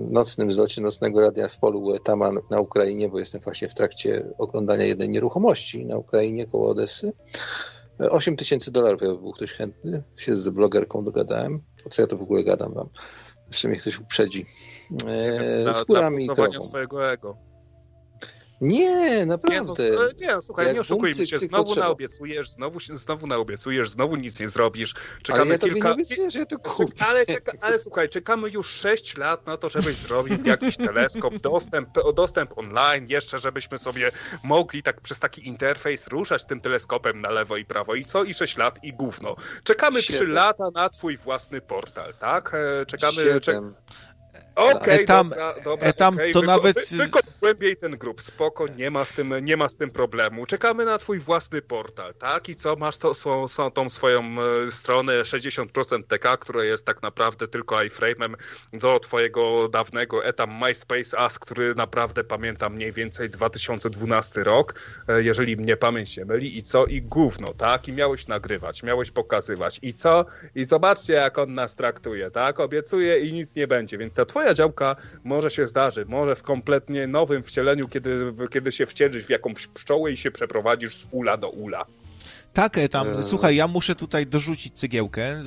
nocnym zlocie nocnego radia w polu Tama na Ukrainie, bo jestem właśnie w trakcie oglądania jednej nieruchomości na Ukrainie koło Odessy. 8 tysięcy dolarów, jakby był ktoś chętny. Się z blogerką dogadałem. Po co ja to w ogóle gadam wam? Jeszcze mnie ktoś uprzedzi. E, skórami i krową. swojego ego. Nie, naprawdę. Nie, no, nie słuchaj, nie oszukujmy się. Znowu naobiecujesz, znowu, znowu naobiecujesz, znowu nic nie zrobisz. Czekamy ale ja kilka... nie obiecuję, że ja to kupię. Ale, czeka... ale słuchaj, czekamy już 6 lat na to, żebyś zrobił jakiś teleskop, dostęp, dostęp online, jeszcze żebyśmy sobie mogli tak przez taki interfejs ruszać tym teleskopem na lewo i prawo. I co? I 6 lat i gówno. Czekamy 3 lata na twój własny portal, tak? E, czekamy... Czek... Okej, okay, etam, dobra, dobra, etam okay. to Wyko nawet... Wy, głębiej ten grup, spoko, nie ma, z tym, nie ma z tym problemu. Czekamy na twój własny portal, tak? I co, masz to, są, są tą swoją e, stronę 60% TK, która jest tak naprawdę tylko iframe'em do twojego dawnego etam MySpace As, który naprawdę pamiętam mniej więcej 2012 rok, e, jeżeli mnie pamięć nie myli. I co? I gówno, tak? I miałeś nagrywać, miałeś pokazywać. I co? I zobaczcie, jak on nas traktuje, tak? Obiecuje i nic nie będzie, więc ta twoja twoja działka może się zdarzy, może w kompletnie nowym wcieleniu, kiedy, kiedy się wcielisz w jakąś pszczołę i się przeprowadzisz z ula do ula. Tak, e, tam, eee. słuchaj, ja muszę tutaj dorzucić cegiełkę. E,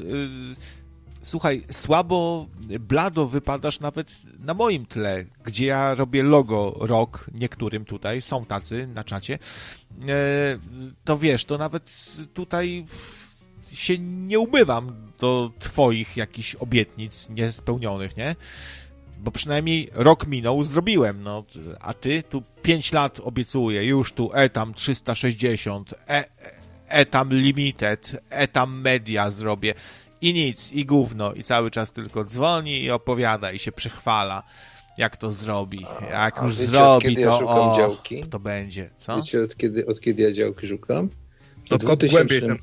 słuchaj, słabo, blado wypadasz nawet na moim tle, gdzie ja robię logo rok niektórym tutaj, są tacy na czacie. E, to wiesz, to nawet tutaj się nie umywam do twoich jakichś obietnic niespełnionych, nie? Bo przynajmniej rok minął, zrobiłem, no, a ty tu 5 lat obiecuję, już tu etam 360, e, etam limited, etam media zrobię i nic, i gówno, i cały czas tylko dzwoni i opowiada i się przychwala jak to zrobi. Jak już wiecie, zrobi, to, ja o, działki? to będzie. Co? Wiecie, od kiedy, od kiedy ja działki szukam? Od 2000...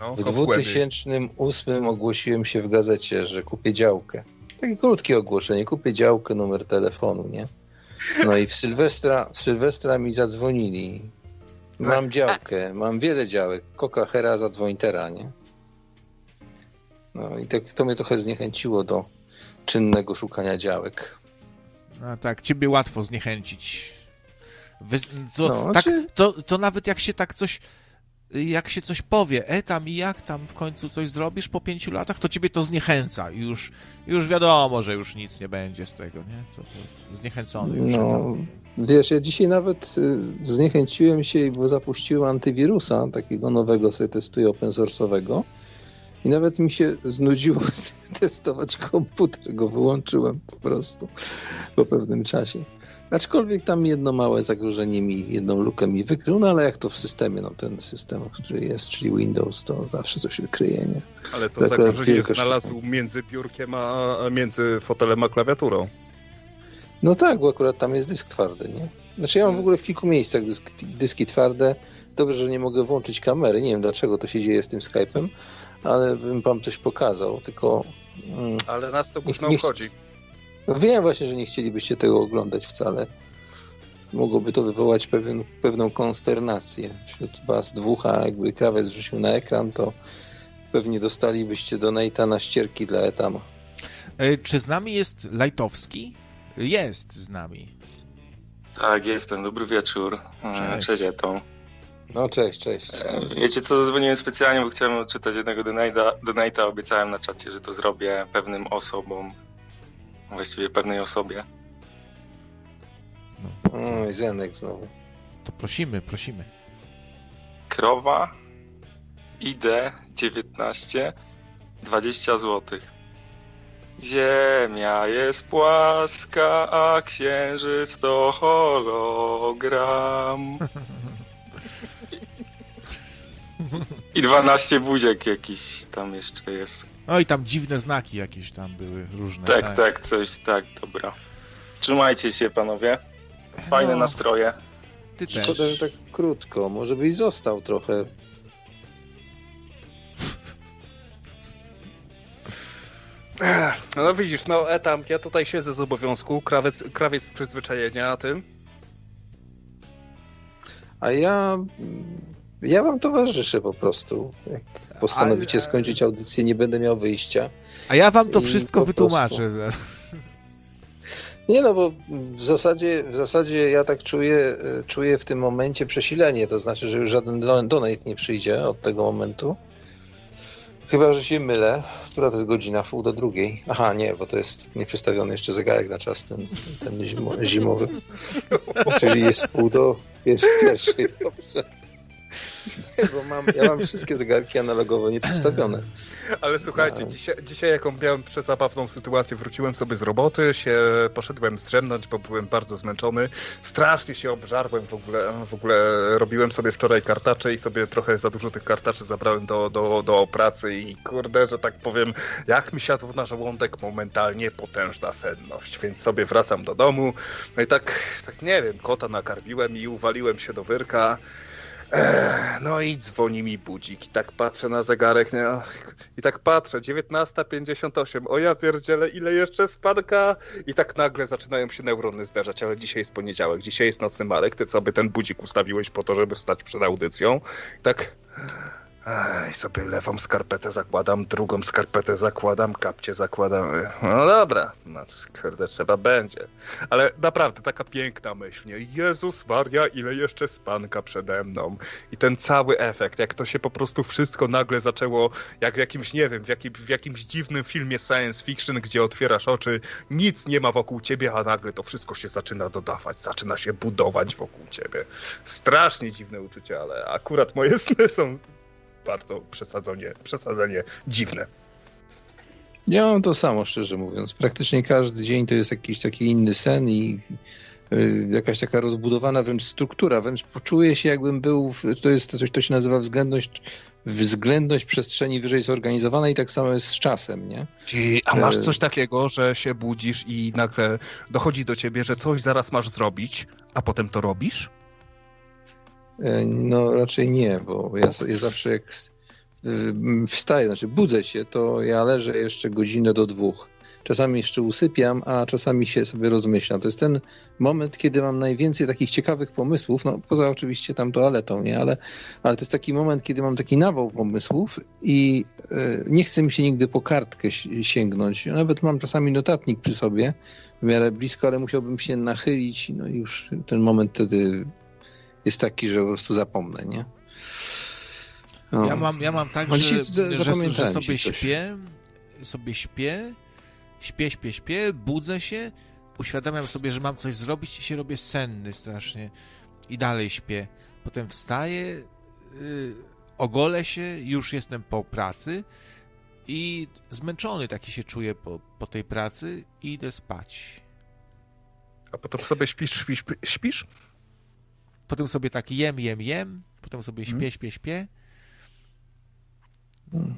No, w 2008 ogłosiłem się w gazecie, że kupię działkę. Takie krótkie ogłoszenie, kupię działkę, numer telefonu, nie? No i w Sylwestra, w Sylwestra mi zadzwonili. Mam działkę, mam wiele działek. Koka Hera zadzwoń teraz, nie? No i tak, to mnie trochę zniechęciło do czynnego szukania działek. A tak, ciebie łatwo zniechęcić. Wy, to, no, tak, czy... to, to nawet jak się tak coś jak się coś powie, e tam i jak tam w końcu coś zrobisz po pięciu latach, to ciebie to zniechęca. Już, już wiadomo, że już nic nie będzie z tego, nie? To, to zniechęcony już. No, wiesz, ja dzisiaj nawet y, zniechęciłem się, bo zapuściłem antywirusa, takiego nowego sobie testuję open source'owego. I nawet mi się znudziło testować komputer, go wyłączyłem po prostu po pewnym czasie. Aczkolwiek tam jedno małe zagrożenie mi, jedną lukę mi wykrył, no ale jak to w systemie, no ten system, który jest, czyli Windows, to zawsze coś wykryje, nie? Ale to zagrożenie znalazł między biurkiem, a między fotelem a klawiaturą. No tak, bo akurat tam jest dysk twardy, nie? Znaczy ja mam w ogóle w kilku miejscach dysk, dyski twarde. Dobrze, że nie mogę włączyć kamery. Nie wiem dlaczego to się dzieje z tym Skype'em, ale bym wam coś pokazał, tylko... Mm, ale nas to gówno obchodzi. No wiem właśnie, że nie chcielibyście tego oglądać wcale. Mogłoby to wywołać pewien, pewną konsternację wśród was dwóch, a jakby krawiec wrzucił na ekran, to pewnie dostalibyście donate'a na ścierki dla Etama. E, czy z nami jest Lajtowski? Jest z nami. Tak, jestem. Dobry wieczór. E, cześć, cześć Etom. No cześć, cześć. E, wiecie co, zadzwoniłem specjalnie, bo chciałem odczytać jednego donate'a. Obiecałem na czacie, że to zrobię pewnym osobom właściwie pewnej osobie. No. Oj, Zenek znowu. To prosimy, prosimy. Krowa ID 19 20 zł. Ziemia jest płaska, a księżyc to hologram. I 12 buziek jakiś tam jeszcze jest. No i tam dziwne znaki jakieś tam były różne. Tak, tak, tak coś, tak, dobra. Trzymajcie się, panowie. Fajne no. nastroje. Ty Szkoda, że tak krótko. Może byś został trochę. No widzisz, no etam, ja tutaj siedzę z obowiązku, krawiec, krawiec przyzwyczajenia, a ty? A ja ja wam towarzyszę po prostu. Jak postanowicie Ale... skończyć audycję, nie będę miał wyjścia. A ja wam to wszystko wytłumaczę. Nie no, bo w zasadzie, w zasadzie ja tak czuję, czuję w tym momencie przesilenie, to znaczy, że już żaden donate nie przyjdzie od tego momentu. Chyba, że się mylę. Która to jest godzina? Pół do drugiej. Aha, nie, bo to jest nieprzestawiony jeszcze zegarek na czas ten, ten zimowy. Czyli jest pół do pierwszej. Dobrze. Nie, bo mam, ja mam wszystkie zegarki analogowo nieprzestawione. Ale słuchajcie, no. dzisiaj, dzisiaj jaką miałem przezabawną sytuację, wróciłem sobie z roboty, się poszedłem zdrzemnąć, bo byłem bardzo zmęczony. Strasznie się obżarłem w ogóle, w ogóle robiłem sobie wczoraj kartacze i sobie trochę za dużo tych kartaczy zabrałem do, do, do pracy i kurde, że tak powiem, jak mi siadł na żołądek momentalnie potężna senność, więc sobie wracam do domu, no i tak, tak nie wiem, kota nakarmiłem i uwaliłem się do wyrka. No i dzwoni mi budzik i tak patrzę na zegarek nie? i tak patrzę, 19.58, o ja pierdzielę, ile jeszcze spadka i tak nagle zaczynają się neurony zdarzać, ale dzisiaj jest poniedziałek, dzisiaj jest nocny Marek, ty co by ten budzik ustawiłeś po to, żeby wstać przed audycją? I tak i sobie lewą skarpetę zakładam, drugą skarpetę zakładam, kapcie zakładam. No dobra, no kurde, trzeba będzie. Ale naprawdę, taka piękna myśl, nie? Jezus Maria, ile jeszcze spanka przede mną. I ten cały efekt, jak to się po prostu wszystko nagle zaczęło, jak w jakimś, nie wiem, w, jakim, w jakimś dziwnym filmie science fiction, gdzie otwierasz oczy, nic nie ma wokół ciebie, a nagle to wszystko się zaczyna dodawać, zaczyna się budować wokół ciebie. Strasznie dziwne uczucie, ale akurat moje sny są bardzo przesadzenie, przesadzenie dziwne. Ja mam to samo, szczerze mówiąc. Praktycznie każdy dzień to jest jakiś taki inny sen i y, jakaś taka rozbudowana wręcz struktura, wręcz poczuję się jakbym był, to jest coś, to się nazywa względność, względność przestrzeni wyżej zorganizowanej, tak samo jest z czasem, nie? a masz e, coś takiego, że się budzisz i nagle dochodzi do ciebie, że coś zaraz masz zrobić, a potem to robisz? E, no raczej nie, bo ja, ja zawsze jak wstaję, znaczy budzę się, to ja leżę jeszcze godzinę do dwóch. Czasami jeszcze usypiam, a czasami się sobie rozmyślam. To jest ten moment, kiedy mam najwięcej takich ciekawych pomysłów, no poza oczywiście tam toaletą, nie? Ale, ale to jest taki moment, kiedy mam taki nawał pomysłów i e, nie chcę mi się nigdy po kartkę sięgnąć. Nawet mam czasami notatnik przy sobie, w miarę blisko, ale musiałbym się nachylić, no i już ten moment wtedy jest taki, że po prostu zapomnę, nie? No. Ja, mam, ja mam tak, że, że, że, sobie śpię, sobie śpię, śpię, śpię, śpię, budzę się, uświadamiam sobie, że mam coś zrobić i się robię senny strasznie i dalej śpię. Potem wstaję, yy, ogolę się, już jestem po pracy i zmęczony taki się czuję po, po tej pracy i idę spać. A potem sobie śpisz, śpisz, śpisz? Potem sobie tak jem, jem, jem, potem sobie śpię, hmm. śpię, śpię. Hmm.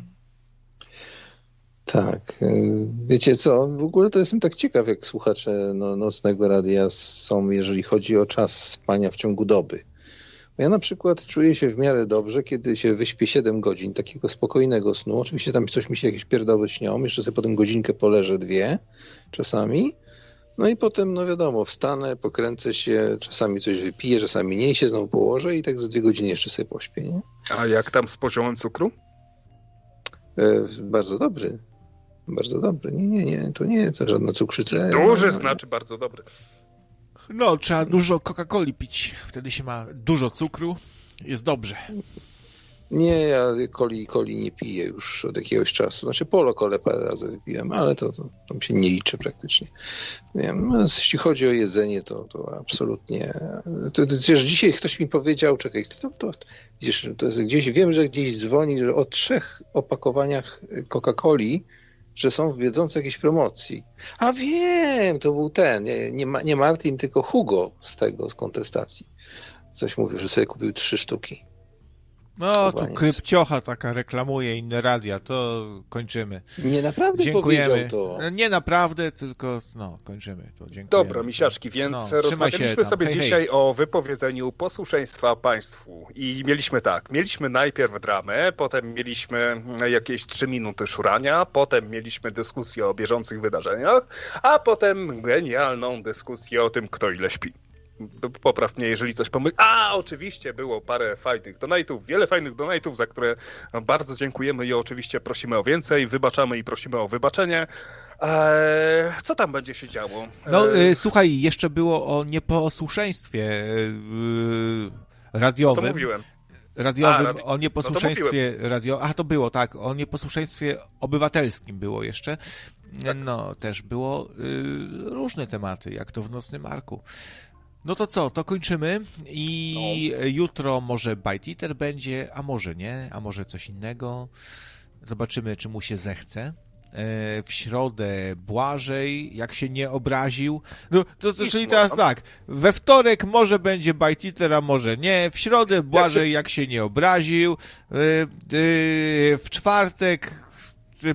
Tak. Y, wiecie co, w ogóle to jestem tak ciekaw, jak słuchacze no, Nocnego Radia są, jeżeli chodzi o czas spania w ciągu doby. Ja na przykład czuję się w miarę dobrze, kiedy się wyśpię 7 godzin takiego spokojnego snu. Oczywiście tam coś mi się jakieś pierdoły śnią, jeszcze sobie potem godzinkę poleżę, dwie czasami. No i potem, no wiadomo, wstanę, pokręcę się, czasami coś wypiję, czasami nie się znowu położę i tak za dwie godziny jeszcze sobie pośpię. Nie? A jak tam z poziomem cukru? E, bardzo dobry. Bardzo dobry. Nie, nie, nie, to nie to żadna cukrzyca. Duży no, znaczy bardzo dobry. No, trzeba dużo Coca-Coli pić. Wtedy się ma dużo cukru. Jest dobrze. Nie, ja coli, coli nie piję już od jakiegoś czasu. Znaczy polo kole parę razy wypiłem, ale to, to, się nie liczy praktycznie. Wiem, no, jeśli chodzi o jedzenie, to, to absolutnie... To, to, dzisiaj ktoś mi powiedział, czekaj, to, to, widzisz, to jest gdzieś, wiem, że gdzieś dzwoni, że o trzech opakowaniach Coca-Coli że są w Biedronce jakieś promocji. A wiem, to był ten, nie, nie, nie Martin, tylko Hugo z tego, z kontestacji. Coś mówił, że sobie kupił trzy sztuki. No, tu krypciocha taka reklamuje inne radia, to kończymy. Nie naprawdę Dziękujemy. powiedział to. Nie naprawdę, tylko no, kończymy to. Dziękujemy. Dobra, misiaczki, więc no, rozmawialiśmy sobie hej, dzisiaj hej. o wypowiedzeniu posłuszeństwa państwu i mieliśmy tak, mieliśmy najpierw dramę, potem mieliśmy jakieś trzy minuty szurania, potem mieliśmy dyskusję o bieżących wydarzeniach, a potem genialną dyskusję o tym, kto ile śpi popraw mnie, jeżeli coś pomyli. A, oczywiście było parę fajnych donate'ów, wiele fajnych donate'ów, za które bardzo dziękujemy i oczywiście prosimy o więcej, wybaczamy i prosimy o wybaczenie. Eee, co tam będzie się działo? No, eee... słuchaj, jeszcze było o nieposłuszeństwie yy, radiowym. To mówiłem. Radiowym, A, o nieposłuszeństwie no radio... A, to było, tak, o nieposłuszeństwie obywatelskim było jeszcze. Tak. No, też było y, różne tematy, jak to w Nocnym Arku. No to co, to kończymy i no. jutro może Bite Eater będzie, a może nie, a może coś innego. Zobaczymy, czy mu się zechce. E, w środę Błażej, jak się nie obraził. No, to, to czyli teraz tak, we wtorek może będzie Bite Eater, a może nie. W środę Błażej, jak się nie obraził. E, e, w czwartek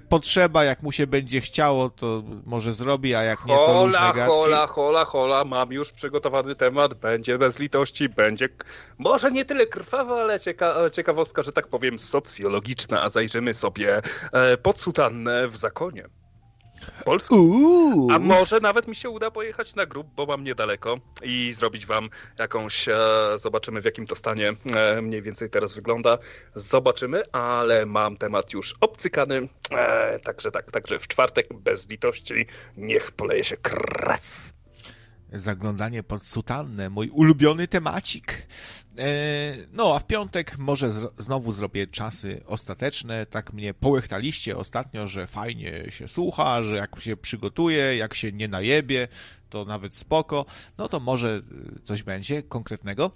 potrzeba, jak mu się będzie chciało, to może zrobi, a jak nie, to hola, luźne gadki. Hola, hola, hola, mam już przygotowany temat, będzie bez litości, będzie może nie tyle krwawa, ale cieka ciekawostka, że tak powiem socjologiczna, a zajrzymy sobie e, pod sutannę w zakonie. Polską. A może nawet mi się uda pojechać na grób, bo mam niedaleko i zrobić wam jakąś, e, zobaczymy w jakim to stanie e, mniej więcej teraz wygląda. Zobaczymy, ale mam temat już obcykany. E, także tak, także w czwartek bez litości niech poleje się krew zaglądanie pod sutannę, mój ulubiony temacik. E, no, a w piątek może znowu zrobię czasy ostateczne. Tak mnie połechtaliście ostatnio, że fajnie się słucha, że jak się przygotuje, jak się nie najebie, to nawet spoko. No to może coś będzie konkretnego.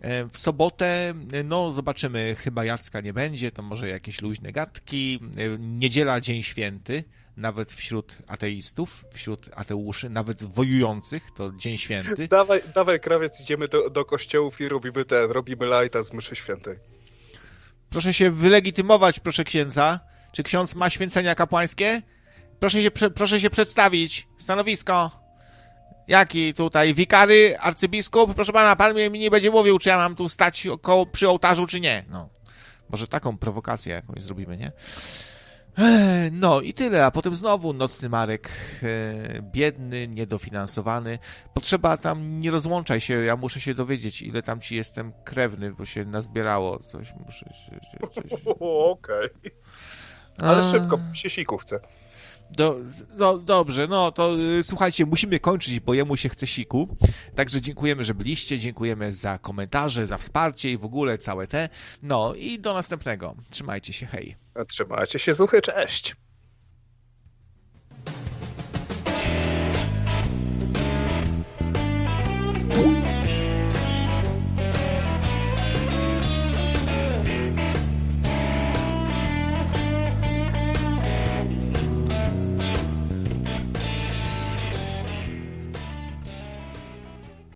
E, w sobotę, no zobaczymy, chyba Jacka nie będzie, to może jakieś luźne gadki. E, niedziela, Dzień Święty nawet wśród ateistów, wśród ateuszy, nawet wojujących, to Dzień Święty. Dawaj, dawaj krawiec, idziemy do, do kościołów i robimy ten, robimy lajta z mszy świętej. Proszę się wylegitymować, proszę księdza. Czy ksiądz ma święcenia kapłańskie? Proszę się, proszę się przedstawić. Stanowisko. Jaki tutaj? Wikary, arcybiskup? Proszę pana, pan mi nie będzie mówił, czy ja mam tu stać koło, przy ołtarzu, czy nie. No. Może taką prowokację jakąś zrobimy, nie? No i tyle, a potem znowu nocny Marek, e, biedny, niedofinansowany. Potrzeba tam, nie rozłączaj się, ja muszę się dowiedzieć, ile tam ci jestem krewny, bo się nazbierało coś, muszę się... Coś... Okej. Okay. Ale a... szybko, się siku chce. Do, do, dobrze, no to y, słuchajcie, musimy kończyć, bo jemu się chce siku. Także dziękujemy, że byliście, dziękujemy za komentarze, za wsparcie i w ogóle całe te. No i do następnego. Trzymajcie się, hej. Trzymajcie się, zuchy, cześć.